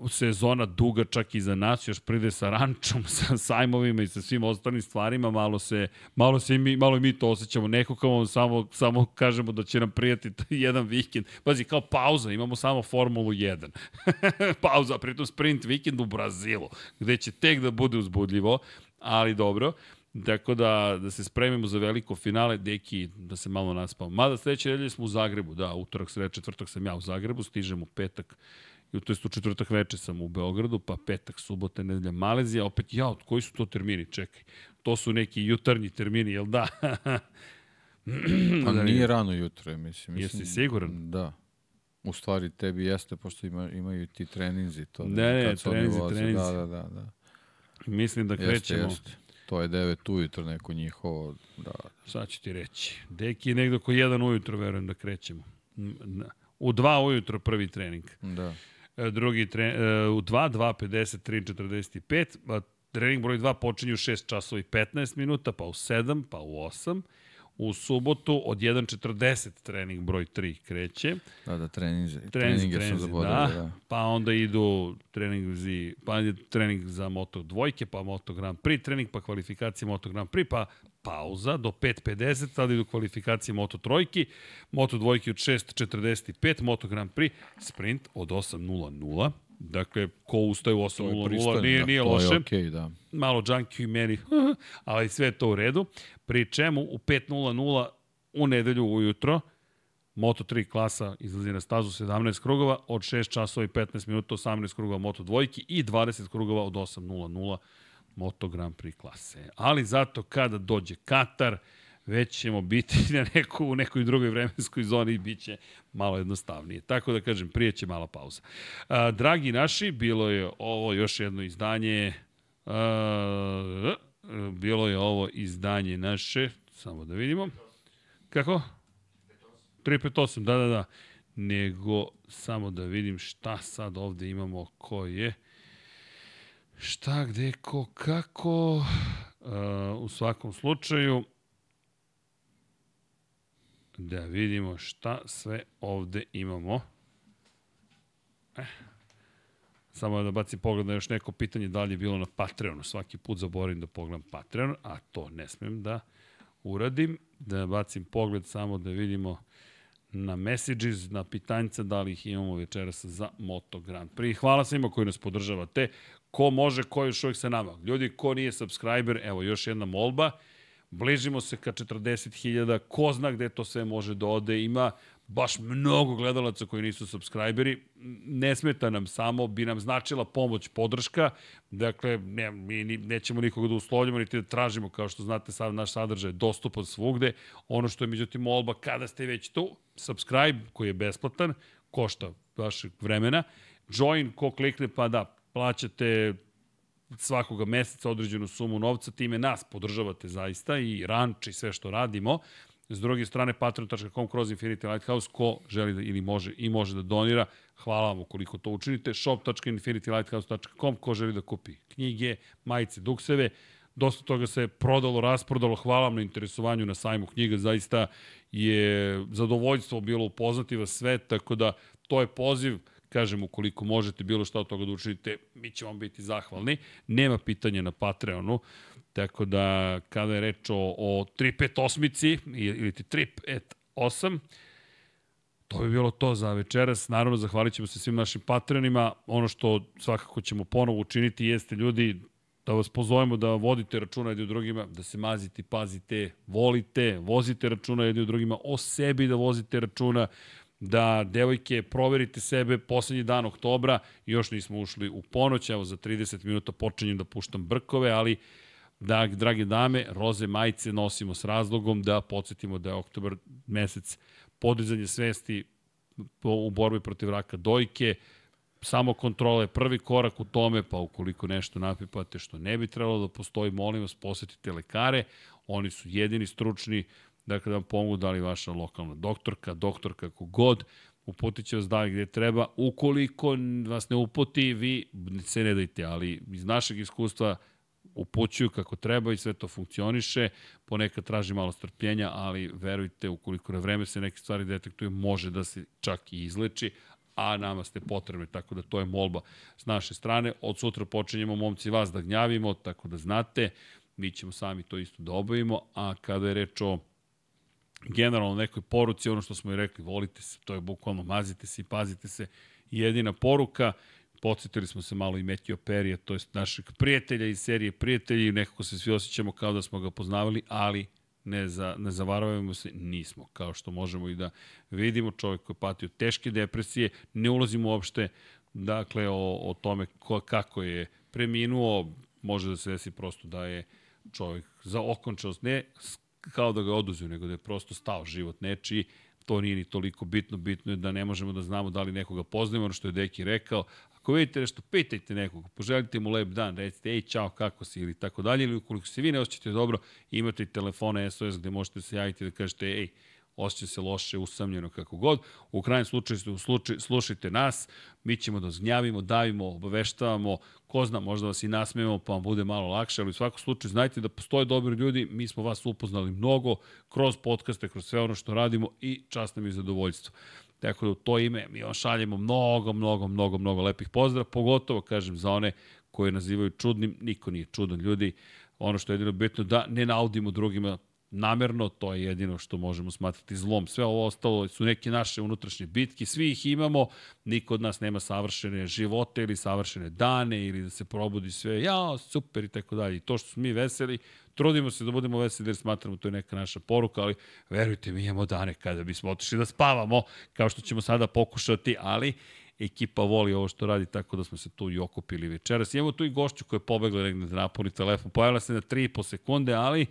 sezona duga čak i za nas, još pride sa rančom, sa sajmovima i sa svim ostalim stvarima, malo se, malo se mi, malo mi to osjećamo. Neko kao samo, samo kažemo da će nam prijati jedan vikend. Pazi, kao pauza, imamo samo Formulu 1. pauza, pritom sprint vikend u Brazilu, gde će tek da bude uzbudljivo, ali dobro. Tako da, da se spremimo za veliko finale, deki, da se malo naspamo. Mada sledeće nedelje smo u Zagrebu, da, utorak, sreda, četvrtak sam ja u Zagrebu, stižem u petak i to jest u četvrtak veče sam u Beogradu, pa petak, subota, nedelja, Malezija, opet ja, od koji su to termini, čekaj, to su neki jutarnji termini, jel da? pa da, nije rano jutro, mislim. mislim Jesi siguran? Da. U stvari tebi jeste, pošto ima, imaju ti treninzi. To, ne, ne, treninzi, treninzi. Da, da, da, da. Mislim da krećemo. Jeste, jeste. To je 9 ujutro neko njihovo. Da. Sad ću ti reći. Deki je negdje oko 1 ujutro, verujem da krećemo. U 2 ujutro prvi trening. Da. E, drugi tre, e, u 2, 2, 53, 45, trening broj 2 počinje u 6 časova i 15 minuta, pa u 7, pa u 8, u subotu od 1.40 trening broj 3 kreće. Da, da, treninze. treninge, treninge su zaboravili, da, da. Pa onda idu trening, zi, pa trening za Moto dvojke, pa Moto Grand Prix trening, pa kvalifikacije Moto Grand Prix, pa pauza do 5.50, tada idu kvalifikacije Moto trojki, Moto dvojke od 6.45, Moto Grand Prix, sprint od 8.00, Dakle, ko ustaje u 8.00, nije, da, nije to loše. je okej, okay, da. Malo džanki i meni, ali sve to u redu. Pri čemu u 5.00 u nedelju ujutro Moto3 klasa izlazi na stazu 17 krugova od 6 časova i 15 minuta 18 krugova Moto dvojki i 20 krugova od 8.00 Moto Grand Prix klase. Ali zato kada dođe Katar, već ćemo biti na neku, u nekoj drugoj vremenskoj zoni i bit će malo jednostavnije. Tako da kažem, prije će mala pauza. A, dragi naši, bilo je ovo još jedno izdanje, a, bilo je ovo izdanje naše, samo da vidimo. Kako? 358, da, da, da. Nego, samo da vidim šta sad ovde imamo, ko je. Šta, gde, ko, kako. Uh, u svakom slučaju, da vidimo šta sve ovde imamo. Eh. Samo da bacim pogled na još neko pitanje da li je bilo na Patreonu. Svaki put zaboravim da pogledam Patreon, a to ne smem da uradim. Da bacim pogled samo da vidimo na messages, na pitanjca, da li ih imamo večeras za Moto Grand Prix. Hvala svima koji nas podržavate. Ko može, ko još uvijek sa nama. Ljudi, ko nije subscriber, evo još jedna molba. Bližimo se ka 40.000, ko zna gde to sve može da ode. Ima baš mnogo gledalaca koji nisu subscriberi. Ne smeta nam samo, bi nam značila pomoć, podrška. Dakle, ne, mi nećemo nikoga da uslovljamo, niti da tražimo, kao što znate, sad naš sadržaj je dostupan svugde. Ono što je, međutim, molba, kada ste već tu, subscribe, koji je besplatan, košta vašeg vremena. Join, ko klikne, pa da, plaćate svakoga meseca određenu sumu novca, time nas podržavate zaista i ranč i sve što radimo. S druge strane, patreon.com kroz Infinity Lighthouse, ko želi da ili može i može da donira, hvala vam ukoliko to učinite. shop.infinitylighthouse.com, ko želi da kupi knjige, majice, dukseve, dosta toga se prodalo, rasprodalo, hvala vam na interesovanju na sajmu knjiga, zaista je zadovoljstvo bilo upoznati vas sve, tako da to je poziv, kažem, ukoliko možete bilo šta od toga da učinite, mi ćemo vam biti zahvalni. Nema pitanja na Patreonu, tako da kada je reč o, o 358-ici ili ti 358, To bi bilo to za večeras. Naravno, zahvalit ćemo se svim našim patronima. Ono što svakako ćemo ponovo učiniti jeste, ljudi, da vas pozovemo da vodite računa jedni u drugima, da se mazite, pazite, volite, vozite računa jedni u drugima, o sebi da vozite računa, da devojke proverite sebe poslednji dan oktobra, još nismo ušli u ponoć, evo za 30 minuta počinjem da puštam brkove, ali da, drage dame, roze majice nosimo s razlogom da podsjetimo da je oktobar mesec podizanje svesti u borbi protiv raka dojke, samo kontrola je prvi korak u tome, pa ukoliko nešto napipate što ne bi trebalo da postoji, molim vas, posetite lekare, oni su jedini stručni, dakle da vam pomogu da li vaša lokalna doktorka, doktorka kogod, uputit će vas dalje gde treba. Ukoliko vas ne uputi, vi se ne dajte, ali iz našeg iskustva upućuju kako treba i sve to funkcioniše. Ponekad traži malo strpljenja, ali verujte, ukoliko na vreme se neke stvari detektuju, može da se čak i izleči, a nama ste potrebni, tako da to je molba s naše strane. Od sutra počinjemo, momci, vas da gnjavimo, tako da znate, mi ćemo sami to isto da obavimo, a kada je reč o generalno nekoj poruci, ono što smo i rekli, volite se, to je bukvalno mazite se i pazite se, jedina poruka, Podsjetili smo se malo i Metio Perija, to je našeg prijatelja iz serije Prijatelji, nekako se svi osjećamo kao da smo ga poznavali, ali ne, za, ne zavaravamo se, nismo. Kao što možemo i da vidimo, čovjek koji pati od teške depresije, ne ulazimo uopšte dakle, o, o tome ko, kako je preminuo, može da se desi prosto da je čovjek za okončanost, ne kao da ga oduzio, nego da je prosto stao život nečiji, to nije ni toliko bitno, bitno je da ne možemo da znamo da li nekoga poznajemo, ono što je Deki rekao, Ako vidite nešto, pitajte nekog, poželite mu lep dan, recite, ej, čao, kako si, ili tako dalje, ili ukoliko se vi ne osjećate dobro, imate i telefone SOS gde možete se javiti da kažete, ej, osjeća se loše, usamljeno, kako god. U krajnjem slučaju, u slučaju slušajte nas, mi ćemo da zgnjavimo, davimo, obaveštavamo, ko zna, možda vas i nasmejemo, pa vam bude malo lakše, ali u svakom slučaju znajte da postoje dobri ljudi, mi smo vas upoznali mnogo, kroz podcaste, kroz sve ono što radimo i čast nam i zadovoljstvo. Tako da u to ime mi vam šaljemo mnogo, mnogo, mnogo, mnogo lepih pozdrava, pogotovo, kažem, za one koje nazivaju čudnim, niko nije čudan ljudi. Ono što je jedino bitno da ne naudimo drugima namerno, to je jedino što možemo smatrati zlom. Sve ovo ostalo su neke naše unutrašnje bitke, svi ih imamo, niko od nas nema savršene živote ili savršene dane ili da se probudi sve, ja, super i tako dalje. I to što smo mi veseli, trudimo se da budemo veseli jer smatramo to je neka naša poruka, ali verujte mi imamo dane kada bismo otišli da spavamo, kao što ćemo sada pokušati, ali ekipa voli ovo što radi, tako da smo se tu i okupili večeras. Imamo tu i gošću koja je pobegla negde da napuni telefon, pojavila se na 3,5 sekunde, ali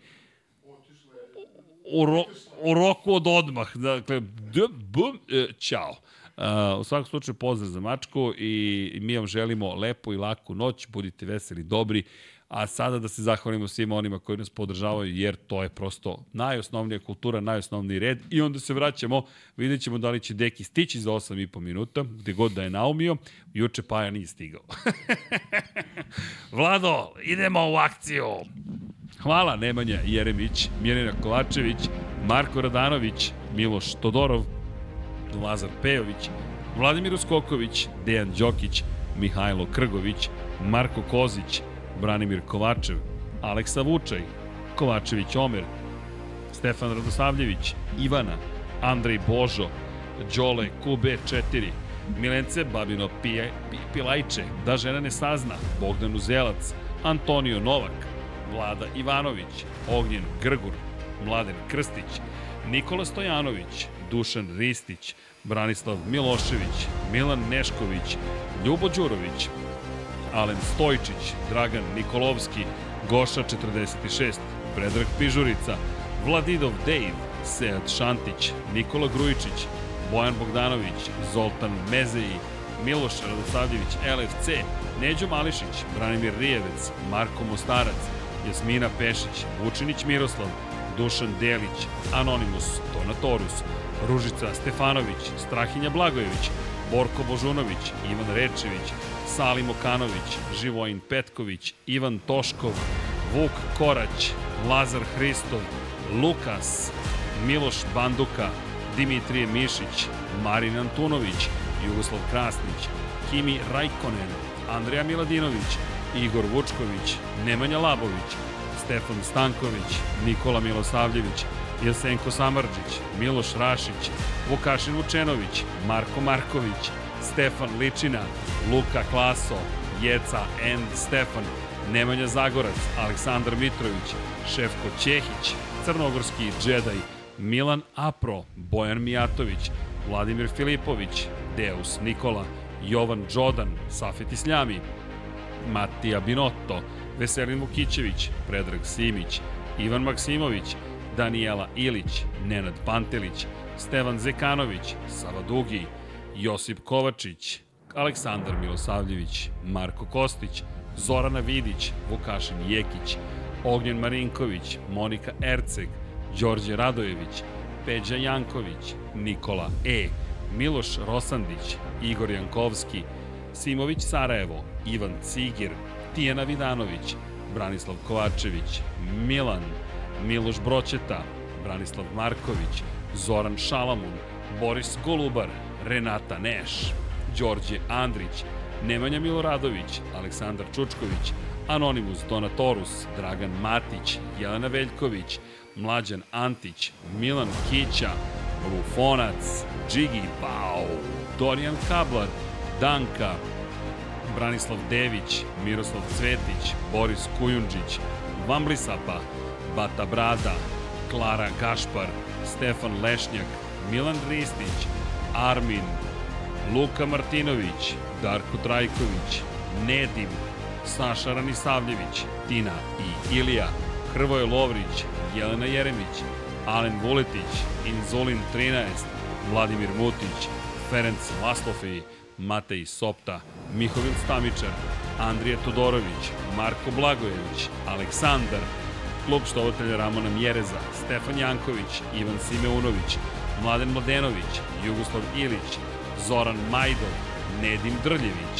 u, ro, u roku od odmah. Dakle, d, b, e, čao. Uh, u svakom slučaju pozdrav za mačku i mi vam želimo lepu i laku noć, budite veseli, dobri, a sada da se zahvalimo svima onima koji nas podržavaju, jer to je prosto najosnovnija kultura, najosnovniji red i onda se vraćamo, vidjet ćemo da li će Deki stići za 8,5 minuta, gde god da je naumio, juče Paja nije stigao. Vlado, idemo u akciju! Hvala Nemanja Jeremić, Mirjana Kovačević, Marko Radanović, Miloš Todorov, Lazar Pejović, Vladimir Uskoković, Dejan Đokić, Mihajlo Krgović, Marko Kozić, Branimir Kovačev, Aleksa Vučaj, Kovačević Omer, Stefan Radosavljević, Ivana, Andrej Božo, Đole QB4, Milence Babino Pije, Pilajče, Da žena ne sazna, Bogdan Uzelac, Antonio Novak, Vlada Ivanović, Ognjen Grgur, Mladen Krstić, Nikola Stojanović, Dušan Ristić, Branislav Milošević, Milan Nešković, Ljubo Đurović, Alen Stojčić, Dragan Nikolovski, Goša 46, Predrag Pižurica, Vladidov Dejv, Sead Šantić, Nikola Grujičić, Bojan Bogdanović, Zoltan Mezeji, Miloš Radosavljević, LFC, Neđo Mališić, Branimir Rijevec, Marko Mostarac, Jasmina Pešić, Vučinić Miroslav, Dušan Delić, Anonimus, Donatorus, Ružica Stefanović, Strahinja Blagojević, Borko Božunović, Ivan Rečević, Salim Okanović, Živojin Petković, Ivan Toškov, Vuk Korać, Lazar Hristov, Lukas, Miloš Banduka, Dimitrije Mišić, Marin Antunović, Jugoslav Krasnić, Kimi Rajkonen, Andreja Miladinović, Igor Vučković, Nemanja Labović, Stefan Stanković, Nikola Milosavljević, Jesenko Samarđić, Miloš Rašić, Vukašin Vučenović, Marko Marković, Stefan Ličina, Luka Klaso, Jeca and Stefan, Nemanja Zagorac, Aleksandar Mitrović, Šefko Ćehić, Crnogorski džedaj, Milan Apro, Bojan Mijatović, Vladimir Filipović, Deus Nikola, Jovan Đodan, Safet Isljami, Matija Binotto, Veselin Vukićević, Predrag Simić, Ivan Maksimović, Danijela Ilić, Nenad Pantelić, Stevan Zekanović, Sava Dugi, Josip Kovačić, Aleksandar Milosavljević, Marko Kostić, Zorana Vidić, Vukašin Jekić, Ognjen Marinković, Monika Erceg, Đorđe Radojević, Peđa Janković, Nikola E, Miloš Rosandić, Igor Jankovski, Simović Sarajevo, Ivan Cigir, Tijena Vidanović, Branislav Kovačević, Milan, Miloš Broćeta, Branislav Marković, Zoran Šalamun, Boris Golubar, Renata Neš, Đorđe Andrić, Nemanja Miloradović, Aleksandar Čučković, Anonimus Donatorus, Dragan Matić, Jelena Veljković, Mlađan Antić, Milan Kića, Rufonac, Džigi Pau, Dorijan Kablar, Danka, Branislav Dević, Miroslav Cvetić, Boris Kujundžić, Vamblisapa, Bata Brada, Klara Gašpar, Stefan Lešnjak, Milan Ristić, Armin, Luka Martinović, Darko Trajković, Nedim, Saša Ranisavljević, Tina i Ilija, Hrvoje Lovrić, Jelena Jeremić, Alen Vuletić, Inzulin 13, Vladimir Mutić, Ferenc Laslofi, Matej Sopta, Mihovil Stamičar, Andrija Todorović, Marko Blagojević, Aleksandar, klub štovatelja Ramona Mjereza, Stefan Janković, Ivan Simeunović, Mladen Mladenović, Jugoslav Ilić, Zoran Majdov, Nedim Drljević,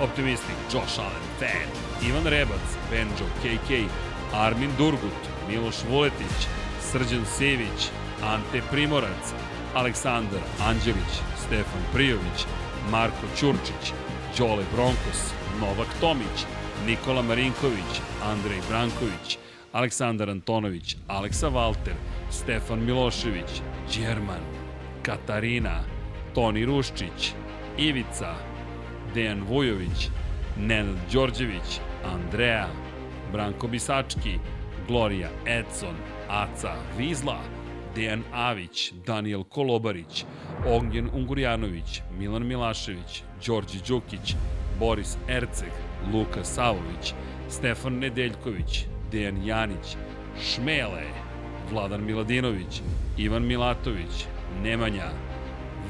Optimistik, Josh Allen, Fan, Ivan Rebac, Benjo, KK, Armin Durgut, Miloš Vuletić, Srđan Sević, Ante Primorac, Aleksandar Anđelić, Stefan Prijović, Marko Ćurčić, Đole Bronkos, Novak Tomić, Nikola Marinković, Andrej Branković, Aleksandar Antonović, Aleksa Valter, Stefan Milošević, Đerman, Katarina, Toni Ruščić, Ivica, Dejan Vujović, Nenad Đorđević, Andreja, Branko Bisački, Gloria Edson, Aca Vizla, Dejan Avić, Daniel Kolobarić, Ognjen Ungurjanović, Milan Milašević, Đorđe Đukić, Boris Erceg, Luka Savović, Stefan Nedeljković, Dejan Janić, Šmele, Vladan Miladinović, Ivan Milatović, Nemanja,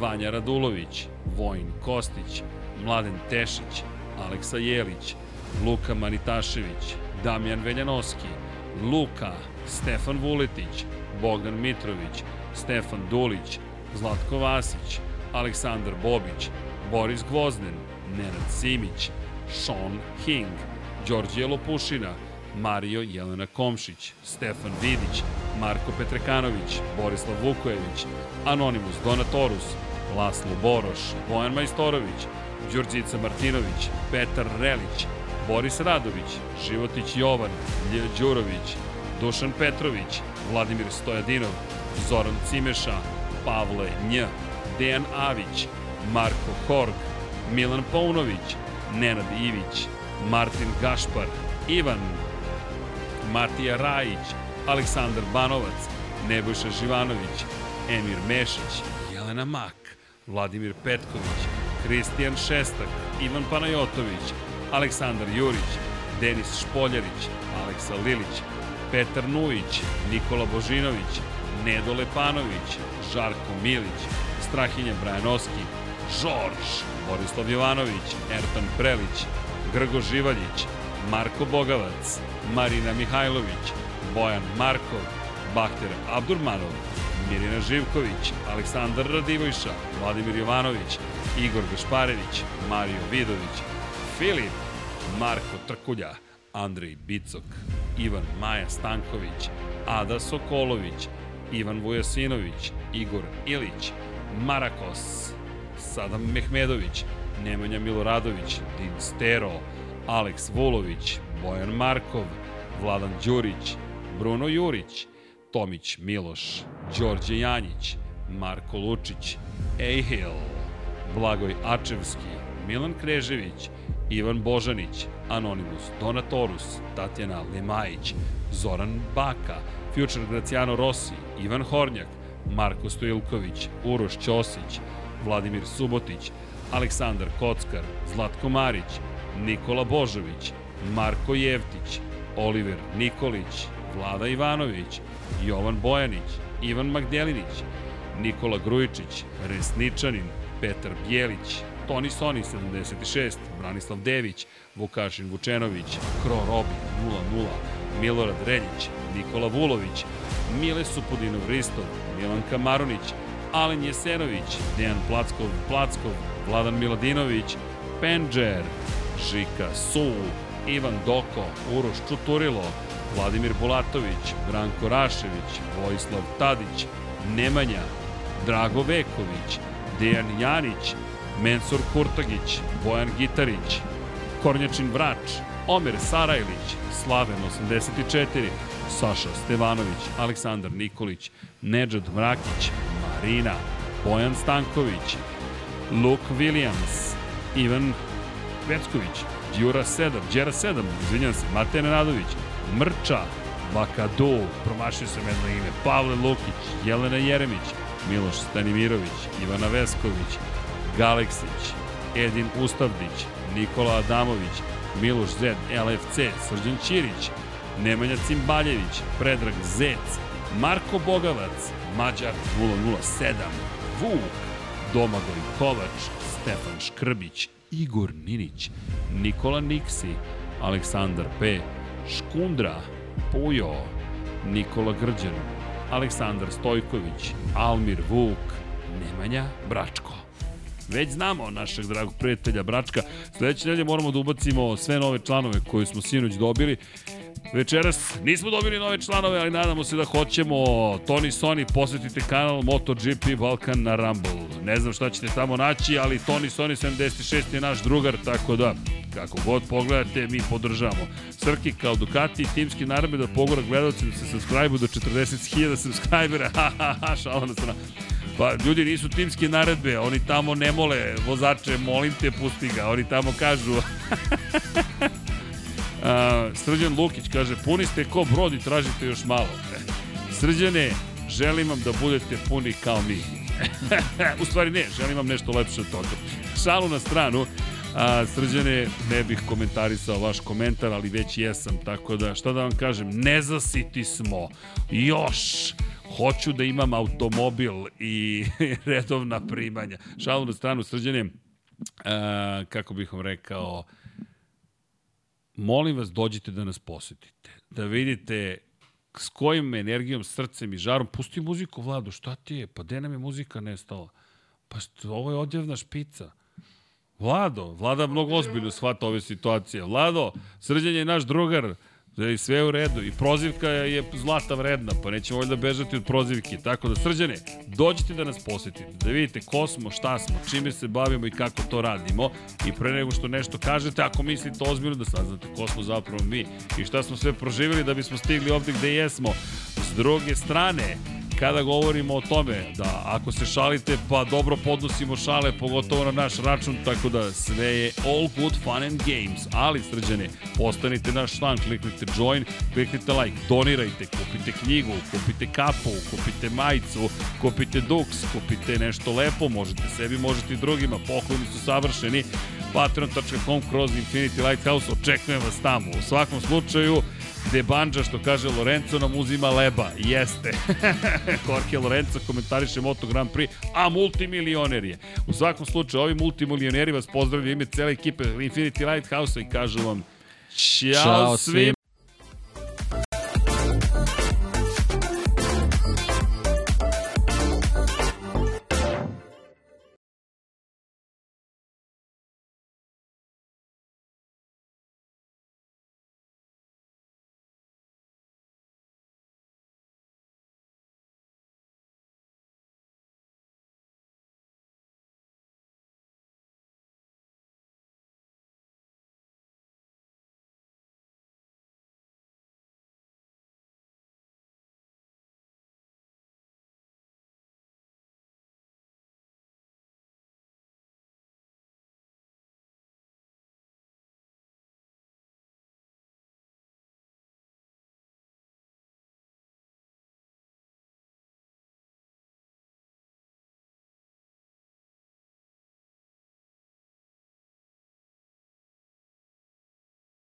Vanja Radulović, Vojn Kostić, Mladen Tešić, Aleksa Jelić, Luka Manitašević, Damjan Veljanoski, Luka, Stefan Vuletić, Bogdan Mitrović, Stefan Dulić, Zlatko Vasić, Aleksandar Bobić, Boris Gvozden, Nenad Simić, Sean King, Đorđe Lopušina, Mario Jelena Komšić, Stefan Vidić, Marko Petrekanović, Borislav Vukojević, Anonimus Donatorus, Laslo Boroš, Bojan Majstorović, Đurđica Martinović, Petar Relić, Boris Radović, Životić Jovan, Lje Đurović, Dušan Petrović, Vladimir Stojadinov, Zoran Cimeša, Pavle Nj, Dejan Avić, Marko Horg, Milan Paunović, Nenad Ivić, Martin Gašpar, Ivan, Matija Rajić, Aleksandar Banovac, Nebojša Živanović, Emir Mešić, Jelena Mak, Vladimir Petković, Kristijan Šestak, Ivan Panajotović, Aleksandar Jurić, Denis Špoljarić, Aleksa Lilić, Petar Nujić, Nikola Božinović, Nedo Lepanović, Žarko Milić, Strahinja Brajanoski, Žorž, Borislav Jovanović, Ertan Prelić, Grgo Živaljić, Marko Bogavac, Marina Mihajlović, Bojan Markov, Bahter Abdurmanov, Mirina Živković, Aleksandar Radivojša, Vladimir Jovanović, Igor Gašparević, Mario Vidović, Filip, Marko Trkulja, Andrej Bicok, Ivan Maja Stanković, Ada Sokolović, Ivan Vujasinović, Igor Ilić, Marakos, Sadam Mehmedović, Nemanja Miloradović, Din Stero, Aleks Vulović, Bojan Markov, Vladan Đurić, Bruno Jurić, Tomić Miloš, Đorđe Janjić, Marko Lučić, Ejhil, Blagoj Ačevski, Milan Krežević, Ivan Božanić, Anonimus, Donatorus, Tatjana Limajić, Zoran Baka, Future Graciano Rossi, Ivan Hornjak, Marko Stojilković, Uroš Ćosić, Vladimir Subotić, Aleksandar Kockar, Zlatko Marić, Nikola Božović, Marko Jevtić, Oliver Nikolić, Vlada Ivanović, Jovan Bojanić, Ivan Magdelinić, Nikola Grujičić, Resničanin, Petar Bjelić, Toni Soni 76, Branislav Dević, Vukašin Vučenović, Kro Robi 00, Milorad Reljić, Nikola Vulović, Mile Supudinov Ristov, Milanka Maronić, Alen Jesenović, Dejan Plackov, Plackov, Vladan Miladinović, Penđer, Žika Su, Ivan Doko, Uroš Čuturilo, Vladimir Bulatović, Branko Rašević, Vojislav Tadić, Nemanja, Drago Veković, Dejan Janić, Mensur Kurtagić, Bojan Gitarić, Kornjačin Vrač, Omer Sarajlić, Slaven 84, Saša Stevanović, Aleksandar Nikolić, Nedžad Mrakić, Marina, Bojan Stanković, Luke Williams, Ivan Vecković, Đura 7, Đera 7, izvinjam se, Matej Nenadović, Mrča, Bakadu, promašio sam jedno ime, Pavle Lukić, Jelena Jeremić, Miloš Stanimirović, Ivana Vesković, Galeksić, Edin Ustavdić, Nikola Adamović, Miloš Zed, LFC, Srđan Ćirić, Nemanja Cimbaljević, Predrag Zec, Marko Bogavac, Mađar 007, Vuk, Domagoj Kovač, Stefan Škrbić, Igor Ninić, Nikola Niksi, Aleksandar P, Škundra, Pujo, Nikola Grđan, Aleksandar Stojković, Almir Vuk, Nemanja Bračko. Već znamo našeg dragog prijatelja Bračka. Sledeće nedelje moramo da ubacimo sve nove članove koje smo sinoć dobili. Večeras nismo dobili nove članove, ali nadamo se da hoćemo. Tony Sony, posetite kanal MotoGP Balkan na Rumble. Ne znam šta ćete tamo naći, ali Tony Sony 76 je naš drugar, tako da kako god pogledate, mi podržavamo. Srki kao Ducati, timski naredbe da pogora gledalci da se subscribe do 40.000 subscribera. Ha, ha, ha, šala na strana. Pa ljudi nisu timske naredbe, oni tamo ne mole vozače, molim te, pusti ga. Oni tamo kažu... A, Srđan Lukić kaže, puni ste ko brod i tražite još malo. Srđane, želim vam da budete puni kao mi. U stvari ne, želim vam nešto lepše od toga. Šalu na stranu, a, Srđane, ne bih komentarisao vaš komentar, ali već jesam, tako da, šta da vam kažem, nezasiti smo, još, hoću da imam automobil i redovna primanja. Šalu na stranu, Srđane, a, kako bih vam rekao, molim vas dođite da nas posetite, da vidite s kojim energijom, srcem i žarom, pusti muziku, Vlado, šta ti je? Pa gde nam je muzika nestala? Pa što, ovo je odjevna špica. Vlado, Vlada mnogo ozbiljno shvata ove situacije. Vlado, srđan je naš drugar, da je sve u redu i prozivka je zlata vredna, pa nećemo valjda bežati od prozivke. Tako da, srđane, dođite da nas posetite, da vidite ko smo, šta smo, čime se bavimo i kako to radimo i pre nego što nešto kažete, ako mislite ozbiljno da saznate ko smo zapravo mi i šta smo sve proživjeli da bismo stigli ovde gde jesmo. S druge strane, kada govorimo o tome da ako se šalite pa dobro podnosimo šale pogotovo na naš račun tako da sve je all good fun and games. Ali srđane postanite naš član kliknite join kliknite like donirajte kupite knjigu kupite kapu kupite majicu kupite duks kupite nešto lepo možete sebi možete i drugima pokloni su savršeni. Patreon.com kroz Infinity Lighthouse očekujem vas tamo. U svakom slučaju gde Banđa, što kaže Lorenzo, nam uzima leba. Jeste. Jorge Lorenzo komentariše Moto Grand Prix, a multimilioner je. U svakom slučaju, ovi multimilioneri vas pozdravljaju ime cele ekipe Infinity Lighthouse-a i kažu vam Ćao, Ćao svima!